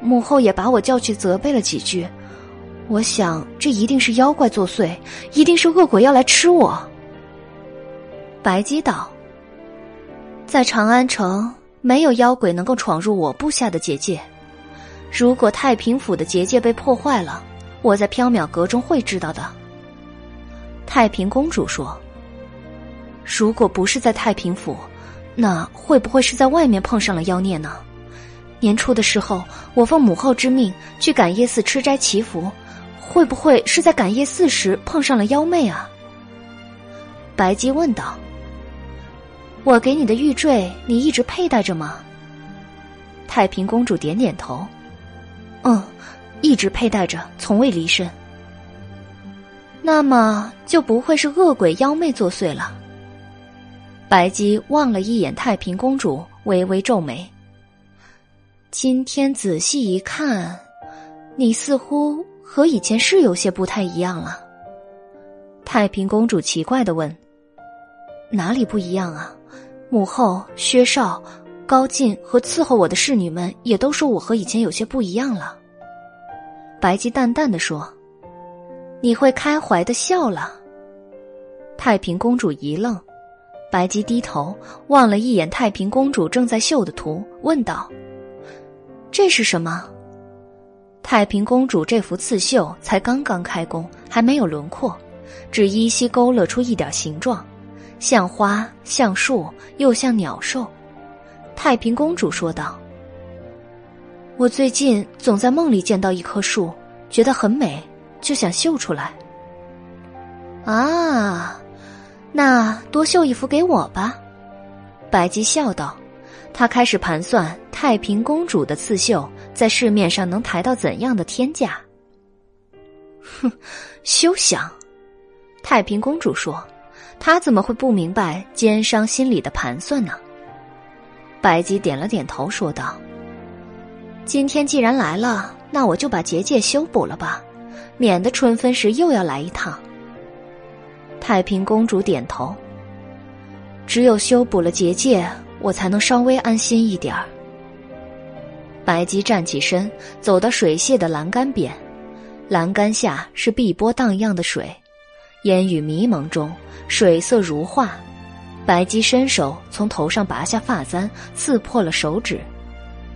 母后也把我叫去责备了几句。我想这一定是妖怪作祟，一定是恶鬼要来吃我。白姬道：“在长安城，没有妖鬼能够闯入我布下的结界。如果太平府的结界被破坏了，我在缥缈阁中会知道的。”太平公主说：“如果不是在太平府，那会不会是在外面碰上了妖孽呢？年初的时候，我奉母后之命去感业寺吃斋祈福，会不会是在感业寺时碰上了妖魅啊？”白姬问道：“我给你的玉坠，你一直佩戴着吗？”太平公主点点头：“嗯，一直佩戴着，从未离身。”那么就不会是恶鬼妖魅作祟了。白姬望了一眼太平公主，微微皱眉。今天仔细一看，你似乎和以前是有些不太一样了。太平公主奇怪的问：“哪里不一样啊？”母后、薛少、高进和伺候我的侍女们也都说我和以前有些不一样了。白姬淡淡的说。你会开怀的笑了。太平公主一愣，白姬低头望了一眼太平公主正在绣的图，问道：“这是什么？”太平公主这幅刺绣才刚刚开工，还没有轮廓，只依稀勾勒出一点形状，像花，像树，又像鸟兽。太平公主说道：“我最近总在梦里见到一棵树，觉得很美。”就想绣出来。啊，那多绣一幅给我吧。白姬笑道，她开始盘算太平公主的刺绣在市面上能抬到怎样的天价。哼，休想！太平公主说：“她怎么会不明白奸商心里的盘算呢？”白姬点了点头，说道：“今天既然来了，那我就把结界修补了吧，免得春分时又要来一趟。”太平公主点头。只有修补了结界，我才能稍微安心一点儿。白姬站起身，走到水榭的栏杆边，栏杆下是碧波荡漾的水，烟雨迷蒙中，水色如画。白姬伸手从头上拔下发簪，刺破了手指，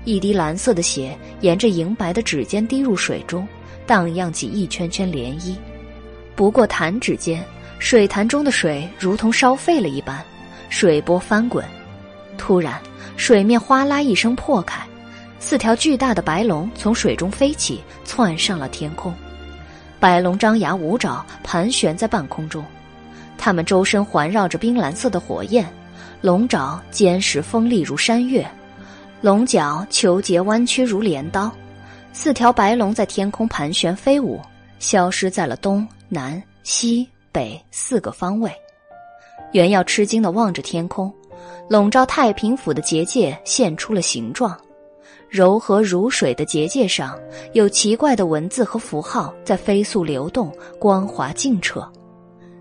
一滴蓝色的血沿着银白的指尖滴入水中，荡漾起一圈圈涟漪。不过弹指间，水潭中的水如同烧沸了一般。水波翻滚，突然，水面哗啦一声破开，四条巨大的白龙从水中飞起，窜上了天空。白龙张牙舞爪，盘旋在半空中，它们周身环绕着冰蓝色的火焰，龙爪坚实锋利如山岳，龙角球节弯曲如镰刀。四条白龙在天空盘旋飞舞，消失在了东南西北四个方位。袁耀吃惊的望着天空，笼罩太平府的结界现出了形状，柔和如水的结界上有奇怪的文字和符号在飞速流动，光滑净澈。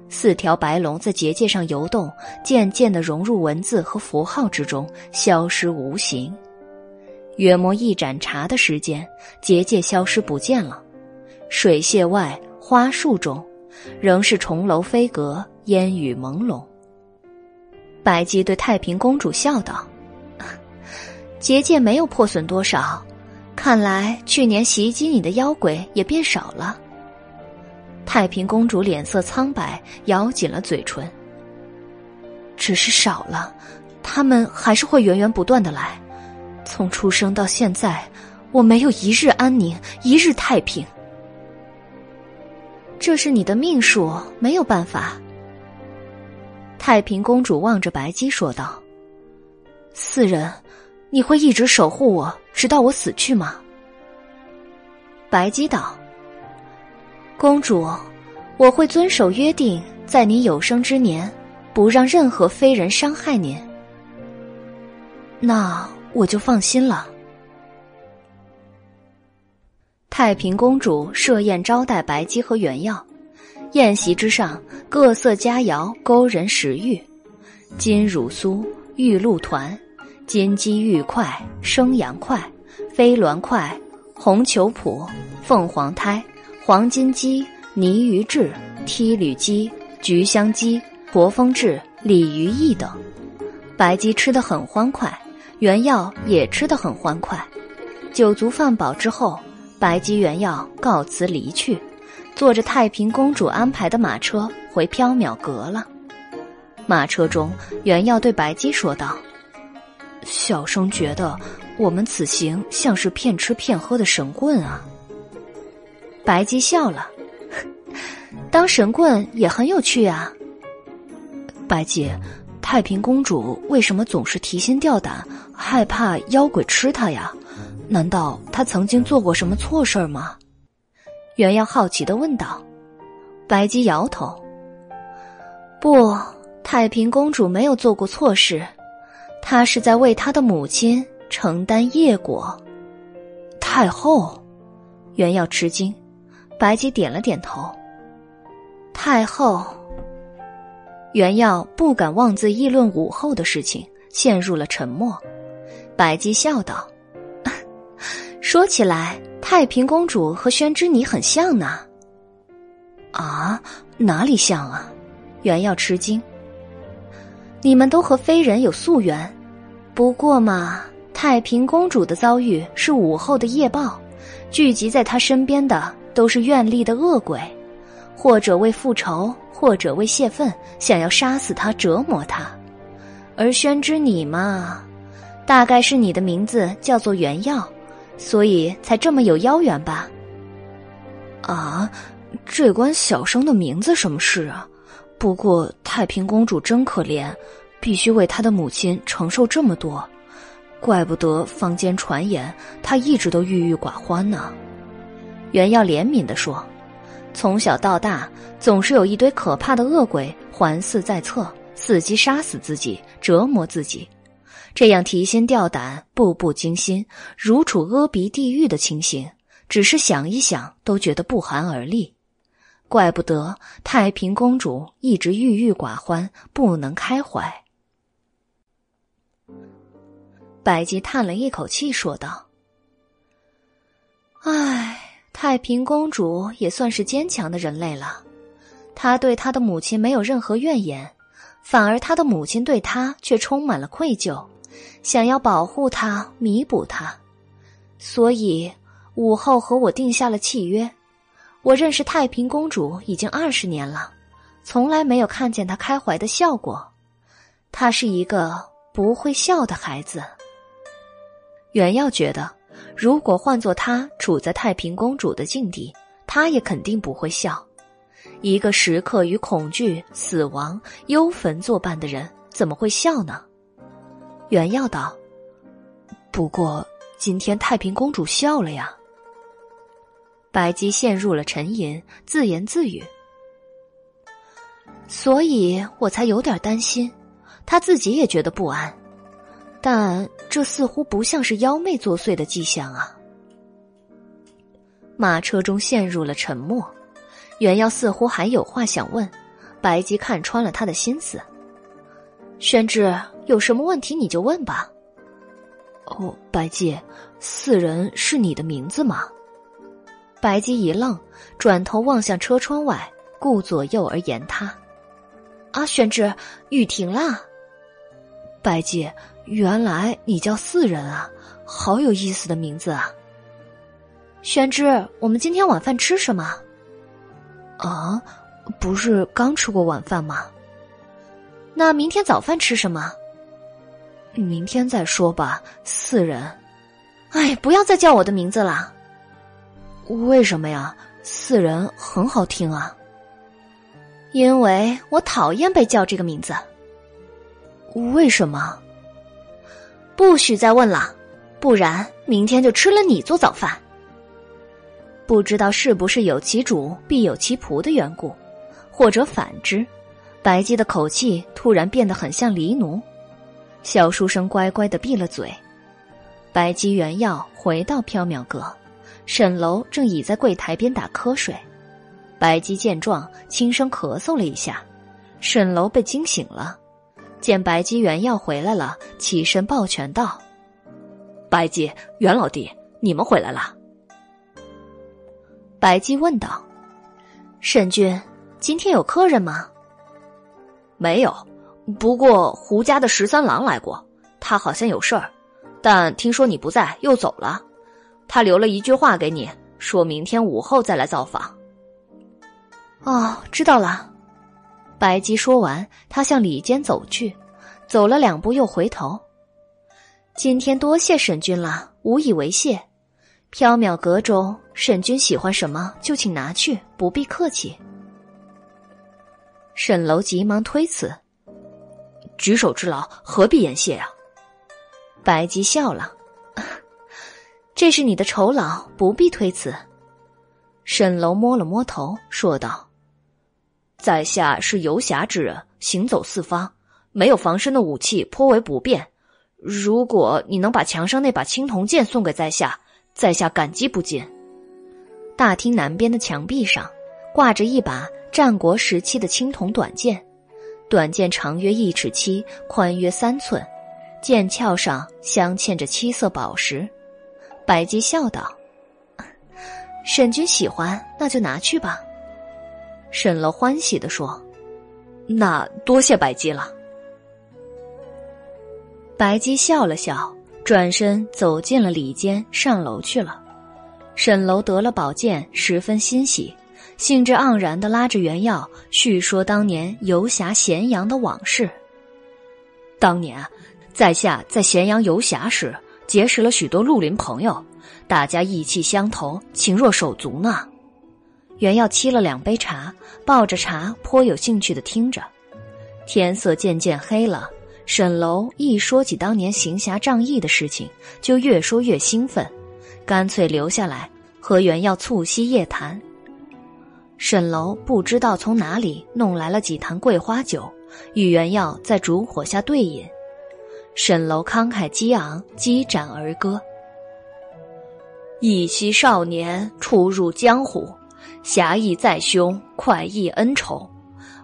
四条白龙在结界上游动，渐渐的融入文字和符号之中，消失无形。约莫一盏茶的时间，结界消失不见了。水榭外花树中，仍是重楼飞阁，烟雨朦胧。白姬对太平公主笑道：“结界没有破损多少，看来去年袭击你的妖鬼也变少了。”太平公主脸色苍白，咬紧了嘴唇。只是少了，他们还是会源源不断的来。从出生到现在，我没有一日安宁，一日太平。这是你的命数，没有办法。太平公主望着白姬说道：“四人，你会一直守护我，直到我死去吗？”白姬道：“公主，我会遵守约定，在你有生之年，不让任何非人伤害您。那我就放心了。”太平公主设宴招待白姬和原耀。宴席之上，各色佳肴勾人食欲，金乳酥、玉露团、金鸡玉块、生羊块、飞鸾块、红球脯、凤凰胎、黄金鸡、泥鱼翅、梯履鸡、菊香鸡、驼峰翅、鲤鱼翼等。白鸡吃得很欢快，原药也吃得很欢快。酒足饭饱之后，白鸡原药告辞离去。坐着太平公主安排的马车回缥缈阁了。马车中，原药对白姬说道：“小生觉得我们此行像是骗吃骗喝的神棍啊。”白姬笑了：“ 当神棍也很有趣啊。”白姬，太平公主为什么总是提心吊胆，害怕妖鬼吃她呀？难道她曾经做过什么错事儿吗？元耀好奇的问道：“白姬摇头，不，太平公主没有做过错事，他是在为他的母亲承担业果。”太后，袁耀吃惊，白姬点了点头。太后，袁耀不敢妄自议论武后的事情，陷入了沉默。白姬笑道：“ 说起来。”太平公主和宣之你很像呢。啊，哪里像啊？袁耀吃惊。你们都和非人有宿缘，不过嘛，太平公主的遭遇是午后的夜报，聚集在她身边的都是怨力的恶鬼，或者为复仇，或者为泄愤，想要杀死她、折磨她。而宣之你嘛，大概是你的名字叫做原耀。所以才这么有妖缘吧？啊，这关小生的名字什么事啊？不过太平公主真可怜，必须为她的母亲承受这么多，怪不得坊间传言她一直都郁郁寡欢呢。袁耀怜悯的说：“从小到大，总是有一堆可怕的恶鬼环伺在侧，伺机杀死自己，折磨自己。这样提心吊胆、步步惊心、如处阿鼻地狱的情形，只是想一想都觉得不寒而栗。怪不得太平公主一直郁郁寡欢，不能开怀。白姬叹了一口气，说道：“唉，太平公主也算是坚强的人类了。她对她的母亲没有任何怨言，反而她的母亲对她却充满了愧疚。”想要保护她，弥补她，所以武后和我定下了契约。我认识太平公主已经二十年了，从来没有看见她开怀的笑过。她是一个不会笑的孩子。袁耀觉得，如果换做他处在太平公主的境地，他也肯定不会笑。一个时刻与恐惧、死亡、幽坟作伴的人，怎么会笑呢？袁耀道：“不过今天太平公主笑了呀。”白姬陷入了沉吟，自言自语：“所以我才有点担心，她自己也觉得不安，但这似乎不像是妖媚作祟的迹象啊。”马车中陷入了沉默，袁耀似乎还有话想问，白姬看穿了他的心思，宣之。有什么问题你就问吧。哦，白姬，四人是你的名字吗？白姬一愣，转头望向车窗外，顾左右而言他。啊，宣之，雨停了。白姬，原来你叫四人啊，好有意思的名字啊。宣之，我们今天晚饭吃什么？啊，不是刚吃过晚饭吗？那明天早饭吃什么？明天再说吧，四人。哎，不要再叫我的名字了。为什么呀？四人很好听啊。因为我讨厌被叫这个名字。为什么？不许再问了，不然明天就吃了你做早饭。不知道是不是有其主必有其仆的缘故，或者反之，白姬的口气突然变得很像黎奴。小书生乖乖的闭了嘴。白姬、原要回到缥缈阁，沈楼正倚在柜台边打瞌睡。白姬见状，轻声咳嗽了一下。沈楼被惊醒了，见白姬、原耀回来了，起身抱拳道：“白姬、袁老弟，你们回来了。”白姬问道：“沈君，今天有客人吗？”“没有。”不过胡家的十三郎来过，他好像有事儿，但听说你不在，又走了。他留了一句话给你，说明天午后再来造访。哦，知道了。白姬说完，他向里间走去，走了两步又回头。今天多谢沈君了，无以为谢。缥缈阁中，沈君喜欢什么就请拿去，不必客气。沈楼急忙推辞。举手之劳，何必言谢啊？白姬笑了，这是你的酬劳，不必推辞。沈楼摸了摸头，说道：“在下是游侠之人，行走四方，没有防身的武器，颇为不便。如果你能把墙上那把青铜剑送给在下，在下感激不尽。”大厅南边的墙壁上挂着一把战国时期的青铜短剑。短剑长约一尺七，宽约三寸，剑鞘上镶嵌着七色宝石。白姬笑道：“沈君喜欢，那就拿去吧。”沈楼欢喜的说：“那多谢白姬了。”白姬笑了笑，转身走进了里间，上楼去了。沈楼得了宝剑，十分欣喜。兴致盎然的拉着袁耀叙说当年游侠咸阳的往事。当年，在下在咸阳游侠时，结识了许多绿林朋友，大家意气相投，情若手足呢。袁耀沏了两杯茶，抱着茶，颇有兴趣的听着。天色渐渐黑了，沈楼一说起当年行侠仗义的事情，就越说越兴奋，干脆留下来和袁耀促膝夜谈。沈楼不知道从哪里弄来了几坛桂花酒，与原耀在烛火下对饮。沈楼慷慨激昂，激斩而歌：“一夕少年初入江湖，侠义在胸，快意恩仇。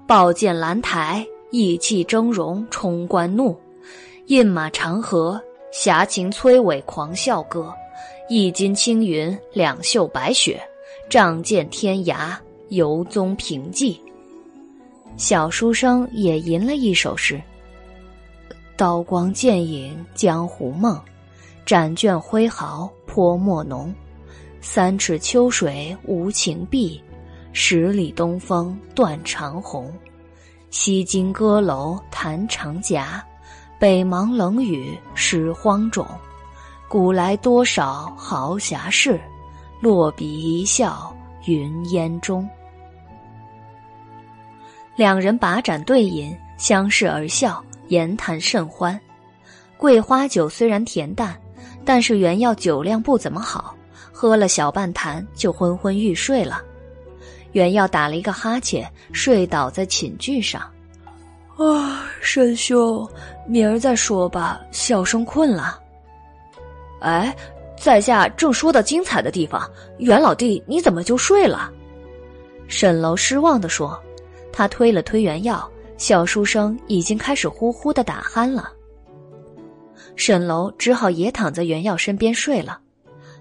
宝剑兰台，意气峥嵘冲冠怒。饮马长河，侠情摧尾狂笑歌。一襟青云，两袖白雪，仗剑天涯，游踪平寂。”小书生也吟了一首诗。刀光剑影江湖梦，斩卷挥毫泼墨浓。三尺秋水无情碧，十里东风断长虹。西京歌楼弹长夹，北邙冷雨湿荒冢。古来多少豪侠事，落笔一笑云烟中。两人把盏对饮，相视而笑。言谈甚欢，桂花酒虽然甜淡，但是原药酒量不怎么好，喝了小半坛就昏昏欲睡了。原药打了一个哈欠，睡倒在寝具上。啊，沈兄，明儿再说吧，小生困了。哎，在下正说到精彩的地方，袁老弟你怎么就睡了？沈楼失望地说，他推了推原药。小书生已经开始呼呼的打鼾了，沈楼只好也躺在袁耀身边睡了。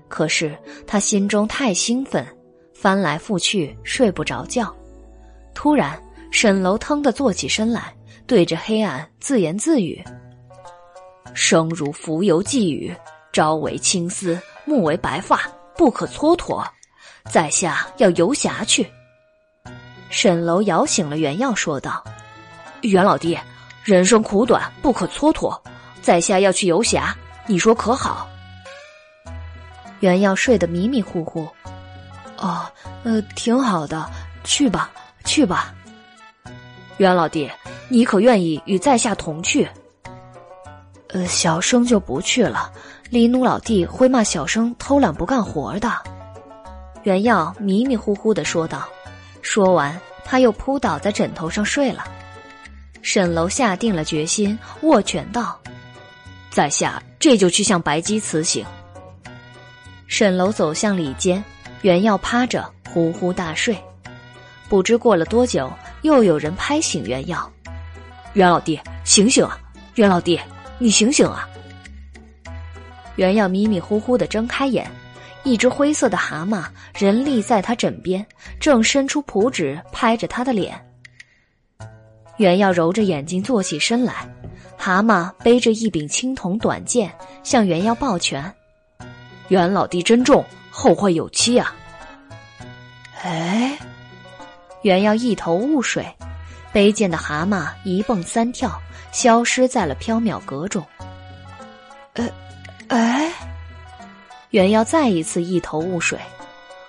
可是他心中太兴奋，翻来覆去睡不着觉。突然，沈楼腾地坐起身来，对着黑暗自言自语：“生如浮游寄语，朝为青丝，暮为白发，不可蹉跎。在下要游侠去。”沈楼摇醒了袁耀，说道。袁老弟，人生苦短，不可蹉跎。在下要去游侠，你说可好？袁耀睡得迷迷糊糊。哦，呃，挺好的，去吧，去吧。袁老弟，你可愿意与在下同去？呃，小生就不去了。黎奴老弟会骂小生偷懒不干活的。袁耀迷迷糊糊的说道。说完，他又扑倒在枕头上睡了。沈楼下定了决心，握拳道：“在下这就去向白姬辞行。”沈楼走向里间，原耀趴着呼呼大睡。不知过了多久，又有人拍醒原耀：“袁老弟，醒醒啊！袁老弟，你醒醒啊！”袁耀迷迷糊糊的睁开眼，一只灰色的蛤蟆人立在他枕边，正伸出蹼指拍着他的脸。袁耀揉着眼睛坐起身来，蛤蟆背着一柄青铜短剑向袁耀抱拳：“袁老弟珍重，后会有期啊！”哎，袁耀一头雾水，背剑的蛤蟆一蹦三跳，消失在了缥缈阁中。呃，哎，袁耀再一次一头雾水，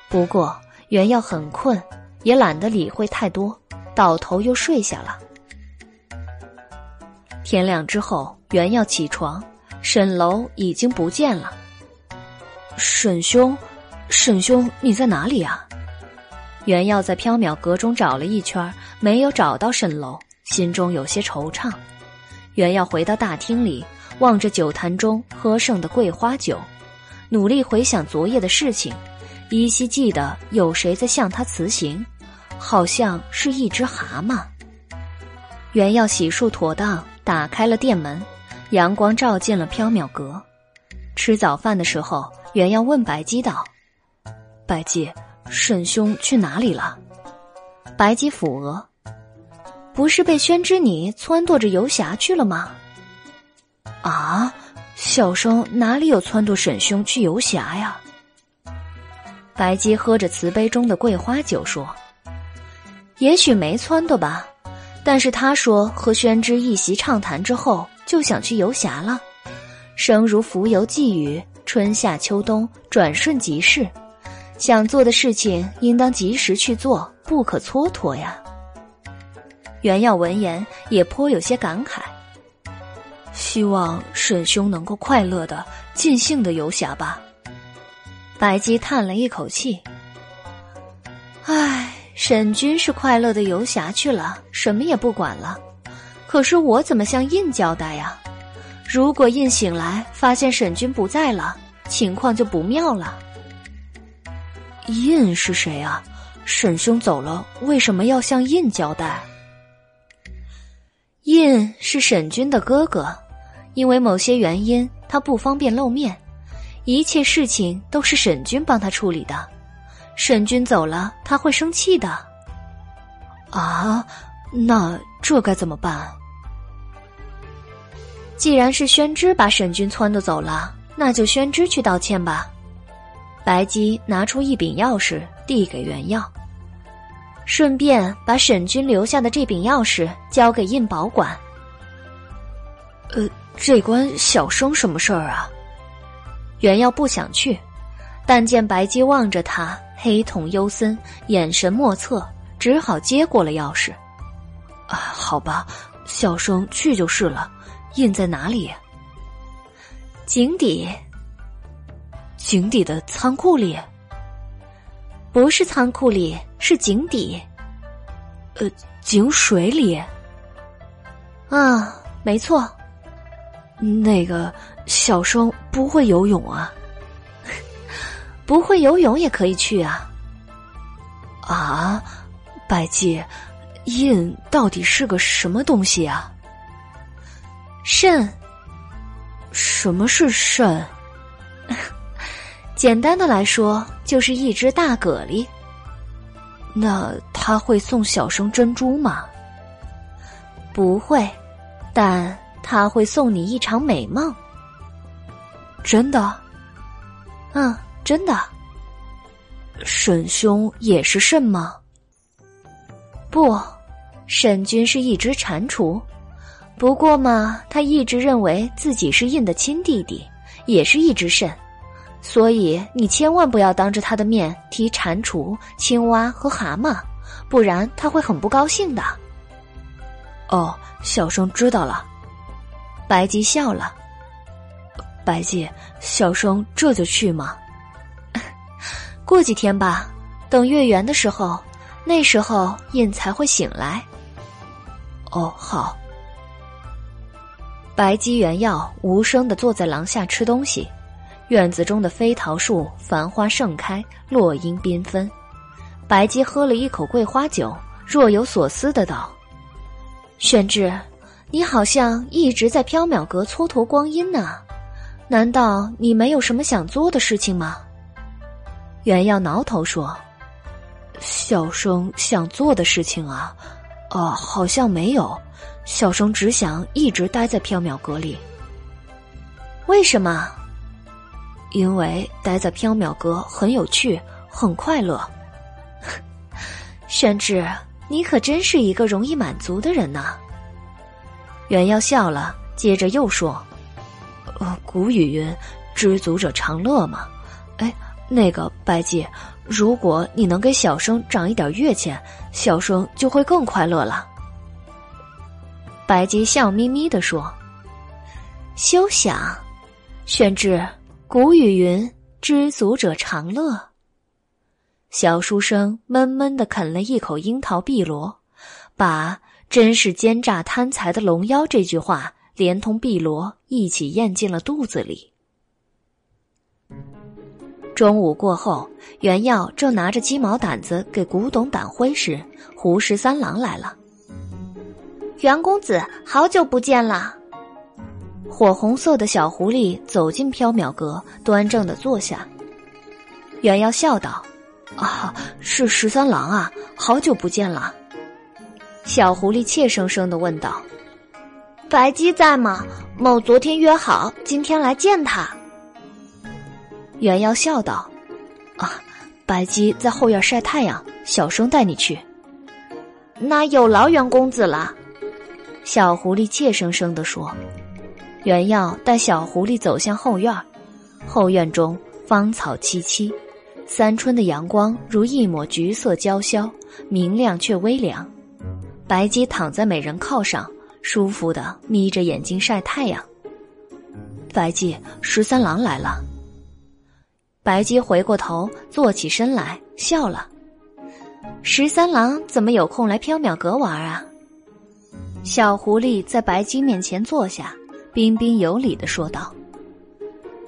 不过袁耀很困，也懒得理会太多，倒头又睡下了。天亮之后，原要起床，沈楼已经不见了。沈兄，沈兄，你在哪里啊？原要在缥缈阁中找了一圈，没有找到沈楼，心中有些惆怅。原要回到大厅里，望着酒坛中喝剩的桂花酒，努力回想昨夜的事情，依稀记得有谁在向他辞行，好像是一只蛤蟆。原要洗漱妥当。打开了店门，阳光照进了缥缈阁。吃早饭的时候，原要问白姬道：“白姬，沈兄去哪里了？”白姬抚额：“不是被宣之你撺掇着游侠去了吗？”啊，小生哪里有撺掇沈兄去游侠呀？白姬喝着瓷杯中的桂花酒说：“也许没撺掇吧。”但是他说，和宣之一席畅谈之后，就想去游侠了。生如浮游寄语，春夏秋冬转瞬即逝，想做的事情应当及时去做，不可蹉跎呀。袁耀闻言也颇有些感慨，希望沈兄能够快乐的、尽兴的游侠吧。白姬叹了一口气，唉。沈君是快乐的游侠去了，什么也不管了。可是我怎么向印交代呀？如果印醒来发现沈君不在了，情况就不妙了。印是谁啊？沈兄走了，为什么要向印交代？印是沈君的哥哥，因为某些原因，他不方便露面，一切事情都是沈君帮他处理的。沈君走了，他会生气的。啊，那这该怎么办？既然是宣之把沈君撺掇走了，那就宣之去道歉吧。白姬拿出一柄钥匙递给袁耀，顺便把沈君留下的这柄钥匙交给印保管。呃，这关小生什么事儿啊？袁耀不想去，但见白姬望着他，黑瞳幽森，眼神莫测，只好接过了钥匙。啊，好吧，小生去就是了。印在哪里？井底。井底的仓库里？不是仓库里，是井底。呃，井水里。啊，没错。那个小生不会游泳啊。不会游泳也可以去啊。啊，百姬，印到底是个什么东西啊？肾，什么是肾？简单的来说，就是一只大蛤蜊。那他会送小生珍珠吗？不会，但他会送你一场美梦。真的？嗯，真的。沈兄也是肾吗？不，沈君是一只蟾蜍。不过嘛，他一直认为自己是印的亲弟弟，也是一只肾，所以你千万不要当着他的面提蟾蜍、青蛙和蛤蟆，不然他会很不高兴的。哦，小生知道了。白姬笑了。白姬，小生这就去吗？过几天吧，等月圆的时候，那时候印才会醒来。哦，好。白姬、原耀无声的坐在廊下吃东西，院子中的飞桃树繁花盛开，落英缤纷。白姬喝了一口桂花酒，若有所思的道：“玄之，你好像一直在缥缈阁蹉跎光阴呢，难道你没有什么想做的事情吗？”原耀挠头说：“小生想做的事情啊，啊，好像没有。”小生只想一直待在缥缈阁里。为什么？因为待在缥缈阁很有趣，很快乐。宣之，你可真是一个容易满足的人呐。袁耀笑了，接着又说：“呃，古语云，知足者常乐嘛。那个白姬，如果你能给小生涨一点月钱，小生就会更快乐了。”白姬笑眯眯地说：“休想！宣之，古语云‘知足者常乐’。”小书生闷闷的啃了一口樱桃碧螺，把“真是奸诈贪财的龙妖”这句话连同碧螺一起咽进了肚子里。中午过后，袁耀正拿着鸡毛掸子给古董掸灰时，胡十三郎来了。袁公子，好久不见了。火红色的小狐狸走进缥缈阁，端正的坐下。袁耀笑道：“啊，是十三郎啊，好久不见了。”小狐狸怯生生的问道：“白姬在吗？某昨天约好，今天来见他。”袁耀笑道：“啊，白姬在后院晒太阳，小生带你去。”那有劳袁公子了。小狐狸怯生生地说：“袁耀带小狐狸走向后院，后院中芳草萋萋，三春的阳光如一抹橘色娇羞，明亮却微凉。白姬躺在美人靠上，舒服的眯着眼睛晒太阳。白姬，十三郎来了。白姬回过头，坐起身来，笑了。十三郎怎么有空来缥缈阁玩啊？小狐狸在白姬面前坐下，彬彬有礼的说道：“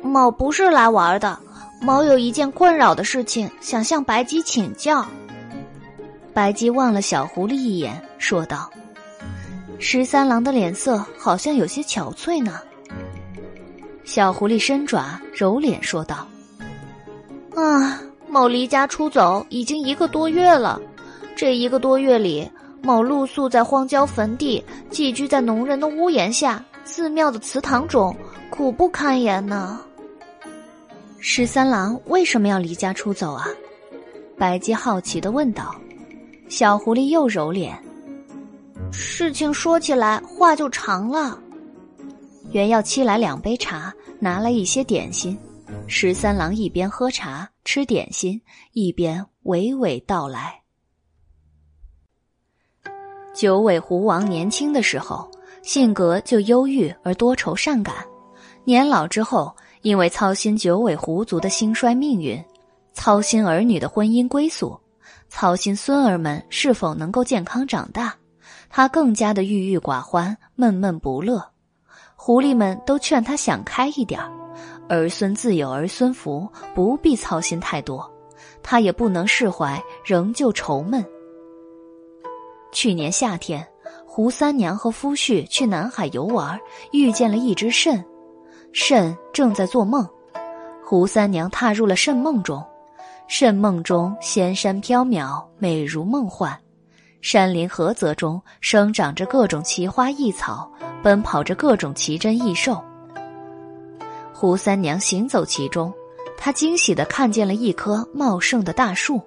某不是来玩的，某有一件困扰的事情想向白姬请教。”白姬望了小狐狸一眼，说道：“十三郎的脸色好像有些憔悴呢。”小狐狸伸爪揉脸说道：“啊，某离家出走已经一个多月了，这一个多月里。”某露宿在荒郊坟地，寄居在农人的屋檐下，寺庙的祠堂中，苦不堪言呢。十三郎为什么要离家出走啊？白姬好奇的问道。小狐狸又揉脸。事情说起来话就长了。原要沏来两杯茶，拿来一些点心。十三郎一边喝茶吃点心，一边娓娓道来。九尾狐王年轻的时候，性格就忧郁而多愁善感；年老之后，因为操心九尾狐族的兴衰命运，操心儿女的婚姻归宿，操心孙儿们是否能够健康长大，他更加的郁郁寡欢、闷闷不乐。狐狸们都劝他想开一点儿，儿孙自有儿孙福，不必操心太多。他也不能释怀，仍旧愁闷。去年夏天，胡三娘和夫婿去南海游玩，遇见了一只肾。肾正在做梦，胡三娘踏入了肾梦中。肾梦中仙山飘渺，美如梦幻。山林河泽中生长着各种奇花异草，奔跑着各种奇珍异兽。胡三娘行走其中，她惊喜地看见了一棵茂盛的大树，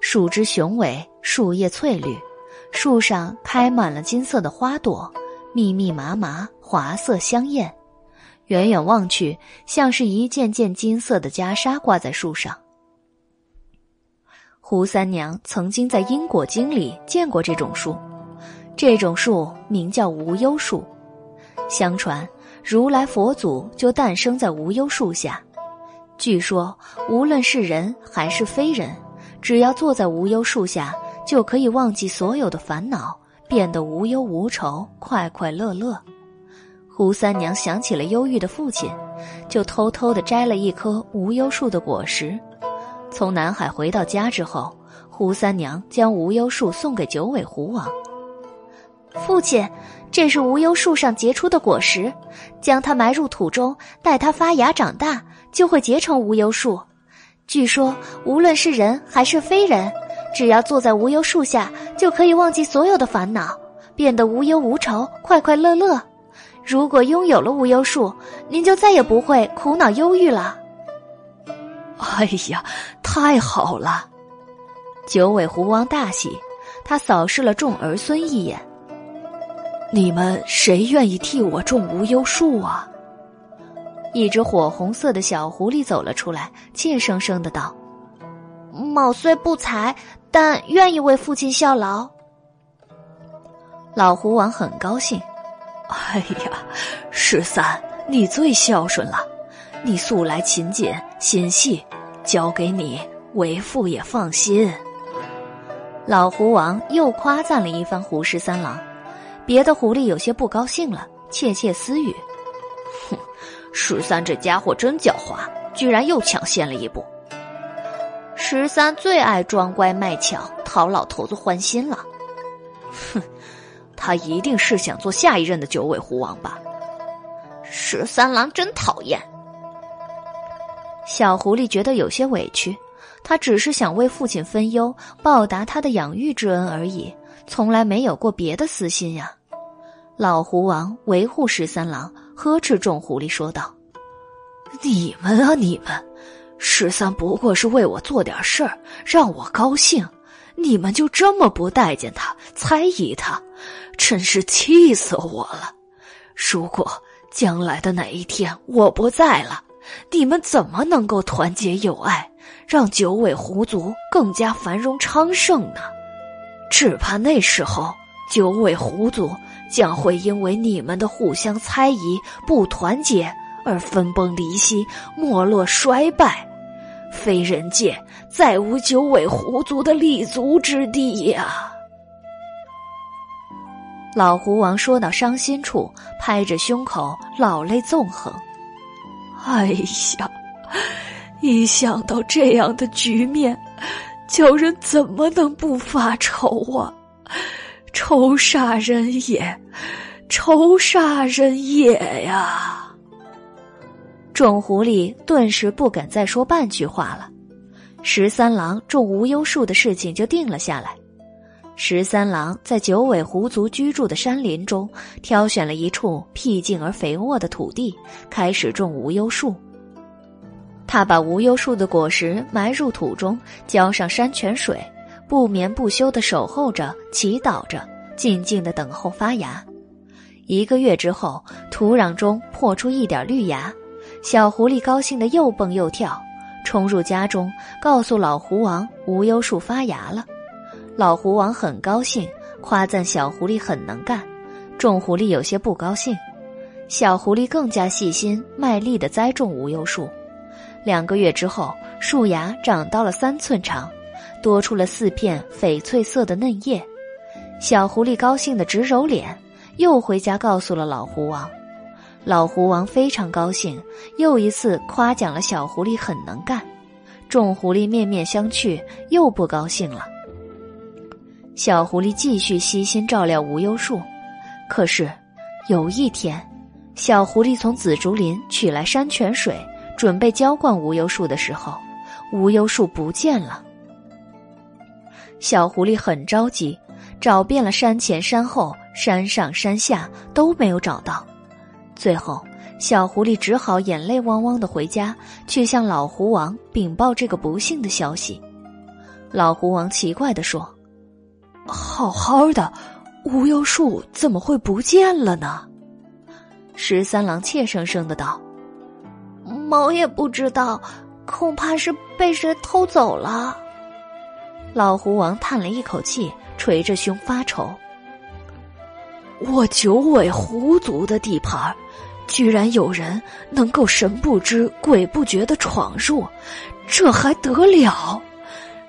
树枝雄伟，树叶翠绿。树上开满了金色的花朵，密密麻麻，华色香艳。远远望去，像是一件件金色的袈裟挂在树上。胡三娘曾经在《因果经》里见过这种树，这种树名叫无忧树。相传，如来佛祖就诞生在无忧树下。据说，无论是人还是非人，只要坐在无忧树下。就可以忘记所有的烦恼，变得无忧无愁、快快乐乐。胡三娘想起了忧郁的父亲，就偷偷的摘了一棵无忧树的果实。从南海回到家之后，胡三娘将无忧树送给九尾狐王。父亲，这是无忧树上结出的果实，将它埋入土中，待它发芽长大，就会结成无忧树。据说，无论是人还是非人。只要坐在无忧树下，就可以忘记所有的烦恼，变得无忧无愁、快快乐乐。如果拥有了无忧树，您就再也不会苦恼忧郁了。哎呀，太好了！九尾狐王大喜，他扫视了众儿孙一眼。你们谁愿意替我种无忧树啊？一只火红色的小狐狸走了出来，怯生生的道：“某虽不才。”但愿意为父亲效劳。老狐王很高兴。哎呀，十三，你最孝顺了。你素来勤俭心细，交给你为父也放心。老狐王又夸赞了一番胡十三郎。别的狐狸有些不高兴了，窃窃私语：“哼，十三这家伙真狡猾，居然又抢先了一步。”十三最爱装乖卖巧，讨老头子欢心了。哼，他一定是想做下一任的九尾狐王吧？十三郎真讨厌。小狐狸觉得有些委屈，他只是想为父亲分忧，报答他的养育之恩而已，从来没有过别的私心呀。老狐王维护十三郎，呵斥众狐狸说道：“你们啊，你们！”十三不过是为我做点事儿，让我高兴，你们就这么不待见他、猜疑他，真是气死我了！如果将来的哪一天我不在了，你们怎么能够团结友爱，让九尾狐族更加繁荣昌盛呢？只怕那时候九尾狐族将会因为你们的互相猜疑、不团结。而分崩离析、没落衰败，非人界再无九尾狐族的立足之地呀！老狐王说到伤心处，拍着胸口，老泪纵横。哎呀，一想到这样的局面，叫人怎么能不发愁啊？愁煞人也，愁煞人也呀！众狐狸顿时不敢再说半句话了。十三郎种无忧树的事情就定了下来。十三郎在九尾狐族居住的山林中，挑选了一处僻静而肥沃的土地，开始种无忧树。他把无忧树的果实埋入土中，浇上山泉水，不眠不休的守候着，祈祷着，静静的等候发芽。一个月之后，土壤中破出一点绿芽。小狐狸高兴的又蹦又跳，冲入家中，告诉老狐王无忧树发芽了。老狐王很高兴，夸赞小狐狸很能干。众狐狸有些不高兴，小狐狸更加细心卖力的栽种无忧树。两个月之后，树芽长到了三寸长，多出了四片翡翠色的嫩叶。小狐狸高兴的直揉脸，又回家告诉了老狐王。老狐王非常高兴，又一次夸奖了小狐狸很能干。众狐狸面面相觑，又不高兴了。小狐狸继续悉心照料无忧树，可是有一天，小狐狸从紫竹林取来山泉水，准备浇灌无忧树的时候，无忧树不见了。小狐狸很着急，找遍了山前山后、山上山下，都没有找到。最后，小狐狸只好眼泪汪汪的回家，去向老狐王禀报这个不幸的消息。老狐王奇怪的说：“好好的，无忧树怎么会不见了呢？”十三郎怯生生的道：“毛也不知道，恐怕是被谁偷走了。”老狐王叹了一口气，捶着胸发愁：“我九尾狐族的地盘。”居然有人能够神不知鬼不觉的闯入，这还得了？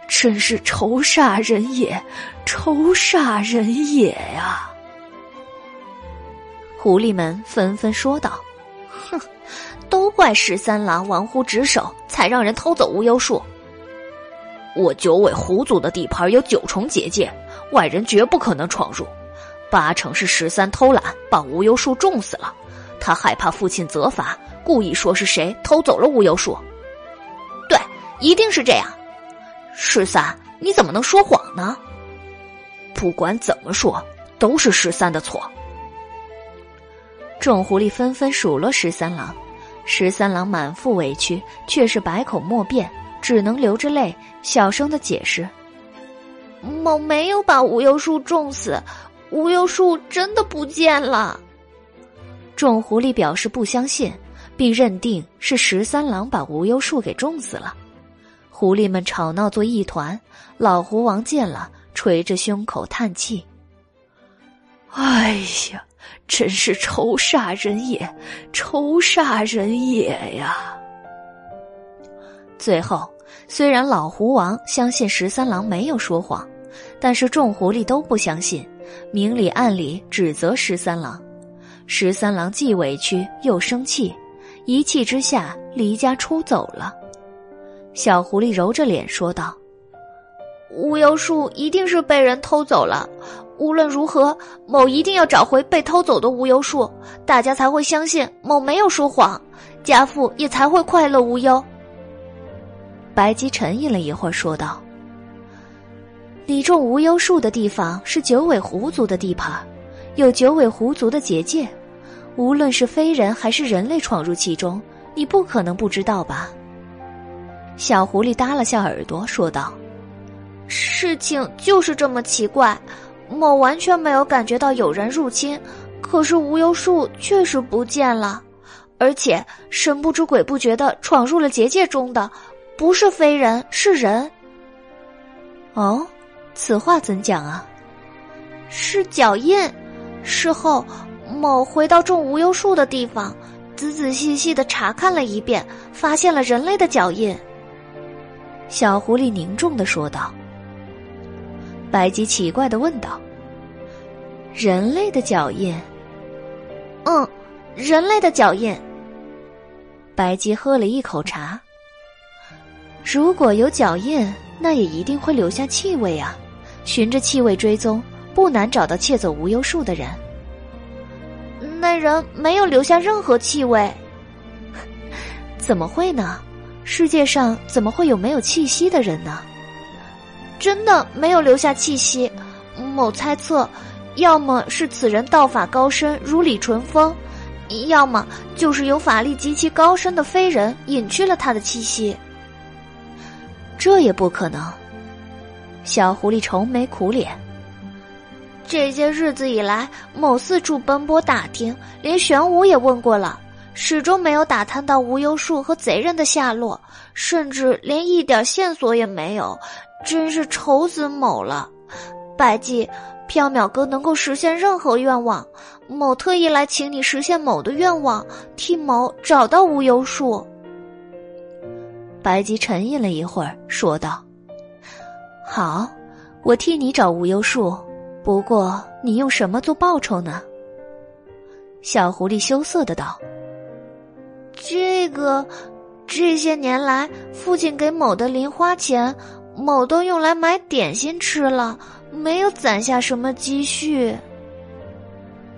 真是愁煞人也，愁煞人也呀！狐狸们纷纷说道：“哼，都怪十三郎玩忽职守，才让人偷走无忧树。我九尾狐族的地盘有九重结界，外人绝不可能闯入，八成是十三偷懒，把无忧树种死了。”他害怕父亲责罚，故意说是谁偷走了无忧树。对，一定是这样。十三，你怎么能说谎呢？不管怎么说，都是十三的错。众狐狸纷纷数落十三郎，十三郎满腹委屈，却是百口莫辩，只能流着泪，小声的解释：“某没有把无忧树种死，无忧树真的不见了。”众狐狸表示不相信，并认定是十三郎把无忧树给种死了。狐狸们吵闹作一团，老狐王见了，捶着胸口叹气：“哎呀，真是愁煞人也，愁煞人也呀！”最后，虽然老狐王相信十三郎没有说谎，但是众狐狸都不相信，明里暗里指责十三郎。十三郎既委屈又生气，一气之下离家出走了。小狐狸揉着脸说道：“无忧树一定是被人偷走了，无论如何，某一定要找回被偷走的无忧树，大家才会相信某没有说谎，家父也才会快乐无忧。”白姬沉吟了一会儿，说道：“你种无忧树的地方是九尾狐族的地盘。”有九尾狐族的结界，无论是非人还是人类闯入其中，你不可能不知道吧？小狐狸耷了下耳朵说道：“事情就是这么奇怪，某完全没有感觉到有人入侵，可是无忧树确实不见了，而且神不知鬼不觉的闯入了结界中的，不是非人是人。”哦，此话怎讲啊？是脚印。事后，某回到种无忧树的地方，仔仔细细的查看了一遍，发现了人类的脚印。小狐狸凝重的说道。白吉奇怪的问道：“人类的脚印？”“嗯，人类的脚印。”白吉喝了一口茶。如果有脚印，那也一定会留下气味啊！循着气味追踪，不难找到窃走无忧树的人。那人没有留下任何气味，怎么会呢？世界上怎么会有没有气息的人呢？真的没有留下气息。某猜测，要么是此人道法高深，如李淳风，要么就是有法力极其高深的飞人隐去了他的气息。这也不可能。小狐狸愁眉苦脸。这些日子以来，某四处奔波打听，连玄武也问过了，始终没有打探到无忧树和贼人的下落，甚至连一点线索也没有，真是愁死某了。百济，缥缈哥能够实现任何愿望，某特意来请你实现某的愿望，替某找到无忧树。白吉沉吟了一会儿，说道：“好，我替你找无忧树。不过，你用什么做报酬呢？”小狐狸羞涩的道：“这个，这些年来，父亲给某的零花钱，某都用来买点心吃了，没有攒下什么积蓄。”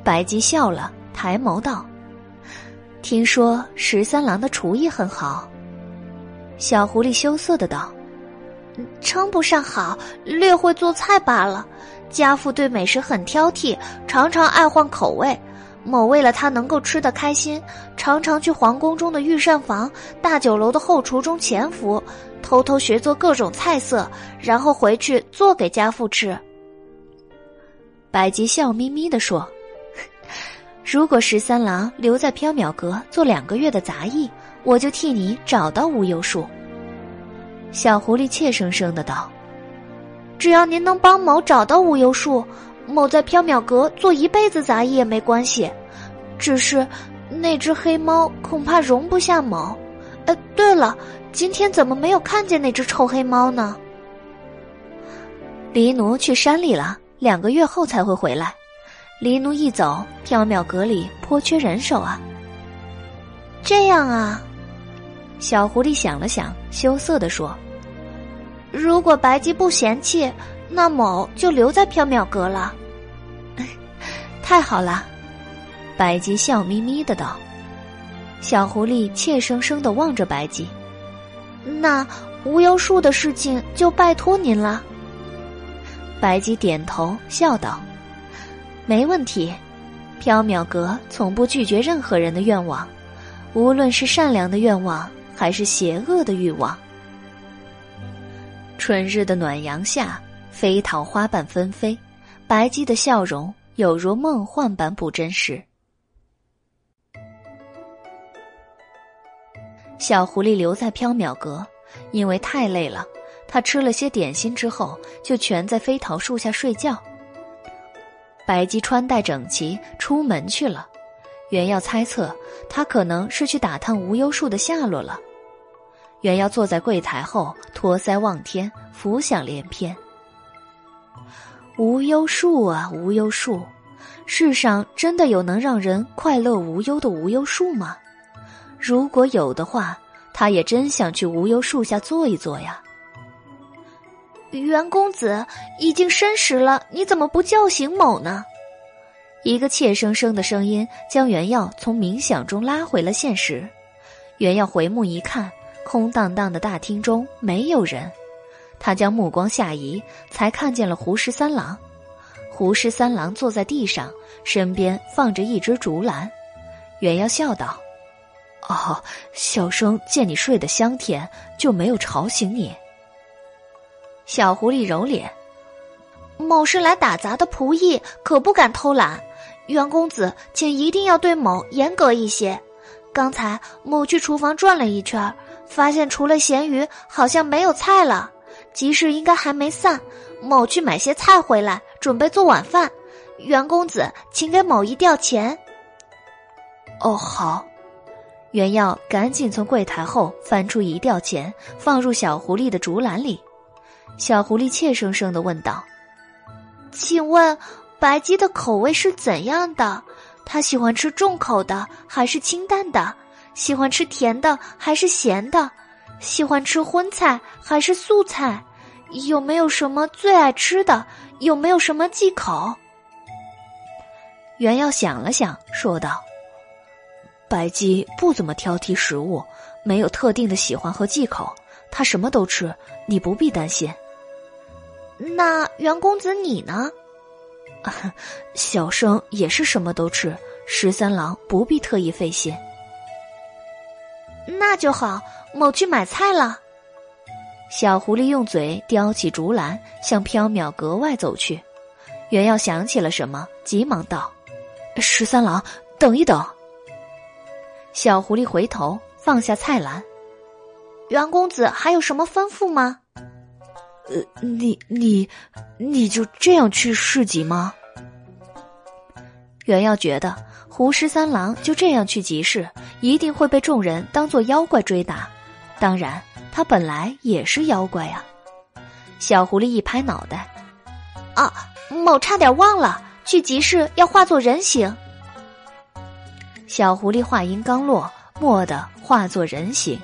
白吉笑了，抬眸道：“听说十三郎的厨艺很好。”小狐狸羞涩的道：“称不上好，略会做菜罢了。家父对美食很挑剔，常常爱换口味。某为了他能够吃得开心，常常去皇宫中的御膳房、大酒楼的后厨中潜伏，偷偷学做各种菜色，然后回去做给家父吃。”百吉笑眯眯的说：“ 如果十三郎留在缥缈阁做两个月的杂役。”我就替你找到无忧树。小狐狸怯生生的道：“只要您能帮某找到无忧树，某在缥缈阁做一辈子杂役也没关系。只是那只黑猫恐怕容不下某。呃，对了，今天怎么没有看见那只臭黑猫呢？”黎奴去山里了，两个月后才会回来。黎奴一走，缥缈阁里颇缺人手啊。这样啊。小狐狸想了想，羞涩的说：“如果白吉不嫌弃，那某就留在缥缈阁了。”太好了，白吉笑眯眯的道。小狐狸怯生生的望着白吉：“那无忧树的事情就拜托您了。”白姬点头笑道：“没问题，缥缈阁从不拒绝任何人的愿望，无论是善良的愿望。”还是邪恶的欲望。春日的暖阳下，飞桃花瓣纷飞，白姬的笑容有如梦幻般不真实。小狐狸留在缥缈阁，因为太累了，他吃了些点心之后，就蜷在飞桃树下睡觉。白姬穿戴整齐，出门去了。原要猜测，他可能是去打探无忧树的下落了。原要坐在柜台后，托腮望天，浮想联翩。无忧树啊，无忧树，世上真的有能让人快乐无忧的无忧树吗？如果有的话，他也真想去无忧树下坐一坐呀。袁公子已经申时了，你怎么不叫醒某呢？一个怯生生的声音将袁耀从冥想中拉回了现实。袁耀回目一看。空荡荡的大厅中没有人，他将目光下移，才看见了胡十三郎。胡十三郎坐在地上，身边放着一只竹篮。袁耀笑道：“哦，小生见你睡得香甜，就没有吵醒你。”小狐狸揉脸：“某是来打杂的仆役，可不敢偷懒。袁公子，请一定要对某严格一些。刚才某去厨房转了一圈。”发现除了咸鱼，好像没有菜了。集市应该还没散，某去买些菜回来，准备做晚饭。袁公子，请给某一吊钱。哦，好。袁耀赶紧从柜台后翻出一吊钱，放入小狐狸的竹篮里。小狐狸怯生生的问道：“请问，白鸡的口味是怎样的？他喜欢吃重口的还是清淡的？喜欢吃甜的还是咸的？喜欢吃荤菜还是素菜？有没有什么最爱吃的？有没有什么忌口？”袁耀想了想，说道：“白鸡不怎么挑剔食物，没有特定的喜欢和忌口，他什么都吃，你不必担心。那袁公子你呢？小生也是什么都吃，十三郎不必特意费心。那就好，某去买菜了。”小狐狸用嘴叼起竹篮，向缥缈格外走去。袁耀想起了什么，急忙道。十三郎，等一等。小狐狸回头放下菜篮。袁公子还有什么吩咐吗？呃，你你你就这样去市集吗？袁耀觉得胡十三郎就这样去集市，一定会被众人当做妖怪追打。当然，他本来也是妖怪呀。小狐狸一拍脑袋，啊，某差点忘了。去集市要化作人形。小狐狸话音刚落，蓦地化作人形，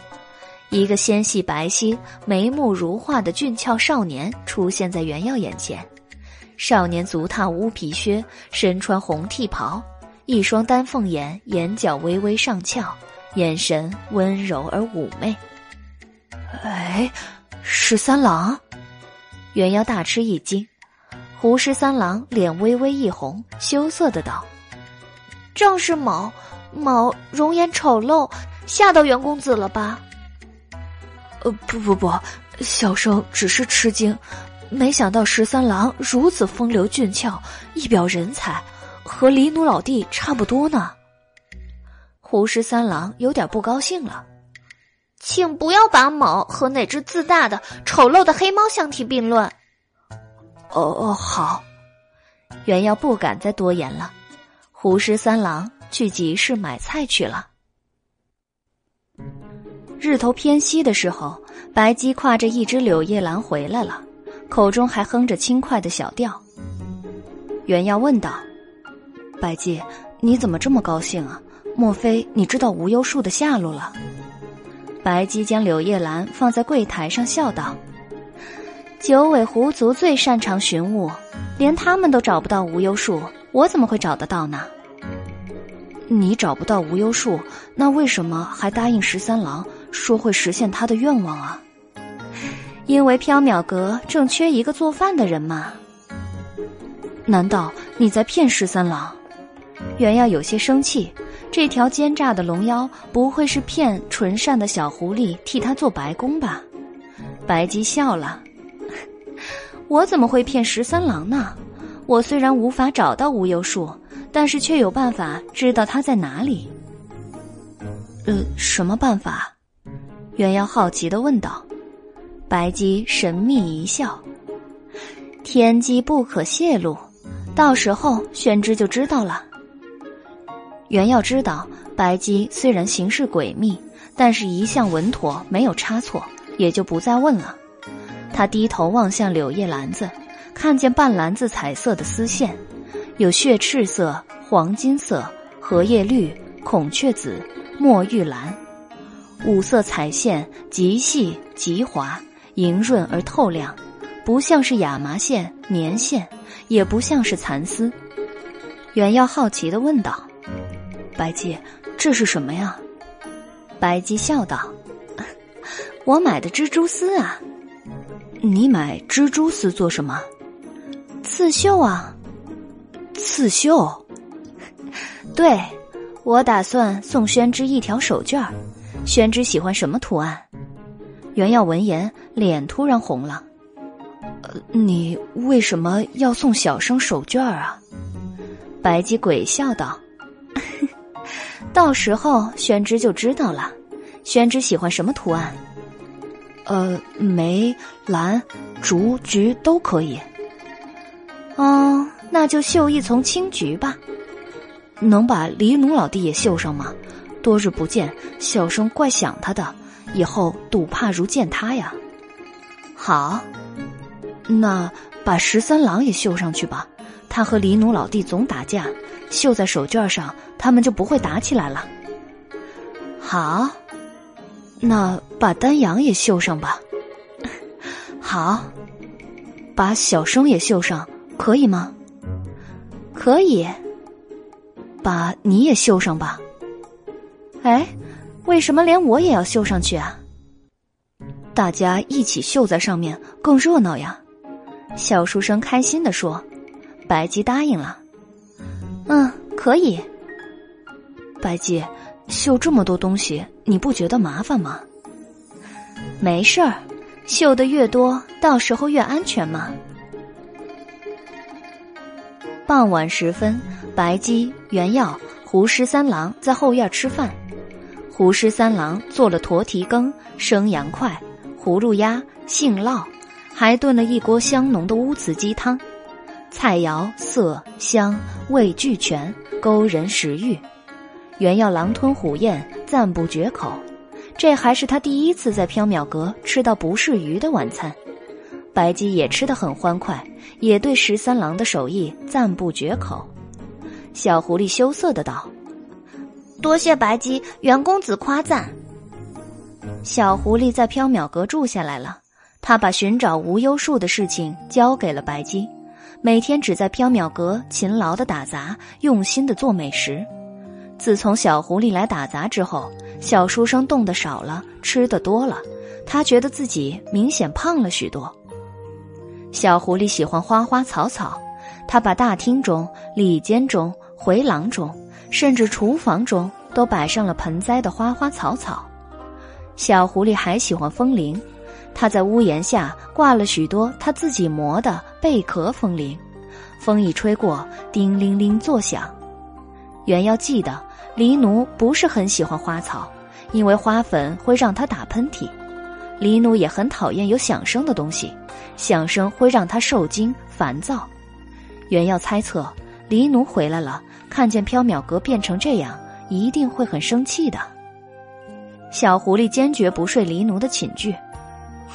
一个纤细白皙、眉目如画的俊俏少年出现在袁耀眼前。少年足踏乌皮靴，身穿红剃袍，一双丹凤眼，眼角微微上翘，眼神温柔而妩媚。哎，十三郎！袁耀大吃一惊。胡十三郎脸微微一红，羞涩的道：“正是某某容颜丑陋，吓到袁公子了吧？”“呃，不不不，小生只是吃惊，没想到十三郎如此风流俊俏，一表人才，和黎奴老弟差不多呢。”胡十三郎有点不高兴了，“请不要把某和哪只自大的丑陋的黑猫相提并论。”哦哦，好。袁耀不敢再多言了。胡十三郎去集市买菜去了。日头偏西的时候，白鸡挎着一只柳叶兰回来了，口中还哼着轻快的小调。袁耀问道：“白鸡，你怎么这么高兴啊？莫非你知道无忧树的下落了？”白鸡将柳叶兰放在柜台上，笑道。九尾狐族最擅长寻物，连他们都找不到无忧树，我怎么会找得到呢？你找不到无忧树，那为什么还答应十三郎说会实现他的愿望啊？因为缥缈阁正缺一个做饭的人嘛。难道你在骗十三郎？原耀有些生气，这条奸诈的龙妖不会是骗纯善的小狐狸替他做白工吧？白姬笑了。我怎么会骗十三郎呢？我虽然无法找到无忧树，但是却有办法知道他在哪里。呃，什么办法？鸳鸯好奇的问道。白姬神秘一笑：“天机不可泄露，到时候宣之就知道了。”原要知道，白姬虽然行事诡秘，但是一向稳妥，没有差错，也就不再问了。他低头望向柳叶篮子，看见半篮子彩色的丝线，有血赤色、黄金色、荷叶绿、孔雀紫、墨玉蓝，五色彩线极细极滑，莹润而透亮，不像是亚麻线、棉线，也不像是蚕丝。袁耀好奇的问道：“白姬，这是什么呀？”白姬笑道：“ 我买的蜘蛛丝啊。”你买蜘蛛丝做什么？刺绣啊，刺绣。对，我打算送宣之一条手绢儿。宣之喜欢什么图案？袁耀闻言，脸突然红了。呃你为什么要送小生手绢啊？白姬鬼笑道：“ 到时候宣之就知道了。宣之喜欢什么图案？”呃，梅、兰、竹、菊都可以。哦，那就绣一丛青菊吧。能把黎奴老弟也绣上吗？多日不见，小生怪想他的，以后赌怕如见他呀。好，那把十三郎也绣上去吧。他和黎奴老弟总打架，绣在手绢上，他们就不会打起来了。好，那把丹阳也绣上吧。好，把小生也绣上，可以吗？可以。把你也绣上吧。哎，为什么连我也要绣上去啊？大家一起绣在上面更热闹呀！小书生开心的说。白姬答应了。嗯，可以。白姬，绣这么多东西，你不觉得麻烦吗？没事儿，绣的越多，到时候越安全嘛。傍晚时分，白姬、原耀、胡十三郎在后院吃饭。胡十三郎做了驼蹄羹、生羊块、葫芦鸭、杏酪，还炖了一锅香浓的乌瓷鸡汤。菜肴色香味俱全，勾人食欲。原要狼吞虎咽，赞不绝口。这还是他第一次在缥缈阁吃到不是鱼的晚餐。白姬也吃得很欢快，也对十三郎的手艺赞不绝口。小狐狸羞涩的道：“多谢白姬、袁公子夸赞。”小狐狸在缥缈阁住下来了，他把寻找无忧树的事情交给了白姬。每天只在缥缈阁勤劳的打杂，用心的做美食。自从小狐狸来打杂之后，小书生动的少了，吃的多了，他觉得自己明显胖了许多。小狐狸喜欢花花草草，他把大厅中、里间中、回廊中，甚至厨房中都摆上了盆栽的花花草草。小狐狸还喜欢风铃。他在屋檐下挂了许多他自己磨的贝壳风铃，风一吹过，叮铃铃作响。原要记得，狸奴不是很喜欢花草，因为花粉会让他打喷嚏。黎奴也很讨厌有响声的东西，响声会让他受惊烦躁。原要猜测，黎奴回来了，看见缥缈阁变成这样，一定会很生气的。小狐狸坚决不睡黎奴的寝具。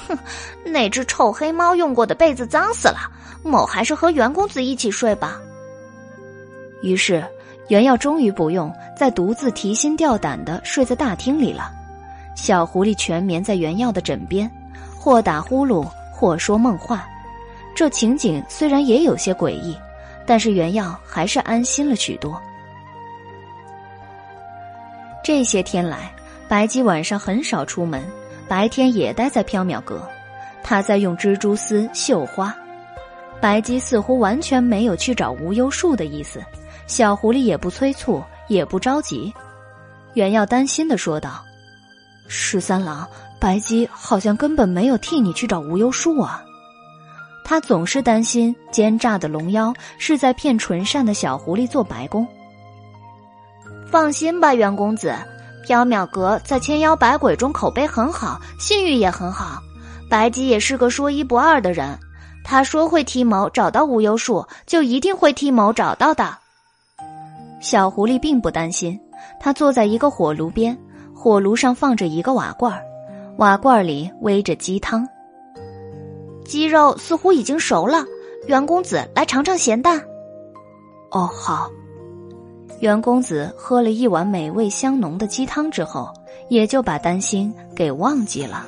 哼，那只臭黑猫用过的被子脏死了，某还是和袁公子一起睡吧。于是，袁耀终于不用再独自提心吊胆的睡在大厅里了。小狐狸全眠在袁耀的枕边，或打呼噜，或说梦话。这情景虽然也有些诡异，但是袁耀还是安心了许多。这些天来，白姬晚上很少出门。白天也待在缥缈阁，他在用蜘蛛丝绣花。白姬似乎完全没有去找无忧树的意思，小狐狸也不催促，也不着急。原耀担心的说道：“十三郎，白姬好像根本没有替你去找无忧树啊。”他总是担心奸诈的龙妖是在骗纯善的小狐狸做白工。放心吧，袁公子。缥缈阁在千妖百鬼中口碑很好，信誉也很好。白姬也是个说一不二的人，他说会替某找到无忧树，就一定会替某找到的。小狐狸并不担心，他坐在一个火炉边，火炉上放着一个瓦罐，瓦罐里煨着鸡汤。鸡肉似乎已经熟了，袁公子来尝尝咸淡。哦，好。袁公子喝了一碗美味香浓的鸡汤之后，也就把担心给忘记了。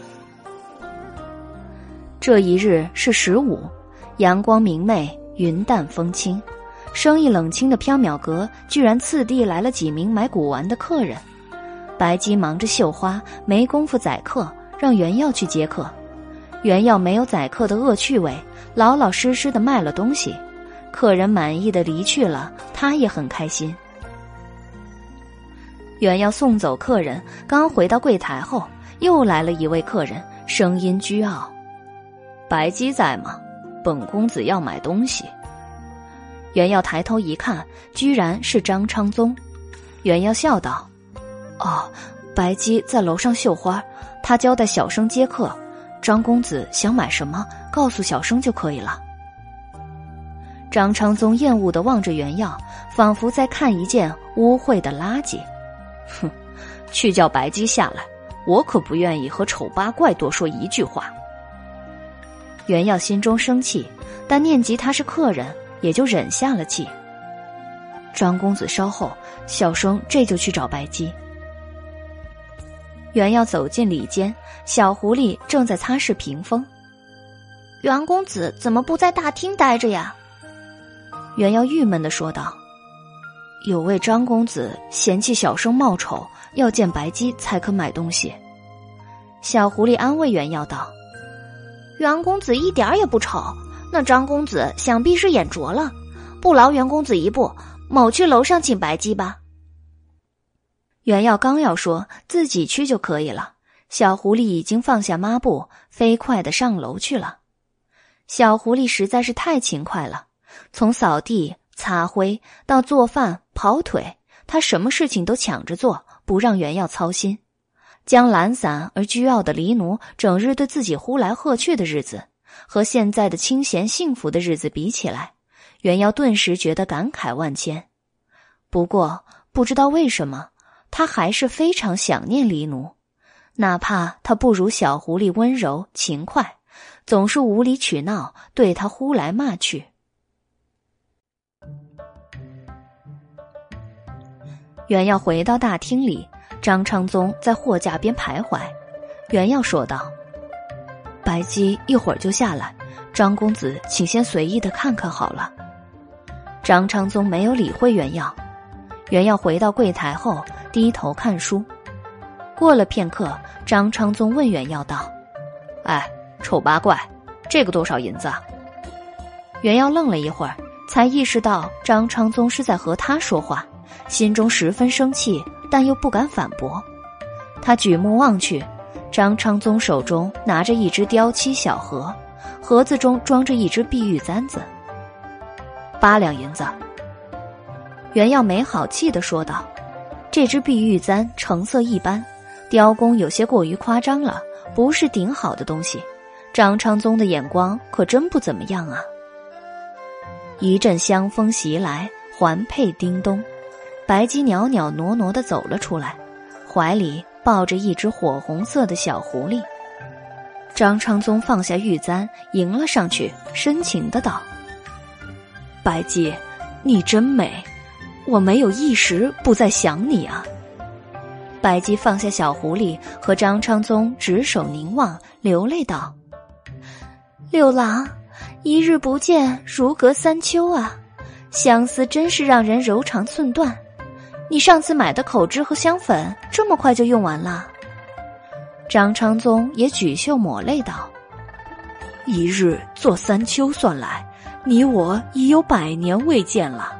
这一日是十五，阳光明媚，云淡风轻，生意冷清的缥缈阁居然次第来了几名买古玩的客人。白姬忙着绣花，没工夫宰客，让袁耀去接客。袁耀没有宰客的恶趣味，老老实实的卖了东西，客人满意的离去了，他也很开心。原要送走客人，刚回到柜台后，又来了一位客人，声音倨傲：“白姬在吗？本公子要买东西。”原要抬头一看，居然是张昌宗。原要笑道：“哦，白姬在楼上绣花，他交代小生接客。张公子想买什么，告诉小生就可以了。”张昌宗厌恶的望着原耀，仿佛在看一件污秽的垃圾。哼，去叫白姬下来，我可不愿意和丑八怪多说一句话。袁耀心中生气，但念及他是客人，也就忍下了气。张公子稍后，小生这就去找白姬。袁耀走进里间，小狐狸正在擦拭屏风。袁公子怎么不在大厅待着呀？袁耀郁闷的说道：“有位张公子嫌弃小生貌丑，要见白姬才肯买东西。”小狐狸安慰袁耀道：“袁公子一点也不丑，那张公子想必是眼拙了。不劳袁公子一步，某去楼上请白姬吧。”袁耀刚要说自己去就可以了，小狐狸已经放下抹布，飞快的上楼去了。小狐狸实在是太勤快了，从扫地、擦灰到做饭、跑腿，他什么事情都抢着做，不让袁耀操心。将懒散而倨傲的黎奴整日对自己呼来喝去的日子，和现在的清闲幸福的日子比起来，袁耀顿时觉得感慨万千。不过不知道为什么，他还是非常想念黎奴，哪怕他不如小狐狸温柔勤快。总是无理取闹，对他呼来骂去。袁耀回到大厅里，张昌宗在货架边徘徊。袁耀说道：“白姬一会儿就下来，张公子请先随意的看看好了。”张昌宗没有理会袁耀。袁耀回到柜台后，低头看书。过了片刻，张昌宗问袁耀道：“哎。”丑八怪，这个多少银子？袁耀愣了一会儿，才意识到张昌宗是在和他说话，心中十分生气，但又不敢反驳。他举目望去，张昌宗手中拿着一只雕漆小盒，盒子中装着一只碧玉簪子。八两银子。袁耀没好气的说道：“这只碧玉簪成色一般，雕工有些过于夸张了，不是顶好的东西。”张昌宗的眼光可真不怎么样啊！一阵香风袭来，环佩叮咚，白姬袅袅挪挪的走了出来，怀里抱着一只火红色的小狐狸。张昌宗放下玉簪，迎了上去，深情的道：“白姬，你真美，我没有一时不在想你啊。”白姬放下小狐狸，和张昌宗执手凝望，流泪道。六郎，一日不见，如隔三秋啊！相思真是让人柔肠寸断。你上次买的口脂和香粉，这么快就用完了？张昌宗也举袖抹泪道：“一日做三秋算来，你我已有百年未见了，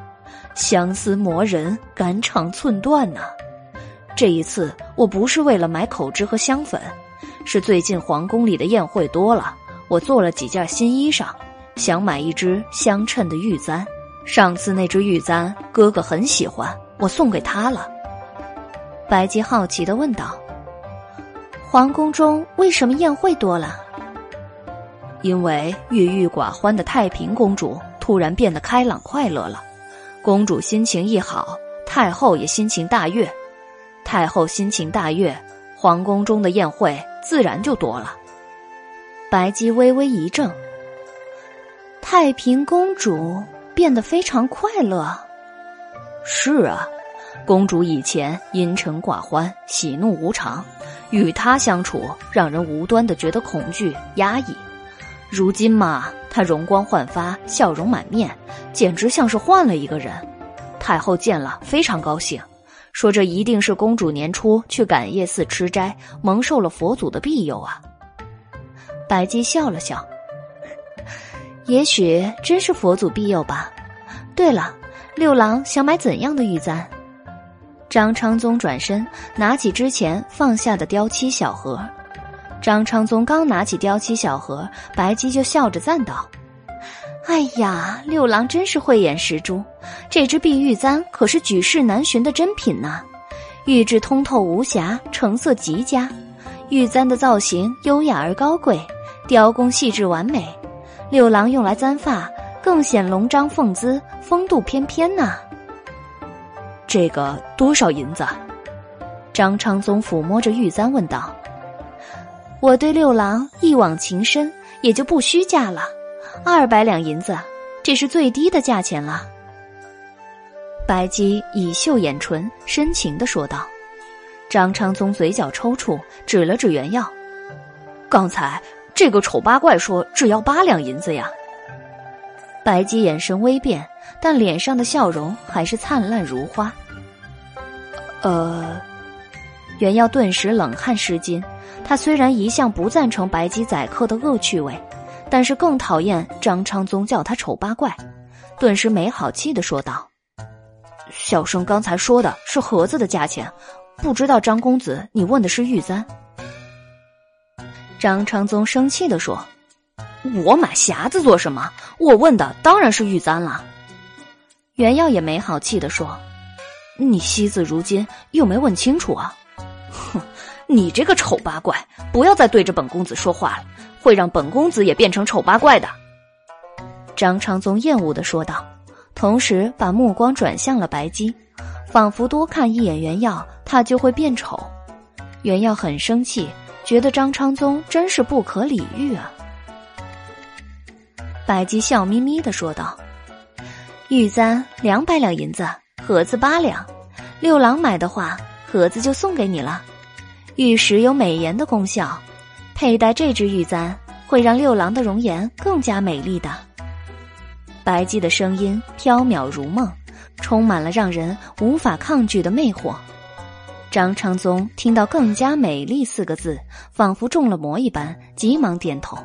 相思磨人，肝肠寸断呐。这一次我不是为了买口脂和香粉，是最近皇宫里的宴会多了。”我做了几件新衣裳，想买一只相称的玉簪。上次那只玉簪，哥哥很喜欢，我送给他了。白姬好奇的问道：“皇宫中为什么宴会多了？”因为郁郁寡欢的太平公主突然变得开朗快乐了，公主心情一好，太后也心情大悦，太后心情大悦，皇宫中的宴会自然就多了。白姬微微一怔。太平公主变得非常快乐。是啊，公主以前阴沉寡欢、喜怒无常，与她相处让人无端的觉得恐惧、压抑。如今嘛，她容光焕发，笑容满面，简直像是换了一个人。太后见了非常高兴，说这一定是公主年初去感业寺吃斋，蒙受了佛祖的庇佑啊。白姬笑了笑，也许真是佛祖庇佑吧。对了，六郎想买怎样的玉簪？张昌宗转身拿起之前放下的雕漆小盒。张昌宗刚拿起雕漆小盒，白姬就笑着赞道：“哎呀，六郎真是慧眼识珠，这只碧玉簪可是举世难寻的珍品呐！玉质通透无瑕，成色极佳。”玉簪的造型优雅而高贵，雕工细致完美，六郎用来簪发更显龙章凤姿，风度翩翩呐。这个多少银子？张昌宗抚摸着玉簪问道：“我对六郎一往情深，也就不虚价了。二百两银子，这是最低的价钱了。”白姬以秀眼唇，深情的说道。张昌宗嘴角抽搐，指了指原药：“刚才这个丑八怪说只要八两银子呀。”白姬眼神微变，但脸上的笑容还是灿烂如花。呃。袁耀顿时冷汗湿巾。他虽然一向不赞成白鸡宰客的恶趣味，但是更讨厌张昌宗叫他丑八怪，顿时没好气的说道：“小生刚才说的是盒子的价钱，不知道张公子你问的是玉簪。”张昌宗生气的说：“我买匣子做什么？我问的当然是玉簪了。”袁耀也没好气的说：“你惜字如金，又没问清楚啊。”你这个丑八怪，不要再对着本公子说话了，会让本公子也变成丑八怪的。”张昌宗厌恶的说道，同时把目光转向了白姬，仿佛多看一眼袁耀，他就会变丑。袁耀很生气，觉得张昌宗真是不可理喻啊。白姬笑眯眯的说道：“玉簪两百两银子，盒子八两，六郎买的话。”盒子就送给你了，玉石有美颜的功效，佩戴这只玉簪会让六郎的容颜更加美丽的。白姬的声音飘渺如梦，充满了让人无法抗拒的魅惑。张昌宗听到“更加美丽”四个字，仿佛中了魔一般，急忙点头：“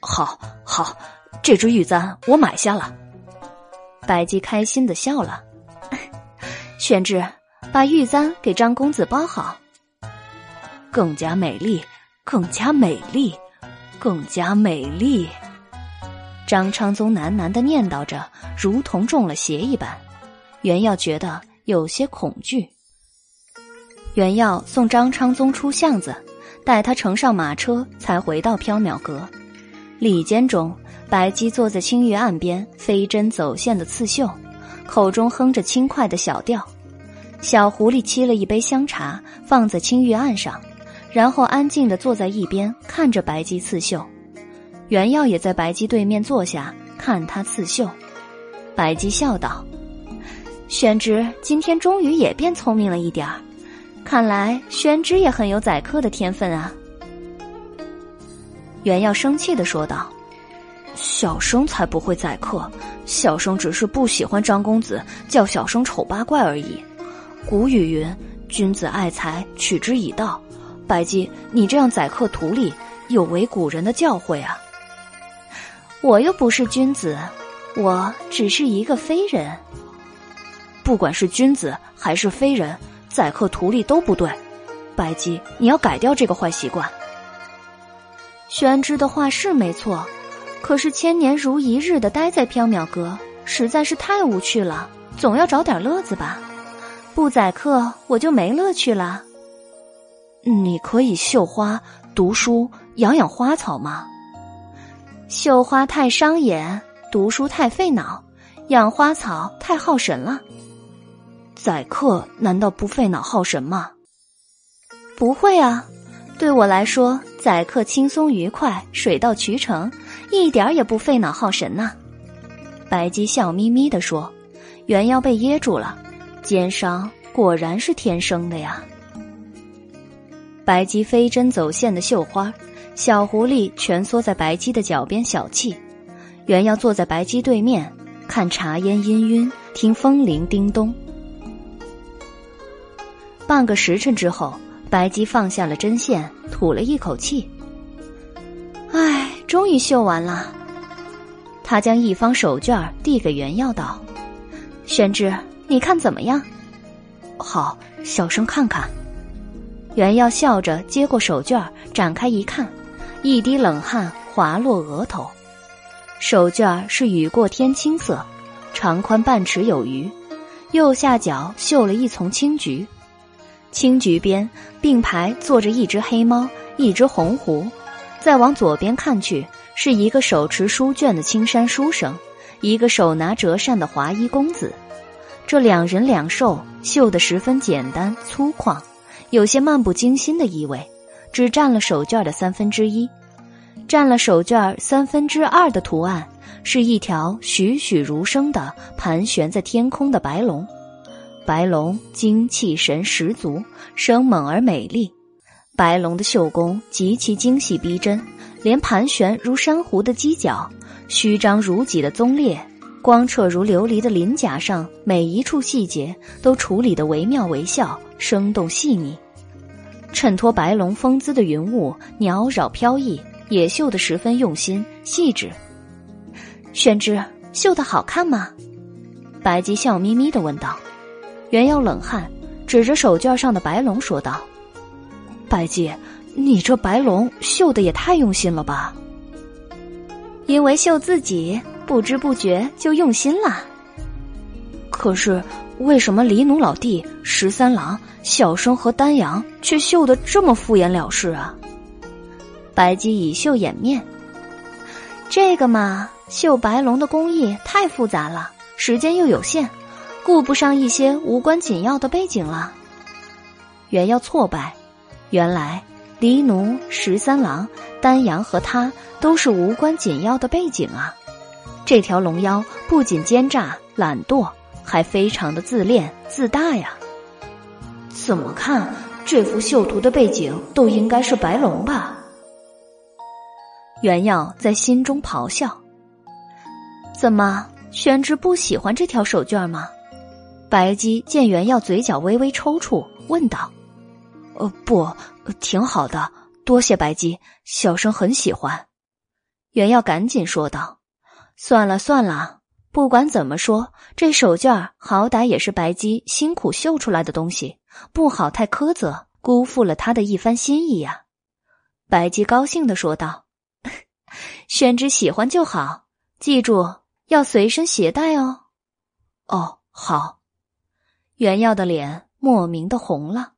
好，好，这只玉簪我买下了。”白姬开心的笑了，宣之。把玉簪给张公子包好，更加美丽，更加美丽，更加美丽。张昌宗喃喃的念叨着，如同中了邪一般。袁耀觉得有些恐惧。袁耀送张昌宗出巷子，待他乘上马车，才回到缥缈阁。里间中，白姬坐在青玉案边，飞针走线的刺绣，口中哼着轻快的小调。小狐狸沏了一杯香茶，放在青玉案上，然后安静的坐在一边看着白姬刺绣。原耀也在白姬对面坐下，看他刺绣。白姬笑道：“宣之今天终于也变聪明了一点儿，看来宣之也很有宰客的天分啊。”原耀生气的说道：“小生才不会宰客，小生只是不喜欢张公子叫小生丑八怪而已。”古语云：“君子爱财，取之以道。”白姬，你这样宰客图利，有违古人的教诲啊！我又不是君子，我只是一个非人。不管是君子还是非人，宰客图利都不对。白姬，你要改掉这个坏习惯。宣之的话是没错，可是千年如一日的待在缥缈阁，实在是太无趣了，总要找点乐子吧。不宰客，我就没乐趣了。你可以绣花、读书、养养花草吗？绣花太伤眼，读书太费脑，养花草太耗神了。宰客难道不费脑耗神吗？不会啊，对我来说，宰客轻松愉快，水到渠成，一点儿也不费脑耗神呐。白姬笑眯眯地说：“原要被噎住了。”奸商果然是天生的呀！白姬飞针走线的绣花，小狐狸蜷缩在白姬的脚边小憩，原要坐在白姬对面看茶烟氤氲，听风铃叮咚。半个时辰之后，白姬放下了针线，吐了一口气：“唉，终于绣完了。”他将一方手绢递给原耀道：“宣之。”你看怎么样？好，小生看看。袁耀笑着接过手绢，展开一看，一滴冷汗滑落额头。手绢是雨过天青色，长宽半尺有余，右下角绣了一丛青菊，青菊边并排坐着一只黑猫，一只红狐。再往左边看去，是一个手持书卷的青衫书生，一个手拿折扇的华衣公子。这两人两兽绣得十分简单粗犷，有些漫不经心的意味，只占了手绢的三分之一。占了手绢三分之二的图案，是一条栩栩如生的盘旋在天空的白龙。白龙精气神十足，生猛而美丽。白龙的绣工极其精细逼真，连盘旋如珊瑚的犄角、虚张如脊的棕裂、光澈如琉璃的鳞甲上每一处细节都处理得惟妙惟肖，生动细腻。衬托白龙风姿的云雾袅绕飘逸。也绣得十分用心细致。宣之绣的好看吗？白姬笑眯眯的问道。袁耀冷汗，指着手绢上的白龙说道：“白姬，你这白龙绣的也太用心了吧？因为绣自己，不知不觉就用心了。可是为什么黎奴老弟、十三郎、小生和丹阳却绣的这么敷衍了事啊？”白姬以绣掩面，这个嘛，绣白龙的工艺太复杂了，时间又有限，顾不上一些无关紧要的背景了。原要挫败，原来黎奴、十三郎、丹阳和他都是无关紧要的背景啊！这条龙妖不仅奸诈懒惰，还非常的自恋自大呀！怎么看这幅绣图的背景都应该是白龙吧？袁耀在心中咆哮：“怎么，宣之不喜欢这条手绢吗？”白姬见袁耀嘴角微微抽搐，问道：“呃，不，挺好的，多谢白姬，小生很喜欢。”袁耀赶紧说道：“算了算了，不管怎么说，这手绢好歹也是白姬辛苦绣出来的东西，不好太苛责，辜负了他的一番心意呀。”白姬高兴的说道。宣之喜欢就好，记住要随身携带哦。哦，好。袁耀的脸莫名的红了。